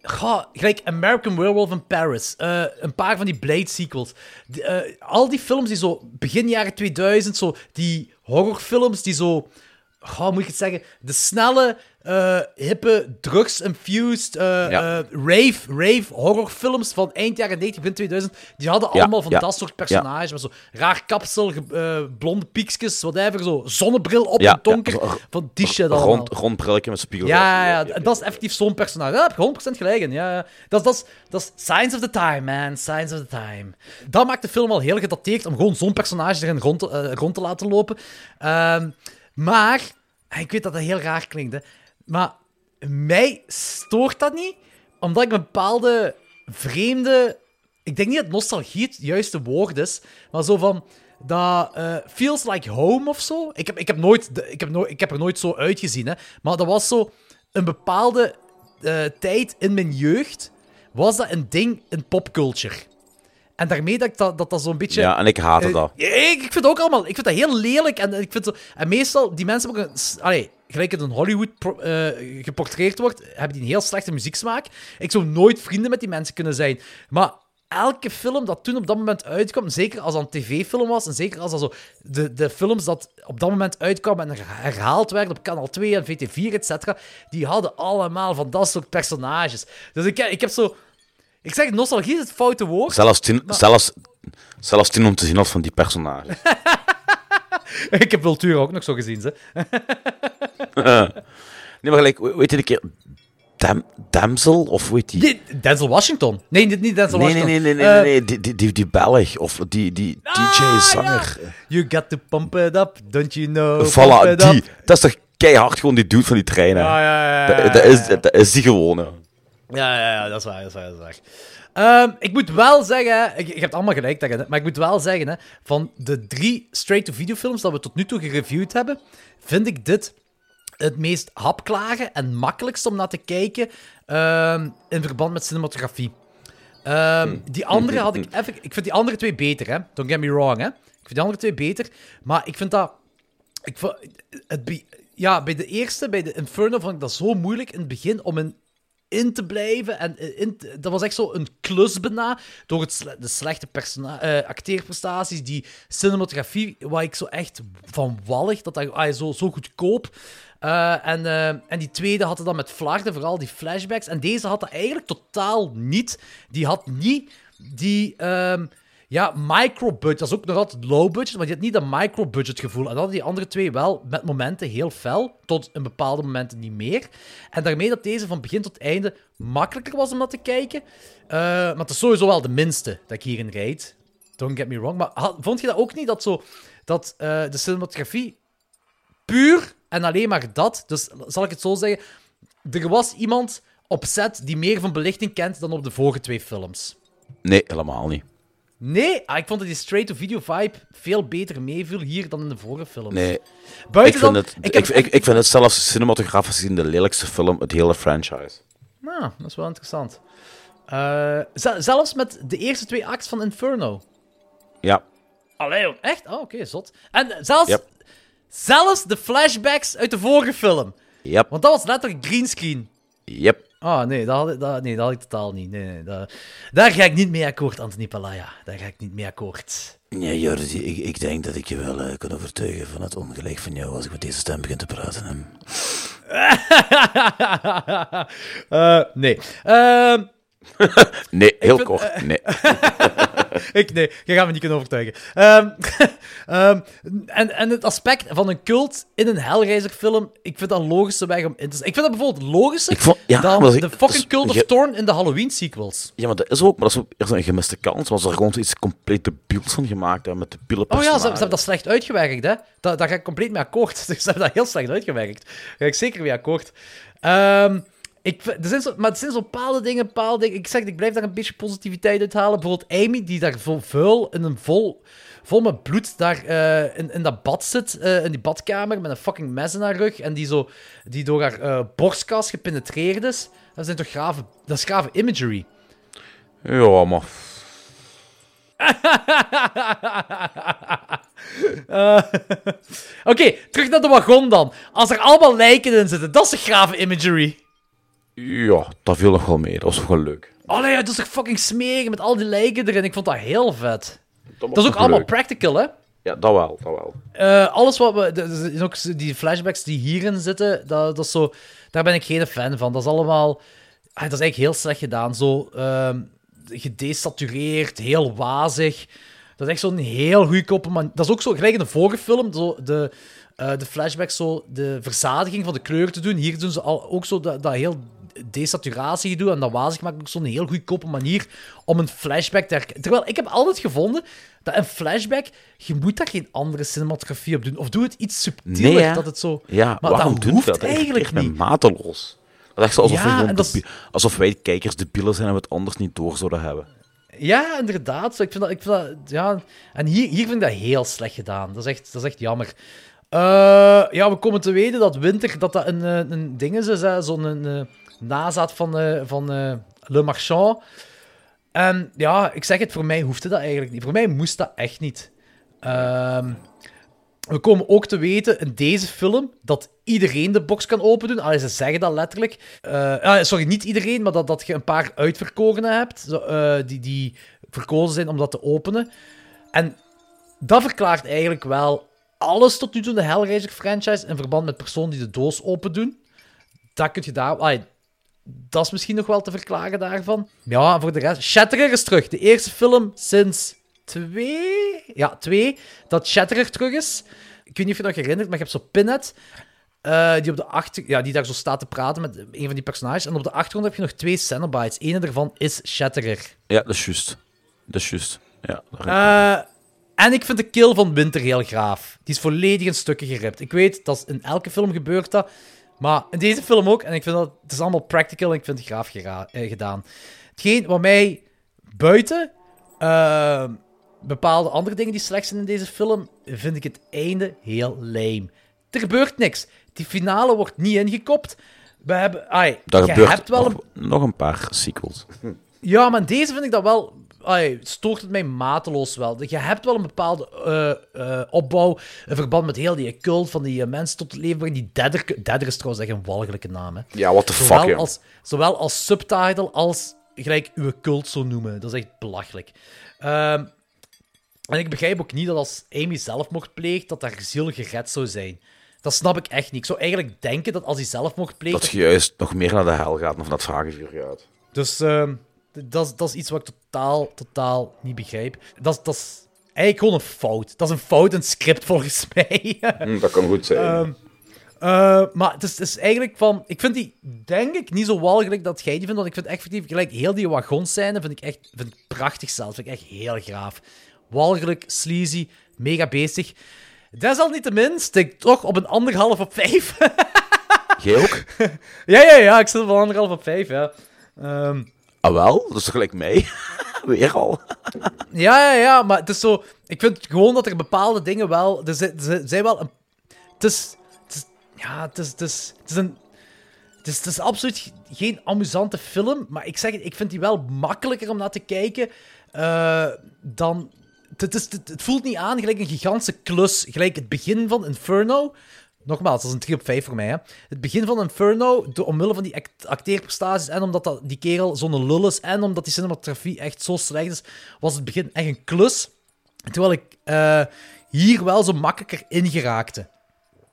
gelijk American Werewolf in Paris. eh, een paar van die Blade sequels. Eh, al die films die zo begin jaren 2000, zo die horrorfilms die zo. Hoe moet ik het zeggen? De snelle, eh, hippe, drugs-infused, eh, Ja. eh, rave, rave horrorfilms van eind jaren 90, begin 2000. Die hadden Ja, allemaal van ja, dat soort personages. Met zo raar kapsel, blonde piekjes, whatever. Zo zonnebril op een donker. zo- van die shit allemaal. Rond, rond brilletje met spiegel. Ja, ja, ja, dat is effectief zo'n personage. Daar heb je 100% gelijk in. Ja, ja. Dat, is- dat, is, dat is Signs of the Time, man. Signs of the Time. Dat maakt de film al heel gedateerd om gewoon zo'n personage erin rond te, rond te laten lopen. Ehm, maar, ik weet dat dat heel raar klinkt, hè, maar mij stoort dat niet, omdat ik een bepaalde vreemde... Ik denk niet dat nostalgie het juiste woord is, maar zo van... Dat eh, feels like home of zo. Ik heb, ik, heb nooit, ik, heb nooit, ik heb er nooit zo uitgezien, hè. Maar dat was zo een bepaalde eh, tijd in mijn jeugd. Was dat een ding in popculture. En daarmee dat ik dat, dat, dat zo'n beetje. Ja, en ik haatte Eh, dat. Ik, ik vind het ook allemaal. Ik vind dat heel lelijk. En, ik vind zo, en meestal, die mensen hebben ook een. Allee, gelijk het in Hollywood pro- eh, geportretteerd wordt, hebben die een heel slechte muzieksmaak. Ik zou nooit vrienden met die mensen kunnen zijn. Maar elke film dat toen op dat moment uitkwam, zeker als dat een tv-film was, en zeker als dat zo de, de films dat op dat moment uitkwamen en herhaald werden op kanaal 2 en VT4, et cetera, die hadden allemaal van dat soort personages. Dus ik, ik heb zo. Ik zeg, nostalgie is het foute woord. Zelfs tien, zelfs, zelfs tien om te zien als van die personages. ik heb Vultuur ook nog zo gezien, ze. nee, maar gelijk, weet je een keer... Dam, Damsel, of hoe heet die? Denzel Washington. Nee, dit niet Denzel Nee, nee, Washington. nee, nee, nee, Eh, nee, die, die, die, die Belg, of die, die Ah, DJ-zanger. You got to pump it up, don't you know? Voilà, die. up. Dat is toch keihard gewoon die dude van die treinen. Ja, ja, ja, Dat, dat, is, dat is die gewone. Ja, ja, ja, dat is waar, dat is waar, dat is waar. Ehm, ik moet wel zeggen, ik, je hebt allemaal gelijk hè, maar ik moet wel zeggen, hè, van de drie straight-to-video films dat we tot nu toe gereviewd hebben, vind ik dit het meest hapklare en makkelijkst om naar te kijken ehm, in verband met cinematografie. Ehm, die andere had ik even... Ik vind die andere twee beter, hè. Don't get me wrong, hè. Ik vind die andere twee beter, maar ik vind dat... Ik vond, het, ja, bij de eerste, bij de Inferno, vond ik dat zo moeilijk in het begin om in, in te blijven. En in, te- dat was echt zo een klus bijna, door het de slechte eh, acteerprestaties, die cinematografie, waar ik zo echt van wallig, dat dat ah, zo, zo goedkoop. Eh, en, eh, en die tweede had het dan met flarden, vooral die flashbacks. En deze had dat eigenlijk totaal niet. Die had niet die... ehm, ja, micro-budget. Dat is ook nog altijd low-budget, maar je hebt niet dat micro-budget gevoel. En dat hadden die andere twee wel met momenten heel fel, tot een bepaalde momenten niet meer. En daarmee dat deze van begin tot einde makkelijker was om dat te kijken. Eh, maar het is sowieso wel de minste dat ik hierin rijd. Don't get me wrong. Maar had- vond je dat ook niet, dat, zo, dat de cinematografie puur en alleen maar dat, dus zal ik het zo zeggen, er was iemand op set die meer van belichting kent dan op de vorige twee films. Nee, helemaal niet. Nee, ah, ik vond dat die straight-to-video vibe veel beter meeviel hier dan in de vorige films. Nee. Buiten ik, vind dan, het, ik ik, heb ik, ik vind het zelfs cinematografisch gezien de lelijkste film, het hele franchise. Nou, dat is wel interessant. Eh, ze- zelfs met de eerste twee acts van Inferno. Ja. Allee, echt? Oh, oké, zot. En zelfs, Yep. Zelfs de flashbacks uit de vorige film. Yep. Want dat was letterlijk greenscreen. Yep. Ah, nee dat, had, ik- dat, nee, dat had ik totaal niet. Nee, nee, dat- daar ga ik niet mee akkoord, Anthony Palaya. Daar ga ik niet mee akkoord. Ja, Jordi, ik, ik denk dat ik je wel eh, kan overtuigen van het ongelijk van jou als ik met deze stem begin te praten. hè. Eh, nee. Ehm, Nee, heel vind, kort. eh, Nee. ik, nee, je gaat me niet kunnen overtuigen. Ehm, ehm, en, en het aspect van een cult in een Hellraiser-film, ik vind dat een logische weg om in te Ik vind dat bijvoorbeeld logischer vond- ja, dan dat de dat fucking is- Cult of je- Thorn in de Halloween-sequels. Ja, maar dat is ook, maar dat is een gemiste kans. Was er gewoon iets compleet debiels van gemaakt hè, met de pielen Oh ja, ze, ze hebben dat slecht uitgewerkt, hè. Da- daar ga ik compleet mee akkoord. Ze hebben dat heel slecht uitgewerkt. Daar ga ik zeker mee akkoord. Ehm, ik, er zijn zo, maar er zijn zo bepaalde dingen, bepaalde dingen. Ik zeg, ik blijf daar een beetje positiviteit uit halen. Bijvoorbeeld Amy, die daar vol vuil in een vol, vol met bloed daar eh, in, in dat bad zit, eh, in die badkamer, met een fucking mes in haar rug. En die, zo, die door haar borstkas gepenetreerd is. Dat zijn toch grave, dat is grave imagery. Ja, maar... Oké, terug naar de wagon dan. Als er allemaal lijken in zitten, dat is een grave imagery. Ja, dat viel nog wel mee. Dat was wel leuk. Allee, dat is toch fucking smeren met al die lijken erin. Ik vond dat heel vet. Dat, is ook allemaal leuk. practical, hè? Ja, dat wel, dat wel. Eh, alles wat we. de- ook die flashbacks die hierin zitten, dat, dat is zo, daar ben ik geen fan van. Dat is allemaal. ah, dat is eigenlijk heel slecht gedaan. Zo ehm gedesatureerd, heel wazig. Dat is echt zo'n heel goedkope man. Dat is ook zo, gelijk in de vorige film, zo de, eh, de flashbacks, zo de verzadiging van de kleur te doen. Hier doen ze al, ook zo dat, dat heel desaturatie gedoe en dat wazig maakt ook zo'n heel goedkope manier om een flashback te herkennen. Terwijl ik heb altijd gevonden dat een flashback, je moet daar geen andere cinematografie op doen. Of doe het iets subtieler, Nee, dat het zo... Ja, maar waarom dat doen hoeft dat? eigenlijk irriteert niet. mateloos. Dat is echt alsof, Ja, en dat alsof wij kijkers de bielen zijn en we het anders niet door zouden hebben. Ja, inderdaad. Ik vind dat, ik vind dat, ja. En hier, hier vind ik dat heel slecht gedaan. Dat is echt, dat is echt jammer. Eh, ja, we komen te weten dat Winter dat dat een, eh, een ding is, is zo'n een, eh, nazaat van, eh, van eh, Le Marchand. En ja, ik zeg het, voor mij hoefde dat eigenlijk niet. Voor mij moest dat echt niet. Ehm, we komen ook te weten in deze film dat iedereen de box kan opendoen. Allee, ze zeggen dat letterlijk. Ah, sorry, niet iedereen, maar dat, dat je een paar uitverkorenen hebt die, die verkozen zijn om dat te openen. En dat verklaart eigenlijk wel alles tot nu toe in de Hellraiser-franchise in verband met personen die de doos open doen. Dat kun je daar... allee, dat is misschien nog wel te verklaren daarvan. Ja, voor de rest... Shatterer is terug. De eerste film sinds twee... Ja, twee. Dat Shatterer terug is. Ik weet niet of je nog herinnert, maar je hebt zo Pinhead... eh, die, op de achter... ja, die daar zo staat te praten met een van die personages. En op de achtergrond heb je nog twee Cenobites. Eén daarvan is Shatterer. Ja, dat is juist. Dat is juist. Ja, Eh, en ik vind de kill van Winter heel gaaf. Die is volledig in stukken geript. Ik weet, dat in elke film gebeurt dat. Maar in deze film ook. En ik vind dat het is allemaal practical en ik vind het graaf eh, gedaan. Hetgeen wat mij buiten eh, bepaalde andere dingen die slecht zijn in deze film, vind ik het einde heel lame. Er gebeurt niks. Die finale wordt niet ingekopt. We hebben... Ai, daar je gebeurt hebt wel een nog, nog een paar sequels. ja, maar deze vind ik dat wel. Ai, stoort het mij mateloos wel. Je hebt wel een bepaalde eh, eh, opbouw. In verband met heel die cult van die eh, mensen tot het leven brengen. Die Deader, is trouwens echt een walgelijke naam. Hè. Ja, what the zowel fuck. Als, zowel als subtitle als gelijk uw cult zo noemen. Dat is echt belachelijk. Ehm, en ik begrijp ook niet dat als Amy zelfmoord pleegt, dat haar ziel gered zou zijn. Dat snap ik echt niet. Ik zou eigenlijk denken dat als hij zelfmoord pleegt... Dat je juist nog meer naar de hel gaat of naar het vagevuur gaat. Dus ehm, Dat is, dat is iets wat ik totaal, totaal niet begrijp. Dat, is- dat is eigenlijk gewoon een fout. Dat is een fout in het script, volgens mij. Hm, dat kan goed zijn. Ehm, eh, maar het is, het is eigenlijk van... Ik vind die, denk ik, niet zo walgelijk dat jij die vindt. Want ik vind effectief, gelijk heel die wagonscène vind ik echt vind ik prachtig zelfs. Vind ik echt heel graaf. Walgelijk, sleazy, mega beestig. Desalniettemin stik ik toch op een anderhalf op vijf. Jij ook? ja, ja, ja. Ik zit op een anderhalf op vijf, ja. Ehm, Ah wel, dat is gelijk mij? Weer al. Ja, ja, ja, maar het is zo... Ik vind gewoon dat er bepaalde dingen wel... Er zijn, wel een... Het is... Ja, het is, het is, is een... Het is, absoluut geen amusante film, maar ik zeg ik vind die wel makkelijker om naar te kijken eh, dan... Het, is, het voelt niet aan gelijk een gigantische klus, gelijk het begin van Inferno. Nogmaals, dat is een 3 op 5 voor mij. Hè. Het begin van Inferno, door, omwille van die act- acteerprestaties en omdat dat, die kerel zo'n lul is en omdat die cinematografie echt zo slecht is, was het begin echt een klus. Terwijl ik eh, hier wel zo makkelijker in geraakte.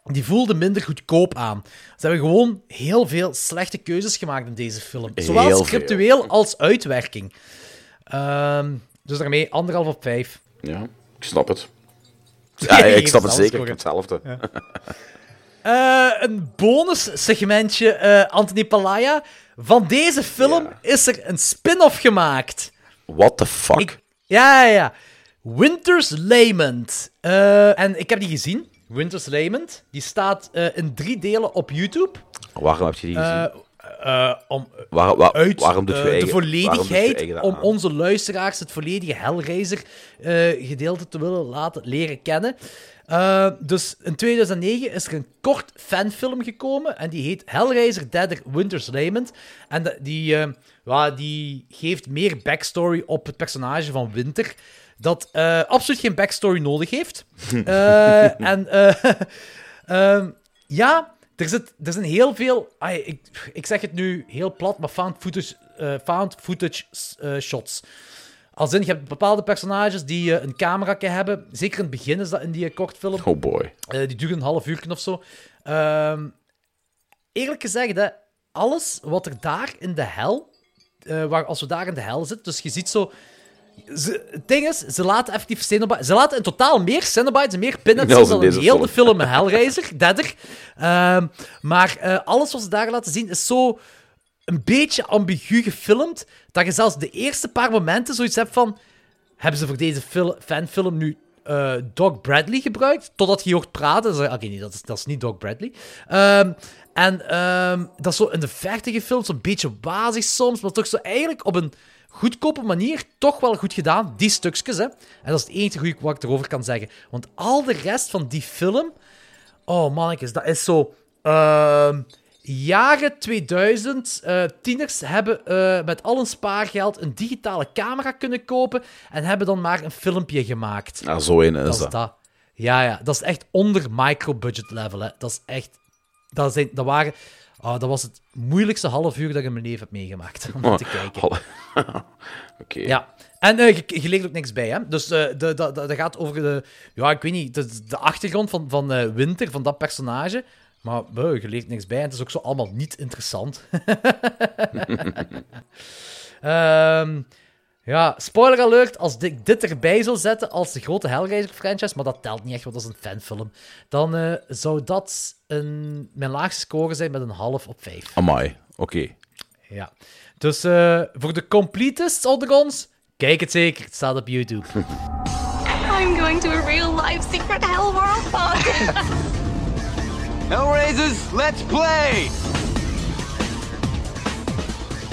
Die voelde minder goedkoop aan. Ze hebben gewoon heel veel slechte keuzes gemaakt in deze film. Zowel Heel veel. scriptueel als uitwerking. Ehm, dus daarmee anderhalf op vijf. Ja, ik snap het. Ja, Ja, je ik snap het zeker. Ik zelfs Eh, een bonussegmentje, eh Anthony Palaya. Van deze film is er een spin-off gemaakt. What the fuck? Ja, ja, ja. Winter's Lament. Eh, en ik heb die gezien. Winter's Lament. Die staat in drie delen op YouTube. Waarom heb je die gezien? Eh, eh, om, Waar- waar- uit waarom doet eh, de volledigheid, om onze luisteraars het volledige Hellraiser-gedeelte te willen laten leren kennen. Eh, dus in 2009 is er een kort fanfilm gekomen en die heet Hellraiser Deader Winter's Lament. En de- die, eh, ja, die geeft meer backstory op het personage van Winter, dat eh, absoluut geen backstory nodig heeft. Eh, en eh, ehm, ja, er, zit, er zijn heel veel. ai, ik, ik zeg het nu heel plat, maar found footage, eh, found footage eh, shots. Als in, je hebt bepaalde personages die eh, een camera hebben. Zeker in het begin is dat in die kortfilm. Oh boy. Die duren een half uur of zo. Ehm, eerlijk gezegd, hè, alles wat er daar in de hel. waar, als we daar in de hel zitten, dus je ziet zo. Ze, het ding is, ze laten effectief Cenobites... Ze laten in totaal meer Cenobites en meer in dan in heel film. de film Hellraiser, Deader. Ehm, maar eh, alles wat ze daar laten zien is zo een beetje ambigu gefilmd, dat je zelfs de eerste paar momenten zoiets hebt van... Hebben ze voor deze fil- fanfilm nu eh, Doc Bradley gebruikt? Totdat je hoort praten. Oké, nee, dat is, dat is niet Doc Bradley. Ehm, en ehm, dat is zo in de verte gefilmd, zo'n beetje wazig soms, maar toch zo eigenlijk op een goedkope manier toch wel goed gedaan. Die stukjes, hè. En dat is het enige goede wat ik erover kan zeggen. Want al de rest van die film... Oh, mannetjes, dat is zo... ehm, jaren 2000, eh, tieners hebben eh, met al hun spaargeld een digitale camera kunnen kopen en hebben dan maar een filmpje gemaakt. Ja, zo een is dat. Is dat. dat. Ja, ja, dat is echt onder micro-budget level. Hè. Dat is echt... Dat, zijn, dat, waren, oh, dat was het moeilijkste half uur dat ik in mijn leven heb meegemaakt om te kijken. Oké. Ja. En eh, je, je leert ook niks bij, hè. Dus eh, dat gaat over de... Ja, ik weet niet, de, de achtergrond van, van eh, Winter, van dat personage. Maar je leert niks bij en het is ook zo allemaal niet interessant. Ehm, ja, spoiler alert, als ik dit erbij zou zetten als de grote Hellraiser-franchise, maar dat telt niet echt, want dat is een fanfilm, dan eh, zou dat een, mijn laagste score zijn met een half op vijf. Amai, oké. Ja. Dus eh, voor de completists onder ons, kijk het zeker. Het staat op YouTube. I'm going to a real life secret hell world. Hellraisers, let's play!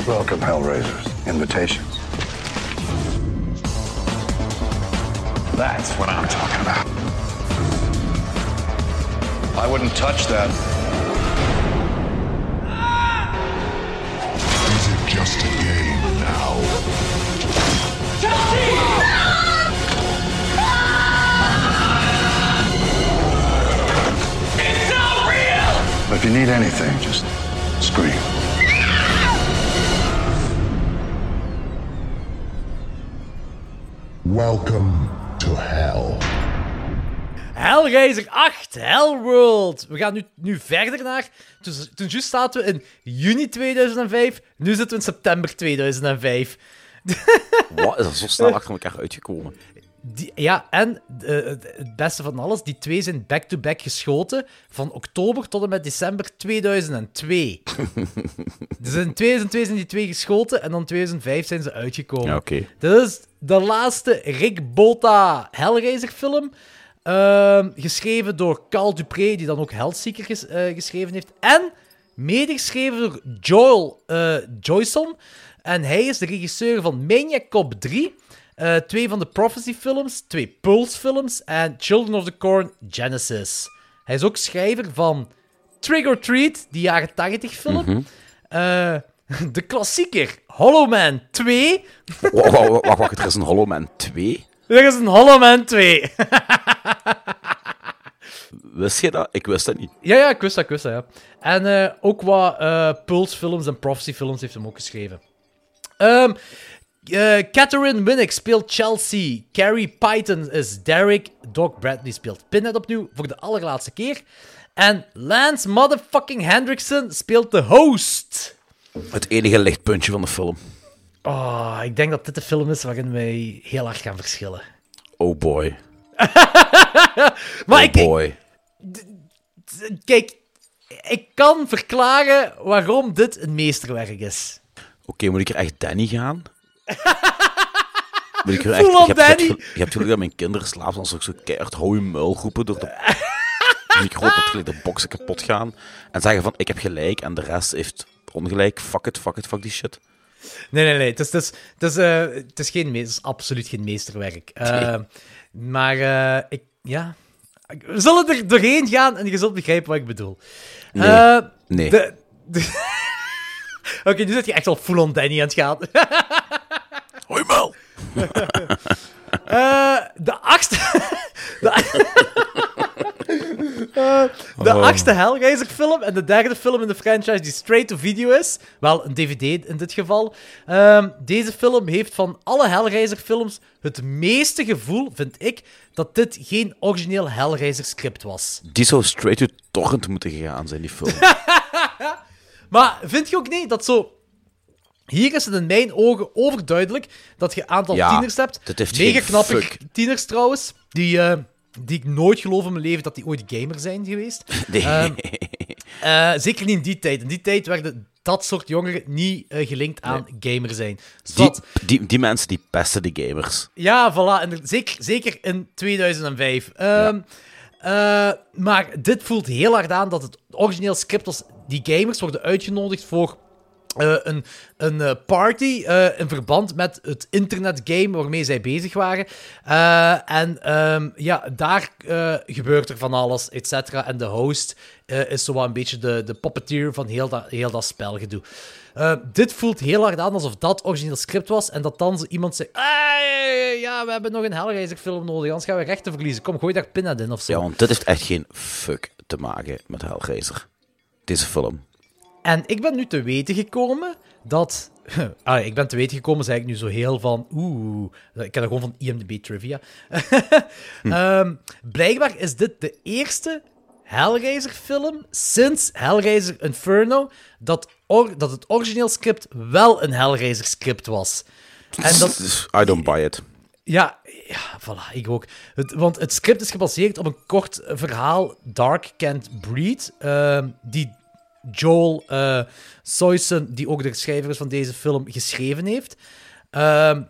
Welcome, Hellraisers. Invitations. That's what I'm talking about. I wouldn't touch that. Is it just a game now? It's not real! If you need anything, just scream. Welcome to hell. Hellraiser 8, Hellworld. We gaan nu, nu verder naar... Dus, toen juist zaten we in juni 2005, nu zitten we in september 2005. Wat is er zo snel achter elkaar uitgekomen? Die, ja, en eh, het beste van alles, die twee zijn back-to-back geschoten van oktober tot en met december 2002. dus in 2002 zijn die twee geschoten en dan 2005 zijn ze uitgekomen. Ja. Dit is de laatste Rick Bota Hellraiser film. Ehm, geschreven door Carl Dupré, die dan ook Hellseeker ges- eh, geschreven heeft. En medegeschreven door Joel eh Joyson. En hij is de regisseur van Maniac Cop 3. Eh, twee van de Prophecy-films, twee Pulse-films en Children of the Corn Genesis. Hij is ook schrijver van Trick or Treat, die jaren 80-film. Mhm. Eh, de klassieker Hollow Man 2. Wacht, wacht, er is een Hollow Man 2? Er is een Hollow Man 2. Wist je dat? Ik wist dat niet. Ja, ja, ik wist dat, ik wist dat, ja. En eh, ook wat eh Pulse-films en Prophecy-films heeft hem ook geschreven. Ehm eh, Catherine Winnick speelt Chelsea. Carrie Python is Derek. Doc Bradley speelt Pinhead opnieuw voor de allerlaatste keer. En Lance motherfucking Hendrickson speelt de host. Het enige lichtpuntje van de film. Oh, ik denk dat dit de film is waarin wij heel hard gaan verschillen. Oh boy. Maar oh ik, boy. kijk, ik kan verklaren waarom dit een meesterwerk is. Oké, moet ik er echt Danny gaan? Moet ik echt... on Je hebt, je hebt, Danny. je hebt geluk dat mijn kinderen slapen als ik zo keihard hou je muil roepen door de micro dat gelijk de boksen kapot gaan. En zeggen van, ik heb gelijk en de rest heeft ongelijk. Fuck it, fuck it, fuck die shit. Nee, nee, nee. Het is, het is, het is, eh, het is, geen, het is absoluut geen meesterwerk. Eh, Maar eh, ik, ja... We zullen er doorheen gaan en je zult begrijpen wat ik bedoel. Nee. Nee. de- de- Oké, nu zit je echt al full on Danny aan het gaan. Hoi muil! Eh, de achtste... de, Eh, de Oh. achtste Hellraiser-film en de derde film in de franchise die straight-to-video is. Wel, een DVD in dit geval. Ehm, deze film heeft van alle Hellraiser-films het meeste gevoel, vind ik, dat dit geen origineel Hellraiser-script was. Die zou straight to torrent moeten gegaan zijn, die film. Maar vind je ook niet dat zo... Hier is het in mijn ogen overduidelijk dat je een aantal Ja, tieners hebt. dit heeft Mega knappe fuck. tieners trouwens. Die, eh, die ik nooit geloof in mijn leven dat die ooit gamer zijn geweest. Nee. Ehm, eh, zeker niet in die tijd. In die tijd werden dat soort jongeren niet eh, gelinkt aan gamer zijn. Dus Die, die, die mensen die pesten de gamers. ja, voilà. En er- zeker, zeker in 2005. Ehm, eh, maar dit voelt heel hard aan dat het origineel script was. Die gamers worden uitgenodigd voor eh, een, een eh, party eh, in verband met het internetgame waarmee zij bezig waren. En ehm, ja, daar gebeurt er van alles, et cetera. En de host is zo wat een beetje de, de puppeteer van heel dat, heel dat spelgedoe. Dit voelt heel hard aan alsof dat origineel script was en dat dan iemand zegt: "Hey, ja, we hebben nog een Hellraiser film nodig, anders gaan we rechten verliezen. Kom, gooi daar Pinhead in of zo. Ja, want dit heeft echt geen fuck te maken met Hellraiser. Deze film. En ik ben nu te weten gekomen dat. Ah, ik ben te weten gekomen, zei ik nu zo heel van. Oeh, ik ken dat gewoon van IMDb trivia. Ehm, blijkbaar is dit de eerste Hellraiser-film sinds Hellraiser Inferno dat, or- dat het origineel script wel een Hellraiser-script was. En dat, I don't buy it. ja, ja, voilà, ik ook. Want het script is gebaseerd op een kort verhaal, Dark Can't Breed, ehm, die Joel eh Soyson, die ook de schrijver is van deze film, geschreven heeft. Ehm,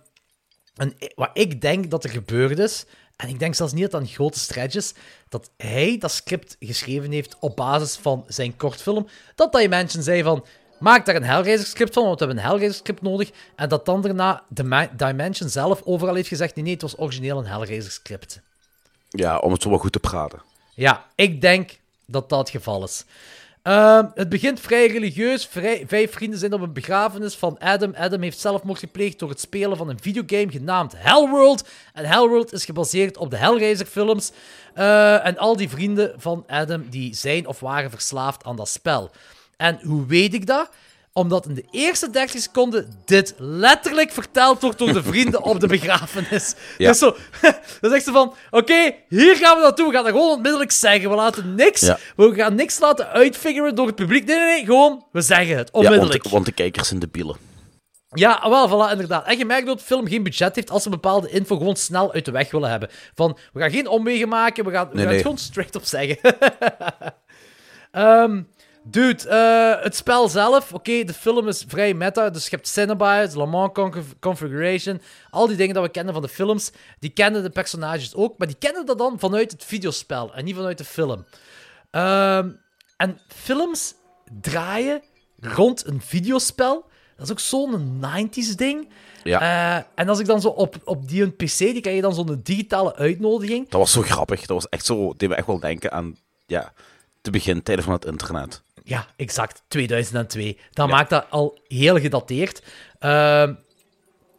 en wat ik denk dat er gebeurd is, en ik denk zelfs niet dat een grote stretch is, dat hij dat script geschreven heeft op basis van zijn kortfilm, dat Dimension zei van, maak daar een Hellraiser-script van, want we hebben een Hellraiser-script nodig, en dat dan daarna Dima- Dimension zelf overal heeft gezegd, nee, nee, het was origineel een Hellraiser-script. Ja, om het zo wel goed te praten. Ja, ik denk dat dat het geval is. Ehm, het begint vrij religieus. Vrij- vijf vrienden zijn op een begrafenis van Adam. Adam heeft zelfmoord gepleegd door het spelen van een videogame genaamd Hellworld. En Hellworld is gebaseerd op de Hellraiser-films. Eh, en al die vrienden van Adam die zijn of waren verslaafd aan dat spel. En hoe weet ik dat? Omdat in de eerste 30 seconden dit letterlijk verteld wordt door de vrienden op de begrafenis. Ja. Dus zo, dan zegt ze van, oké, hier gaan we naartoe. We gaan dat gewoon onmiddellijk zeggen. We laten niks, Ja. we gaan niks laten uitfiguren door het publiek. Nee, nee, nee, gewoon, we zeggen het, Ja, want, onmiddellijk. de, want de kijkers zijn debielen. Ja, wel, voilà, inderdaad. En je merkt dat de film geen budget heeft als ze bepaalde info gewoon snel uit de weg willen hebben. Van, we gaan geen omwegen maken, we gaan, we Nee, gaan nee. het gewoon straight op zeggen. Ehm, dude, eh, het spel zelf, oké, de film is vrij meta, dus je hebt Cinebites, Le Mans Conf- Configuration, al die dingen dat we kennen van de films, die kennen de personages ook, maar die kennen dat dan vanuit het videospel en niet vanuit de film. Ehm, en films draaien rond een videospel, dat is ook zo'n 90s ding. Ja. Eh, en als ik dan zo op, op die een PC, die krijg je dan zo'n digitale uitnodiging. Dat was zo grappig. Dat was echt zo... deed me echt wel denken aan... Ja, de begintijden van het internet. Ja, exact. 2002. Dat maakt dat al heel gedateerd. Ehm,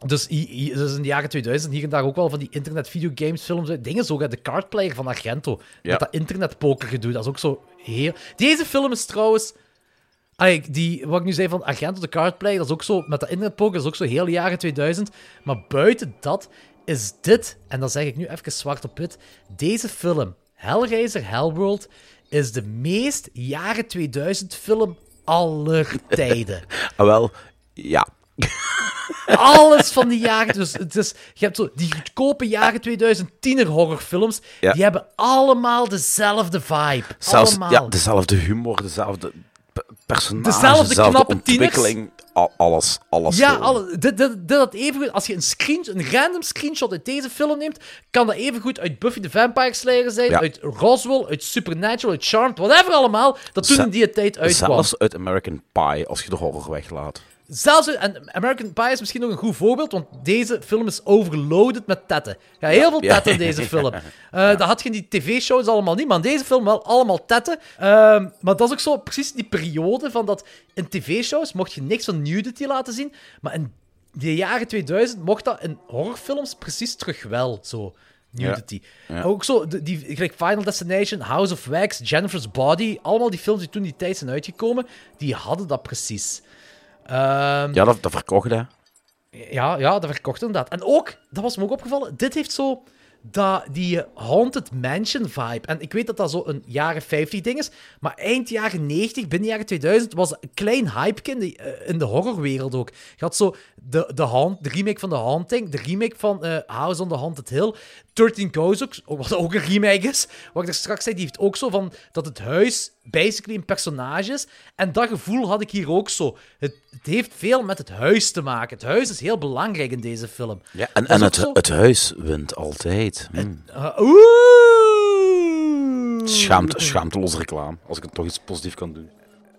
dus, dus in de jaren 2000 hier en daar ook wel van die internet videogames films. Dingen zo, de cardplayer van Argento. Ja. Met dat internetpoker gedoe. Dat is ook zo heel... Deze film is trouwens... Allee, die, wat ik nu zei van Argento, de cardplayer, dat is ook zo... Met dat internetpoker, dat is ook zo heel jaren 2000. Maar buiten dat is dit, en dat zeg ik nu even zwart op wit, deze film, Hellraiser Hellworld, is de meest jaren 2000 film aller tijden. Ah, wel, ja. Alles van die jaren. Dus, het is, je hebt zo die goedkope jaren 2000 tiener horrorfilms. Ja. Die hebben allemaal dezelfde vibe. Zelfs allemaal. ja, dezelfde humor, dezelfde pe- personage, Dezelfde knappe ontwikkeling. al- alles, alles. Ja, dit, dit, dit dat als je een, screen, een random screenshot uit deze film neemt, kan dat even goed uit Buffy the Vampire Slayer zijn, Ja. uit Roswell, uit Supernatural, uit Charmed, whatever allemaal, dat toen in die tijd uitkwam. Zelfs uit American Pie, als je de horror weglaat. Zelfs, en American Pie is misschien nog een goed voorbeeld, want deze film is overloaded met tetten. Ja, heel veel tetten in deze film. Eh, dat had je in die tv-shows allemaal niet, maar in deze film wel allemaal tetten. Ehm, maar dat is ook zo precies die periode van dat in tv-shows mocht je niks van nudity laten zien, maar in de jaren 2000 mocht dat in horrorfilms precies terug wel, zo. Nudity. Ja. Ja. Ook zo, die, gelijk Final Destination, House of Wax, Jennifer's Body, allemaal die films die toen die tijd zijn uitgekomen, die hadden dat precies. Ehm, Ja, dat, dat verkocht, hè. ja, ja, dat verkocht inderdaad. En ook, dat was me ook opgevallen, dit heeft zo dat, die Haunted Mansion vibe. En ik weet dat dat zo een jaren 50 ding is, maar eind jaren 90, binnen jaren 2000, was een klein hype in de, eh, in de horrorwereld ook. Je had zo de, de, haunt, de remake van The Haunting, de remake van eh, House on the Haunted Hill, 13 Ghosts, ook, wat ook een remake is. Wat ik er straks zei, die heeft ook zo van dat het huis basically een personage is. En dat gevoel had ik hier ook zo. Het, het heeft veel met het huis te maken. Het huis is heel belangrijk in deze film. Ja, en, en het, zo- het huis wint altijd. Hm. Uh, oeh! Schaamt, schaamteloos reclame, als ik het toch iets positiefs kan doen.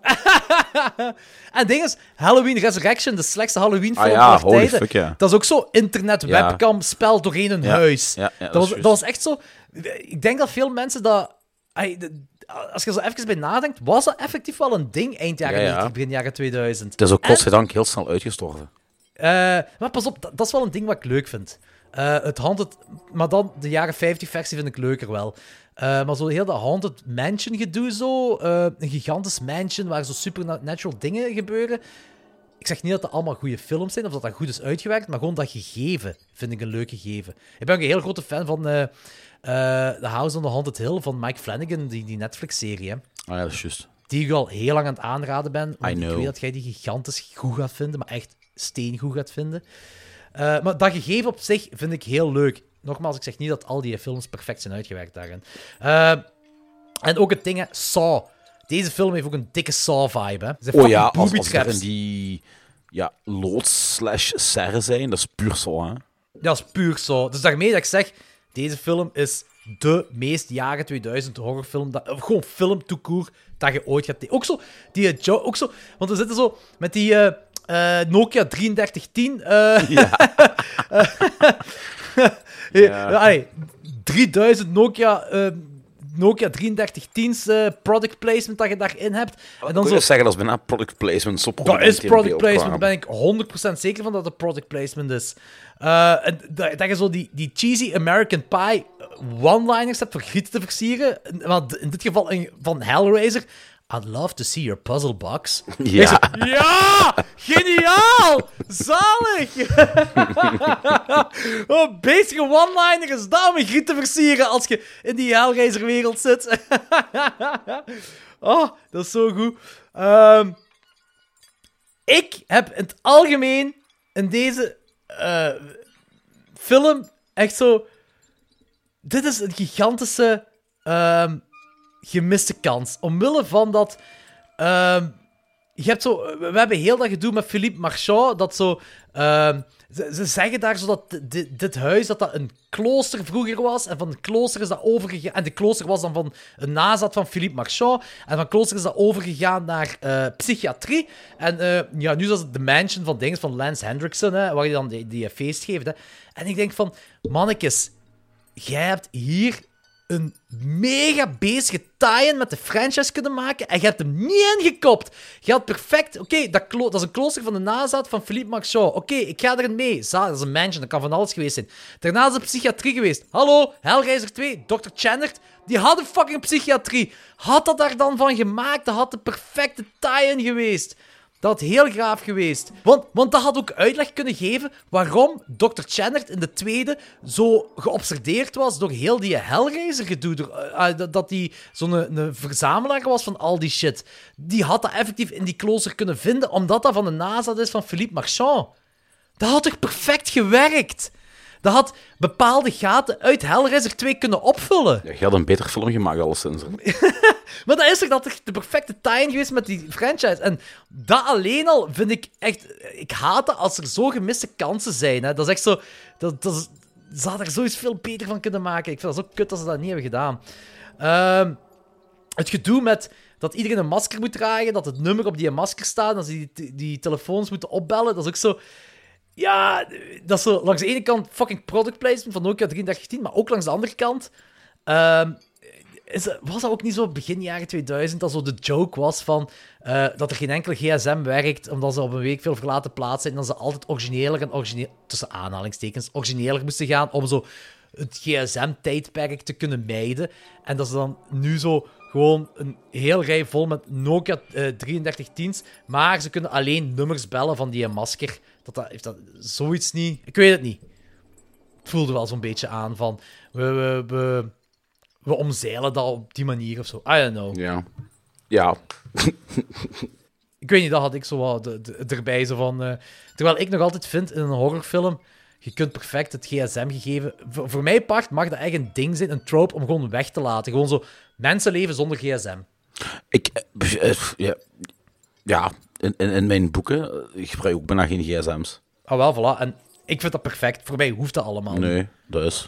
En ding is, Halloween Resurrection, de slechtste Halloween-film Ah ja, aller tijden. fuck, ja. Dat is ook zo internet Ja. webcam spel doorheen een huis. dat, dat was, dat echt zo... Ik denk dat veel mensen dat... Als je er zo even bij nadenkt, was dat effectief wel een ding eind jaren Ja, ja. 90, begin jaren 2000. Het is ook En- godzijdank heel snel uitgestorven. Eh, maar pas op, dat, dat is wel een ding wat ik leuk vind. Eh, het Haunted... Maar dan, de jaren 50 versie vind ik leuker wel. Eh, maar zo heel dat Haunted Mansion gedoe zo. eh, een gigantisch mansion waar zo supernatural dingen gebeuren. Ik zeg niet dat dat allemaal goede films zijn of dat dat goed is uitgewerkt, maar gewoon dat gegeven vind ik een leuk gegeven. Ik ben ook een heel grote fan van eh, The House on the Haunted Hill van Mike Flanagan, die, die Netflix-serie. Ah ja, dat is juist. Die ik al heel lang aan het aanraden ben. I Ik weet dat jij die gigantisch goed gaat vinden, maar echt steengoed gaat vinden. Maar dat gegeven op zich vind ik heel leuk. Nogmaals, ik zeg niet dat al die films perfect zijn uitgewerkt daarin. Eh, en ook het ding, Saw. Deze film heeft ook een dikke Saw-vibe. hè. Ze zijn Oh ja, als, als er die ja, loods slash serre zijn, dat is puur zo, hè. Dat is puur zo. Dus daarmee dat ik zeg, deze film is de meest jaren 2000 horrorfilm, dat, of gewoon film to court, dat je ooit gaat... Ook zo, die, eh, ook zo, want we zitten zo met die eh, Nokia 3310. eh ja. allee, 3000 Nokia... eh, Nokia 3310's eh, product placement dat je daarin hebt. En dan zo, wil zeggen, dat is bijna product placement. Zo dat is product placement, daar ben ik 100% zeker van dat het product placement is. Eh, en dat, dat je zo die, die cheesy American Pie one-liners hebt voor grieten te versieren. Want in dit geval een- van Hellraiser. I'd love to see your puzzle box. Ja. Zo, ja! Geniaal! Zalig! oh, bezige one-liner is dat om je griet te versieren als je in die Hellraiser-wereld zit. oh, dat is zo goed. Ehm, ik heb in het algemeen in deze eh, film echt zo... Dit is een gigantische ehm, gemiste kans. Omwille van dat... ehm, je hebt zo... We hebben heel dat gedoe met Philippe Marchand, dat zo... ehm, ze, ze zeggen daar zo dat di- di- dit huis dat dat een klooster vroeger was. En van het klooster is dat overgegaan. En de klooster was dan van een nazat van Philippe Marchand. En van klooster is dat overgegaan naar eh, psychiatrie. En eh, ja, nu is het de mansion van dingen van Lance Hendrickson, hè, waar je dan die, die feest geeft. Hè. En ik denk van, mannetjes, jij hebt hier een mega bezige tie-in met de franchise kunnen maken en je hebt hem niet ingekopt. Je had perfect... Oké, dat, dat is een klooster van de nazaat van Philippe Marchand. Oké, ik ga erin mee. Dat is een mansion, dat kan van alles geweest zijn. Daarna is het psychiatrie geweest. Hallo, Hellraiser 2, Dr. Channert, die hadden fucking psychiatrie. Had dat daar dan van gemaakt? Dat had de perfecte tie-in geweest. Dat had heel graaf geweest. Want, want dat had ook uitleg kunnen geven waarom Dr. Channert in de tweede zo geobsedeerd was door heel die Hellraiser-gedoe. Eh, eh, dat- hij zo'n een verzamelaar was van al die shit. Die had dat effectief in die klooster kunnen vinden, omdat dat van de nazaat is van Philippe Marchand. Dat had toch perfect gewerkt? Dat had bepaalde gaten uit Hellraiser 2 kunnen opvullen. Ja, je had een beter film gemaakt, alleszins. Maar dat is toch dat de perfecte tie-in geweest met die franchise. En dat alleen al vind ik echt... Ik haat het als er zo gemiste kansen zijn. Hè. Dat is echt zo... Dat, dat is- ze hadden er zoiets veel beter van kunnen maken. Ik vind dat zo kut dat ze dat niet hebben gedaan. Ehm, het gedoe met dat iedereen een masker moet dragen, dat het nummer op die masker staat, dat ze die, die telefoons moeten opbellen, dat is ook zo... Ja, dat is zo langs de ene kant fucking product placement van Nokia 3310, maar ook langs de andere kant... ehm, is, was dat ook niet zo begin jaren 2000 dat zo de joke was van eh, dat er geen enkele gsm werkt omdat ze op een week veel verlaten plaats zijn en dat ze altijd origineler en origineel, tussen aanhalingstekens, origineler moesten gaan om zo het gsm-tijdperk te kunnen mijden. En dat ze dan nu zo gewoon een heel rij vol met Nokia eh 3310's, maar ze kunnen alleen nummers bellen van die masker. Dat, dat, heeft dat zoiets niet... Ik weet het niet. Het voelde wel zo'n beetje aan van... We, we, we, we omzeilen dat op die manier of zo. I don't know. Ja. Ja. Ik weet niet, dat had ik zo wat de- de- erbij. Zo van, eh, terwijl ik nog altijd vind in een horrorfilm, je kunt perfect het gsm-gegeven... Voor, voor mij part mag dat echt een ding zijn, een trope, om gewoon weg te laten. Gewoon zo, mensen leven zonder gsm. Ik, eh, eh, ja, ja in, in, in mijn boeken eh, ik gebruik ik ook bijna geen gsm's. Ah wel, voilà. En ik vind dat perfect. Voor mij hoeft dat allemaal. Nee, dat is.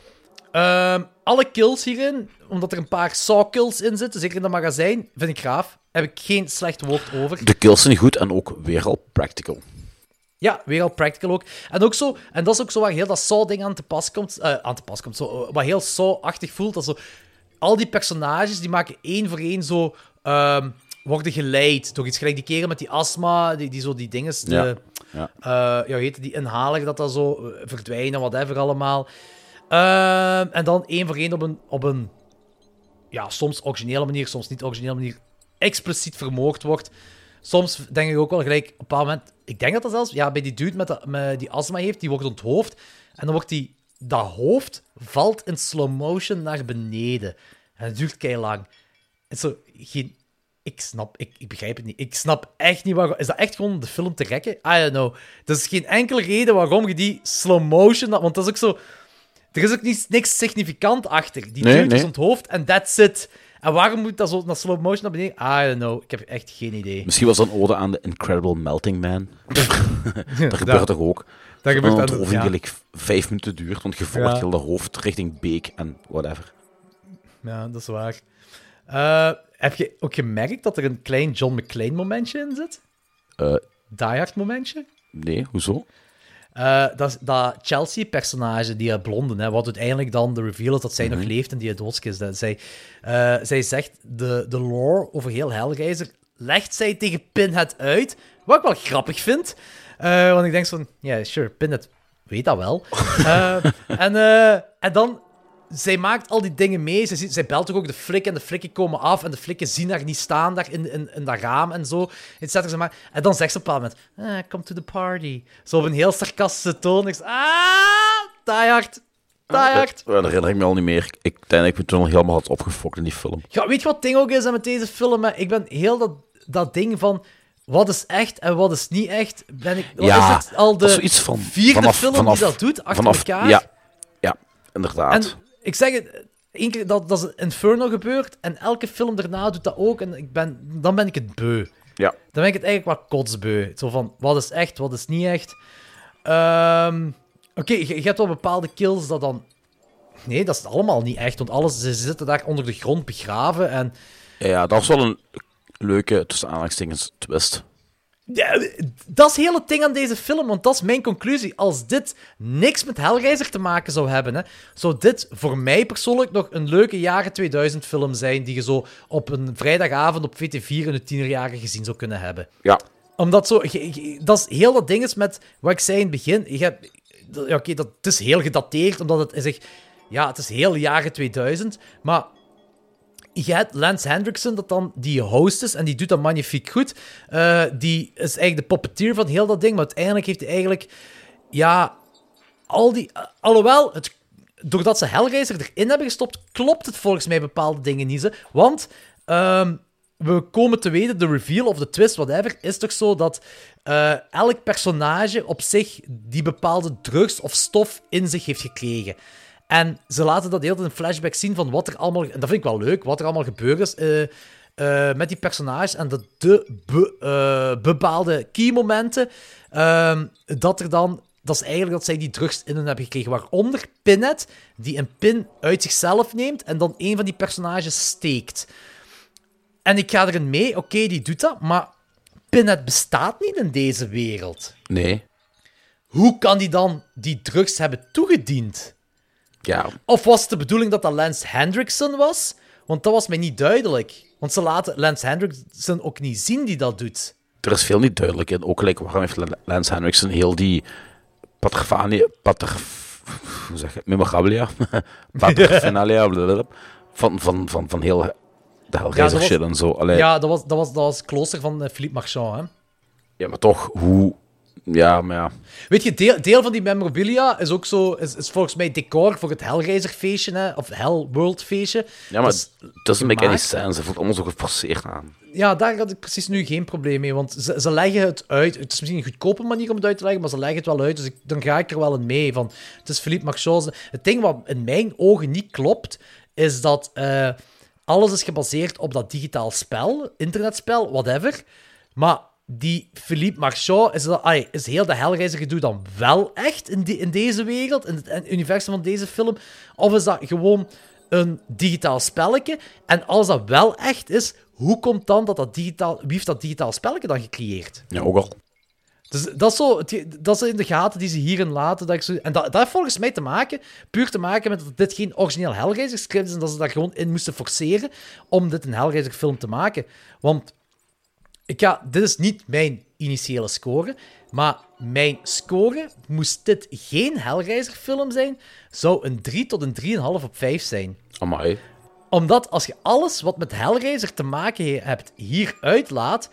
Ehm, alle kills hierin, omdat er een paar saw-kills in zitten, zeker in dat magazijn, vind ik graaf. Heb ik geen slecht woord over. De kills zijn goed en ook weer al practical. Ja, weer al practical ook. En ook zo, en dat is ook zo waar heel dat Saw-ding aan te pas komt. eh, aan te pas komt. Zo, eh, wat heel Saw-achtig voelt. Dat zo, al die personages die maken één voor één zo. ehm, worden geleid door iets gelijk die kerel met die astma, die, die zo die dingen. De, Ja, ja. eh, ja, heet die inhaler, dat dat zo eh, verdwijnen, whatever allemaal. Ehm, en dan één voor één op een, op een ja, soms originele manier, soms niet originele manier, expliciet vermoord wordt. Soms denk ik ook wel gelijk, op een bepaald moment, ik denk dat dat zelfs, ja, bij die dude met, dat- met die astma heeft, die wordt onthoofd. En dan wordt die, dat hoofd valt in slow motion naar beneden. En het duurt kei lang. En zo, geen, ik snap, ik, ik begrijp het niet. Ik snap echt niet waarom. Is dat echt gewoon om de film te rekken? I don't know. Er is geen enkele reden waarom je die slow motion, want dat is ook zo. Er is ook niets, niks significant achter. Die Nee, is nee. onthoofd en that's it. En waarom moet dat zo naar slow motion naar beneden? I don't know. Ik heb echt geen idee. Misschien was dat een ode aan de Incredible Melting Man. dat gebeurt toch ook? dat gebeurt onthoofding ja. vijf minuten duurt, want je volgt Ja. heel dat hoofd richting beek en whatever. Ja, dat is waar. Eh, heb je ook gemerkt dat er een klein John McClane momentje in zit? Eh, Die Hard momentje? nee, hoezo? Eh, dat, dat Chelsea-personage, die blonde, hè, wat uiteindelijk dan de reveal is dat zij nog leeft en die doodskist. Dat zij, eh, zij zegt de, de lore over heel Hellraiser, legt zij tegen Pinhead uit, wat ik wel grappig vind. Want ik denk van, ja, sure, Pinhead weet dat wel. En, en dan zij maakt al die dingen mee. Zij, belt toch ook de flik en de flikken komen af en de flikken zien haar niet staan daar in, in, in dat raam en zo. Maar. En dan zegt ze op een bepaald moment, ah, come to the party. Zo op een heel sarcastische toon. Ik zeg, ah, die hard. Die hard. Dat herinner ik me al niet meer. Ik denk dat ik me toen al helemaal had opgefokt in die film. Ja, weet je wat het ding ook is met deze film? hè? Ik ben heel dat, dat ding van wat is echt en wat is niet echt. Ben ik, ja, is het al de dat is zoiets van... vierde vanaf, film vanaf, die dat doet, achter vanaf, elkaar. Ja, ja inderdaad. En ik zeg het, één keer dat, dat is Inferno gebeurt en elke film daarna doet dat ook. En ik ben, dan ben ik het beu. Ja. Dan ben ik het eigenlijk wat kotsbeu. Zo van, wat is echt, wat is niet echt. Ehm, Oké, je, je hebt wel bepaalde kills dat dan... Nee, dat is allemaal niet echt, want alles, ze zitten daar onder de grond begraven en... Ja, dat was wel een leuke, tussen aanhalingstekens, twist. Dat is heel het ding aan deze film, want dat is mijn conclusie. Als dit niks met Hellraiser te maken zou hebben, hè, zou dit voor mij persoonlijk nog een leuke jaren 2000 film zijn die je zo op een vrijdagavond op VT4 in de tienerjaren gezien zou kunnen hebben. Ja. Omdat zo, dat is heel dat ding is met wat ik zei in het begin. Je hebt, ja, oké, dat het is heel gedateerd, omdat het echt, ja, het is heel jaren 2000, maar je hebt Lance Hendrickson, dat dan die host is, en die doet dat magnifiek goed. Eh, die is eigenlijk de puppeteer van heel dat ding, maar uiteindelijk heeft hij eigenlijk, ja, al die... alhoewel, het, doordat ze Hellraiser erin hebben gestopt, klopt het volgens mij bepaalde dingen niet. Ze, want ehm, we komen te weten, de reveal of de twist, whatever, is toch zo dat eh, elk personage op zich die bepaalde drugs of stof in zich heeft gekregen. En ze laten dat tijd in flashback zien van wat er allemaal... En dat vind ik wel leuk, wat er allemaal gebeurd is eh, eh, met die personages. En dat de be- eh, bepaalde key-momenten, ehm, dat er dan... Dat is eigenlijk dat zij die drugs in hun hebben gekregen. Waaronder Pinhead, die een pin uit zichzelf neemt en dan een van die personages steekt. En ik ga erin mee, oké, die doet dat, maar Pinhead bestaat niet in deze wereld. Nee. Hoe kan die dan die drugs hebben toegediend? Ja. Of was het de bedoeling dat dat Lance Hendrickson was? Want dat was mij niet duidelijk. Want ze laten Lance Hendrickson ook niet zien die dat doet. Er is veel niet duidelijk in. Ook gelijk, waarom heeft Lance Henriksen heel die patrafanie... Patr... Hoe zeg je het? Memorabilia? Patrafinalia, van, van, van, van heel de Ja, Hellraiser shit en zo. Allee, Ja, dat was, dat was, dat was klooster van eh, Philippe Marchand, hè. ja, maar toch, hoe... Ja, maar ja. Weet je, deel, deel van die memorabilia is ook zo... Is, is volgens mij decor voor het Hellraiser feestje, hè. Of Hell World feestje. Ja, maar Dat doesn't make any sense. Het voelt allemaal zo geforceerd aan. Ja, daar had ik precies nu geen probleem mee. Want ze, ze leggen het uit. Het is misschien een goedkope manier om het uit te leggen, maar ze leggen het wel uit. Dus ik, dan ga ik er wel in mee. Van, het is Philippe Marchand. Het ding wat in mijn ogen niet klopt, is dat eh, alles is gebaseerd op dat digitaal spel, internetspel, whatever. Maar die Philippe Marchand, is, dat, ai, is heel de Hellraiser gedoe dan wel echt in, die, in deze wereld, in het, in het universum van deze film? Of is dat gewoon een digitaal spelletje? En als dat wel echt is, hoe komt dan dat dat digitaal... Wie heeft dat digitaal spelletje dan gecreëerd? Ja, ook al. Dus dat is, zo, dat is in de gaten die ze hierin laten. Dat ik zo, en dat, dat heeft volgens mij te maken, puur te maken met dat dit geen origineel Hellraiser script is en dat ze daar gewoon in moesten forceren om dit een Hellraiser film te maken. Want ik ga, dit is niet mijn initiële score, maar mijn score, moest dit geen Hellraiser film zijn, zou een 3 tot een 3,5 op 5 zijn Amai. omdat als je alles wat met Hellraiser te maken he- hebt hier uitlaat,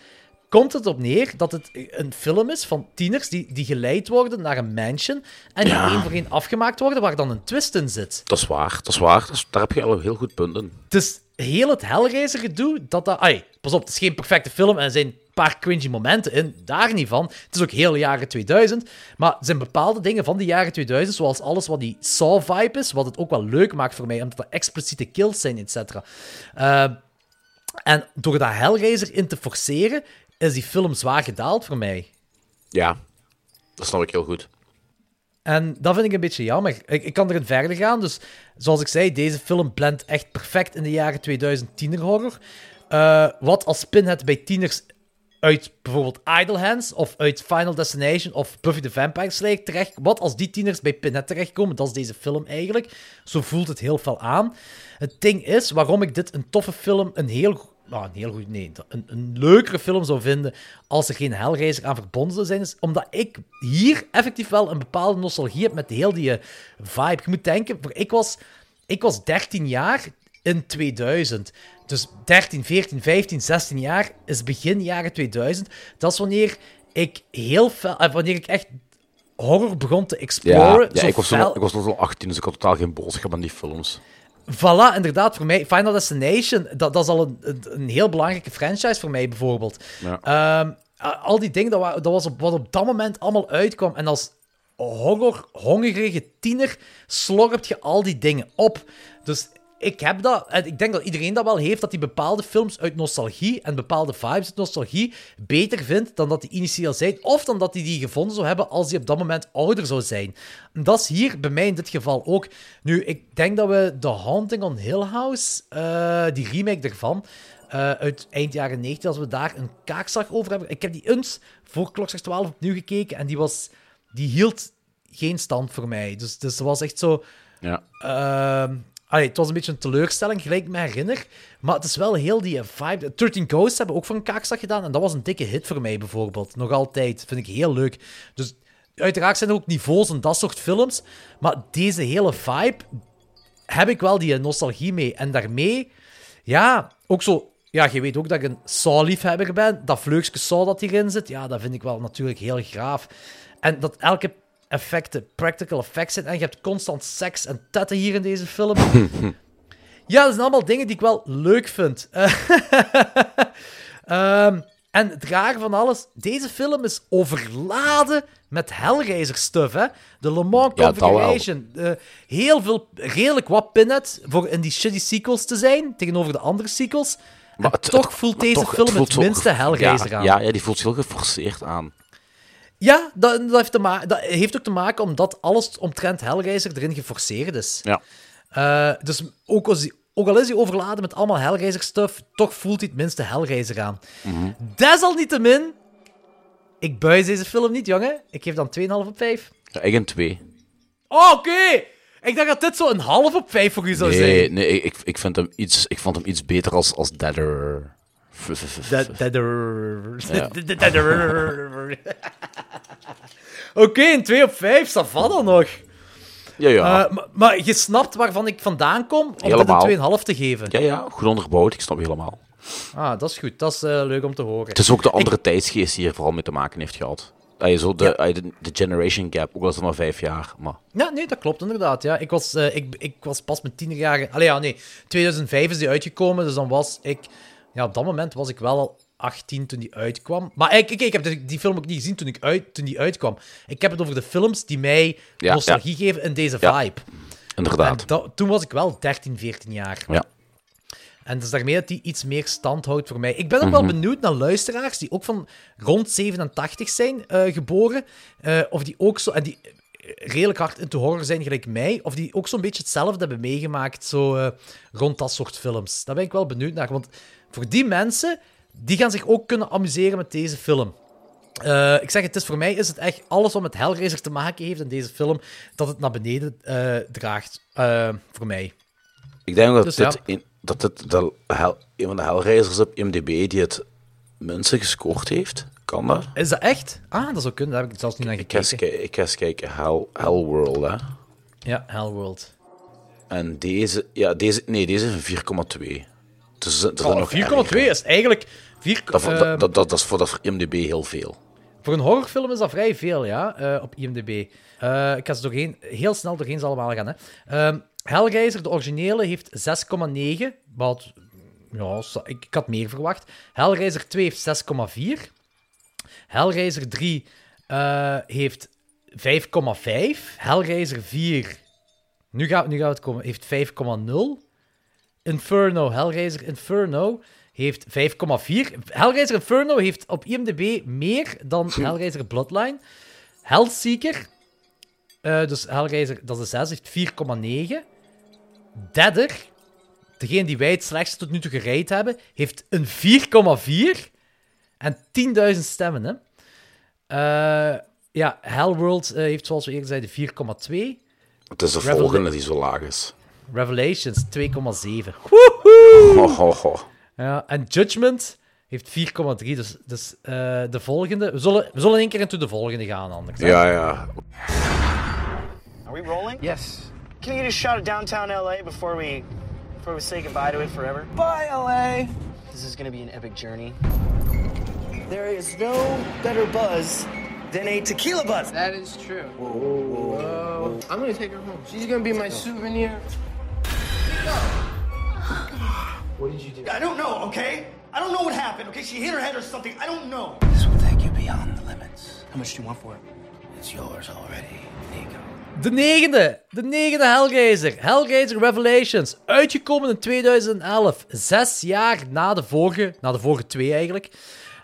komt het op neer dat het een film is van tieners die, die geleid worden naar een mansion en die Ja. één voor één afgemaakt worden waar dan een twist in zit. Dat is waar, dat is waar. Dat is- daar heb je al een heel goed punt in. Dus heel het Hellraiser gedoe, dat dat... Ai, pas op, het is geen perfecte film en er zijn een paar cringy momenten in, daar niet van. Het is ook heel jaren 2000, maar er zijn bepaalde dingen van die jaren 2000, zoals alles wat die Saw-vibe is, wat het ook wel leuk maakt voor mij, omdat er expliciete kills zijn, et cetera. Eh, en door dat Hellraiser in te forceren, is die film zwaar gedaald voor mij. Ja, dat snap ik heel goed. En dat vind ik een beetje jammer. Ik, ik kan erin verder gaan. Dus zoals ik zei, deze film blendt echt perfect in de jaren 2000 tienerhorror. Eh, wat als Pinhead bij tieners uit bijvoorbeeld Idle Hands of uit Final Destination of Buffy the Vampire Slayer terecht... Wat als die tieners bij Pinhead terechtkomen, dat is deze film eigenlijk. Zo voelt het heel veel aan. Het ding is, waarom ik dit een toffe film, een heel... Nou, een heel goed, nee, een, een leukere film zou vinden als er geen Hellraiser aan verbonden zou zijn, is omdat ik hier effectief wel een bepaalde nostalgie heb met heel die eh, vibe. Je moet denken, ik was ik was 13 jaar in 2000. Dus 13, 14, 15, 16 jaar is begin jaren 2000. Dat is wanneer ik heel fel, eh, wanneer ik echt horror begon te exploren. ja zo ik, was al- ik was toen al 18, dus ik had totaal geen boodschap aan die films. Voilà, inderdaad, voor mij. Final Destination, dat, dat is al een, een, heel belangrijke franchise voor mij, bijvoorbeeld. Ja. Ehm, al die dingen, dat, wa- dat was op, wat op dat moment allemaal uitkwam. En als horror, hongerige tiener slorpt je al die dingen op. Dus ik heb dat, en ik denk dat iedereen dat wel heeft, dat hij bepaalde films uit nostalgie en bepaalde vibes uit nostalgie beter vindt dan dat hij initieel zijn, of dan dat hij die gevonden zou hebben als hij op dat moment ouder zou zijn. En dat is hier bij mij in dit geval ook. Nu, ik denk dat we The Haunting on Hill House, eh, die remake ervan, eh, uit eind jaren 90, als we daar een kaakslag over hebben. Ik heb die eens voor Klokslag 12 opnieuw gekeken en die, was, die hield geen stand voor mij. Dus, dus het was echt zo... Ja. Ehm, allee, het was een beetje een teleurstelling, gelijk ik me herinner. Maar het is wel heel die vibe. 13 Ghosts hebben ook een kaakslag gedaan. En dat was een dikke hit voor mij, bijvoorbeeld. Nog altijd. Vind ik heel leuk. Dus uiteraard zijn er ook niveaus en dat soort films. Maar deze hele vibe heb ik wel die nostalgie mee. En daarmee, ja, ook zo... Ja, je weet ook dat ik een Saw-liefhebber ben. Dat vleugske Saw dat hierin zit, ja, dat vind ik wel natuurlijk heel graaf. En dat elke effecten, practical effects zijn. En je hebt constant seks en tetten hier in deze film. ja, dat zijn allemaal dingen die ik wel leuk vind. Ehm, en het raar van alles, deze film is overladen met Hellraiser-stuff. hè. De Le Mans Ja. Configuration. heel veel, redelijk wat pinhead voor in die shitty sequels te zijn, tegenover de andere sequels. Maar en toch voelt deze toch, film het, minste Hellraiser ja, aan. Ja, ja, die voelt heel geforceerd aan. Ja, dat, dat, heeft te dat heeft ook te maken omdat alles omtrent Hellraiser erin geforceerd is. Ja. Eh, dus ook, als die, ook al is hij overladen met allemaal Hellraiser-stuff, toch voelt hij het minste Hellraiser aan. Mhm. Desalniettemin, ik buis deze film niet, jongen. Ik geef dan 2,5 op 5. Ja, ik een 2. Oh, oké! Ik dacht dat dit zo een half op 5 voor u zou Nee, zijn. nee ik, ik, vind hem iets, ik vond hem iets beter als, als Deader. Oké, een 2 op 5, dat valt dan nog. Ja, ja. Eh, maar, maar je snapt waarvan ik vandaan kom om Helemaal. dit een 2,5 te geven. ja, ja, goed onderbouwd, ik snap helemaal. Ah, dat is goed. Dat is eh, leuk om te horen. Het is ook de andere tijdsgeest die hier vooral mee te maken heeft gehad. Zo de, de, generation gap, ook al is het maar vijf jaar. Maar Ja, nee, dat klopt inderdaad. Ja. Ik, was, eh, ik, ik was pas mijn tienerjaren... Allee, ja, nee. 2005 is die uitgekomen, dus dan was ik... Ja, op dat moment was ik wel al 18 toen die uitkwam. Maar ik, ik, ik heb die, die film ook niet gezien toen, ik uit, toen die uitkwam. Ik heb het over de films die mij Ja, nostalgie geven in deze Ja. vibe. inderdaad. En dat- toen was ik wel 13, 14 jaar. Ja. En dus daarmee dat die iets meer stand houdt voor mij. Ik ben ook wel Mhm. benieuwd naar luisteraars die ook van rond 87 zijn eh, geboren. eh, of die ook zo... En die eh, redelijk hard into horror zijn, gelijk mij. Of die ook zo'n beetje hetzelfde hebben meegemaakt, zo eh, rond dat soort films. Daar ben ik wel benieuwd naar. Want voor die mensen, die gaan zich ook kunnen amuseren met deze film. Eh, ik zeg, het is voor mij is het echt alles wat met Hellraiser te maken heeft in deze film, dat het naar beneden eh, draagt. eh, voor mij. Ik denk dat Dus dit, ja. een, dat dit de, hel, een van de Hellraisers op IMDb die het minste gescoord heeft. Kan dat? Is dat echt? Ah, dat zou kunnen. Daar heb ik zelfs niet naar gekeken. ik ga eens kijken. Hell, Hellworld, hè. Ja, Hellworld. En deze... Ja, deze... Nee, deze is een 4,2. Dus er zijn Oh, nog 4,2 is eigenlijk... 4, Dat, eh, dat, dat, dat is voor, dat voor IMDb heel veel. Voor een horrorfilm is dat vrij veel, ja, eh, op IMDb. Eh, ik ga ze doorheen, heel snel doorheen ze allemaal gaan. Hè. Ehm, Hellraiser, de originele, heeft 6,9. Wat, ja, ik, ik had meer verwacht. Hellraiser 2 heeft 6,4. Hellraiser 3 eh, heeft 5,5. Hellraiser 4, nu gaat, nu gaat het komen, heeft 5,0. Inferno, Hellraiser Inferno heeft 5,4. Hellraiser Inferno heeft op IMDb meer dan Hellraiser Bloodline. Hellseeker, eh, dus Hellraiser, dat is de 6, heeft 4,9. Deader, degene die wij het slechtste tot nu toe gereid hebben, heeft een 4,4. En 10.000 stemmen, hè. Eh, ja, Hellworld eh, heeft, zoals we eerder zeiden, 4,2. Het is de volgende die zo laag is. Revelations 2,7. Ho, ho, ho. Ja, en Judgment heeft 4,3. Dus, dus eh, de volgende. We zullen, we zullen één keer into de volgende gaan, anders. Ja, ja. Are we rolling? Yes. can you get a shot of downtown LA before we before we say goodbye to it forever? Bye, LA. This is gonna be an epic journey. There is no better buzz than a tequila buzz. That is true. Whoa. I'm gonna take her home. She's gonna be my souvenir. What did you do? I don't know, okay? I don't know what happened, okay? She hit her head or something. I don't know. This will take you beyond the limits. How much do you want for it? It's yours already, Nico. De negende. De negende Hellraiser. Hellraiser Revelations. Uitgekomen in 2011. Zes jaar na de vorige. Na de vorige twee eigenlijk.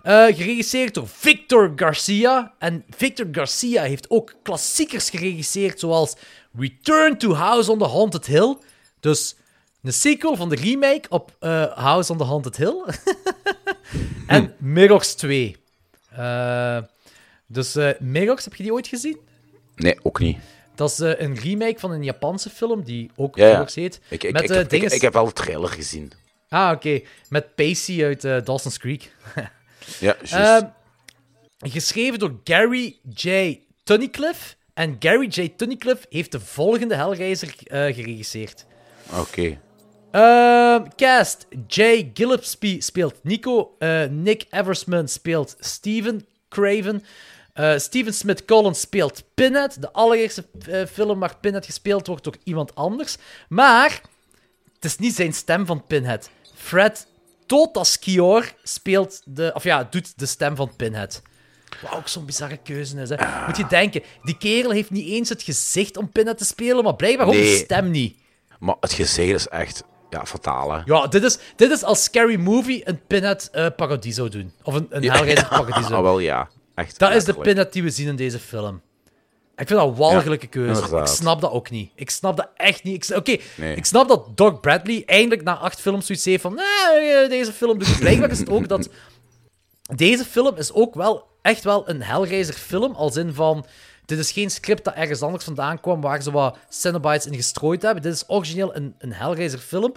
Eh, geregisseerd door Victor Garcia. En Victor Garcia heeft ook klassiekers geregisseerd. Zoals Return to House on the Haunted Hill. Dus een sequel van de remake op eh, House on the Haunted Hill. en Mirrors 2. Eh, dus eh Mirrors, heb je die ooit gezien? Nee, ook niet. Dat is een remake van een Japanse film die ook Ja. Mirrors heet. Ik, ik, met ik, heb, dinges- ik heb wel de trailer gezien. Ah, oké. Met Pacey uit Dawson's Creek. Ja, juist. Ehm, geschreven door Gary J. Tunnicliffe. En Gary J. Tunnicliffe heeft de volgende Hellraiser geregisseerd. Oké. Ehm, cast. Jay Gillespie speelt Nico. eh, Nick Eversman speelt Steven Craven. eh, Steven Smith Collins speelt Pinhead. De allereerste eh, film waar Pinhead gespeeld wordt door iemand anders. Maar het is niet zijn stem van Pinhead. Fred Totaskior speelt de... Of ja, doet de stem van Pinhead. Wat ook zo'n bizarre keuze is. Hè. Moet je denken, die kerel heeft niet eens het gezicht om Pinhead te spelen, maar blijkbaar ook de Nee. stem niet. Maar het gezicht is echt ja, hè. Ja, dit is, dit is als Scary Movie een Pinhead eh parodie zou doen. Of een, een Hellraiser parodie zou Ah, wel ja. Echt. Dat is de. Pinhead die we zien in deze film. Ik vind dat een walgelijke Ja, keuze. Ik snap dat ook niet. Ik snap dat echt niet. Oké, Nee. ik snap dat Doc Bradley eindelijk na acht films zoiets heeft van nee, eh, deze film doet. Blijkbaar is het ook dat... Deze film is ook wel echt wel een Hellraiser film, als in van... Dit is geen script dat ergens anders vandaan kwam, waar ze wat Cenobites in gestrooid hebben. Dit is origineel een, een Hellraiser film.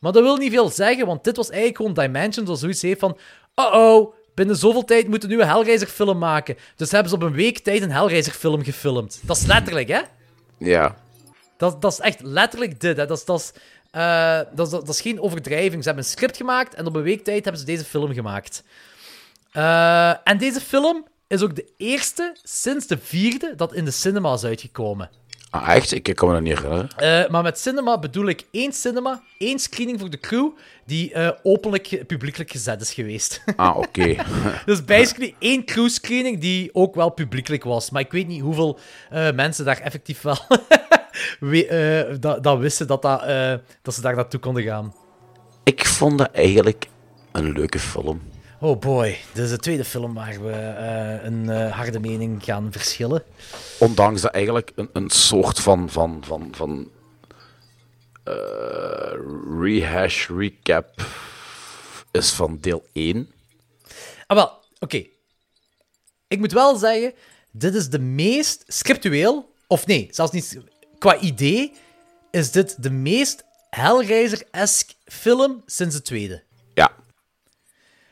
Maar dat wil niet veel zeggen, want dit was eigenlijk gewoon Dimension, dat zoiets heeft van... Uh-oh, binnen zoveel tijd moeten we nu een Hellraiser film maken. Dus hebben ze op een week tijd een Hellraiser film gefilmd. Dat is letterlijk, hè? Ja. Dat, dat is echt letterlijk dit. Hè. Dat, is, dat, is, eh, dat, is, dat is geen overdrijving. Ze hebben een script gemaakt en op een week tijd hebben ze deze film gemaakt. Eh, en deze film is ook de eerste sinds de vierde dat in de cinema is uitgekomen. Ah, echt? Ik, kan me dat niet herinneren. Eh, maar met cinema bedoel ik één cinema, één screening voor de crew, die eh, openlijk, publiekelijk gezet is geweest. Ah, oké. dus basically één crew screening die ook wel publiekelijk was. Maar ik weet niet hoeveel eh, mensen daar effectief wel we- dat, dat wisten dat, dat, dat ze daar naartoe konden gaan. ik vond dat eigenlijk een leuke film. Oh boy, dit is de tweede film waar we eh, een eh, harde mening gaan verschillen. Ondanks dat eigenlijk een, een soort van, van, van, van eh, rehash, recap is van deel 1. Ah, wel, oké. Ik moet wel zeggen, dit is de meest scriptueel, of nee, zelfs niet qua idee, is dit de meest Hellraiser-esque film sinds de tweede.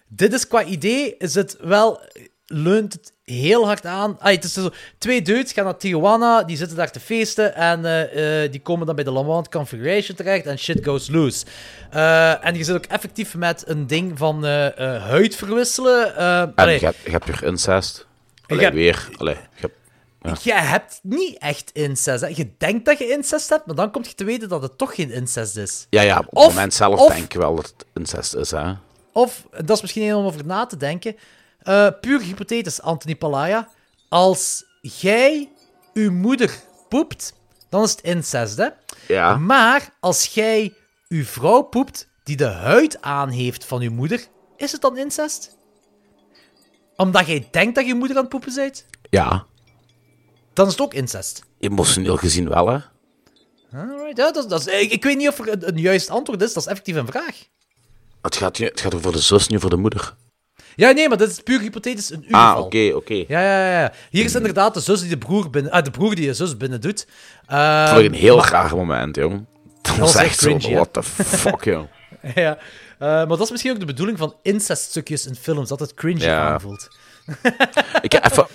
Dit is qua idee, is het wel, leunt het heel hard aan. Ah, het is zo, twee dudes gaan naar Tijuana, die zitten daar te feesten en eh, eh, die komen dan bij de Lamont Configuration terecht en shit goes loose. Eh, en je zit ook effectief met een ding van huid verwisselen. En allee, je hebt, je hebt weer incest. Allee, heb- weer. Allee, je hebt- ja. Je hebt niet echt incest. Hè. Je denkt dat je incest hebt, maar dan kom je te weten dat het toch geen incest is. ja, ja, op het Of- moment zelf of- denk je wel dat het incest is, hè. Of, dat is misschien een om over na te denken, eh, puur hypothetisch, Anthony Palaya. Als jij uw moeder poept, dan is het incest, hè? Ja. Maar als jij uw vrouw poept die de huid aan heeft van uw moeder, is het dan incest? Omdat jij denkt dat je moeder aan het poepen bent, Ja. dan is het ook incest. Emotioneel gezien wel, hè. Alright, ja, dat, dat is, ik, ik weet niet of er een, een juist antwoord is, dat is effectief een vraag. Het gaat, het gaat over de zus, niet over de moeder. Ja, nee, maar dat is puur hypothetisch een Ah, oké, oké. Ja, ja, ja. Hier is inderdaad de zus die de broer binnen... Ah, de broer die de zus binnen doet. Uh, Vond ik een heel raar moment, jong. Dat was echt zo, cringy, hè? what the fuck, joh. ja. Eh, maar dat is misschien ook de bedoeling van inceststukjes in films, dat het cringy Ja. aanvoelt. Ik ga even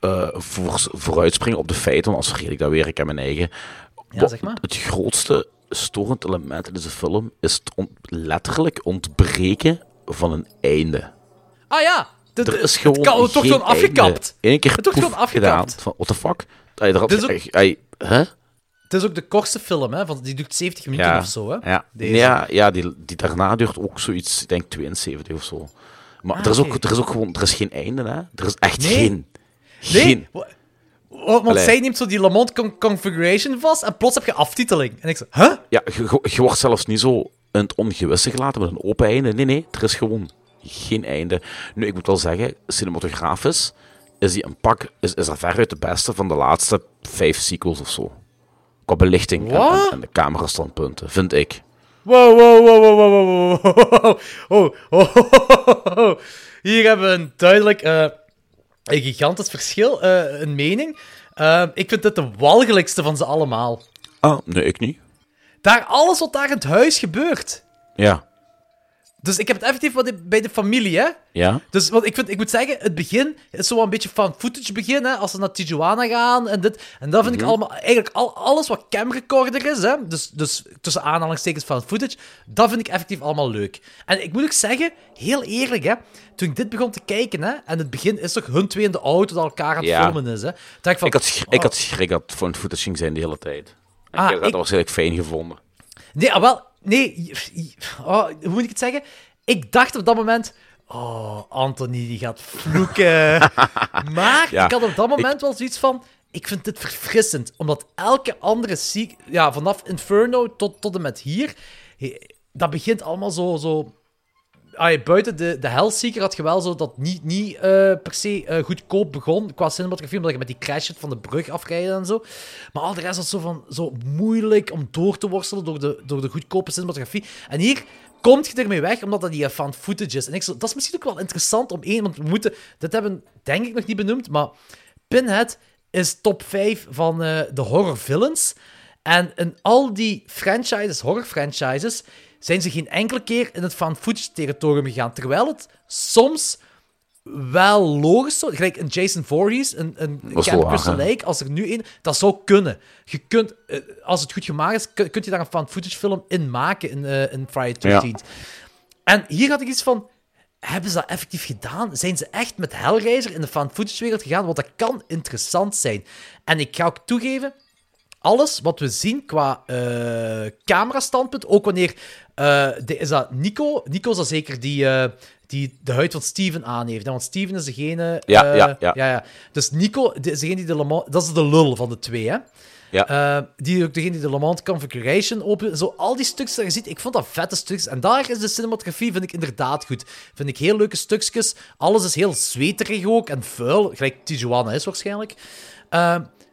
eh, voor, vooruitspringen op de feiten, want anders vergeet ik dat weer. Ik heb mijn eigen Ja, zeg maar. Het grootste storend element in deze film is het letterlijk ontbreken van een einde. Ah ja, de, Er is gewoon het kan toch geen gewoon afgekapt. Eén keer Het wordt gewoon afgekapt. gedaan. Van, what the fuck? Ay, is ook- ay, hè? Het is ook de kortste film, hè? Want die duurt 70 minuten Ja, of zo, hè? ja. Deze. ja, ja die, die daarna duurt ook zoiets, ik denk 72 of zo. Maar Ah, er, is ook, er is ook gewoon, er is geen einde, hè? Er is echt Nee. geen. Nee, Geen. Wa- want Allee. zij neemt zo die Lamont con- configuration vast en plots heb je aftiteling. En ik zo, huh? Ja, je, wordt zelfs niet zo in het ongewisse gelaten met een open einde. Nee, nee, er is gewoon geen einde. Nu, ik moet wel zeggen, cinematografisch is die een pak, is, is er veruit de beste van de laatste vijf sequels of zo. Qua belichting en, Wat? en, en de camerastandpunten, vind ik. Wow, wow, wow, wow, wow, wow, wow, wow, oh, oh, oh, oh, oh. Hier hebben we een duidelijk, eh, een gigantisch verschil, eh, een mening. Eh, ik vind dit de walgelijkste van ze allemaal. Ah, nee, ik niet. Daar, alles wat daar in het huis gebeurt. Ja. Dus ik heb het effectief wat bij de familie, hè. Ja? Dus wat ik, vind, ik moet zeggen, het begin is zo wel een beetje van footage begin, hè, als ze naar Tijuana gaan en dit. En dat vind ik Mhm. allemaal, eigenlijk al, alles wat camrecorder is, hè, dus, dus tussen aanhalingstekens van footage, dat vind ik effectief allemaal leuk. En ik moet ook zeggen, heel eerlijk, hè, toen ik dit begon te kijken, hè, en het begin is toch hun twee in de auto dat elkaar aan het Ja. filmen is, hè. ik van, Ik had, schrik, ik oh, had schrik dat het voor een footage ging zijn de hele tijd. Ah, ik heb dat ik- waarschijnlijk fijn gevonden. Nee, ah, wel, nee, oh, hoe moet ik het zeggen? Ik dacht op dat moment, oh, Anthony die gaat vloeken. maar Ja, ik had op dat moment wel zoiets van, ik vind dit verfrissend, omdat elke andere seek, ja, vanaf Inferno tot, tot en met hier, dat begint allemaal zo, zo Buiten de, de Hellseeker had je wel zo dat niet, niet eh, per se eh, goedkoop begon qua cinematografie, omdat je met die crash van de brug afrijden en zo. Maar al de rest was zo, van, zo moeilijk om door te worstelen door de, door de goedkope cinematografie. En hier komt je ermee weg, omdat dat die found footage is. En ik zo, dat is misschien ook wel interessant om één, want we moeten, dit hebben denk ik nog niet benoemd, maar Pinhead is top 5 van eh, de horror villains. En in al die franchises, horror franchises, zijn ze geen enkele keer in het found footage territorium gegaan. Terwijl het soms wel logisch zo, gelijk een Jason Voorhees, een, een Camp? Lake, als er nu een, dat zou kunnen. Je kunt, eh, als het goed gemaakt is, kun, kunt je daar een found footage film in maken in, eh in Friday 13th. En hier had ik iets van, hebben ze dat effectief gedaan? Zijn ze echt met Hellraiser in de found footage wereld gegaan? Want dat kan interessant zijn. En ik ga ook toegeven, alles wat we zien qua eh camerastandpunt, ook wanneer eh, de, is dat Nico, Nico is dat zeker die, eh, die de huid van Steven aan heeft. Want Steven is degene. Ja, ja, ja. ja, ja. Dus Nico is degene die de Le Mans, dat is de lul van de twee, hè? Ja. Die ook degene die de Le Mans Configuration open. Zo al die stukjes dat je ziet, ik vond dat vette stukjes. En daar is de cinematografie, vind ik inderdaad goed. Vind ik heel leuke stukjes. Alles is heel zweterig ook en vuil. Gelijk Tijuana is waarschijnlijk.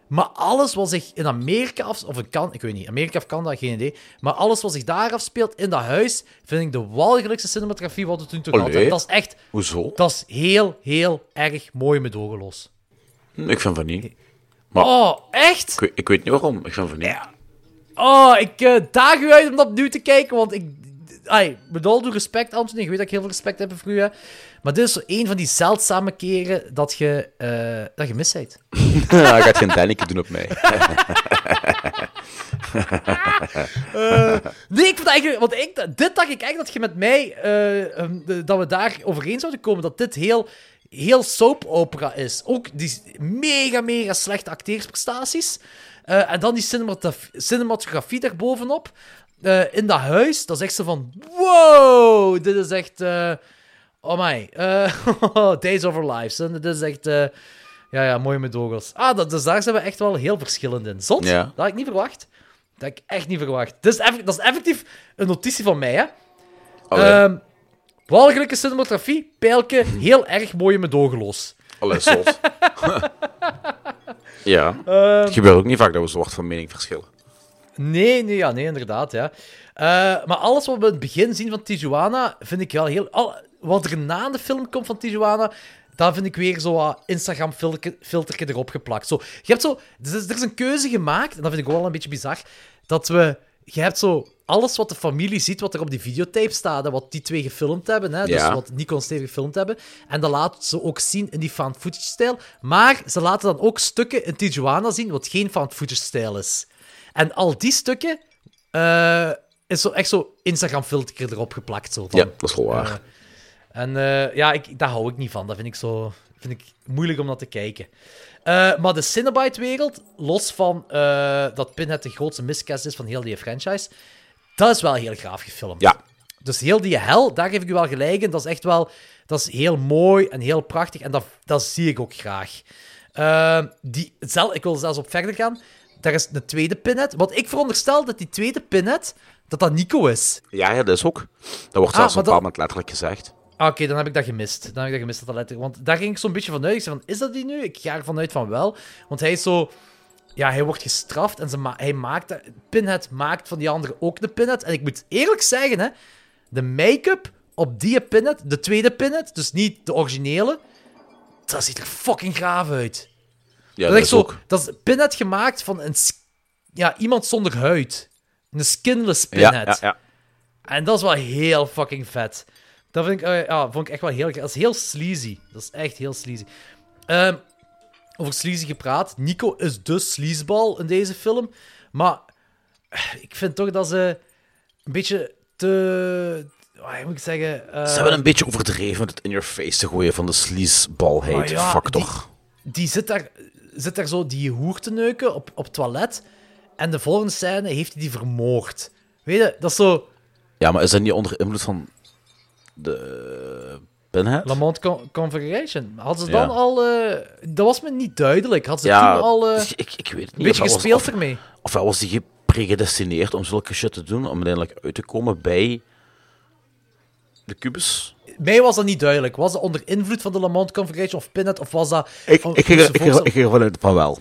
Maar alles wat zich in Amerika af... Of in kan, ik weet niet, Amerika of Canada, geen idee. Maar alles wat zich daar afspeelt in dat huis, vind ik de walgelijkste cinematografie wat we toen toch hadden. Dat is echt... Hoezo? Dat is heel, heel erg mooi met ogenloos. Hm, Ik vind van niet. Maar Oh, echt? ik, weet, ik weet niet waarom. Ik vind van niet. Oh, ik eh, daag u uit om dat opnieuw te kijken, want ik... Ai, met al due respect, Anthony, ik weet dat ik heel veel respect heb voor u, hè. maar dit is zo een van die zeldzame keren dat je, eh, dat je mis bent. Ja, ik ga geen Danneke doen op mij. Eh, nee, ik vond eigenlijk... Want ik, dit dacht ik echt dat je met mij... eh, ehm, de- dat we daar overeen zouden komen. Dat dit heel, heel soap opera is. Ook die mega, mega slechte acteersprestaties. En dan die cinematografie, cinematografie daarbovenop. Eh in dat huis. Dat is echt zo van... Wow! Dit is echt... eh, oh my. eh, Days of Our Lives. hè. Dit is echt... ja, ja, mooi met dogels. Ah, dat, dus daar zijn we echt wel heel verschillend in. Zot? Ja. Dat had ik niet verwacht. Dat heb ik echt niet verwacht. Dat is, eff- dat is effectief een notitie van mij, hè. Allee. Ehm walgelijke cinematografie, pijlke, heel erg mooie medogeloos. Allee, zot. ja. Ehm. het gebeurt ook niet vaak dat we zo hard van mening verschillen. Nee, nee, ja, nee, inderdaad, ja. Eh, maar alles wat we in het begin zien van Tijuana, vind ik wel heel... Al, wat er na de film komt van Tijuana, daar vind ik weer zo wat Instagram-filtertje erop geplakt. Zo, je hebt zo... Er is, er is een keuze gemaakt, en dat vind ik wel een beetje bizar, dat we... Je hebt zo alles wat de familie ziet, wat er op die videotape staat, en wat die twee gefilmd hebben, hè, dus wat Nico en Steve gefilmd hebben. En dat laten ze ook zien in die found footage-stijl. Maar ze laten dan ook stukken in Tijuana zien, wat geen found footage-stijl is. En al die stukken eh, is zo echt zo Instagram-filter erop geplakt. Zo, van, Ja, dat is wel waar. eh, en eh, ja, ik, daar hou ik niet van. Dat vind ik, zo, vind ik moeilijk om naar te kijken. Maar de Cinnabite-wereld, los van dat Pinhead de grootste miscast is van heel die franchise, dat is wel heel gaaf gefilmd. Ja. Dus heel die hel, daar geef ik u wel gelijk in. Dat is echt wel... Dat is heel mooi en heel prachtig. En dat, dat zie ik ook graag. Die, zel, ik wil zelfs op verder gaan. Daar is een tweede Pinhead. Want ik veronderstel dat die tweede Pinhead, dat dat Nico is. Ja, ja, dat is ook. Dat wordt Ah, zelfs op een dat- moment letterlijk gezegd. Ah, Oké, dan heb ik dat gemist. Dan heb ik dat gemist, dat letterlijk... Want daar ging ik zo'n beetje vanuit. Ik zei van, is dat die nu? Ik ga ervan uit van wel. Want hij is zo... Ja, hij wordt gestraft en ze ma hij maakt... Pinhead maakt van die andere ook de Pinhead. En ik moet eerlijk zeggen, hè. De make-up op die Pinhead, de tweede Pinhead, dus niet de originele, dat ziet er fucking graaf uit. Ja, dat, dat is zo, ook. dat is Pinhead gemaakt van een... Ja, iemand zonder huid. Een skinless Pinhead. ja, ja. En dat is wel heel fucking vet. Dat vind ik, eh, ja, vond ik echt wel heel... Dat is heel sleazy. Dat is echt heel sleazy. Ehm, over sleazy gepraat. Nico is de sleazeball in deze film. Maar eh, ik vind toch dat ze een beetje te... Hoe moet ik zeggen? eh, Ze hebben een beetje overdreven het in your face te gooien van de sleazeballheid Maar ja, factor. die zit daar, zit daar zo die hoer te neuken op, op toilet. En de volgende scène heeft hij die vermoord. Weet je, dat is zo... Ja, maar is dat niet onder invloed van de Pinhead? Lamont Con- Configuration. Hadden ze Ja. dan al... eh, dat was me niet duidelijk. Hadden ze Ja, toen al eh, ik, ik weet het een niet. beetje Ofwel was- gespeeld of- ermee? Ofwel was die gepredestineerd om zulke shit te doen, om uiteindelijk uit te komen bij de kubus. Mij was dat niet duidelijk. Was dat onder invloed van de Lamont Configuration of Pinhead? Of was dat... Ik, van- ik, ging, er- ik, ging, voorstellen- ik ging ervan uit van wel.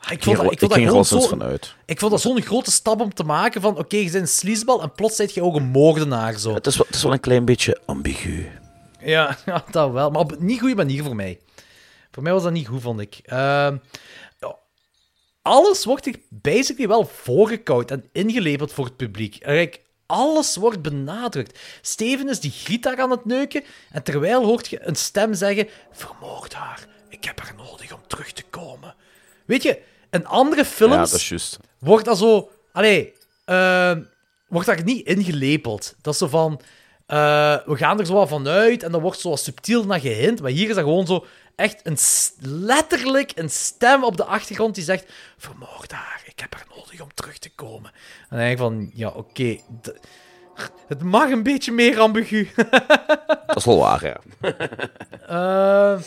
Ah, Ik vond dat, ik vond ik dat ging er zo... vanuit. Ik vond dat zo'n grote stap om te maken van... Oké, je bent een sleazeball en plots zit je ook een moordenaar. Zo. Het is, wel, het is wel een klein beetje ambigu. Ja, ja, dat wel. Maar op een niet goede manier voor mij. Voor mij was dat niet goed, vond ik. Ehm, ja, alles wordt er basically wel voorgekoud en ingeleverd voor het publiek. Kijk, alles wordt benadrukt. Steven is die griet daar aan het neuken en terwijl hoort je een stem zeggen... Vermoord haar. Ik heb haar nodig om terug te komen. Weet je, in andere films Ja, dat is juist. wordt dat zo... Allee, ehm, wordt daar niet ingelepeld. Dat is zo van... eh, we gaan er zo wat vanuit en dan wordt zo subtiel naar gehint. Maar hier is dat gewoon zo echt een, letterlijk een stem op de achtergrond die zegt... Vermoord haar, ik heb haar nodig om terug te komen. En dan denk ik van, ja, oké... het mag een beetje meer ambigu. Dat is wel waar, ja. Eh,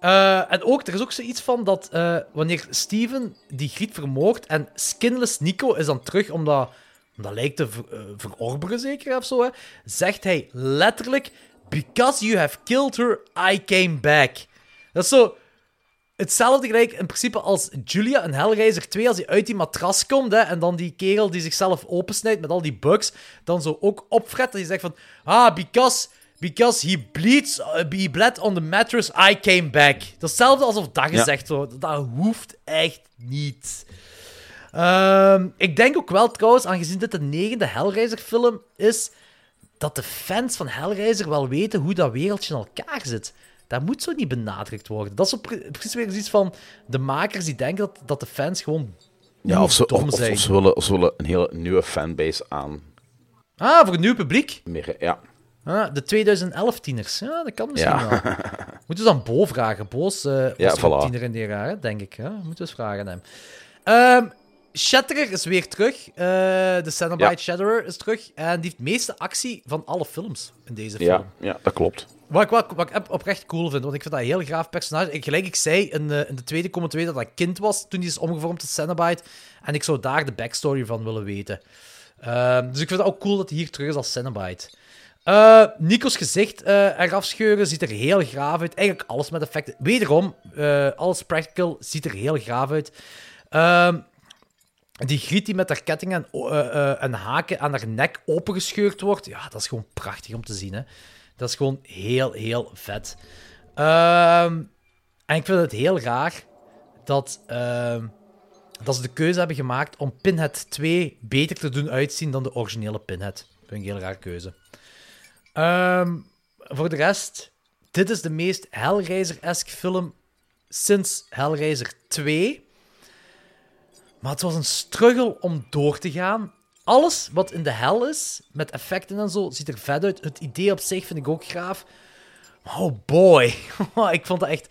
eh, en ook, er is ook zoiets van dat eh, wanneer Steven die griet vermoordt en skinless Nico is dan terug omdat, om dat lijkt te ver, verorberen zeker of zo, hè, zegt hij letterlijk Because you have killed her, I came back. Dat is zo hetzelfde gelijk in principe als Julia en Hellraiser 2 als hij uit die matras komt hè, en dan die kerel die zichzelf opensnijdt met al die bugs, dan zo ook opfret en die zegt van ah, because... Because he bleeds, uh, he bled on the mattress, I came back. Hetzelfde alsof dat Ja. gezegd wordt. Dat hoeft echt niet. Ehm, ik denk ook wel trouwens, aangezien dit de negende Hellraiser-film is, dat de fans van Hellraiser wel weten hoe dat wereldje in elkaar zit. Dat moet zo niet benadrukt worden. Dat is precies weer iets van de makers die denken dat, dat de fans gewoon Ja, of ze, of, of, zijn. of ze, willen, of ze willen een hele nieuwe fanbase aan. Ah, voor een nieuw publiek? Meer, ja. Ah, de 2011-tieners. Ja, dat kan misschien Ja. wel. Moeten we dan Bo vragen. Boos uh, was Ja, voilà. tiener in die jaren, denk ik. Ja, moeten we eens vragen aan hem. Ehm Shatterer is weer terug. Eh, de Cenobite Ja. Shatterer is terug. En die heeft de meeste actie van alle films in deze film. Ja, ja, dat klopt. Wat ik, wat, ik- oprecht cool vind, want ik vind dat een heel graaf personage. Ik, gelijk ik zei in, eh, in de tweede comment dat dat kind was toen hij is omgevormd tot Cenobite. En ik zou daar de backstory van willen weten. Ehm, dus ik vind het ook cool dat hij hier terug is als Cenobite. Eh, Nico's gezicht eh eraf scheuren ziet er heel graaf uit. Eigenlijk alles met effecten. Wederom, eh, alles practical ziet er heel graaf uit. Ehm, die griet die met haar kettingen en, en haken aan haar nek opengescheurd wordt. Ja, dat is gewoon prachtig om te zien. Hè? Dat is gewoon heel, heel vet. Ehm, en ik vind het heel raar dat, ehm, dat ze de keuze hebben gemaakt om Pinhead 2 beter te doen uitzien dan de originele Pinhead. Dat vind ik een heel raar keuze. Ehm, voor de rest, dit is de meest Hellraiser-esque film sinds Hellraiser 2. Maar het was een struggle om door te gaan. Alles wat in de hel is, met effecten en zo, ziet er vet uit. Het idee op zich vind ik ook gaaf. Oh boy. ik vond dat echt...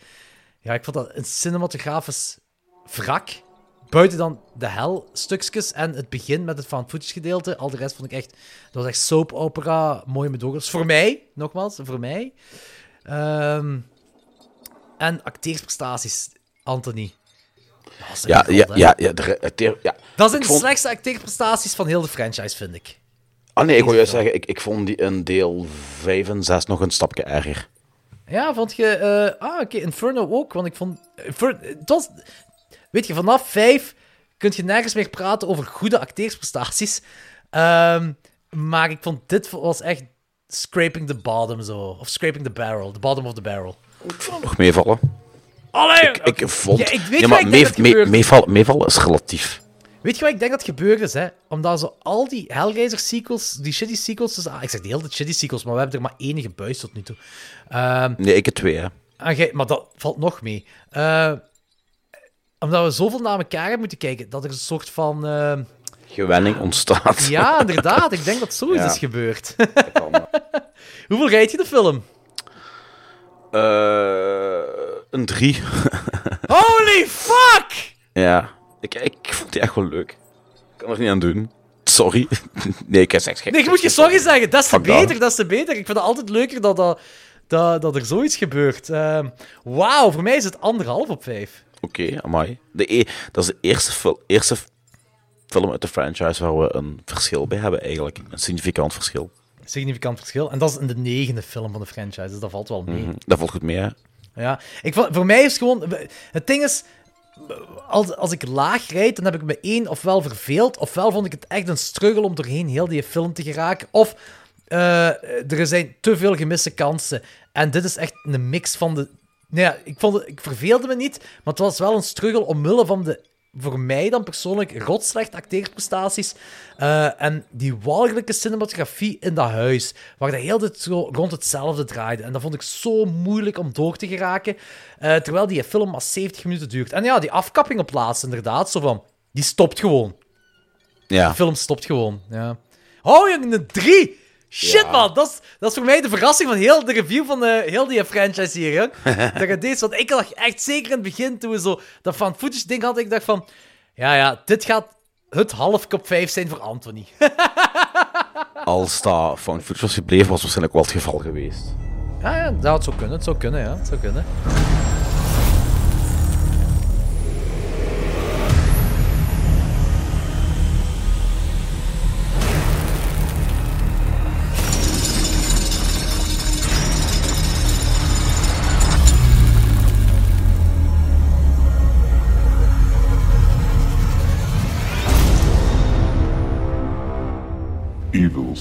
Ja, ik vond dat een cinematografisch wrak. Buiten dan de hel-stukjes en het begin met het found footage gedeelte. Al de rest vond ik echt... Dat was echt soap opera, mooie medogers. Voor mij, nogmaals, voor mij. Ehm, en acteersprestaties, Anthony. Ja, ja, ja, ja, het. Dat zijn Ik de vond- slechtste acteerprestaties van heel de franchise, vind ik. Ah nee, ik wil juist zeggen, ik, ik vond die in deel 5 en 6 nog een stapje erger. Ja, vond je... eh, ah, oké, Inferno ook, want ik vond... Het was, weet je, vanaf vijf kun je nergens meer praten over goede acteersprestaties. Ehm, maar ik vond dit was echt scraping the bottom, zo. Of scraping the barrel, the bottom of the barrel. Nog meevallen. Allee! Ik vond... Ja, ik weet ja, wat maar ik denk mee, mee- meevallen, meevallen is relatief. Weet je wat ik denk dat gebeurd is, hè? Omdat zo al die Hellraiser sequels, die shitty sequels, dus, ah, ik zeg de hele tijd shitty sequels, maar we hebben er maar één gebuist tot nu toe. Ehm, Nee, ik heb twee, hè. Ah, maar dat valt nog mee. Eh, omdat we zoveel naar elkaar hebben moeten kijken, dat er een soort van... eh, Gewenning ontstaat. Ja, inderdaad. Ik denk dat zoiets Ja. is gebeurd. Hoeveel rijd je de film? Eh, een drie. Holy fuck! ja. Ik, ik vond die echt wel leuk. Ik kan er niet aan doen. Sorry. nee, ik zeg geen... Nee, je moet je sorry zeggen. Dat is te dat. beter, dat is te beter. Ik vind het altijd leuker dat, dat, dat, dat er zoiets gebeurt. Ehm, Wauw, voor mij is het anderhalf op vijf. Oké, amai. De e dat is de eerste, fil- eerste film uit de franchise waar we een verschil bij hebben, eigenlijk. Een significant verschil. Significant verschil. En dat is in de negende film van de franchise, dus dat valt wel mee. Mhm. Dat valt goed mee, hè? Ja, ik, voor mij is gewoon... Het ding is, als, als ik laag rijd, dan heb ik me één ofwel verveeld, ofwel vond ik het echt een struggle om doorheen heel die film te geraken, of eh, er zijn te veel gemiste kansen. En dit is echt een mix van de... Nou ja, ik, vond ik verveelde me niet, maar het was wel een struggle omwille van de, voor mij dan persoonlijk, rotslecht acteerprestaties eh, en die walgelijke cinematografie in dat huis, waar dat heel de tijd zo rond hetzelfde draaide. En dat vond ik zo moeilijk om door te geraken, eh, terwijl die film maar 70 minuten duurt. En ja, die afkapping op laatst, inderdaad, zo van, die stopt gewoon. Ja. De film stopt gewoon, ja. Oh, jongen, een 3! Shit, man! Dat is, dat is voor mij de verrassing van heel de review van eh, heel die franchise hier, dat je deze... Want ik dacht echt zeker in het begin, toen we zo dat van footage ding hadden, ik dacht van... Ja, ja, dit gaat het half kop 5 zijn voor Anthony. Als dat found footage was gebleven, was waarschijnlijk wel het geval geweest. ja, ja, dat zou kunnen, het zou kunnen, ja. Het zou kunnen.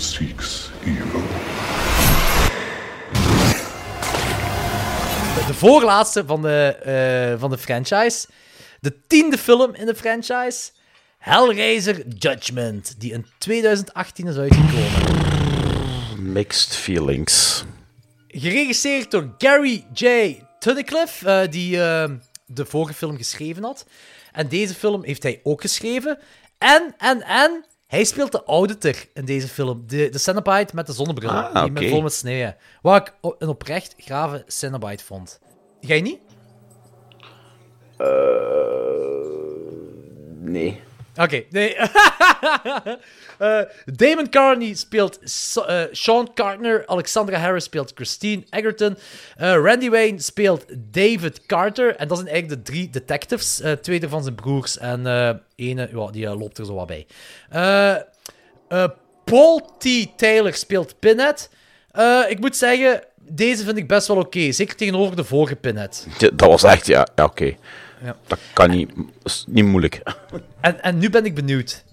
Seeks evil. De voorlaatste van de, eh, van de franchise. De tiende film in de franchise. Hellraiser Judgment, die in 2018 is uitgekomen. Mixed feelings. Geregisseerd door Gary J. Tunnicliffe, eh, die eh, de vorige film geschreven had. En deze film heeft hij ook geschreven. En, en, en, hij speelt de auditor in deze film. De, de Cenobite met de zonnebril, Ah, die met vol met sneeuw. Wat ik een oprecht grave Cenobite vond. Jij niet? Nee. Oké, nee. Eh, Damon Carney speelt eh, Sean Carter. Alexandra Harris speelt Christine Egerton. eh, Randy Wayne speelt David Carter. En dat zijn eigenlijk de drie detectives. eh twee van zijn broers. En ene, ja, die loopt er zo wat bij. Paul T. Taylor speelt Pinhead. Ik moet zeggen, deze vind ik best wel oké. Zeker tegenover de vorige Pinhead. Dat was echt, ja, ja oké. Ja. Dat kan niet, dat is niet moeilijk. En, en nu ben ik benieuwd.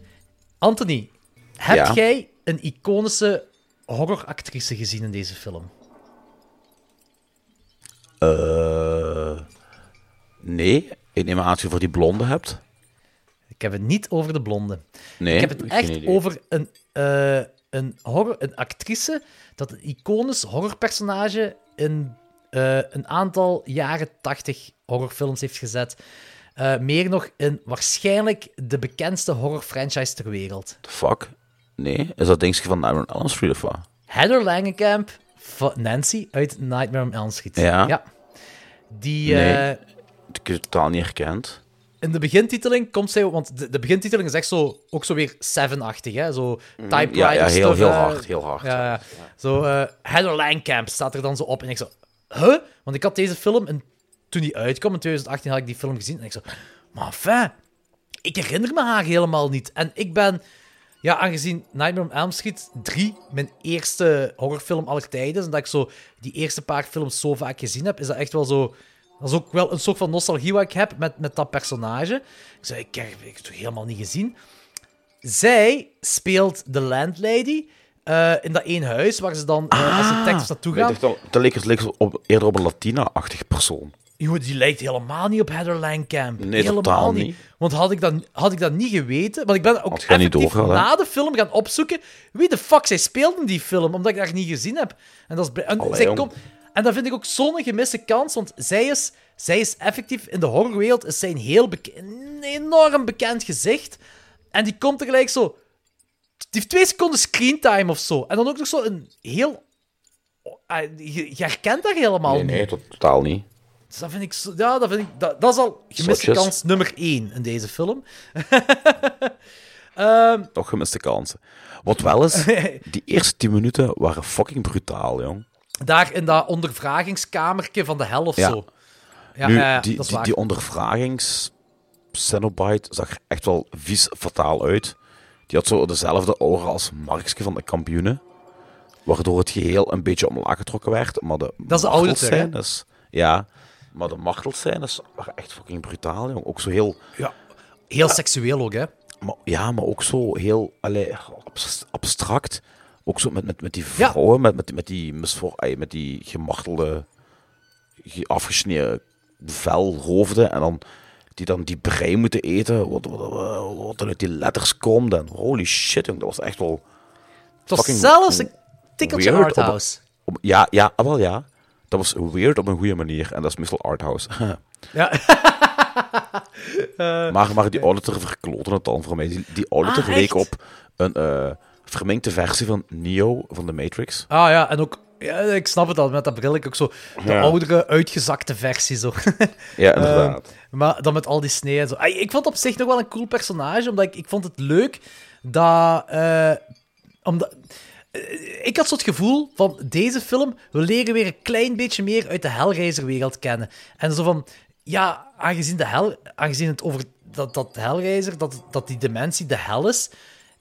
Anthony, heb Ja? jij een iconische horroractrice gezien in deze film? Eh, nee, ik neem aan dat je voor die blonde hebt. Ik heb het niet over de blonde. Nee, ik heb het echt over een, eh, een, horror, een actrice dat een iconisch horrorpersonage in eh, een aantal jaren 80 horrorfilms heeft gezet. Eh, meer nog in waarschijnlijk de bekendste horror-franchise ter wereld. The fuck? Nee, is dat dingetje van Nightmare on Elm Street of wat? Heather Langenkamp, van Nancy uit Nightmare on Elm Street. Ja. Die, Nee. eh, Ik heb het totaal niet herkend. in de begintiteling komt zij... Want de, de begintiteling is echt zo, ook zo weer Seven-achtig, hè? Zo typewriter Mm, ja, ja, heel- stuff, heel hard, heel hard, Ja, ja. Zo, Heather Langenkamp staat er dan zo op. En ik zo, huh? Want ik had deze film, en toen die uitkwam, in 2018 had ik die film gezien. En ik zo, maar ik herinner me haar helemaal niet. En ik ben... Ja, aangezien Nightmare on Elm Street 3 mijn eerste horrorfilm aller tijden is, en dat ik zo die eerste paar films zo vaak gezien heb, is dat echt wel zo... Dat is ook wel een soort van nostalgie wat ik heb met, met dat personage. Ik zei, ik heb, ik heb het helemaal niet gezien. Zij speelt de landlady eh, in dat één huis waar ze dan eh, als de detectives naartoe Nee, gaan. al- Dat leek, het leek op, eerder op een Latina-achtig persoon. Die lijkt helemaal niet op Heather Langenkamp. Nee, helemaal totaal niet. niet. Want had ik, dat, had ik dat niet geweten... Want ik ben ook effectief hè? na de film gaan opzoeken wie de fuck zij speelde in die film, omdat ik dat niet gezien heb. En dat, is, en, Allee, zij komt, en dat vind ik ook zo'n gemiste kans, want zij is, zij is effectief in de horrorwereld is zij een heel bek- een enorm bekend gezicht. En die komt er gelijk zo... Die heeft twee seconden screentime of zo. En dan ook nog zo een heel... ah, Je, je herkent dat helemaal Nee, niet. nee, tot- totaal niet. Dus dat vind ik... zo- Ja, dat vind ik... Dat, dat is al gemiste kans nummer één in deze film. Ehm, Toch gemiste kansen. Wat wel is, die eerste 10 minuten waren fucking brutaal, jong. daar in dat ondervragingskamertje van de hel of Ja. zo. Ja, nu, ja, die, die, die ondervragings Cenobite zag er echt wel vies fataal uit. Die had zo dezelfde aura als Markske van de kampioenen. Waardoor het geheel een beetje omlaag getrokken werd. Maar de Dat is de oude martelscènes- Ja, maar de martelscènes waren echt fucking brutaal, jong. Ook zo heel... Ja, heel seksueel ook, hè. Maar, ja, maar ook zo heel allee, abs- abstract. Ook zo met, met, met die vrouwen, met, met, met, die, met die gemartelde, ge- afgesneden velhoofden. En dan die dan die brei moeten eten, wat, wat, wat, wat dan uit die letters komt. En holy shit, jong, dat was echt wel... Het was zelfs een tikkeltje op arthouse. op- ja, ja, ah, wel ja. Dat was weird op een goede manier. En dat is meestal arthouse. Ja. maar, maar die auditor verkloten het dan voor mij. Die, die auditor Ah, leek op een eh verminkte versie van Neo van de Matrix. Ah ja, en ook... Ja, ik snap het al, met dat bril ook zo... De Ja. oudere, uitgezakte versie, zo. Ja, inderdaad. Eh, maar dan met al die sneeën en zo. Ik vond het op zich nog wel een cool personage, omdat ik, ik vond het leuk dat... eh, omdat... eh, Ik had zo het gevoel van deze film, we leren weer een klein beetje meer uit de Hellraiser-wereld kennen. En zo van, ja, aangezien, de hel, aangezien het over dat, dat Hellraiser, dat, dat die dimensie de hel is,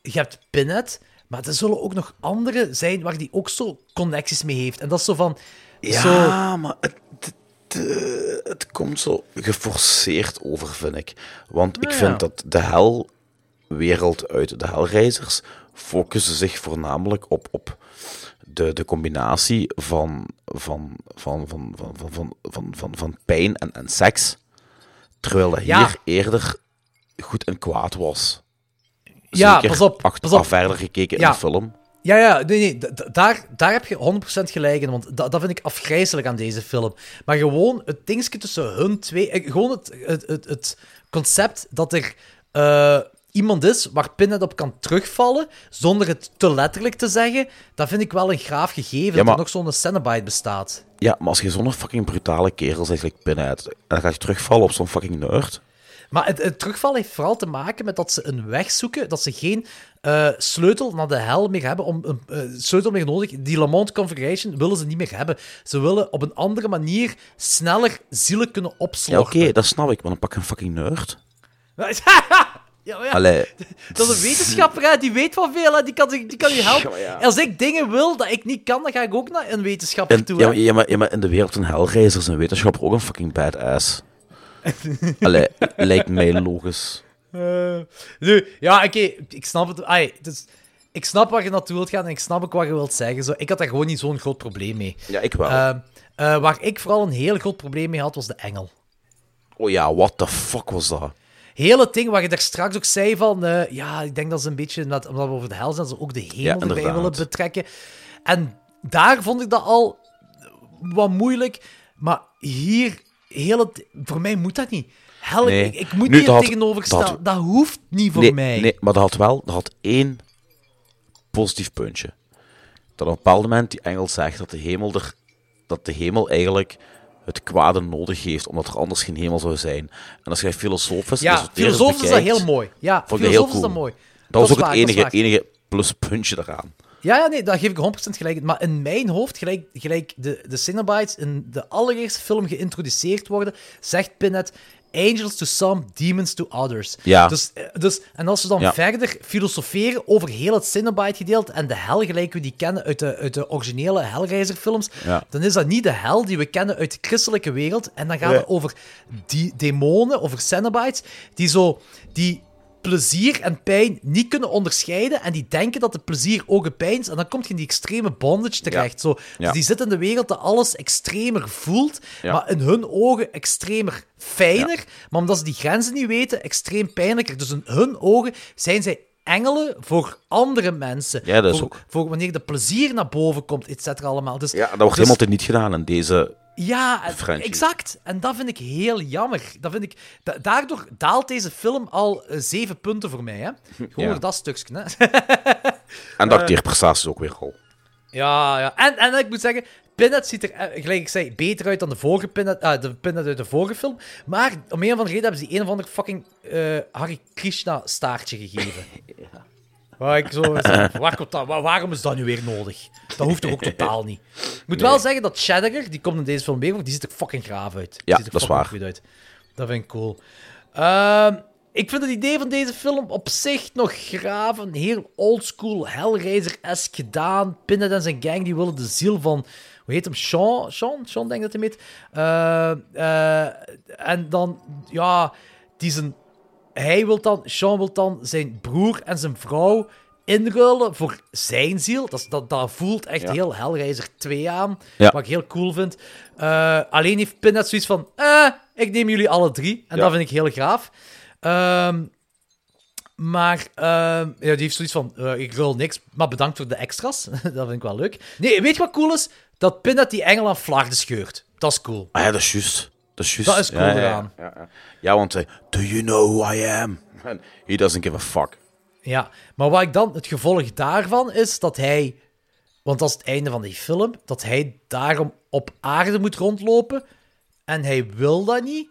je hebt Pinhead, maar er zullen ook nog andere zijn waar die ook zo connecties mee heeft. En dat is zo van... Ja, zo, maar het, het, eh, het komt zo geforceerd over, vind ik. Want ik Ah, ja. vind dat de helwereld uit de Hellreizers focussen zich voornamelijk op, op de, de combinatie van, van, van, van, van, van, van, van, van, van pijn en, en seks. Terwijl dat Ja. hier eerder goed en kwaad was. Ja, pas op, ach- pas op. verder gekeken Ja. in de film. Ja, ja, nee, nee, daar, daar heb je 100% gelijk in, want dat, dat vind ik afgrijzelijk aan deze film. Maar gewoon het dingetje tussen hun twee, eh, gewoon het, het, het, het concept dat er eh, iemand is waar Pinhead op kan terugvallen, zonder het te letterlijk te zeggen, dat vind ik wel een graaf gegeven, dat maar- er nog zo'n Cenobite bestaat. Ja, maar als je zo'n fucking brutale kerel zegt, like Pinhead, en dan ga je terugvallen op zo'n fucking nerd. Maar het, het terugval heeft vooral te maken met dat ze een weg zoeken, dat ze geen eh, sleutel naar de hel meer hebben, om een eh, sleutel meer nodig. Die Lamont Configuration willen ze niet meer hebben. Ze willen op een andere manier sneller zielen kunnen Ja, opslorpen. oké, dat snap ik, maar dan pak je een fucking nerd. Ja, ja. Allee. Dat is een wetenschapper, hè, die weet van veel, hè, die kan, die kan je helpen. Ja, ja. Als ik dingen wil dat ik niet kan, dan ga ik ook naar een wetenschapper En, toe. ja, hè. maar, ja, maar, ja, maar in de wereld van Hellraiser is een wetenschapper ook een fucking badass. Allee, lijkt mij logisch. Eh, nu, ja, oké, ik snap het. Ai, dus, ik snap waar je naartoe wilt gaan en ik snap ook wat je wilt zeggen. Zo, ik had daar gewoon niet zo'n groot probleem mee. Ja, ik wel. Eh, eh, waar ik vooral een heel groot probleem mee had, was de engel. Oh ja, what the fuck was dat? Heel het ding waar je daar straks ook zei van... eh, ja, ik denk dat ze een beetje... Omdat, omdat we over de hel zijn, ze ook de hemel Ja, erbij willen betrekken. En daar vond ik dat al wat moeilijk. Maar hier, heel het, voor mij moet dat niet. Hel, Nee. ik, ik moet Nu, hier dat had- tegenover dat staan. had- Dat hoeft niet voor nee, mij. Nee, maar dat had wel dat had één positief puntje. Dat op een bepaald moment die engel zegt dat de hemel, er, dat de hemel eigenlijk het kwade nodig heeft, omdat er anders geen hemel zou zijn. En als jij filosofisch Ja, filosofisch is dat heel mooi. Ja, dat heel filosofisch is dat cool. mooi. Dat, Dat was ook waar, het enige, enige pluspuntje daaraan. Ja, ja, nee, daar geef ik 100% gelijk in. Maar in mijn hoofd, gelijk, gelijk de, de Cenobites in de allereerste film geïntroduceerd worden, zegt Pinhead... Angels to some, demons to others. Ja. Dus, eh, dus, en als we dan Ja. verder filosoferen over heel het Cenobite-gedeelte en de hel gelijk we die kennen uit de, uit de originele Hellraiser-films, Ja. dan is dat niet de hel die we kennen uit de christelijke wereld. En dan gaat Nee. het over die demonen, over Cenobites, die zo... Die plezier en pijn niet kunnen onderscheiden en die denken dat het plezier ook een pijn is en dan komt je in die extreme bondage terecht. Zo. Dus Ja. die zitten in de wereld dat alles extremer voelt, Ja. maar in hun ogen extremer fijner, maar omdat ze die grenzen niet weten, extreem pijnlijker. Dus in hun ogen zijn zij engelen voor andere mensen. Ja, dat is voor, ook. voor wanneer de plezier naar boven komt, et cetera allemaal. Dus, Ja, dat wordt dus- helemaal niet gedaan in deze... ja, franchise. exact. En dat vind ik heel jammer. Dat vind ik, da- daardoor daalt deze film al eh, zeven punten voor mij. Hè? Gewoon Ja. dat stukje. Hè? En de Eh, acteerprestaties ook weer al. ja, ja. En, en ik moet zeggen, Pinhead ziet er, eh, gelijk ik zei, beter uit dan de vorige Pinhead, de Pinhead uit de vorige film. Maar om een of andere reden hebben ze die een of ander fucking eh Hare Krishna staartje gegeven. Waar ik zo, zo waar komt dat, waar- waarom is dat nu weer nodig? Dat hoeft toch ook totaal niet. Ik moet wel zeggen dat Shadowger, die komt in deze film weer die ziet er fucking graaf uit. Die Ja, ziet er dat is waar. goed uit. Dat vind ik cool. Ehm, ik vind het idee van deze film op zich nog graaf. Een heel oldschool Hellraiser-esque gedaan. Pinhead en zijn gang die willen de ziel van... Hoe heet hem? Sean? Sean? Sean, denk ik dat hij heet. Eh, eh, en dan, ja, die zijn... Hij wil dan, Sean wil dan zijn broer en zijn vrouw inruilen voor zijn ziel. Dat, dat, dat voelt echt Ja. heel Hellraiser 2 aan. Ja. Wat ik heel cool vind. Eh, alleen heeft Pinhead zoiets van... Eh, ik neem jullie alle drie. En Ja. dat vind ik heel gaaf. Ehm, maar ehm, ja, die heeft zoiets van... eh, ik ruil niks, maar bedankt voor de extra's. dat vind ik wel leuk. Nee, weet je wat cool is? Dat Pinhead die engel aan flarden scheurt. Dat is cool. Ah ja, dat is juist. Dat is juist. Dat is cool ja, ja, want hij... Do you know who I am? He doesn't give a fuck. Ja, maar wat ik dan, het gevolg daarvan is dat hij, want dat is het einde van die film, dat hij daarom op aarde moet rondlopen en hij wil dat niet.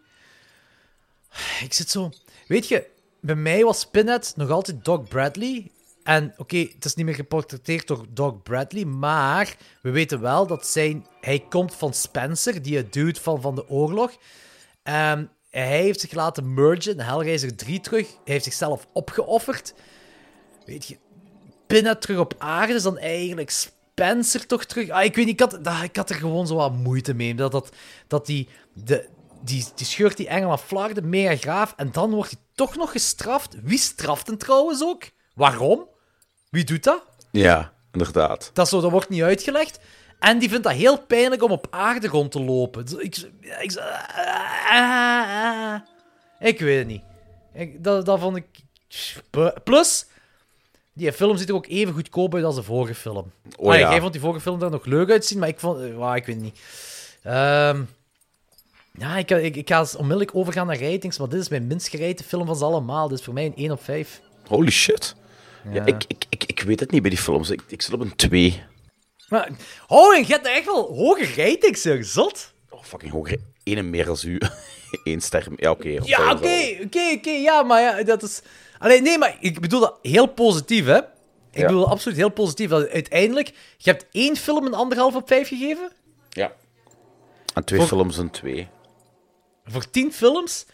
Ik zit zo, weet je, bij mij was Pinhead nog altijd Doc Bradley. En oké, het is niet meer geportretteerd door Doc Bradley, maar we weten wel dat zijn, hij komt van Spencer, die dude van, van de oorlog. Ehm, hij heeft zich laten mergen Hellraiser 3 terug. Hij heeft zichzelf opgeofferd. Weet je, Pinhead terug op aarde is dan eigenlijk Spencer toch terug. Ah, ik weet niet, ik had, ik had er gewoon zo wat moeite mee. Dat, dat, dat die, de, die, die scheurt die engel aan flarden, mega graaf. En dan wordt hij toch nog gestraft. Wie straft hem trouwens ook? Waarom? Wie doet dat? Ja, inderdaad. Dat, zo, dat wordt niet uitgelegd. En die vindt dat heel pijnlijk om op aarde rond te lopen. Dus Ik, ik, ah. ik weet het niet. Ik, dat, dat vond ik... Plus, die film ziet er ook even goedkoop uit als de vorige film. Oh Ah, ja. Jij vond die vorige film er nog leuk uitzien, maar ik vond... eh, wauw, ik weet het niet. Ehm, ja, ik, ik, ik ga onmiddellijk overgaan naar ratings, maar dit is mijn minst gerate film van ze allemaal. Dit is voor mij een 1 op 5. Holy shit. Ja. Ik, ik, ik, ik weet het niet bij die films. Ik, ik zit op een 2. Maar, oh, en je hebt echt wel hoge ratings, zeg. Zot. Oh, fucking hoog. Eén en meer als u. Eén ster. Ja, oké. Ja, oké, oké, oké, ja, maar ja, dat is... Alleen, nee, maar ik bedoel dat heel positief, hè. Ik Ja. bedoel absoluut heel positief. Dat uiteindelijk, je hebt één film een anderhalf op vijf gegeven. Ja. En twee Voor- films een 2. Voor tien films.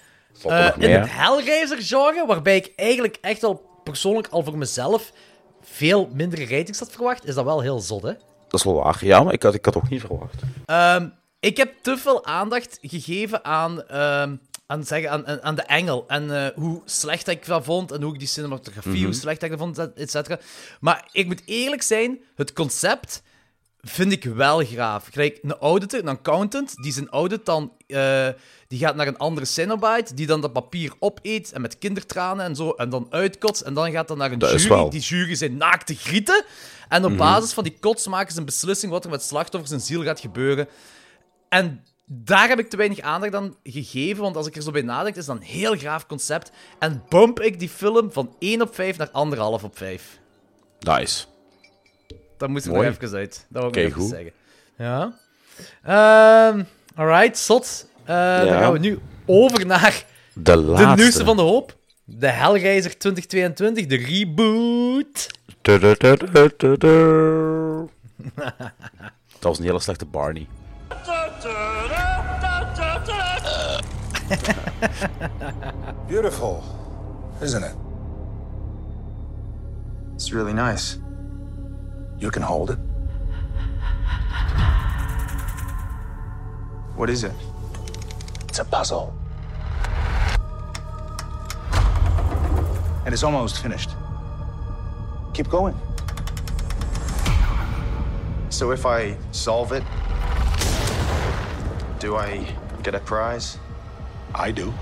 Eh, in het Hellraiser-genre, waarbij ik eigenlijk echt al persoonlijk al voor mezelf veel mindere ratings had verwacht, is dat wel heel zot, hè. Dat is wel waar. Ja, maar ik had, ik had ook niet verwacht. Ehm, ik heb te veel aandacht gegeven aan, ehm, aan, zeggen, aan, aan, de engel. En eh, hoe slecht ik dat vond. En hoe ik die cinematografie, Mhm. hoe slecht ik dat vond, et cetera. Maar ik moet eerlijk zijn, het concept vind ik wel graaf. Gelijk een auditor, een accountant, die zijn audit dan... eh, die gaat naar een andere Cenobite, die dan dat papier opeet en met kindertranen en zo, en dan uitkotst. En dan gaat dat naar een Dat jury. Die jury zijn naakte grieten. En op Mhm. basis van die kots maken ze een beslissing wat er met slachtoffers en ziel gaat gebeuren. En daar heb ik te weinig aandacht aan gegeven, want als ik er zo bij nadenk, is dat een heel graaf concept. En bump ik die film van 1 op 5 naar 1,5 op 5. Nice. Dat moest ik nog even uit. Dat wil ik nog even goed. zeggen. Ja. Ehm alright, zot. Eh, Dan gaan we nu over naar De de nieuwste van de hoop. De Hellraiser 2022, de reboot. Dat was een hele slechte Barney. Beautiful, isn't it? It's really nice. You can hold it. What is it? It's a puzzle. And it's almost finished. Keep going. So if I solve it, do I get a prize? I do.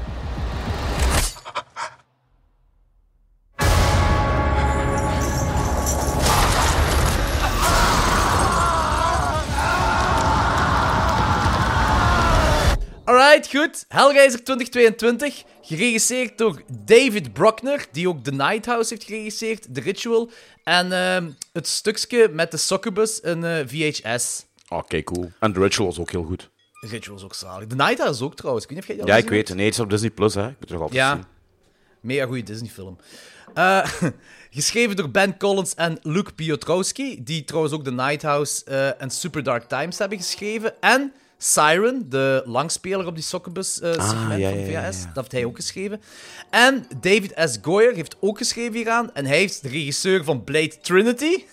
Goed. Hellraiser 2022, geregisseerd door David Bruckner, die ook The Night House heeft geregisseerd, The Ritual, en ehm, het stukje met de succubus in eh, VHS. Oké, cool. En The Ritual was ook heel goed. Ritual is ook zalig. The Night House ook trouwens. Ik weet niet of jij die Ja, ik weet. Nee, het is op Disney Plus, hè. Ik moet nog altijd Ja. zien. Mega goede Disney-film. Eh, geschreven door Ben Collins en Luke Piotrowski, die trouwens ook The Night House eh, en Super Dark Times hebben geschreven. En Siren, de langspeler op die Succubus-segment Ah, ja, van ja, VHS, ja. dat heeft hij ook geschreven. En David S. Goyer heeft ook geschreven hieraan. En hij is de regisseur van Blade Trinity.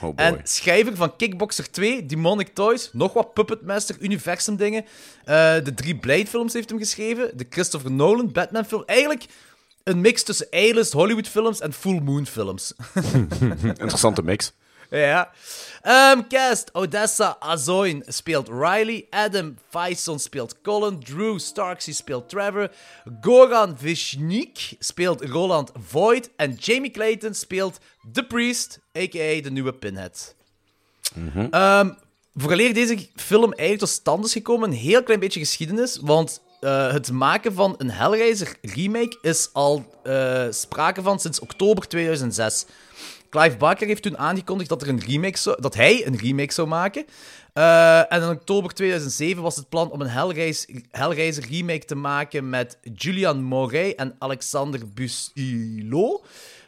Oh. En schrijver van Kickboxer 2, Demonic Toys, nog wat Puppet Master, Universum dingen. Eh, de drie Blade-films heeft hem geschreven. De Christopher Nolan Batman-film. Eigenlijk een mix tussen A-list Hollywood-films en Full Moon-films. Interessante mix. ja. Ehm, cast: Odessa Azoin speelt Riley. Adam Faison speelt Colin. Drew Starksy speelt Trevor. Goran Vishnik speelt Roland Voigt. En Jamie Clayton speelt The Priest, a.k.a. de nieuwe Pinhead. Ehm vooraleer deze film eigenlijk tot stand is gekomen, een heel klein beetje geschiedenis. Want eh, het maken van een Hellraiser remake is al eh, sprake van sinds oktober 2006. Clive Barker heeft toen aangekondigd dat, er een remake zou, dat hij een remake zou maken. Eh, en in oktober 2007 was het plan om een Hellraiser, Hellraiser remake te maken met Julian Moret en Alexander Bustillo.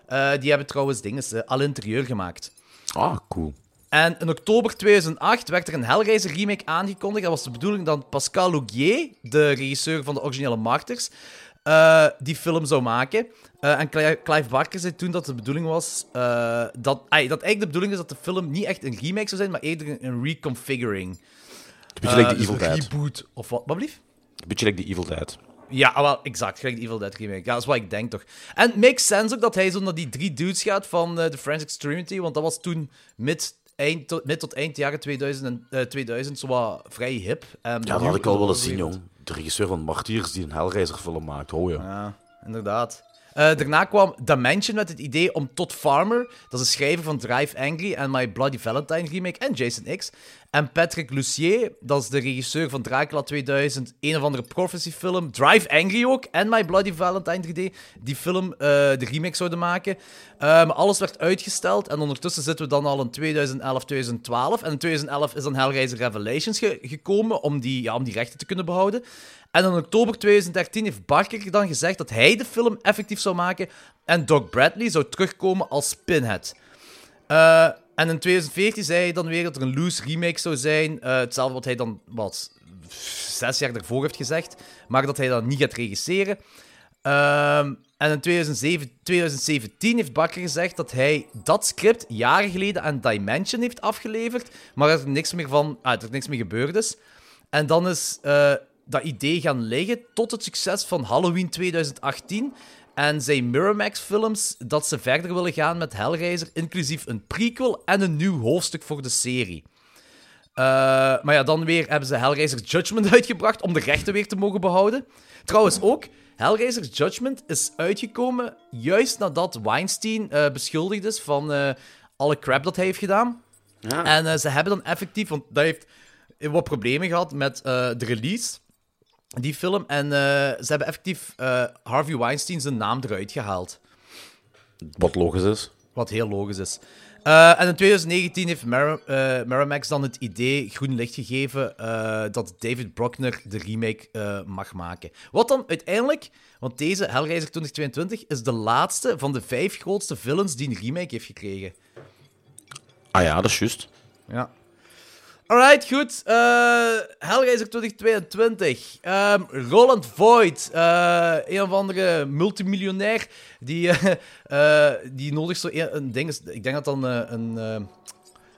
Eh, die hebben trouwens dingen, uh, al interieur gemaakt. Ah, cool. En in oktober 2008 werd er een Hellraiser remake aangekondigd. Dat was de bedoeling dat Pascal Laugier, de regisseur van de originele Martyrs, eh, die film zou maken. Eh, en Cli- Clive Barker zei toen dat de bedoeling was eh, dat, ai, dat eigenlijk de bedoeling is dat de film niet echt een remake zou zijn, maar eerder een, reconfiguring. Een beetje like The dus Evil een Dead. reboot of wat? Wat blieft? Een beetje like The Evil Dead. Ja, ah, wel, exact. Gelijk de Evil Dead remake. Ja, dat is wat ik denk toch. En het makes sense ook dat hij zo naar die drie dudes gaat van The French Extremity, want dat was toen mid, eind tot, eind jaren 2000, en, eh, 2000 zo wat vrij hip. Ja, dat had ik al willen zien, jong. De regisseur van Martyrs die een Hellraiser film maakt. Oh ja. Ja, inderdaad. Eh, daarna kwam Dimension met het idee om Todd Farmer, dat is een schrijver van Drive Angry en My Bloody Valentine remake, en Jason X. En Patrick Lucier, dat is de regisseur van Dracula 2000, een of andere prophecy-film, Drive Angry ook, en My Bloody Valentine 3D, die film eh, de remake zouden maken. Maar alles werd uitgesteld en ondertussen zitten we dan al in 2011, 2012. En in 2011 is dan Hellraiser Revelations ge- gekomen om die, ja, om die rechten te kunnen behouden. En in oktober 2013 heeft Barker dan gezegd dat hij de film effectief zou maken en Doc Bradley zou terugkomen als Pinhead. Eh, en in 2014 zei hij dan weer dat er een loose remake zou zijn. Eh, hetzelfde wat hij dan wat, zes jaar daarvoor heeft gezegd. Maar dat hij dat niet gaat regisseren. Ehm, en in 2007, 2017 heeft Bakker gezegd dat hij dat script jaren geleden aan Dimension heeft afgeleverd. Maar dat er niks meer, van, ah, dat er niks meer gebeurd is. En dan is eh, dat idee gaan liggen tot het succes van Halloween 2018. En zijn Miramax-films dat ze verder willen gaan met Hellraiser, inclusief een prequel en een nieuw hoofdstuk voor de serie. Eh, maar ja, dan weer hebben ze Hellraiser Judgment uitgebracht om de rechten weer te mogen behouden. Trouwens ook, Hellraiser Judgment is uitgekomen juist nadat Weinstein eh, beschuldigd is van eh, alle crap dat hij heeft gedaan. Ja. En ze hebben dan effectief, want dat heeft wat problemen gehad met de release, die film. En eh, ze hebben effectief eh, Harvey Weinstein zijn naam eruit gehaald. Wat logisch is. Wat heel logisch is. Eh, en in 2019 heeft Miramax dan het idee groen licht gegeven dat David Bruckner de remake mag maken. Wat dan uiteindelijk, want deze Hellraiser 2022 is de laatste van de vijf grootste villains die een remake heeft gekregen. Ah ja, dat is juist. Ja. Alright, goed. Eh Hellraiser 2022. Ehm, Roland Voigt, eh, een of andere multimiljonair, die, eh, eh, die nodigt zo een, een ding. Ik denk dat dan een, eh,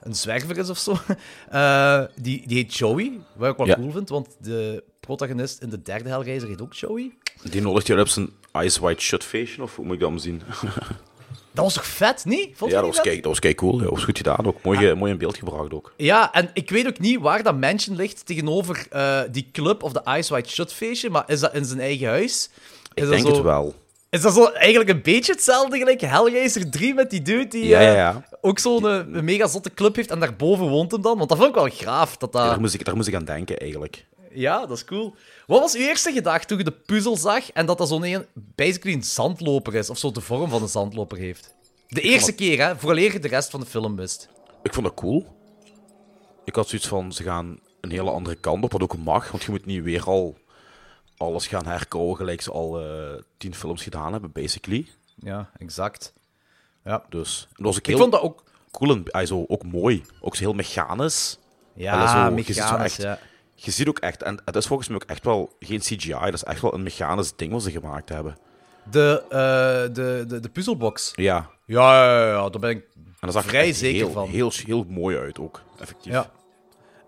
een zwerver is of zo. Die, die heet Joey, wat ik wel Ja. cool vind, want de protagonist in de derde Hellraiser heet ook Joey. Die nodigt je op zijn Eyes Wide Shut feestje, of hoe moet ik dat zien? Dat was toch vet, niet? Vond ja, dat was, kei, dat was kei cool. Dat was goed gedaan ook. Mooi, mooi in beeld gebracht ook. Ja, en ik weet ook niet waar dat mansion ligt tegenover eh, die club of de Ice White Shut feestje, maar is dat in zijn eigen huis? Is Ik denk zo- het wel. Is dat zo eigenlijk een beetje hetzelfde gelijk Hellraiser 3 met die dude die Ja, ja, eh, ook zo'n eh, mega zotte club heeft en daarboven woont hem dan? Want dat vond ik wel graaf. Dat dat... daar, moest ik, daar moest ik aan denken, eigenlijk. Ja, dat is cool. Wat was uw eerste gedachte toen je de puzzel zag en dat dat zo'n een, basically een zandloper is, of zo de vorm van een zandloper heeft? De eerste keer, hè, vooraleer je de rest van de film wist. Ik vond dat cool. Ik had zoiets van, ze gaan een hele andere kant op, wat ook mag, want je moet niet weer al alles gaan herkouwen gelijk ze al eh, tien films gedaan hebben, basically. Ja, exact. Ja. Dus, dat was ook Ik heel vond dat ook... cool en ah, zo, ook mooi. Ook zo heel mechanisch. Ja, Allee, zo mechanisch, echt, ja. Je ziet ook echt, en het is volgens mij ook echt wel geen CGI, dat is echt wel een mechanisch ding wat ze gemaakt hebben. De, eh, de, de, de puzzelbox. Ja. Ja, ja, ja, daar ben ik En dat zag vrij zeker heel, van. Heel, heel mooi uit ook, effectief. Ja.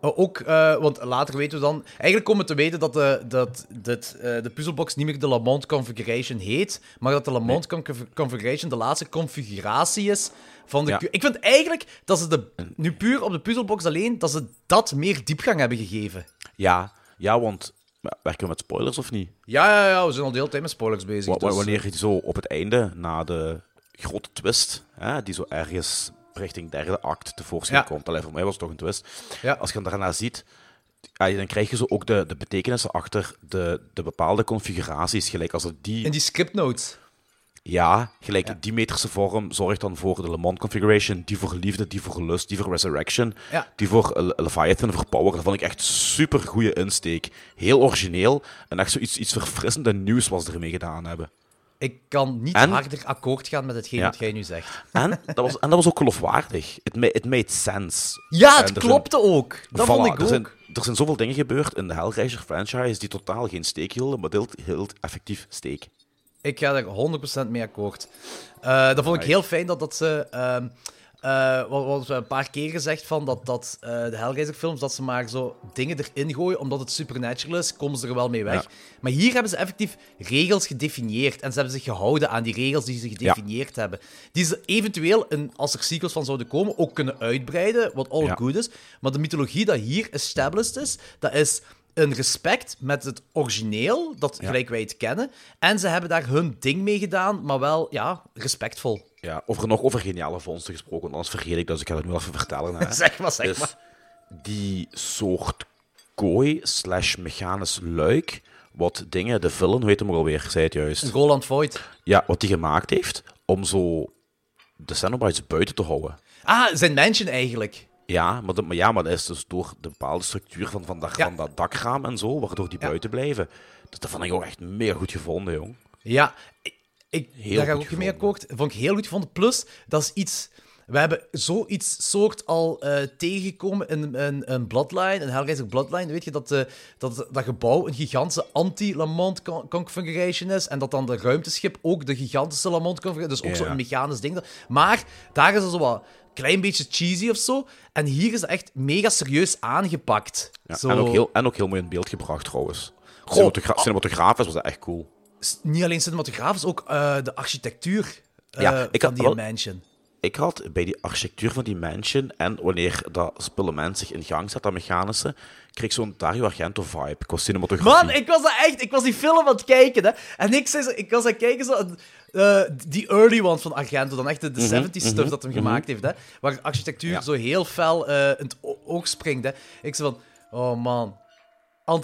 Oh, Ook, eh, want later weten we dan... Eigenlijk komen we te weten dat, de, dat dit, eh, de puzzelbox niet meer de Lamont Configuration heet, maar dat de Lamont Conf- Configuration de laatste configuratie is van de... Ja. Ik vind eigenlijk dat ze de, nu puur op de puzzelbox alleen, dat ze dat meer diepgang hebben gegeven. Ja, ja, want werken we met spoilers of niet? Ja, ja, ja, we zijn al de hele tijd met spoilers bezig. Dus, wanneer je zo op het einde, na de grote twist, hè, die zo ergens richting derde act tevoorschijn Ja. komt. Alleen voor mij was het toch een twist. Ja. Als je daarna ziet, ja, dan krijg je zo ook de, de betekenissen achter de, de bepaalde configuraties. Gelijk als het die... In die script notes. Ja, gelijk die meterse vorm zorgt dan voor de Le Mans configuration, die voor liefde, die voor lust, die voor resurrection, Ja. die voor Leviathan, voor power. Dat vond ik echt super goede insteek. Heel origineel en echt zoiets iets verfrissend en nieuws wat ze ermee gedaan hebben. Ik kan niet En- harder akkoord gaan met hetgeen Ja. wat jij nu zegt. En dat was, en dat was ook geloofwaardig. It, ma- it made sense. Ja, het klopte ook. Dat Voilà, vond ik er ook. Zijn, er zijn zoveel dingen gebeurd in de Hellraiser franchise die totaal geen steek hielden, maar heel, heel effectief steek. Ik ga er 100% mee akkoord. Eh dat vond ik heel fijn dat, dat ze. ehm eh, wat, wat we een paar keer gezegd van dat, dat eh, de Hellraiser-films dat ze maar zo dingen erin gooien omdat het supernatural is, komen ze er wel mee weg. Ja. Maar hier hebben ze effectief regels gedefinieerd en ze hebben zich gehouden aan die regels die ze gedefinieerd hebben. Die ze eventueel, als er sequels van zouden komen, ook kunnen uitbreiden, wat all Ja. good is. Maar de mythologie dat hier established is, dat is een respect met het origineel, dat gelijk wij het kennen. En ze hebben daar hun ding mee gedaan, maar wel, ja, respectvol. Ja, over nog over geniale vondsten gesproken, want anders vergeet ik dat, dus ik ga het nu even vertellen. Hè. Zeg maar, zeg Dus maar. Die soort kooi slash mechanisch luik, wat dingen, de villain, hoe heet hem ook alweer, zei het juist. Roland Voigt. Ja, wat hij gemaakt heeft om zo de Cenobites buiten te houden. Ah, zijn mansion eigenlijk. Ja, maar, dat- maar, ja, maar dat is dus door de bepaalde structuur van, van, dat, van dat dakraam en zo, waardoor die buiten blijven. Dus dat vond ik ook echt mega goed gevonden, jong. Ja, ik, Heel daar ga ik ook mee akkoord. Vond ik heel goed gevonden. Plus, dat is iets... We hebben zoiets soort al eh, tegengekomen in, in Bloodline, in Hellraiser Bloodline. Weet je, dat, eh, dat dat gebouw een gigantische anti-Lamont con- configuration is. En dat dan de ruimteschip ook de gigantische Lamont configuration Dus ook Ja. zo'n mechanisch ding. Maar daar is het zo wat klein beetje cheesy of zo. En hier is het echt mega serieus aangepakt. Ja, Zo- en, ook heel, en ook heel mooi in beeld gebracht, trouwens. Goh. Cinematogra cinematografisch was dat echt cool. Niet alleen cinematografisch, ook eh, de architectuur eh, Ja, ik van had die wel- mansion. Ik had bij die architectuur van die mansion en wanneer dat spullement zich in gang zet, dat mechanische, kreeg ik zo'n Dario Argento vibe qua cinematografie. Man, ik was dat echt, ik was die film aan het kijken, hè. En ik, zei ik was aan het kijken, zo, eh, die early ones van Argento, dan echt de, de Mhm, 70s stuff mhm, dat hem mhm. gemaakt heeft, hè. Waar architectuur Ja. zo heel fel in het oog springt, hè. Ik zei van, Oh man.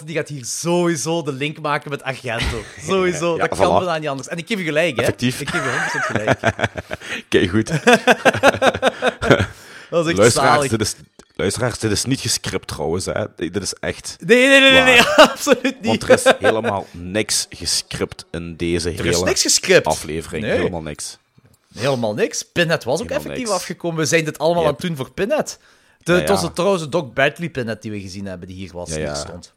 Die gaat hier sowieso de link maken met Argento. Sowieso, Ja, dat kan bijna niet anders. En ik geef je gelijk, hè. Effectief. Ik geef je 100% gelijk. Kijk goed. Dat is echt luisteraars, dit is, luisteraars, dit is niet gescript trouwens. Hè. Dit is echt. Nee, nee, nee, nee, absoluut niet. Want er is helemaal niks gescript in deze Er hele is niks gescript. aflevering. Nee. Helemaal niks. Helemaal niks. Pinhead was ook Helemaal effectief niks. afgekomen. We zijn dit allemaal Yep. aan het doen voor Pinhead. De, Ja, Het was het trouwens de Doc Bradley Pinhead die we gezien hebben, die hier was, Ja, die ja. hier stond.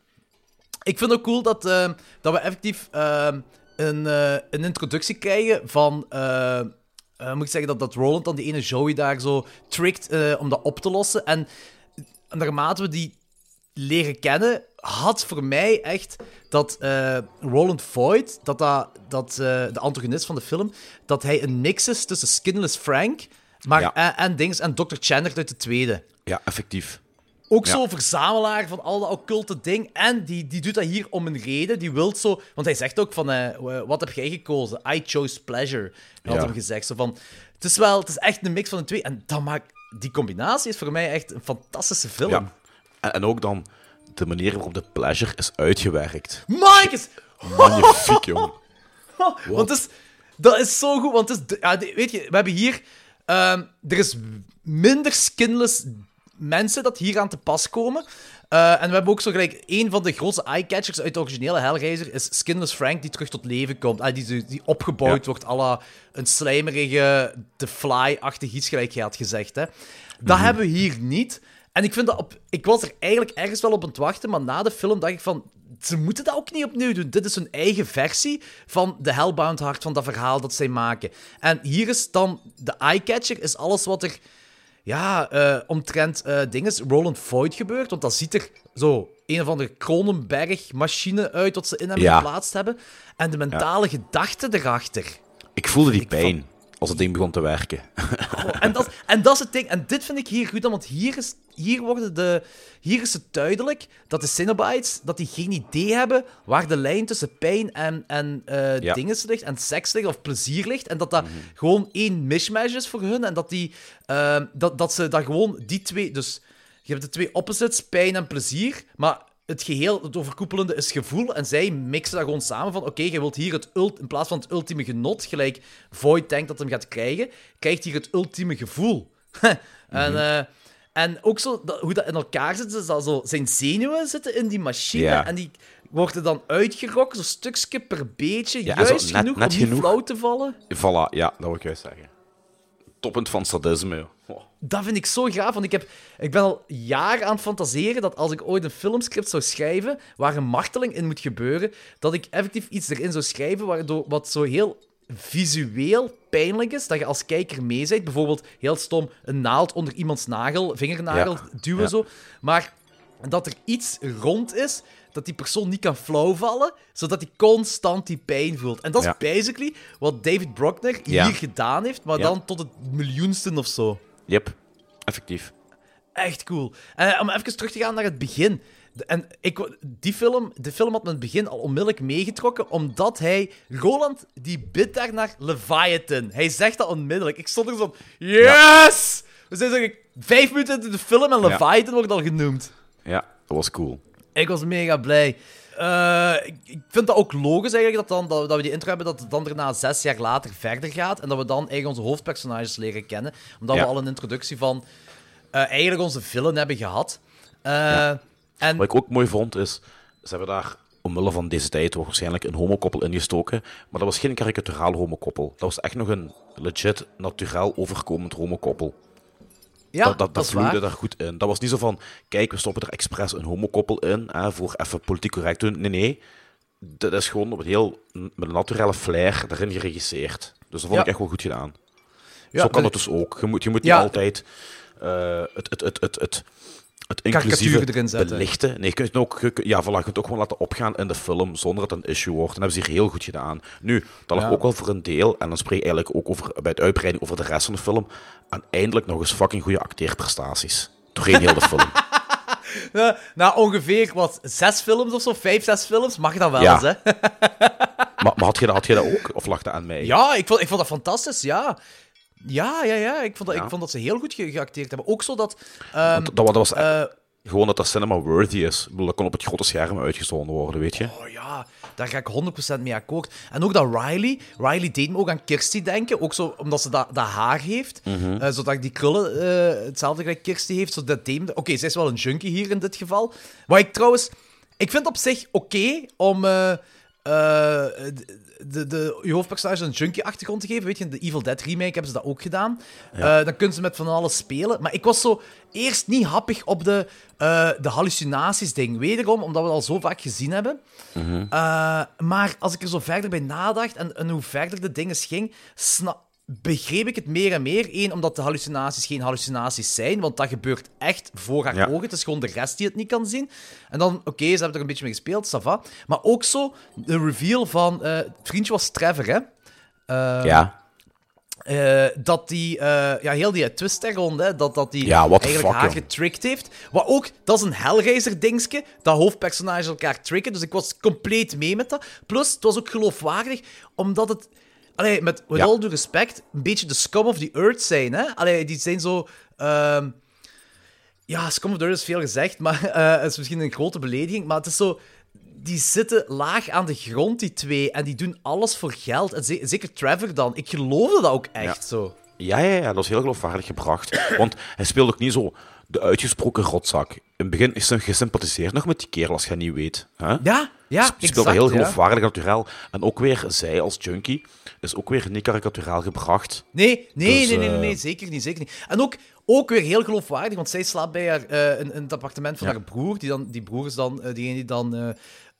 Ik vind het ook cool dat, eh, dat we effectief eh, een, eh, een introductie krijgen van... moet ik zeggen dat, dat Roland dan die ene Joey daar zo trickt om dat op te lossen. En naarmate we die leren kennen, had voor mij echt dat Roland Voigt, dat, dat, dat de antagonist van de film, dat hij een mix is tussen Skinless Frank maar, Ja. en, en, dings, en Dr. Chandler uit de tweede. Ja, effectief. Ook Ja. zo verzamelaar van al dat occulte ding. En die, die doet dat hier om een reden. Die wil zo... Want hij zegt ook van... eh, wat heb jij gekozen? I chose pleasure. Had Ja. hem gezegd. Zo van... Het is wel... Het is echt een mix van de twee. En dat maakt... Die combinatie is voor mij echt een fantastische film. Ja. En, en ook dan de manier waarop de pleasure is uitgewerkt. Marcus! Magnifiek, jong. Want is, dat is zo goed. Want is, ja, weet je, we hebben hier. ehm, er is minder skinless mensen dat hier aan te pas komen. Eh, en we hebben ook zo gelijk. Een van de grootste eyecatchers uit de originele Hellraiser is Skinless Frank, die terug tot leven komt. Ah, die, die opgebouwd Ja. wordt, à la een slijmerige, The Fly-achtig iets, gelijk je had gezegd. Hè. Dat Mhm. hebben we hier niet. En ik vind dat op... Ik was er eigenlijk ergens wel op aan het wachten, maar na de film dacht ik van... Ze moeten dat ook niet opnieuw doen. Dit is hun eigen versie van de Hellbound Heart, van dat verhaal dat zij maken. En hier is dan... De eyecatcher is alles wat er... Ja, eh, omtrent eh dinges Roland Voigt gebeurt. Want dat ziet er zo een of andere Kronenberg-machine uit wat ze in hem Ja. geplaatst hebben. En de mentale gedachte erachter. Ik voelde die pijn als het ding begon te werken. Oh, en, dat, en dat is het ding. En dit vind ik hier goed aan, want hier is, hier, worden de, hier is het duidelijk dat de Cenobites dat die geen idee hebben waar de lijn tussen pijn en, en eh Ja. dingen ligt, en seks ligt, of plezier ligt. En dat dat gewoon één mishmash is voor hun. En dat, die, eh, dat, dat ze dat gewoon die twee... Dus je hebt de twee opposites, pijn en plezier, maar het geheel, het overkoepelende is gevoel. En zij mixen dat gewoon samen van, oké, je wilt hier het ult, in plaats van het ultieme genot, gelijk Void denkt dat hem gaat krijgen, krijgt hier het ultieme gevoel. en, eh, en ook zo, dat, hoe dat in elkaar zit, is dat zo, zijn zenuwen zitten in die machine en die worden dan uitgerokken, zo stukje per beetje, Ja, juist net- genoeg net om niet genoeg. flauw te vallen. Voilà, ja, dat wil ik juist zeggen. Toppunt van sadisme. joh. Dat vind ik zo gaaf, want ik, heb, ik ben al jaren aan het fantaseren dat als ik ooit een filmscript zou schrijven waar een marteling in moet gebeuren, dat ik effectief iets erin zou schrijven waardoor, wat zo heel visueel pijnlijk is, dat je als kijker mee bent. Bijvoorbeeld, heel stom, een naald onder iemands nagel, vingernagel Ja. duwen Ja. zo. Maar dat er iets rond is, dat die persoon niet kan flauwvallen, zodat hij constant die pijn voelt. En dat is Ja. basically wat David Brockner hier gedaan heeft, maar dan tot het miljoenste of zo. Yep, effectief. Echt cool. En om even terug te gaan naar het begin. De- En ik, die film, de film had me in het begin al onmiddellijk meegetrokken, omdat hij... Roland, die bidt daar naar Leviathan. Hij zegt dat onmiddellijk. Ik stond er zo van, yes! We zijn zo vijf minuten de film en Ja. Leviathan wordt al genoemd. Ja, dat was cool. Ik was mega blij. Eh, ik, vind dat ook logisch eigenlijk, dat, dan, dat, dat we die intro hebben, dat het dan daarna zes jaar later verder gaat. En dat we dan eigenlijk onze hoofdpersonages leren kennen. Omdat Ja. we al een introductie van eh, eigenlijk onze villain hebben gehad. Eh, en, Wat ik ook mooi vond is, ze hebben daar omwille van deze tijd waarschijnlijk een homokoppel ingestoken, maar dat was geen karikaturaal homokoppel. Dat was echt nog een legit, naturaal overkomend homokoppel. Ja, dat, dat, dat daar goed in. Dat was niet zo van, kijk, we stoppen er expres een homokoppel in, hè, voor even politiek correct doen. Nee, nee. Dat is gewoon op een heel, met een naturele flair daarin geregisseerd. Dus dat vond Ja. ik echt wel goed gedaan. Ja, zo kan het dus ook. Je moet, je moet niet altijd eh, het, het, het, het, het, het inclusieve erin zetten. belichten. Nee, je kunt het ook, je ja, voilà, je kunt het ook gewoon laten opgaan in de film zonder dat het een issue wordt. En dat hebben ze hier heel goed gedaan. Nu, dat lag Ja. ook wel voor een deel, en dan spreek ik eigenlijk ook over, bij het uitbreiding over de rest van de film, aan eindelijk nog eens fucking goede acteerprestaties. Doorheen heel de film. Na, na ongeveer, wat, zes films of zo, vijf, zes films, mag dat wel Ja. eens, hè? maar maar had, je dat, had je dat ook? Of lag dat aan mij? Ja, ik vond, ik vond dat fantastisch, ja. Ja, ja, ja. Ik vond dat, Ja. Ik vond dat ze heel goed ge- geacteerd hebben. Ook zo dat... ehm, dat, dat was, eh, Gewoon dat dat cinema-worthy is. Ik bedoel, dat kon op het grote scherm uitgezonden worden, weet je? Oh ja, daar ga ik 100% mee akkoord. En ook dat Riley, Riley deed me ook aan Kirsty denken, ook zo omdat ze dat, dat haar heeft, eh, zodat die krullen eh, hetzelfde gelijk Kirsty heeft. Zo dat Oké, zij is wel een junkie hier in dit geval. Wat ik trouwens, ik vind op zich oké om de, de, je hoofdpersonage een junkie-achtergrond te geven. Weet je, in de Evil Dead remake hebben ze dat ook gedaan. Ja. Eh, dan kunnen ze met van alles spelen. Maar ik was zo eerst niet happig op de, eh, de hallucinaties-ding. Wederom, omdat we het al zo vaak gezien hebben. Mhm. Eh, maar als ik er zo verder bij nadacht en, en hoe verder de dingen ging, sna- begreep ik het meer en meer. Eén, omdat de hallucinaties geen hallucinaties zijn, want dat gebeurt echt voor haar Ja. ogen. Het is gewoon de rest die het niet kan zien. En dan, oké, ze hebben er een beetje mee gespeeld, ça va. Maar ook zo, de reveal van... eh, het vriendje was Trevor, hè? Eh, Ja. eh, dat die, eh, ja, heel die twist daar rond, hè, dat, dat die Ja, eigenlijk fuck, haar joh. getricked heeft. Wat ook, dat is een Hellraiser-dingetje, dat hoofdpersonages elkaar tricken. Dus ik was compleet mee met dat. Plus, het was ook geloofwaardig, omdat het, allee, met with Ja. all due respect, een beetje de scum of the earth zijn. Hè? Allee, die zijn zo... ehm, ja, scum of the earth is veel gezegd, maar het is misschien een grote belediging. Maar het is zo... Die zitten laag aan de grond, die twee. En die doen alles voor geld. En ze- zeker Trevor dan. Ik geloofde dat ook echt Ja. zo. Ja, ja, ja, dat is heel geloofwaardig gebracht. Want hij speelt ook niet zo de uitgesproken rotzak. In het begin is hij gesympathiseerd nog met die kerel, als je niet weet. Hè? Ja, ja, Hij speelt exact, heel ja. geloofwaardig naturel. En ook weer, zij als junkie, is ook weer niet karikaturaal gebracht. Nee, nee, Dus, nee, nee, nee, eh, nee, zeker niet, zeker niet. En ook, ook weer heel geloofwaardig, want zij slaapt bij haar, eh, in, in het appartement van Ja. haar broer. Die, dan, die broer is dan eh, degene die dan... eh,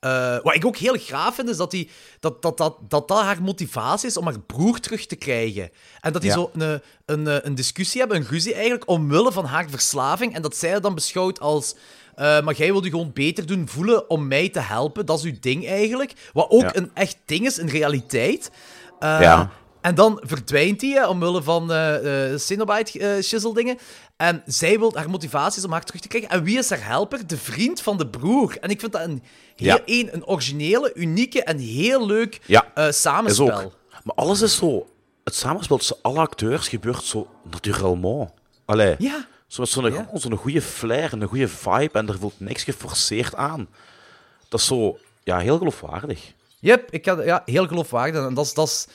eh, wat ik ook heel graaf vind, is dat, die, dat, dat, dat, dat dat haar motivatie is om haar broer terug te krijgen. En dat die Ja. zo een, een, een discussie hebben, een ruzie eigenlijk, omwille van haar verslaving. En dat zij het dan beschouwt als... eh, maar jij wilde je gewoon beter doen voelen om mij te helpen. Dat is uw ding eigenlijk. Wat ook Ja. een echt ding is in realiteit. Eh, Ja. en dan verdwijnt hij, hè, omwille van eh eh Cenobite-shizzle-dingen. en zij wil haar motivatie is om haar terug te krijgen. En wie is haar helper? De vriend van de broer. En ik vind dat een, heel, Ja. een, een originele, unieke en heel leuk Ja, Is samenspel. ook. Maar alles is zo... Het samenspel tussen alle acteurs gebeurt zo naturellement. Allee, Ja. zo zo'n Ja. gewoon zo'n goede flair en een goede vibe en er voelt niks geforceerd aan. Dat is zo... Ja, heel geloofwaardig. Yep, ik had, ja, heel geloofwaardig. En dat is, dat, is,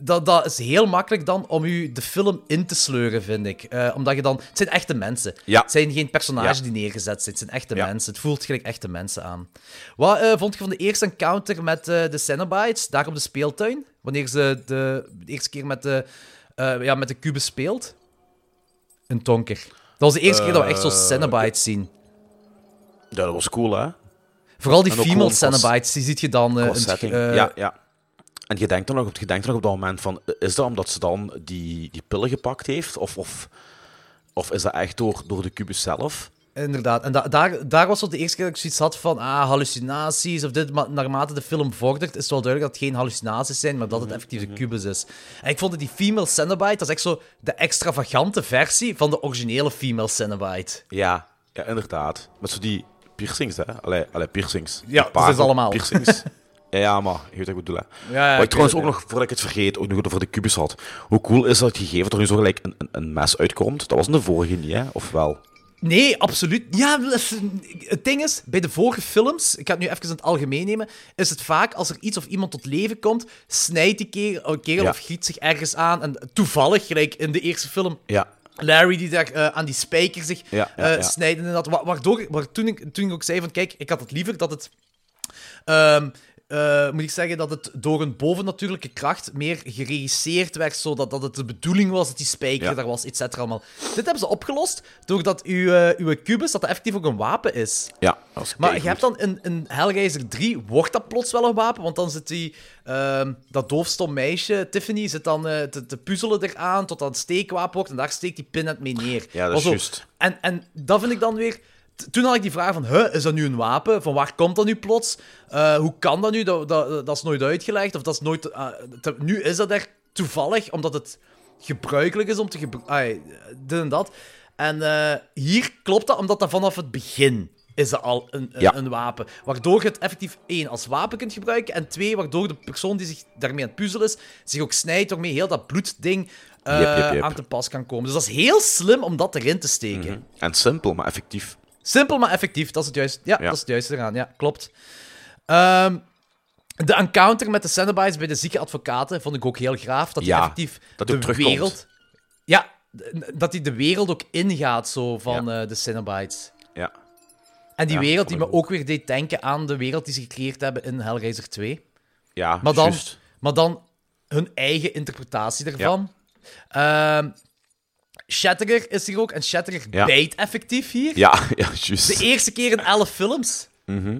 dat, dat is heel makkelijk dan om u de film in te sleuren, vind ik. Eh, omdat je dan... Het zijn echte mensen. Ja. Het zijn geen personages Ja. die neergezet zijn. Het zijn echte Ja. mensen. Het voelt gelijk echte mensen aan. Wat eh, vond je van de eerste encounter met eh, de Cenobites, daar op de speeltuin? Wanneer ze de, de eerste keer met de, ja, met de kubus speelt? Een tonker. Dat was de eerste keer dat we echt zo Eh, Cenobites zien. Ja, dat was cool, hè? Vooral die female Cenobites, die ziet je dan... eh, het- setting. eh, ja, ja. En je denkt, dan nog, je denkt dan nog op dat moment van... Is dat omdat ze dan die, die pillen gepakt heeft? Of, of, of is dat echt door, door de kubus zelf? Inderdaad. En da- daar, daar was het de eerste keer dat ik zoiets had van ah, hallucinaties of dit. Maar naarmate de film vordert, is het wel duidelijk dat het geen hallucinaties zijn, maar dat het effectief de kubus is. En ik vond dat die female Cenobite, dat is echt zo de extravagante versie van de originele female Cenobite. Ja, ja inderdaad. Met zo die piercings, hè? Allee, allee piercings. Ja, dat is allemaal. Piercings. ja, maar je weet wat ik bedoel, hè? Ja, ja, wat ik trouwens ook nog, voordat ik het vergeet, ook nog over de kubus had. Hoe cool is dat gegeven dat er nu zo gelijk een, een, een mes uitkomt? Dat was in de vorige niet, hè? Of wel? Nee, absoluut. Ja, het ding is, bij de vorige films, ik ga het nu even in het algemeen nemen, is het vaak als er iets of iemand tot leven komt, snijdt die kerel, een kerel Ja. of giet zich ergens aan. En toevallig, gelijk in de eerste film, Ja. Larry die daar eh, aan die spijker zich Ja, ja, eh, snijdt. Inderdaad, wa- waardoor, waar, toen, ik, toen ik ook zei van, kijk, ik had het liever dat het... ehm, eh, moet ik zeggen dat het door een bovennatuurlijke kracht meer geregisseerd werd, zodat dat het de bedoeling was dat die spijker Ja. daar was, et cetera. allemaal. Dit hebben ze opgelost doordat uw, eh, uw kubus, dat dat effectief ook een wapen is. Ja, dat Maar je hebt dan in, in Hellraiser 3, wordt dat plots wel een wapen? Want dan zit die, ehm, dat doofstom meisje, Tiffany, zit dan eh, te, te puzzelen eraan tot dat een steekwapen wordt en daar steekt die pin net mee neer. Ja, dat is juist. En, en dat vind ik dan weer... Toen had ik die vraag van, huh, is dat nu een wapen? Van waar komt dat nu plots? Eh, hoe kan dat nu? Dat, dat, dat is nooit uitgelegd. Of dat is nooit... eh, te- nu is dat er toevallig, omdat het gebruikelijk is om te gebruiken. Dit en dat. En eh, hier klopt dat, omdat dat vanaf het begin is dat al een, een, Ja. een wapen. Waardoor je het effectief één als wapen kunt gebruiken. En twee, waardoor de persoon die zich daarmee aan het puzzelen is, zich ook snijdt, waarmee heel dat bloedding Yep, yep, yep. aan te pas kan komen. Dus dat is heel slim om dat erin te steken. En simpel, maar effectief. Simpel, maar effectief. Dat is het juiste. Ja, Ja. dat is het juiste eraan. Ja, klopt. Ehm, de encounter met de Cenobites bij de zieke advocaten vond ik ook heel graaf. Dat hij Ja, effectief dat de wereld... Ja, dat hij de wereld ook ingaat zo van eh, de Cenobites. Ja. En die wereld die me ook weer deed denken aan de wereld die ze gecreëerd hebben in Hellraiser 2. Ja, Maar dan, juist. maar dan hun eigen interpretatie ervan. Ehm Shatterer is hier ook. En Shatterer Ja. bijt effectief hier. Ja, ja, juist. De eerste keer in elf films Mhm.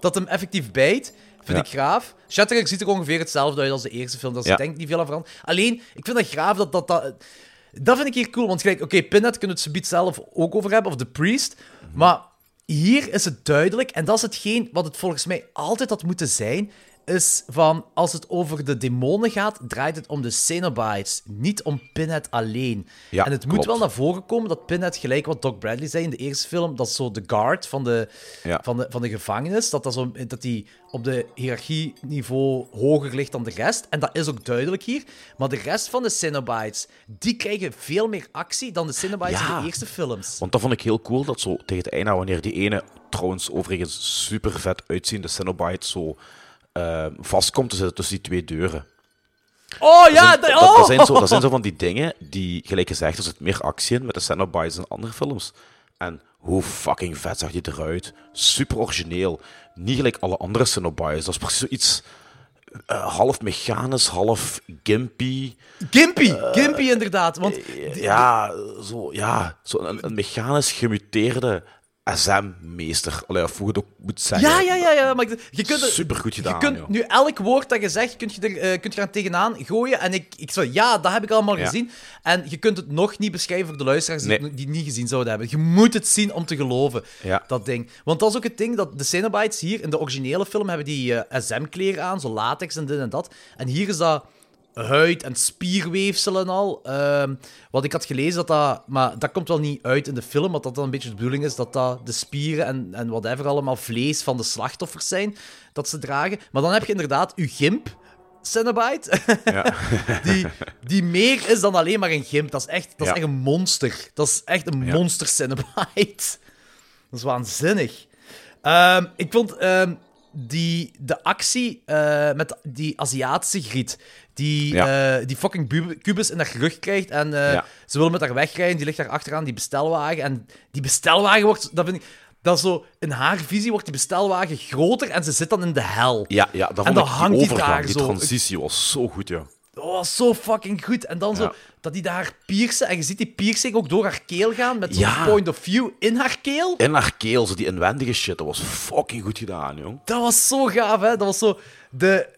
dat hem effectief bijt, vind Ja. ik graaf. Shatterer ziet er ongeveer hetzelfde uit als de eerste film. Dat is Ja. denk ik niet veel aan veranderd. Alleen, ik vind dat graaf dat dat... dat dat vind ik hier cool, want gelijk, oké, Pinhead kunnen we het subiet zelf ook over hebben, of The Priest, Mhm. maar hier is het duidelijk, en dat is hetgeen wat het volgens mij altijd had moeten zijn, is van, als het over de demonen gaat, draait het om de Cenobites, niet om Pinhead alleen. Ja, en het moet wel naar voren komen dat Pinhead, gelijk wat Doc Bradley zei in de eerste film, dat zo de guard van de, Ja. van de, van de gevangenis, dat dat zo, dat die op de hiërarchieniveau hoger ligt dan de rest. En dat is ook duidelijk hier. Maar de rest van de Cenobites, die krijgen veel meer actie dan de Cenobites Ja. in de eerste films. Want dat vond ik heel cool, dat zo tegen het einde, wanneer die ene, trouwens overigens super vet uitziende Cenobite, zo eh, vast komt te zitten tussen die twee deuren. Oh ja, dat, dat, dat, oh! dat zijn zo, dat zijn zo van die dingen die, gelijk gezegd, er zit meer actie in met de Cenobites dan andere films. En hoe fucking vet zag die eruit. Super origineel. Niet gelijk alle andere Cenobites. Dat is precies zoiets eh, half mechanisch, half gimpy. Gimpy, Gimpy inderdaad. Want Ja, zo, ja, zo een, een mechanisch gemuteerde SM-meester. Allee, of hoe je het ook moet zeggen. ja, ja, ja, ja. Maar je- je kunt, Supergoed gedaan, Je kunt joh. nu elk woord dat je zegt, kun je er, eh, kunt je er tegenaan gooien. En ik, ik zo, ja, dat heb ik allemaal Ja. gezien. En je kunt het nog niet beschrijven voor de luisteraars die, Nee. die het niet gezien zouden hebben. Je moet het zien om te geloven, Ja. dat ding. Want dat is ook het ding, dat de Cenobites hier in de originele film hebben die eh, SM-kleren aan, zo latex en dit en dat. En hier is dat huid en spierweefsel en al. Ehm, wat ik had gelezen, dat dat... Maar dat komt wel niet uit in de film, want dat dan een beetje de bedoeling is dat dat de spieren en, en whatever allemaal vlees van de slachtoffers zijn dat ze dragen. Maar dan heb je inderdaad uw gimp, Cenobite, Ja. die, die meer is dan alleen maar een gimp. Dat is echt, dat is Ja. echt een monster. Dat is echt een Ja. monster Cenobite. Dat is waanzinnig. Ehm, ik vond ehm, die, de actie eh, met die Aziatische griet, die, Ja. eh, die fucking bu- kubus in haar rug krijgt en eh, Ja. ze wil met haar wegrijden, die ligt daar achteraan, die bestelwagen. En die bestelwagen wordt, dat vind ik, dat zo, in haar visie wordt die bestelwagen groter en ze zit dan in de hel. Ja, ja, dat En dan ik, hangt die daar die zo. transitie was zo goed, ja. Dat was zo fucking goed. En dan zo, dat die daar piercen. En je ziet die piercing ook door haar keel gaan. Met zo'n Ja. point of view in haar keel. In haar keel, zo die inwendige shit, dat was fucking goed gedaan, jong. Dat was zo gaaf, hè. Dat was zo... De...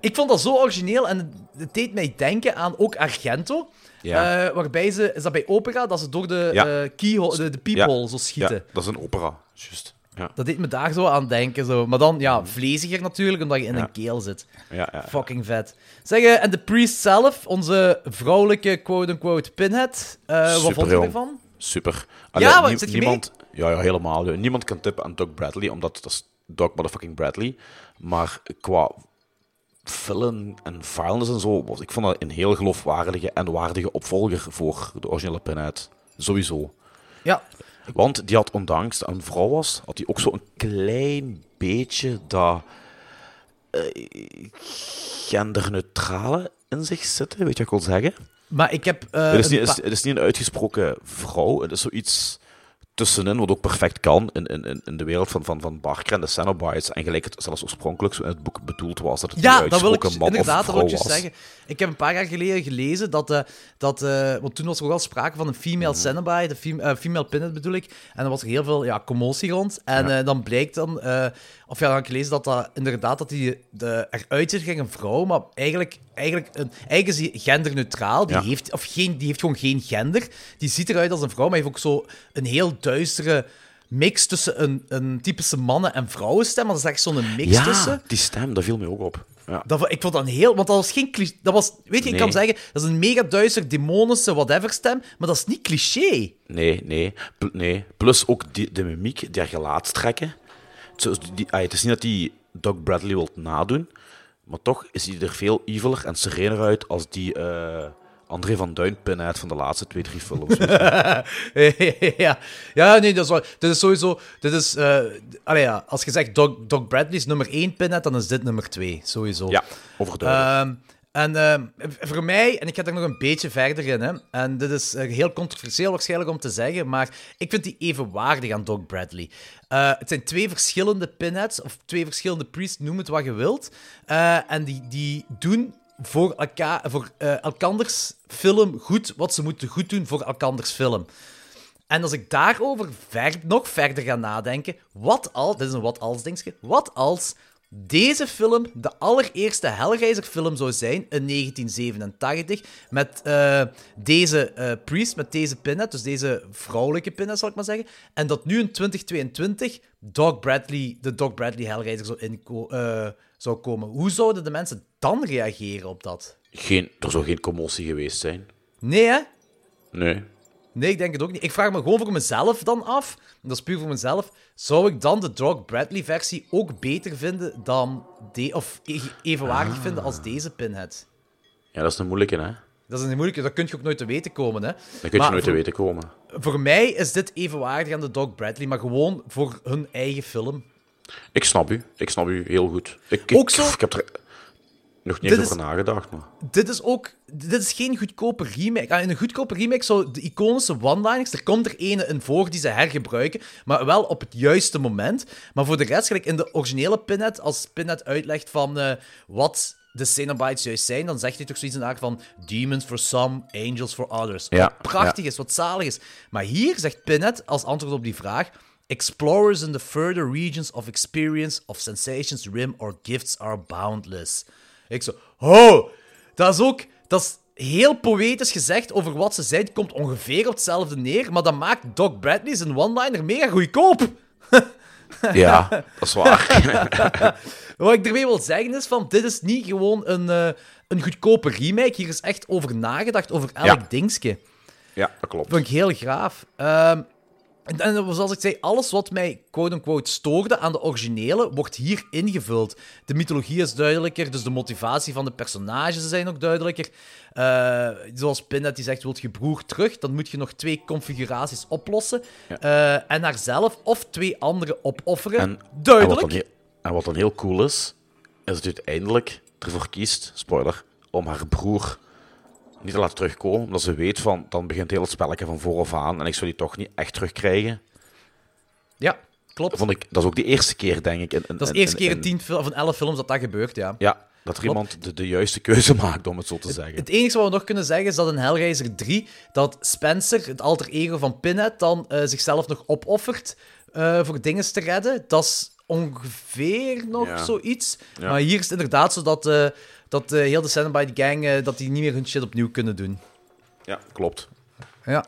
Ik vond dat zo origineel. En het deed mij denken aan ook Argento. Ja. Eh, waarbij ze... Is dat bij opera? Dat ze door de, Ja. eh, keyhole, de, de peephole Ja. zo schieten. Ja, dat is een opera, juist. Ja. Dat deed me daar zo aan denken. Zo. Maar dan, ja, vleesiger natuurlijk, omdat je in Ja. een keel zit. Ja, ja, ja. Fucking vet. Zeg, eh, en de priest zelf, onze vrouwelijke quote-unquote pinhead. wat vond je ervan? Super. Ja, wat, nie- zit je niemand, Ja, ja, helemaal. Niemand kan tippen aan Doug Bradley, omdat dat is Doug motherfucking Bradley. Maar qua film en violence en zo, was, ik vond dat een heel geloofwaardige en waardige opvolger voor de originele Pinhead. Sowieso. Ja. Want die had, ondanks dat een vrouw was, had hij ook zo een klein beetje dat eh, genderneutrale in zich zitten, weet je wat ik wil zeggen? Maar ik heb... eh, het, is niet, het, is, pa- het is niet een uitgesproken vrouw, het is zoiets tussenin, wat ook perfect kan in, in, in- de wereld van, van, van Barker en de Cenobites. En gelijk het zelfs oorspronkelijk zo in het boek bedoeld was, dat het Ja, een dat wil ik man inderdaad dat wil ik je zeggen. Ik heb een paar jaar geleden gelezen dat, eh, dat eh, want toen was er ook al sprake van een female Mhm. Cenobite, fem- eh, female Pinhead bedoel ik, en er was er heel veel ja, commotie rond. En Ja. dan blijkt dan, of ja, dan heb ik gelezen dat dat inderdaad dat die de, eruit ziet als een vrouw, maar eigenlijk, eigenlijk, een, eigenlijk is die genderneutraal. Die, Ja. heeft, of geen, die heeft gewoon geen gender. Die ziet eruit als een vrouw, maar heeft ook zo een heel duistere mix tussen een, een typische mannen- en vrouwenstem. Maar dat is echt zo'n mix Ja, tussen. die stem, dat viel me ook op. Ja. Dat, ik vond dat een heel... Want dat was geen cliché... Dat was... Weet je, ik kan zeggen, dat is een mega duister, demonische whatever stem, maar dat is niet cliché. Nee, nee, Pl- nee. Plus ook die, de mimiek, die gelaatstrekken. Zo- Die, ah, het is niet dat hij Doug Bradley wilt nadoen, maar toch is hij er veel eviler en serener uit als die, eh, André van Duin Pinhead van de laatste twee, drie films. ja. ja, nee, dat is, wel, dit is sowieso... Dit is, allee, ja, als je zegt Doc, Doc Bradley is nummer 1 Pinhead, dan is dit nummer 2, sowieso. ja, overduidelijk. Ehm, en ehm, voor mij, en ik ga er nog een beetje verder in, hè, en dit is eh, heel controversieel waarschijnlijk om te zeggen, maar ik vind die evenwaardig aan Doc Bradley. Eh, het zijn twee verschillende pinheads, of twee verschillende priests, noem het wat je wilt. Eh, en die, die doen voor, elkaar, voor elkanders film goed wat ze moeten goed doen voor elkanders film. En als ik daarover ver, nog verder ga nadenken, wat als, dit is een wat als dingetje, wat als deze film de allereerste Hellraiser-film zou zijn in 1987 met eh, deze eh, priest, met deze pinhead, dus deze vrouwelijke pinhead zal ik maar zeggen, en dat nu in 2022 Doc Bradley, de Doc Bradley Hellraiser zou, eh, zou komen. Hoe zouden de mensen dan reageren op dat? Geen, er zou geen commotie geweest zijn. Nee, hè? Nee. Nee, ik denk het ook niet. Ik vraag me gewoon voor mezelf dan af, en dat is puur voor mezelf, zou ik dan de Doc Bradley-versie ook beter vinden dan, de, of evenwaardig vinden als deze Pinhead? Ja, dat is een moeilijke, hè? Dat is een moeilijke, dat kun je ook nooit te weten komen, hè? Dat kun je Maar nooit te weten komen. Voor mij is dit evenwaardig aan de Doc Bradley, maar gewoon voor hun eigen film. Ik snap u. Ik snap u heel goed. Ik, Ook ik, zo- Ik heb er nog niet Dit over is- nagedacht, maar... Dit is ook... Dit is geen goedkope remake. Ah, In een goedkope remake zou de iconische one-liners... Er komt er ene in voor die ze hergebruiken, maar wel op het juiste moment. Maar voor de rest, gelijk in de originele Pinhead, als Pinhead uitlegt van eh, wat de Cenobites juist zijn, dan zegt hij toch zoiets in de aard van demons for some, angels for others. Ja, wat prachtig ja. is, wat zalig is. Maar hier zegt Pinhead als antwoord op die vraag... Explorers in the further regions of experience, of sensations, rim, or gifts are boundless. Ik zo, oh, dat is ook, dat is heel poëtisch gezegd over wat ze zijn. Het komt ongeveer op hetzelfde neer, maar dat maakt Doc Bradley zijn one-liner mega goedkoop. Ja, dat is waar. Wat ik ermee wil zeggen is van, dit is niet gewoon een, eh, een goedkope remake. Hier is echt over nagedacht, over elk Ja. dingetje. ja, dat klopt. Vind ik heel gaaf. Ehm, en, zoals ik zei, alles wat mij quote-unquote stoorde aan de originele, wordt hier ingevuld. De mythologie is duidelijker, dus de motivatie van de personages zijn ook duidelijker. Eh, zoals Pinhead die zegt, wilt je broer terug, dan moet je nog twee configuraties oplossen. Eh, en haarzelf of twee andere opofferen. En, duidelijk. En wat, dan heel, en wat dan heel cool is, is dat uiteindelijk ervoor kiest, spoiler, om haar broer niet te laten terugkomen, omdat ze weet van, dan begint heel het spelletje van vooraf aan en ik zou die toch niet echt terugkrijgen. Ja, klopt. Dat, vond ik, dat is ook de eerste keer, denk ik. in- in- Dat is de in- eerste keer in tien of in elf films dat dat gebeurt, ja. Ja, dat er Klopt. iemand de, de juiste keuze maakt, om het zo te zeggen. Het enige wat we nog kunnen zeggen is dat in Hellraiser 3 dat Spencer, het alter ego van Pinhead, dan eh, zichzelf nog opoffert eh, voor dingen te redden. Dat is ongeveer nog Ja. zoiets. Ja. Maar hier is het inderdaad zo dat, eh, dat eh, heel de Cenobite gang eh, dat die niet meer hun shit opnieuw kunnen doen. Ja, klopt. Ja.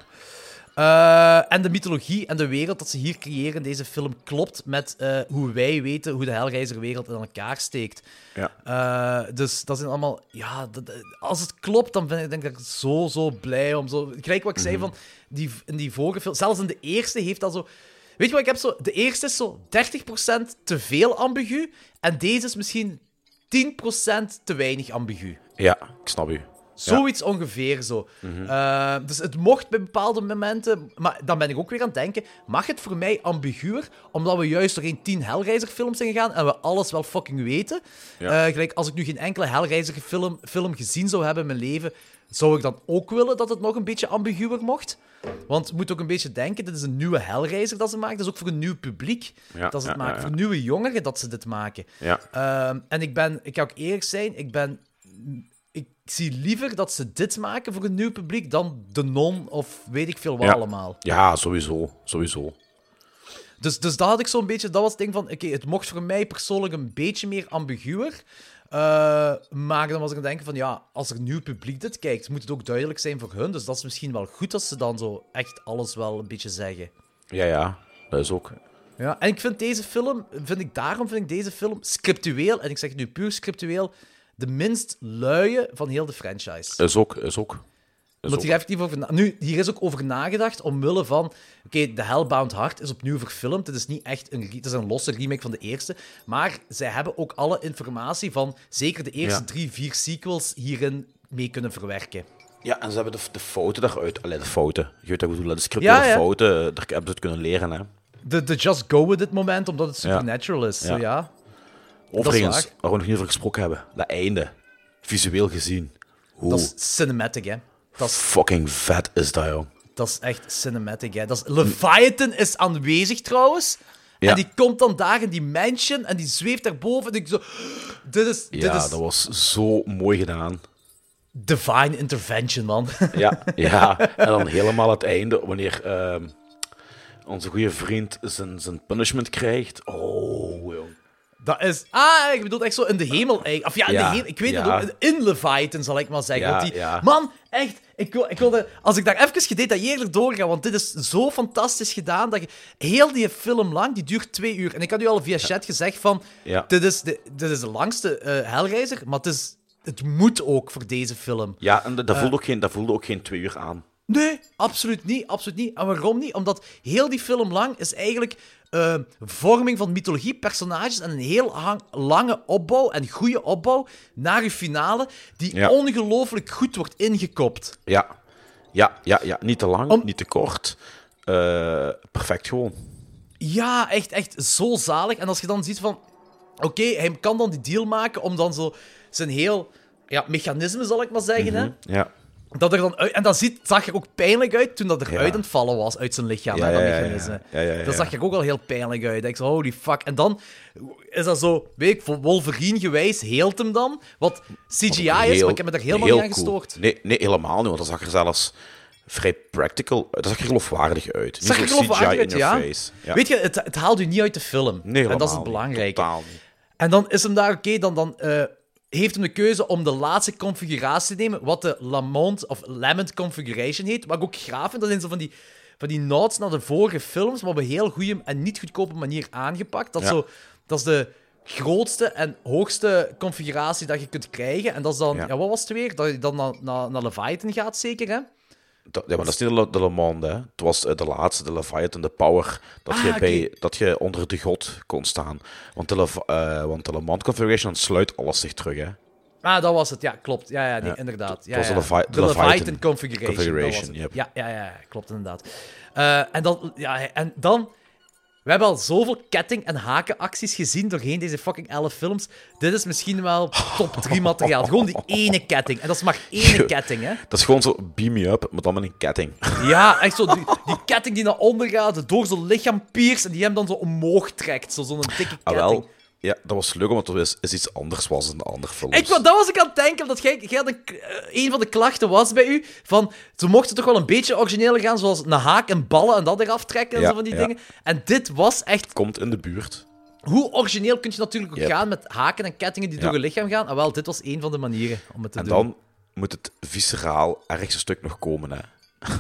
Eh, en de mythologie en de wereld dat ze hier creëren in deze film klopt met hoe wij weten hoe de Hellraiser-wereld in elkaar steekt. Ja. Dus dat zijn allemaal... Ja, dat, als het klopt, dan ben ik, denk ik zo, zo blij om zo... Gelijk wat ik zei Mhm. van, die, in die vorige film... Zelfs in de eerste heeft dat zo... Weet je wat, ik heb zo... De eerste is zo 30% te veel ambigu. En deze is misschien 10% te weinig ambigu. Ja, ik snap u. Zoiets ongeveer zo. Mhm. Eh, dus het mocht bij bepaalde momenten, maar dan ben ik ook weer aan het denken: mag het voor mij ambiguur, omdat we juist doorheen 10 Hellraiser-films zijn gegaan en we alles wel fucking weten? Ja. Eh, gelijk, als ik nu geen enkele Hellraiser-film film gezien zou hebben in mijn leven, zou ik dan ook willen dat het nog een beetje ambiguur mocht? Want je moet ook een beetje denken: dit is een nieuwe Hellraiser dat ze maken. Dat is ook voor een nieuw publiek Ja, dat ze het ja, maken. Voor nieuwe jongeren dat ze dit maken. Ehm, en ik ben, ik ga ook eerlijk zijn, ik ben ik zie liever dat ze dit maken voor een nieuw publiek dan de non of weet ik veel wat allemaal. Ja, sowieso. Sowieso. Dus, dus dat had ik zo'n beetje, dat was het ding van, oké, het mocht voor mij persoonlijk een beetje meer ambiguur. Eh, maar dan was ik aan het denken van, ja, als er nieuw publiek dit kijkt, moet het ook duidelijk zijn voor hun. Dus dat is misschien wel goed als ze dan zo echt alles wel een beetje zeggen. Ja, ja. Dat is ook. Ja, en ik vind deze film, vind ik, daarom vind ik deze film scriptueel, en ik zeg het nu puur scriptueel, de minst luie van heel de franchise. Is ook. Is ook. Hier, effectief over na- nu, hier is ook over nagedacht omwille van... Oké, The Hellbound Heart is opnieuw verfilmd. Het is niet echt een, het is een losse remake van de eerste. Maar zij hebben ook alle informatie van zeker de eerste Ja. drie, vier sequels hierin mee kunnen verwerken. Ja, en ze hebben de, de fouten daaruit... Allee, de fouten. Je weet wat ik bedoel, de script Ja, ja. fouten, daar hebben ze het kunnen leren, hè. De, de just go with it moment, omdat het Ja. supernatural is. Zo, Ja. ja. Overigens, waar. waar we nog niet over gesproken hebben, dat einde. Visueel gezien. Hoe Dat is cinematic, hè. Dat is, fucking vet is dat, joh. dat is echt cinematic, hè. Dat is, Leviathan is aanwezig, trouwens. Ja. En die komt dan daar in die mansion en die zweeft daarboven. En ik zo... Dit is... Dit Ja, is dat was zo mooi gedaan. divine intervention, man. Ja, ja. en dan helemaal het einde, wanneer ehm, onze goede vriend zijn, zijn punishment krijgt. Oh, jong. Dat is... Ah, ik bedoel echt zo in de hemel. eigenlijk. Of ja, in Ja, de hemel. Ik weet ja. het ook. In Leviathan, zal ik maar zeggen. Ja, die, ja. Man, echt. Ik wil, ik wilde, als ik daar even gedetailleerder doorga, want dit is zo fantastisch gedaan, dat je... Heel die film lang, die duurt twee uur. En ik had u al via chat gezegd van... Ja. Dit, is de, dit is de langste Hellraiser, maar het, is, het moet ook voor deze film. Ja, en dat, dat Eh. voelde ook geen, dat voelde ook geen twee uur aan. Nee, absoluut niet. Absoluut niet. En waarom niet? Omdat heel die film lang is eigenlijk eh, vorming van mythologie, personages en een heel hang- lange opbouw en goede opbouw naar je finale, die Ja. ongelooflijk goed wordt ingekopt. Ja, ja, ja, ja. niet te lang, Om- niet te kort. Eh, perfect gewoon. Ja, echt, echt zo zalig. En als je dan ziet van... Oké, hij kan dan die deal maken om dan zo zijn heel... Ja, mechanisme, zal ik maar zeggen, hè. Mhm, Ja. Dat er dan uit, en dat ziet, zag er ook pijnlijk uit toen dat eruit Ja. aan het vallen was uit zijn lichaam. Ja, hè, dat mechanisme. Ja, Dat zag er ook al heel pijnlijk uit. Ik zo, holy fuck. En dan is dat zo, weet ik, voor Wolverine gewijs heelt hem dan. Wat CGI is, maar ik heb me daar helemaal heel niet aan cool. gestoord. Nee, nee, helemaal niet, want dat zag er zelfs vrij practical... Dat zag er geloofwaardig uit. Het zag er niet geloofwaardig CGI uit, in ja. Weet je, het, het haalt u niet uit de film. Nee, en dat is het niet. belangrijke. Niet. En dan is hem daar, oké, dan, dan eh, heeft hem de keuze om de laatste configuratie te nemen, wat de Lamont of Lament configuration heet. Wat ik ook graaf vind, dat zijn zo van die, van die nods naar de vorige films, maar op een heel goede en niet goedkope manier aangepakt. Dat, Ja. zo, dat is de grootste en hoogste configuratie dat je kunt krijgen. En dat is dan, ja, Ja. wat was het weer? Dat je dan naar, naar, naar Leviathan gaat, zeker, hè? Dat, ja, maar dat is niet de, Le- de Le Monde, hè. Het was eh, de laatste, de Leviathan, de Power, dat, Ah, je bij, dat je onder de god kon staan. Want de, Lev- eh, want de Le Monde Configuration sluit alles zich terug, hè. Ah, dat was het. Ja, klopt. Ja, ja, inderdaad. Ja, Het was de ja. De de Leviathan, configuration. dat yep. ja, ja, ja, klopt inderdaad. Eh, en, dan, ja, en dan... We hebben al zoveel ketting- en hakenacties gezien doorheen deze fucking 11 films. Dit is misschien wel top 3 materiaal. Gewoon die ene ketting. En dat is maar één ketting, hè. Dat is gewoon zo beam me up, maar dan met een ketting. Ja, echt zo. Die, die ketting die naar onder gaat, door zijn lichaam pierst en die hem dan zo omhoog trekt. Zo- Zo'n dikke ketting. Ah, wel. Ja, dat was leuk, omdat het is, is iets anders was dan de andere films. Ik, dat was ik aan het denken, dat jij, jij een, eh, een van de klachten was bij u, van ze mochten toch wel een beetje origineler gaan, zoals een haak en ballen en dat eraf trekken en Ja, zo van die ja. dingen. En dit was echt... Komt in de buurt. Hoe origineel kun je natuurlijk ook Yep. gaan met haken en kettingen die Ja. door je lichaam gaan? En wel, dit was een van de manieren om het te En doen. dan moet het visceraal ergste stuk nog komen, hè.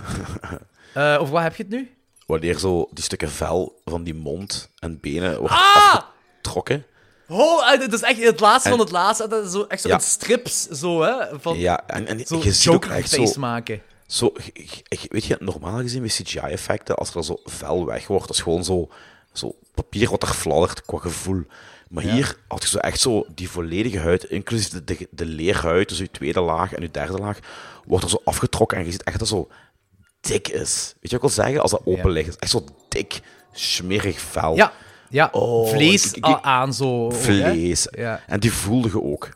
Eh, over wat heb je het nu? Wanneer zo die stukken vel van die mond en benen wordt Ah! Afgetrokken. Oh, eh, dat is echt het laatste En- van het laatste. Dat is zo, echt zo Ja. strips, zo, hè. Van, Ja, en, en zo je ziet ook echt zo... maken. Zo, weet je, normaal gezien met CGI-effecten, als er zo vel weg wordt, dat is gewoon zo, zo papier wat er fladdert qua gevoel. Maar Ja. hier had je zo echt zo die volledige huid, inclusief de, de, de leerhuid, dus je tweede laag en je derde laag, wordt er zo afgetrokken en je ziet echt dat zo dik is. Weet je wat ik wil zeggen? Als dat open ligt, is echt zo dik, smerig vel. Ja, ja. Oh, vlees ik- aan zo. hè. Vlees. Ja. En die voelde je ook.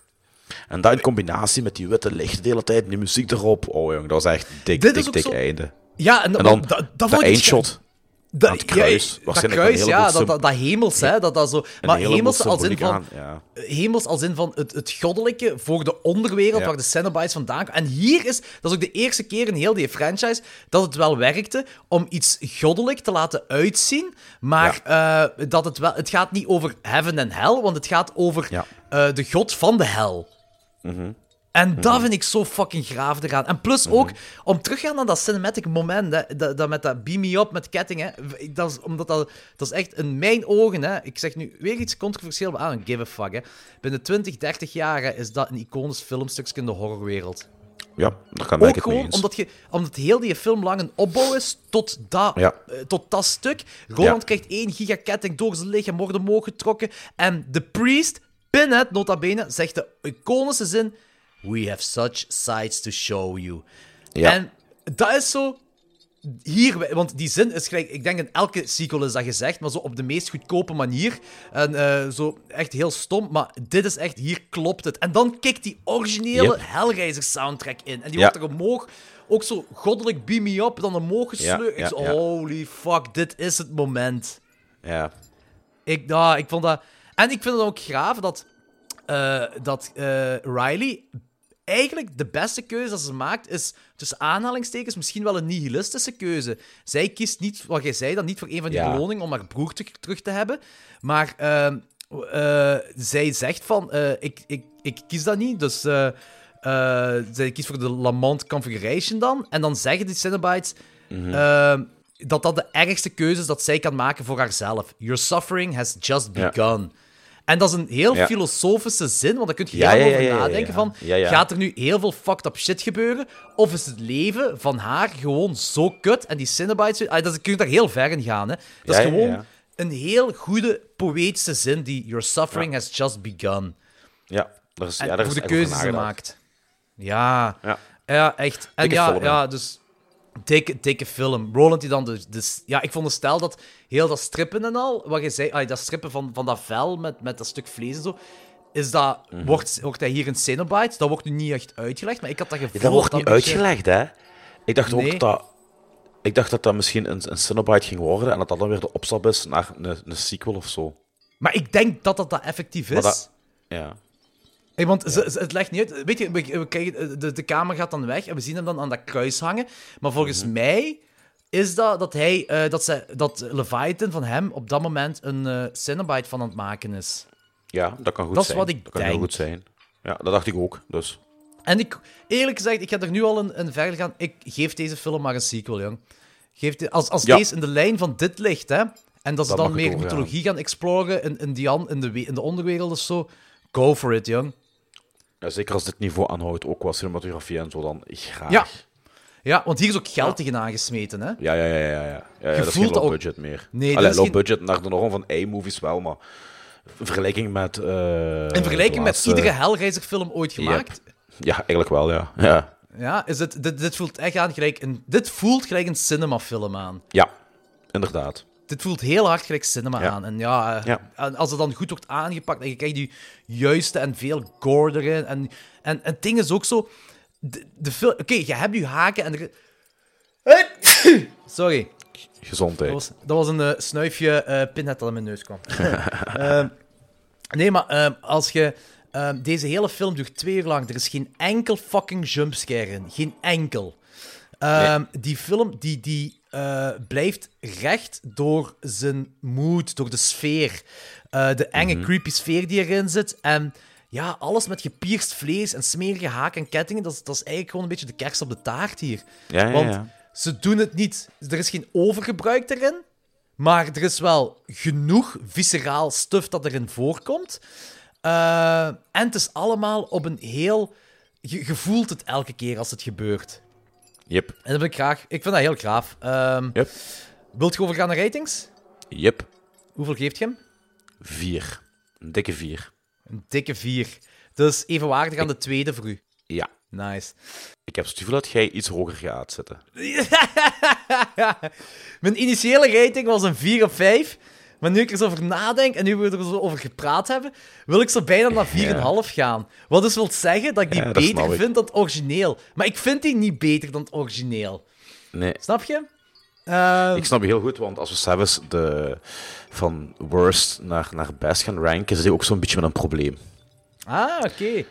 En dat in combinatie met die witte licht de hele tijd en die muziek erop. Oh jong, dat was echt dik, Dit dik, dik zo- einde. Ja, en, En dan dat, dat, ik eindshot Dat, kruis. Ja, dat kruis, ja, dat, dat, dat hemels, hè. Dat, dat zo, maar hemels als in van... ja. Hemels als in van het, het goddelijke voor de onderwereld Ja. waar de Cenobites vandaan komen. En hier is, dat is ook de eerste keer in heel die franchise, dat het wel werkte om iets goddelijk te laten uitzien, maar eh, dat het wel... Het gaat niet over heaven en hell, want het gaat over eh, de god van de hel. Mhm. En dat vind ik zo fucking graaf eraan. En plus ook, om terug te gaan naar dat cinematic moment, hè, dat, dat met dat beam me up met kettingen, dat is, omdat dat, dat is echt in mijn ogen, hè, ik zeg nu weer iets controversieel, maar I don't give a fuck. Hè. Binnen 20, 30 jaar is dat een iconisch filmstukje in de horrorwereld. Ja, daar kan ik gewoon eens. omdat, je, omdat heel die film lang een opbouw is tot dat, Ja. eh, tot dat stuk. Roland Ja. krijgt één gigaketting door zijn lichaam, wordt omhoog getrokken. En de priest, Pinhead, nota bene, zegt de iconische zin... We have such sights to show you. Ja. En dat is zo... Hier, want die zin is gelijk... Ik denk in elke sequel is dat gezegd, maar zo op de meest goedkope manier. En eh, zo echt heel stom, maar dit is echt... Hier klopt het. En dan kikt die originele Yep. Hellraiser soundtrack in. En die Ja. wordt er omhoog... Ook zo goddelijk beam me up, dan omhoog gesleurd. Ja, holy fuck, dit is het moment. Ja. Ik, ja, ik vond dat... En ik vind het ook graaf dat, eh, dat eh, Riley eigenlijk de beste keuze dat ze maakt is, tussen aanhalingstekens, misschien wel een nihilistische keuze. Zij kiest niet, wat jij zei, dan niet voor een van die Ja. beloningen om haar broer te- terug te hebben. Maar ehm, eh, zij zegt van, eh, ik, ik, ik kies dat niet, dus... eh, zij kiest voor de Lamont Configuration dan. En dan zeggen die Cinnabites... Mhm. ehm, dat dat de ergste keuze is dat zij kan maken voor haarzelf. Your suffering has just Ja. En dat is een heel Ja. filosofische zin, want daar kun je Ja, heel ja, over nadenken van... Gaat er nu heel veel fucked up shit gebeuren? Of is het leven van haar gewoon zo kut? En die Cinnabites... Ah, dat, je kunt daar heel ver in gaan, hè. Dat is gewoon een heel goede poëtische zin die... Your suffering has just begun. Ja, daar is, En ja, daar is de keuzes die ze nagedacht. maakt. Ja. Ja. Echt. En ja, ja, dus... Dikke, dikke film. Roland die dan dus, dus... Ja, ik vond de stijl dat heel dat strippen en al, wat je zei, ah, dat strippen van, van dat vel met, met dat stuk vlees en zo, is dat... Mhm. Wordt, wordt hij hier een Cenobite? Dat wordt nu niet echt uitgelegd, maar ik had dat gevoel... Ja, dat wordt dat niet beetje- uitgelegd, hè? Ik dacht Nee. ook dat... Ik dacht dat dat misschien een, een Cinnabite ging worden en dat dat dan weer de opstap is naar een, een sequel of zo. Maar ik denk dat dat, dat effectief is. Dat... Ja. Hey, want ze, ze- het legt niet uit. Weet je, we, we krijgen, de, de kamer gaat dan weg en we zien hem dan aan dat kruis hangen. Maar volgens Mhm. mij is dat dat hij, eh, dat, ze, dat Leviathan van hem op dat moment een eh Cenobite van aan het maken is. Ja, dat kan goed Dat is zijn. wat ik dat kan heel denk. goed zijn. Ja, dat dacht ik ook, dus... En ik, eerlijk gezegd, ik ga er nu al een, een verder gaan. Ik geef deze film maar een sequel, jong. Geef de- als als Ja. deze in de lijn van dit ligt, hè, en dat ze Dan meer mythologie gaan exploren in, in, die in, de, in de onderwereld of zo, go for it, jong. Ja, zeker als dit niveau aanhoudt, ook qua cinematografie en zo, dan graag. Ja. Ja, want hier is ook geld tegen aangesmeten, hè. Ja, ja, ja, ja. ja. ja, ja dat is voelt geen low ook- budget meer. Nee, dat Allee, is low geen- budget naar de norm van A-movies wel, maar in vergelijking met... eh, In vergelijking met iedere Hellraiser-film ooit gemaakt, Yep. Ja, eigenlijk wel, ja. Ja, ja, is het, dit, dit voelt echt aan gelijk een... Dit voelt gelijk een cinema-film aan. ja inderdaad. Dit voelt heel hard gelijk cinema Ja. aan. En ja, eh, Ja. als het dan goed wordt aangepakt en je krijgt die juiste en veel gore erin. En, en, en het ding is ook zo... De, de film... Oké, je hebt je haken en... Er... Sorry. Gezondheid. Dat was, dat was een eh, snuifje eh pinnet dat in mijn neus kwam. Ehm, nee, maar ehm, als je... ehm, deze hele film duurt twee uur lang. Er is geen enkel fucking jumpscare in. Geen enkel. Die film die, die, eh, blijft recht door zijn mood, door de sfeer. Eh, de enge, Mhm. creepy sfeer die erin zit. En ja, alles met gepierst vlees en smerige haken en kettingen. Dat is, dat is eigenlijk gewoon een beetje de kerst op de taart hier. Ja, ja, Want ja. ze doen het niet. Er is geen overgebruik erin. Maar er is wel genoeg visceraal stuff dat erin voorkomt. Eh, en het is allemaal op een heel. Je, je voelt het elke keer als het gebeurt. Yep. En dat vind ik graag. Ik vind dat heel graaf. Ehm Yep. Wilt je overgaan naar ratings? Yep. Hoeveel geeft je hem? Vier. Een dikke vier. Een dikke 4. Dus evenwaardig aan de tweede voor u. Ja. Nice. Ik heb het gevoel dat jij iets hoger gaat zitten. Mijn initiële rating was een 4 op 5. Maar nu ik er zo over nadenk en nu we er zo over gepraat hebben, wil ik zo bijna naar 4,5 gaan. Wat dus wil zeggen dat ik die Ja, dat beter ik. vind dan het origineel. Maar ik vind die niet beter dan het origineel. Nee. Snap je? Ehm, Ik snap je heel goed, want als we zelfs de, van worst naar, naar best gaan ranken, is die ook zo'n beetje met een probleem. Ah, oké.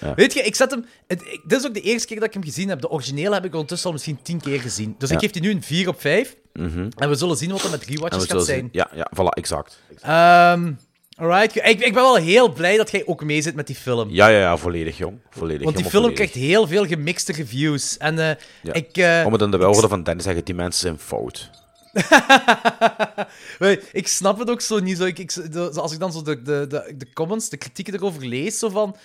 Ja. Weet je, ik zet hem... Het, ik- dit is ook de eerste keer dat ik hem gezien heb. De originele heb ik ondertussen al misschien 10 keer gezien. Dus ik geef die nu een 4 op 5. Mhm. En we zullen zien wat er met rewatches gaat zijn. zien- Ja, ja, voilà, exact. Ehm alright. Ik, ik ben wel heel blij dat jij ook mee zit met die film. Ja, ja, ja, volledig, jong. Volledig, Want die film volledig. krijgt heel veel gemixte reviews. En eh, Ja. ik... eh, Om het in de woorden van Dennis zeggen, die mensen zijn fout. Ik snap het ook zo niet. Zo, ik, als ik dan zo de, de, de, de comments, de kritieken erover lees, zo van...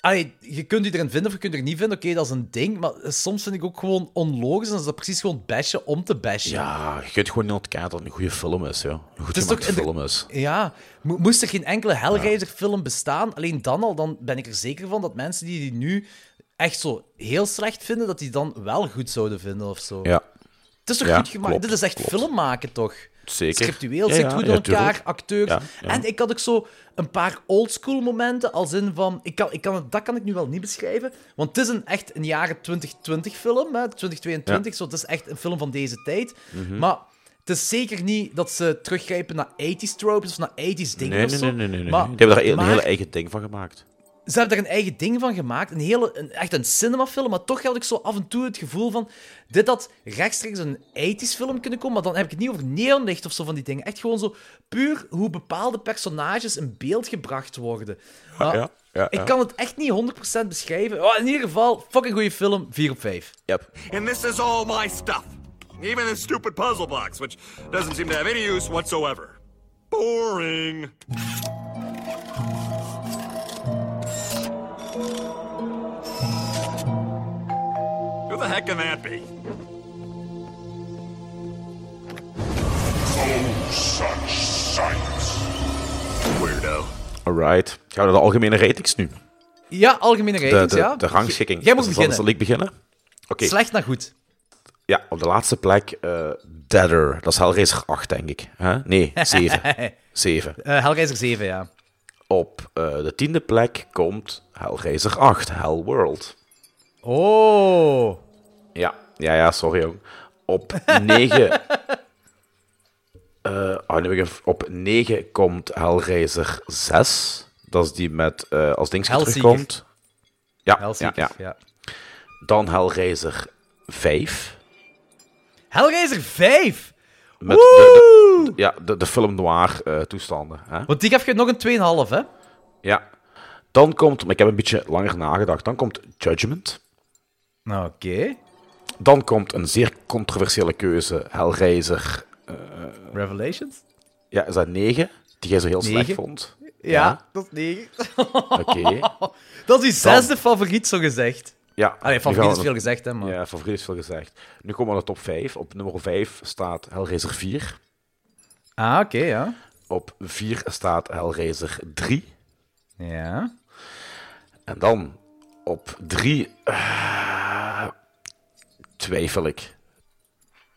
Allee, je kunt die erin vinden of je kunt er niet vinden, oké, dat is een ding. Maar soms vind ik ook gewoon onlogisch en is dat precies gewoon bashen om te bashen. Ja, je kunt gewoon niet ontkennen dat het een goede film is, ja. Een goed gemaakte toch film is. Ja, mo- moest er geen enkele Hellraiser-film bestaan, alleen dan al, dan ben ik er zeker van dat mensen die die nu echt zo heel slecht vinden, dat die dan wel goed zouden vinden of zo. Ja. Het is toch Ja, goed gemaakt? Dit is echt klopt. film maken, toch? Zeker. Scriptueel Ja, zit ja, goed door elkaar, acteurs. En ik had ook zo een paar oldschool momenten, als in van... Ik kan, ik kan, dat kan ik nu wel niet beschrijven, want het is een, echt een jaren 2020 film, hè, 2022, zo, het is echt een film van deze tijd. Mhm. Maar het is zeker niet dat ze teruggrijpen naar 80s tropes of naar 80s dingen Nee, of nee, zo. nee, nee, nee. nee. Maar- Die hebben daar een, maar- hele eigen ding van gemaakt. Ze hebben er een eigen ding van gemaakt. Een hele, een, echt een cinemafilm. Maar toch had ik zo af en toe het gevoel van... Dit had rechtstreeks een 80s film kunnen komen. Maar dan heb ik het niet over neonlicht of zo van die dingen. Echt gewoon zo puur hoe bepaalde personages in beeld gebracht worden. Maar ja, ja, Ik kan het echt niet 100% beschrijven. Oh, in ieder geval, fucking goede film. 4 op 5. Yep. And this is all my stuff. Even this stupid puzzle box, which doesn't seem to have any use whatsoever. Boring. The heck can that be? Oh, such sights. Weirdo. Alright. Gaan we naar de algemene ratings nu? Ja, algemene De, ratings, de, ja. de rangschikking. Jij moet Zal- beginnen. Zal ik beginnen? Oké. Slecht naar goed. Ja, op de laatste plek eh Deader. Dat is Hellraiser 8, denk ik. Huh? Nee, 7. 7. Eh Hellraiser 7, ja. Op eh, de tiende plek komt Hellraiser 8, Hellworld. Oh. Ja, ja, ja, sorry jong. Op 9. eh, oh, op 9 komt Hellraiser 6. Dat is die met eh, als Hellseeker. terugkomt. Ja, ja, Hellseeker, ja. ja. Dan Hellraiser 5. Hellraiser 5! Met de, de, ja, de, de film noir eh, toestanden. Hè? Want die gaf je nog een 2,5, hè? Ja. Dan komt, maar ik heb een beetje langer nagedacht, dan komt Judgment. Oké. Dan komt een zeer controversiële keuze, Hellraiser. eh, Revelations? ja, is dat 9? Die jij zo heel slecht vond. Ja, dat is 9. Oké. Dat is uw zesde favoriet, zo gezegd. Ja. Allee, favoriet is veel gezegd, hè, maar... Ja, favoriet is veel gezegd. Nu komen we naar de top 5. Op nummer 5 staat Hellraiser 4. Ah, oké, ja. Op 4 staat Hellraiser 3. Ja. En dan op 3 twijfel ik.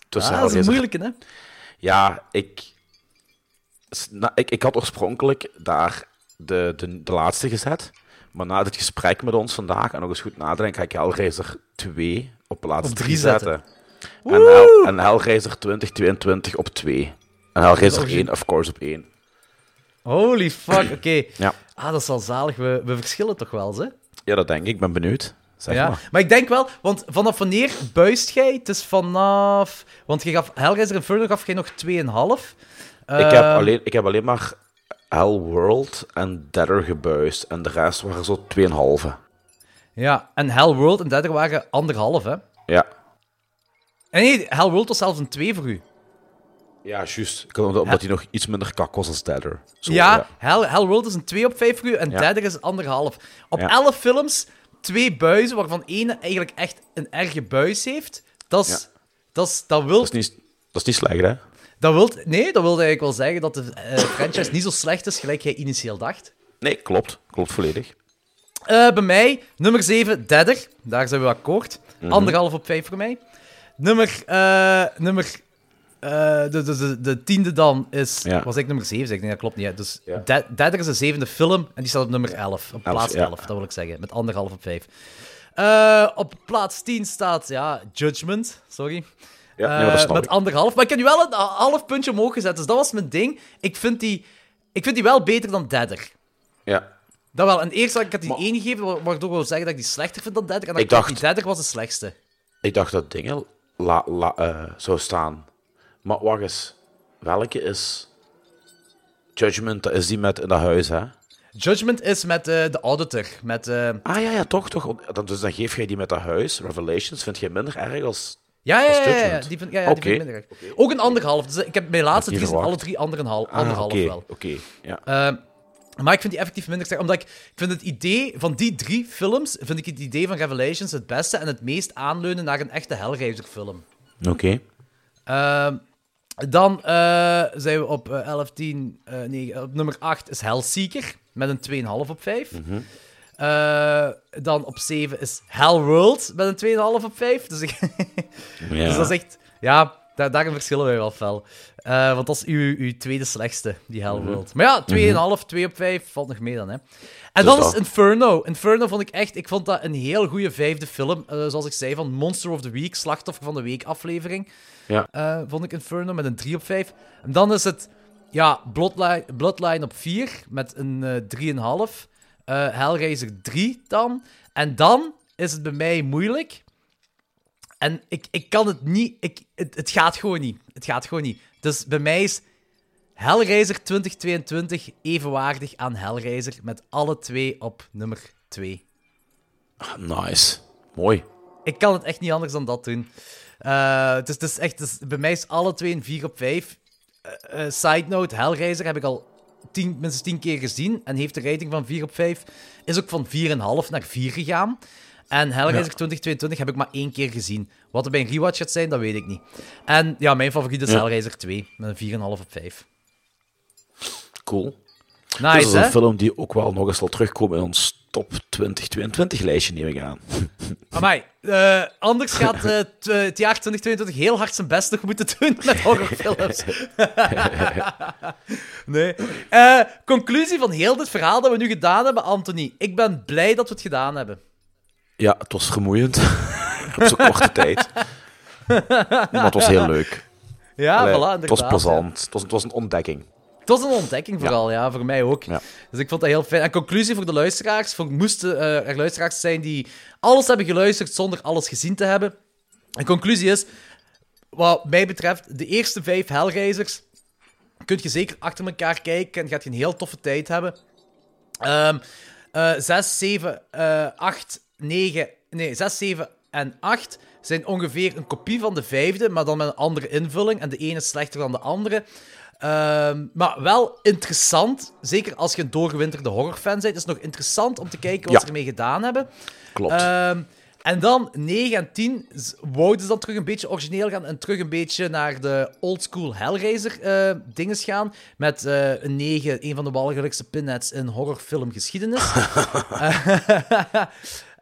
Tussen Ah, dat is een moeilijke, hè? Ja, ik, ik, ik had oorspronkelijk daar de, de, de laatste gezet. Maar na dit gesprek met ons vandaag en nog eens goed nadenken, ga ik Hellraiser 2 op plaats Op 3 drie zetten. zetten. En, Hell, en Hellraiser 2022 op 2. En Hellraiser Dat is 1, of course, op 1. Holy fuck, oké. Ja. Ah, dat is wel zalig. We, we verschillen toch wel, hè? Ja, dat denk ik. Ik ben benieuwd. Zeg ja. maar. Maar ik denk wel, want vanaf wanneer buist jij? Het is vanaf... Want je gaf Hellraiser Inferno gaf jij nog 2,5. ik, heb Eh, alleen, ik heb alleen maar Hellworld en Deader gebuist. En de rest waren zo 2,5. Ja, en Hellworld en Deader waren anderhalf, hè? Ja. En nee, Hellworld was zelfs een 2 voor u. Ja, juist. Omdat hij nog iets minder kak was als Deader. Zo, ja, Hell, Hellworld is een 2 op 5 voor u en Ja. Deader is anderhalf. Op Ja. 11 films, twee buizen, waarvan één eigenlijk echt een erge buis heeft. Dat is... Ja. Dat, is, dat wil... Dat is niet, dat is niet slecht, hè? Dat wil, nee, dat wil eigenlijk wel zeggen dat de eh, franchise niet zo slecht is gelijk jij initieel dacht. Nee, klopt. Klopt volledig. Eh, bij mij, nummer 7, Deader. Daar zijn we akkoord. Mhm. Anderhalf op 5 voor mij. Nummer, eh, nummer eh, de, de, de, de tiende dan is... Ja. Was ik nummer 7? Zeg ik, nee, dat klopt niet. Dus Deader is de zevende film en die staat op nummer 11. Op Elf, plaats ja. 11, dat wil ik zeggen. Met anderhalf op 5. Eh, op plaats 10 staat, ja, Judgment. Sorry. Ja, nee, maar dat Eh, met anderhalf. Maar ik heb nu wel een half puntje omhoog gezet, dus dat was mijn ding. Ik vind die, ik vind die wel beter dan Deader. Ja. Dat wel. En eerst had ik het die één gegeven, wa- waardoor ik wil zeggen dat ik die slechter vind dan Deader. En dan Ik dacht- die Deader was de slechtste. Ik dacht dat dingen la, la, zou staan. Maar wacht eens. Welke is... Judgment, dat is die met in dat huis, hè? Judgment is met eh, de Auditor. Met, eh, Ah ja, ja, toch, toch. Dan, dus dan geef jij die met dat huis, Revelations, vind jij minder erg als, ja, ja, als ja, ja, die vind, ja, ja, die vind ik Oké. minder erg. Ook een anderhalf. Dus ik heb mijn laatste drie zijn alle drie anderhalf, Ah, anderhalf wel. Oké, ja. Eh, maar ik vind die effectief minder sterk, omdat ik, ik vind het idee van die drie films, vind ik het idee van Revelations het beste en het meest aanleunen naar een echte Hellraiser film. Oké. Ehm, dan eh, zijn we op eh, 11, 10, eh, nee, op nummer 8 is Hellseeker met een 2,5 op 5. Mhm. Eh, dan op 7 is Hellworld met een 2,5 op 5. Dus, ik Ja. dus dat is echt... Ja, daar, daarin verschillen wij wel fel. Eh, want dat is uw, uw tweede slechtste, die Hellworld. Maar ja, 2,5, 2 op 5 valt nog mee dan, hè. En Dus dan is. Inferno. Inferno vond ik echt... Ik vond dat een heel goede vijfde film. Eh, zoals ik zei, van Monster of the Week, Slachtoffer van de Week aflevering. Ja. Eh, vond ik Inferno met een 3 op 5. En dan is het... Ja, Bloodline, Bloodline op 4 met een eh 3,5. Eh Hellraiser 3 dan. En dan is het bij mij moeilijk. En ik, ik kan het niet... Ik, het, het gaat gewoon niet. Het gaat gewoon niet. Dus bij mij is Hellraiser 2022 evenwaardig aan Hellraiser. Met alle twee op nummer 2. Nice. Mooi. Ik kan het echt niet anders dan dat doen. Eh, het is, het is echt, is- bij mij is alle twee een 4 op 5. Eh, eh, side note, Hellraiser heb ik al tien, minstens 10 keer gezien en heeft een rating van 4 op 5. Is ook van 4,5 naar 4 gegaan. En Hellraiser Ja. 2022 heb ik maar één keer gezien. Wat er bij een rewatch gaat zijn, dat weet ik niet. En ja, mijn favoriet is Ja. Hellraiser 2, met een 4,5 op 5. Cool. Nice, Dit is een film die ook wel nog eens zal terugkomen in ons top 2022-lijstje, neem ik aan. Amai, eh, anders gaat eh, eh, het jaar 2022 heel hard zijn best nog moeten doen met horrorfilms. nee. Conclusie van heel dit verhaal dat we nu gedaan hebben, Anthony. Ik ben blij dat we het gedaan hebben. Ja, het was vermoeiend. Op zo'n korte tijd. Maar het was heel leuk. Ja, Allee, voilà, Het was plezant. Het, was, het was een ontdekking. Het was een ontdekking vooral, ja, voor mij ook. Ja. Dus ik vond dat heel fijn. En conclusie voor de luisteraars. Voor, moesten eh, er luisteraars zijn die alles hebben geluisterd zonder alles gezien te hebben. En conclusie is, wat mij betreft, de eerste vijf Hellraisers kun je zeker achter elkaar kijken en gaat je een heel toffe tijd hebben. Ehm 6, 7, 8, 9... Nee, 6, 7 en 8 zijn ongeveer een kopie van de vijfde, maar dan met een andere invulling. En de ene is slechter dan de andere. Ehm, maar wel interessant, zeker als je een doorgewinterde horrorfan bent, is het nog interessant om te kijken wat Ja. ze ermee gedaan hebben. Klopt. Ehm, en dan 9 en 10 z- wouden ze dan terug een beetje origineel gaan en terug een beetje naar de oldschool Hellraiser eh dinges gaan. Met eh, een 9, een van de walgelijkste pinheads in horrorfilmgeschiedenis.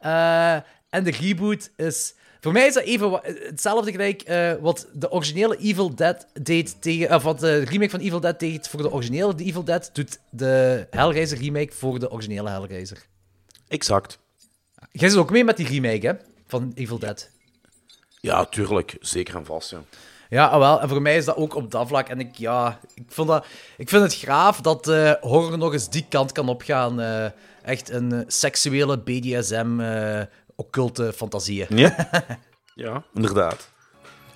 Eh, en de reboot is... Voor mij is dat even hetzelfde gelijk eh, wat de originele Evil Dead deed tegen... Of wat de remake van Evil Dead deed voor de originele The Evil Dead, doet de Hellraiser remake voor de originele Hellraiser. Exact. Jij zit ook mee met die remake, hè? Van Evil Dead. Ja, tuurlijk. Zeker en vast, ja. Ja, ah, wel. En voor mij is dat ook op dat vlak. En ik, ja, ik, vond dat, ik vind het graaf dat eh, horror nog eens die kant kan opgaan. Echt een eh, seksuele BDSM, eh occulte fantasieën. Ja. Ja, inderdaad.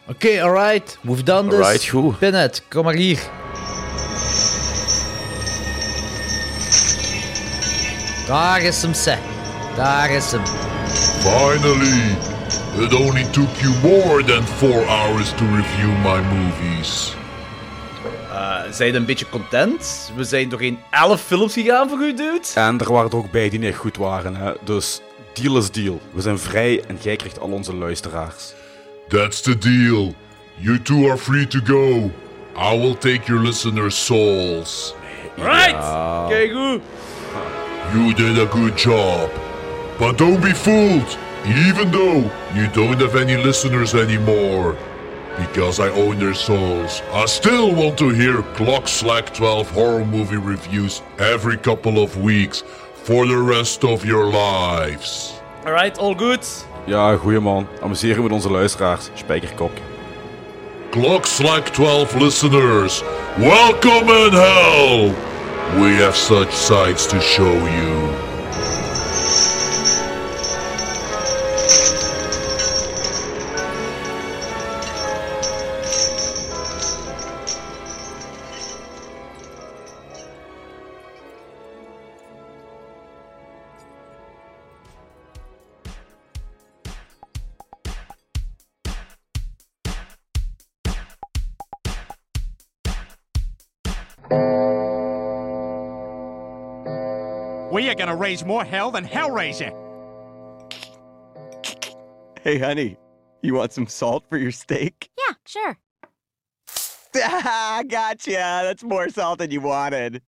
Oké, alright. Move down dus. Alright, goed. Pinhead, kom maar hier. Daar is hem, zeg. Daar is hem. Finally! It only took you more than four hours to review my movies. Eh, zijn je een beetje content? We zijn doorheen 11 films gegaan voor u, dude. En er waren er ook bij die niet goed waren, hè. Dus deal is deal. We zijn vrij en jij krijgt al onze luisteraars. That's the deal. You two are free to go. I will take your listeners' souls. Right! Kijk goed. You did a good job. But don't be fooled, even though you don't have any listeners anymore. Because I own their souls, I still want to hear Clock Slack 12 horror movie reviews every couple of weeks for the rest of your lives. Alright, all good. Ja, goeie man. Amuseren met onze luisteraars. Spijkerkok. Clock Slack 12 listeners, welcome in hell! We have such sights to show you. Raise more hell than Hellraiser. Hey, honey, you want some salt for your steak? Yeah, sure. Ah, gotcha. That's more salt than you wanted.